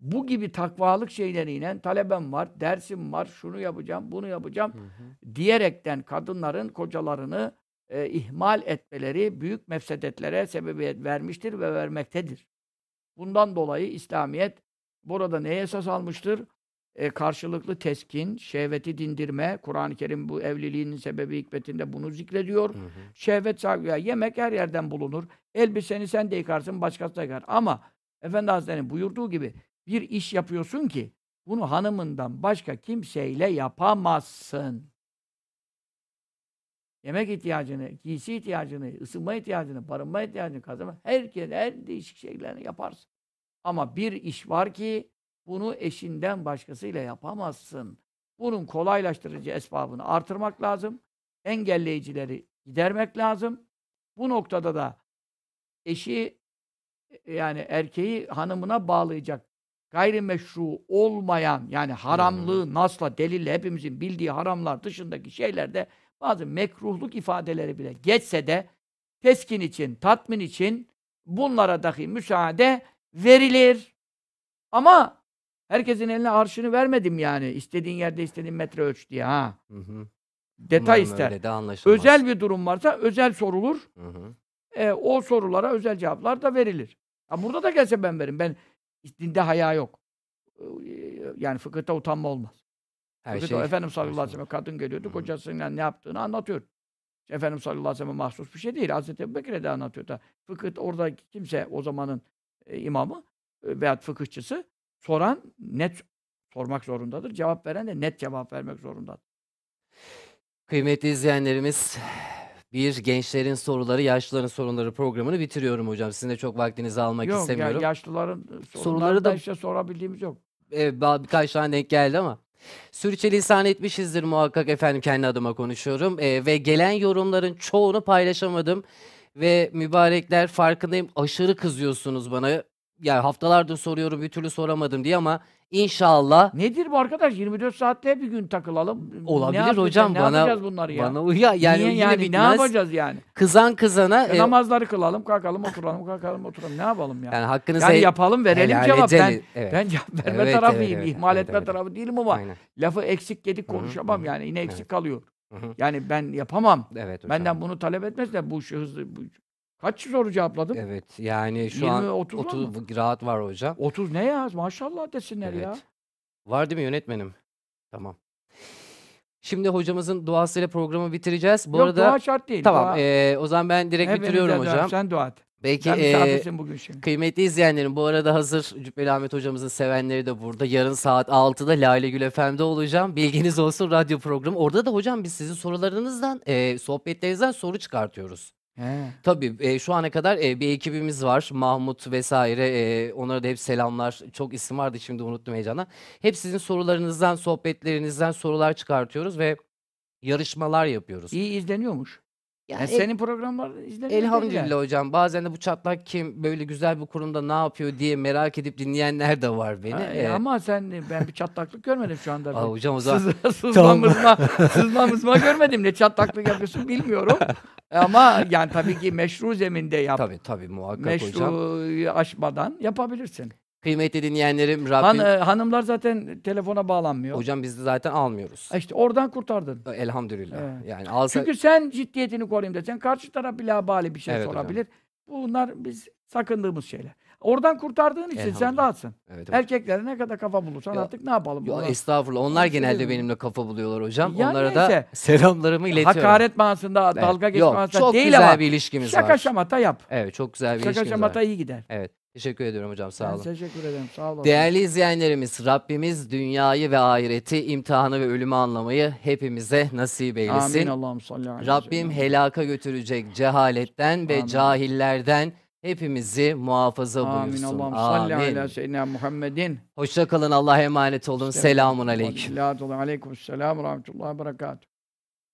Bu gibi takvalık şeyleriyle talebem var, dersim var, şunu yapacağım, bunu yapacağım Hı hı. diyerekten kadınların kocalarını e, ihmal etmeleri büyük mefsedetlere sebebiyet vermiştir ve vermektedir. Bundan dolayı İslamiyet burada neye esas almıştır? E, karşılıklı teskin, şehveti dindirme. Kur'an-ı Kerim bu evliliğinin sebebi hikmetinde bunu zikrediyor. Hı hı. Şehvet sahibi, yemek her yerden bulunur. Elbiseni sen de yıkarsın, başkası da yıkar. Ama Efendi Hazretleri'nin buyurduğu gibi bir iş yapıyorsun ki bunu hanımından başka kimseyle yapamazsın. Yemek ihtiyacını, giysi ihtiyacını, ısınma ihtiyacını, barınma ihtiyacını kazanma, herkes her değişik şeylerini yaparsın. Ama bir iş var ki bunu eşinden başkasıyla yapamazsın. Bunun kolaylaştırıcı esbabını artırmak lazım. Engelleyicileri gidermek lazım. Bu noktada da eşi e, yani erkeği hanımına bağlayacak gayrimeşru olmayan yani haramlığı nasla delille hepimizin bildiği haramlar dışındaki şeylerde bazı mekruhluk ifadeleri bile geçse de teskin için, tatmin için bunlara dahi müsaade verilir. Ama herkesin eline arşını vermedim yani. İstediğin yerde istediğin metre ölç diye ha. Hı hı. Detay Umarım ister. de. Özel bir durum varsa özel sorulur. Hı hı. E, o sorulara özel cevaplar da verilir. Ha, burada da gelse ben veririm. Ben dinde haya yok. Yani fıkıhta utanma olmaz. Her Fıkıhta şey Efendimiz sallallahu aleyhi ve sellem kadın geliyordu. Hı. Kocasıyla ne yaptığını anlatıyor. Efendimiz sallallahu aleyhi ve sellem mahsus bir şey değil. Hazreti Ebu Bekir'e de anlatıyor da. Fıkıh orada kimse o zamanın e, imamı e, veyahut fıkıhçısı soran net sormak zorundadır. Cevap veren de net cevap vermek zorundadır. Kıymetli izleyenlerimiz, bir gençlerin soruları, yaşlıların sorunları programını bitiriyorum hocam. Sizin de çok vaktinizi almak Yok ya istemiyorum. yaşlıların e, Soruları soruları da işte sorabildiğimiz yok. Evet, birkaç tane denk geldi ama. Sürçülisan etmişizdir muhakkak efendim kendi adıma konuşuyorum. Ee, ve gelen yorumların çoğunu paylaşamadım. Ve mübarekler farkındayım aşırı kızıyorsunuz bana. Yani haftalardır soruyorum bir türlü soramadım diye ama inşallah Nedir bu arkadaş? 24 saatte bir gün takılalım. Ne Olabilir yapacağız? hocam, Ne bana- yapacağız bunları ya? bana uyar. Yani Niye yine yani ne bitmez. yapacağız yani? Kızan kızana E, e, namazları kılalım, kalkalım, oturalım, kalkalım, oturalım. Ne yapalım ya? yani hakkınızı Yani yapalım, verelim helal cevap. Ben, edelim. Evet. ben cevap verme Evet, tarafıyım. evet, evet, ihmal evet, etme evet. tarafı değilim ama Aynen. lafı eksik gedik Hı hı, konuşamam hı. yani. Yine eksik kalıyor. Hı. Yani ben yapamam. Evet hocam. Benden bunu talep etmezler. Bu işi hızlı... Bu... Kaç soru cevapladım? Evet yani şu 20, an 30 var 30 rahat var hocam. 30 ne ya? Maşallah desinler ya. Evet. Var değil mi yönetmenim? Tamam. Şimdi hocamızın duasıyla programı bitireceğiz. Bu Yok arada dua şart değil. tamam Dua... eee, o zaman ben direkt Hepinize bitiriyorum hocam. Sen dua et. Belki misafirsin bugün şimdi. kıymetli izleyenlerim bu arada hazır Cübbeli Ahmet hocamızın sevenleri de burada. Yarın saat 6'da Lale Gül FM'de olacağım. Bilginiz olsun radyo programı. Orada da hocam biz sizin sorularınızdan, eee, sohbetlerinizden soru çıkartıyoruz. He. Tabii e, şu ana kadar e, bir ekibimiz var. Mahmut vesaire. e, onlara da hep selamlar. Çok isim vardı şimdi unuttum heyecanla. Hep sizin sorularınızdan, sohbetlerinizden sorular çıkartıyoruz ve yarışmalar yapıyoruz. İyi izleniyormuş. Yani Yani el- senin programlar izleniyor. değil elhamdülillah yani. hocam. Bazen de bu çatlak kim böyle güzel bir kurumda ne yapıyor diye merak edip dinleyenler de var beni. Ha, E, e, ama sen ben bir çatlaklık görmedim şu anda. aa, Bir hocam o zaman Sızma, sızma, mızma, sızma mızma görmedim. Ne çatlaklık yapıyorsun bilmiyorum. Ama yani tabii ki meşru zeminde yap. tabii tabii muhakkak meşru hocam. aşmadan yapabilirsin. Kıymetli dinleyenlerim Han, Rabbim e, hanımlar zaten telefona bağlanmıyor. hocam biz de zaten almıyoruz. E İşte oradan kurtardın. Elhamdülillah. Evet. Yani alsa Çünkü sen ciddiyetini koruyayım desen karşı taraf bilabali bir şey Evet hocam. sorabilir. Bunlar biz sakındığımız şeyler. Oradan kurtardığın için sen Elhamdülillah. rahatsın. Evet hocam. Erkeklere ne kadar kafa bulursan Ya- artık ne yapalım? Yo, Bunlar- estağfurullah. Onlar genelde benimle kafa buluyorlar hocam. Ya Onlara da neyse. selamlarımı iletiyorum. Hakaret manasında, Evet. dalga geçme Yok, manasında çok değil güzel ama bir ilişkimiz şaka var. şamata yap. Evet, çok güzel bir Şaka ilişkimiz şamata var. iyi gider. Evet. Teşekkür ediyorum hocam. Sağ Ben olun. teşekkür ederim. Sağ olun. Değerli izleyenlerimiz, Rabbimiz dünyayı ve ahireti, imtihanı ve ölümü anlamayı hepimize nasip Amin. eylesin. Allah'ım salli aleyhi Rabbim helaka götürecek cehaletten ve Amin. cahillerden hepimizi muhafaza Amin. buyursun. Allah'ım salli Amin. ala seyyidina Muhammedin. Hoşça kalın. Allah'a emanet olun. Selamun aleyküm. Aleyküm selam ve rahmetullahi berekatuhu.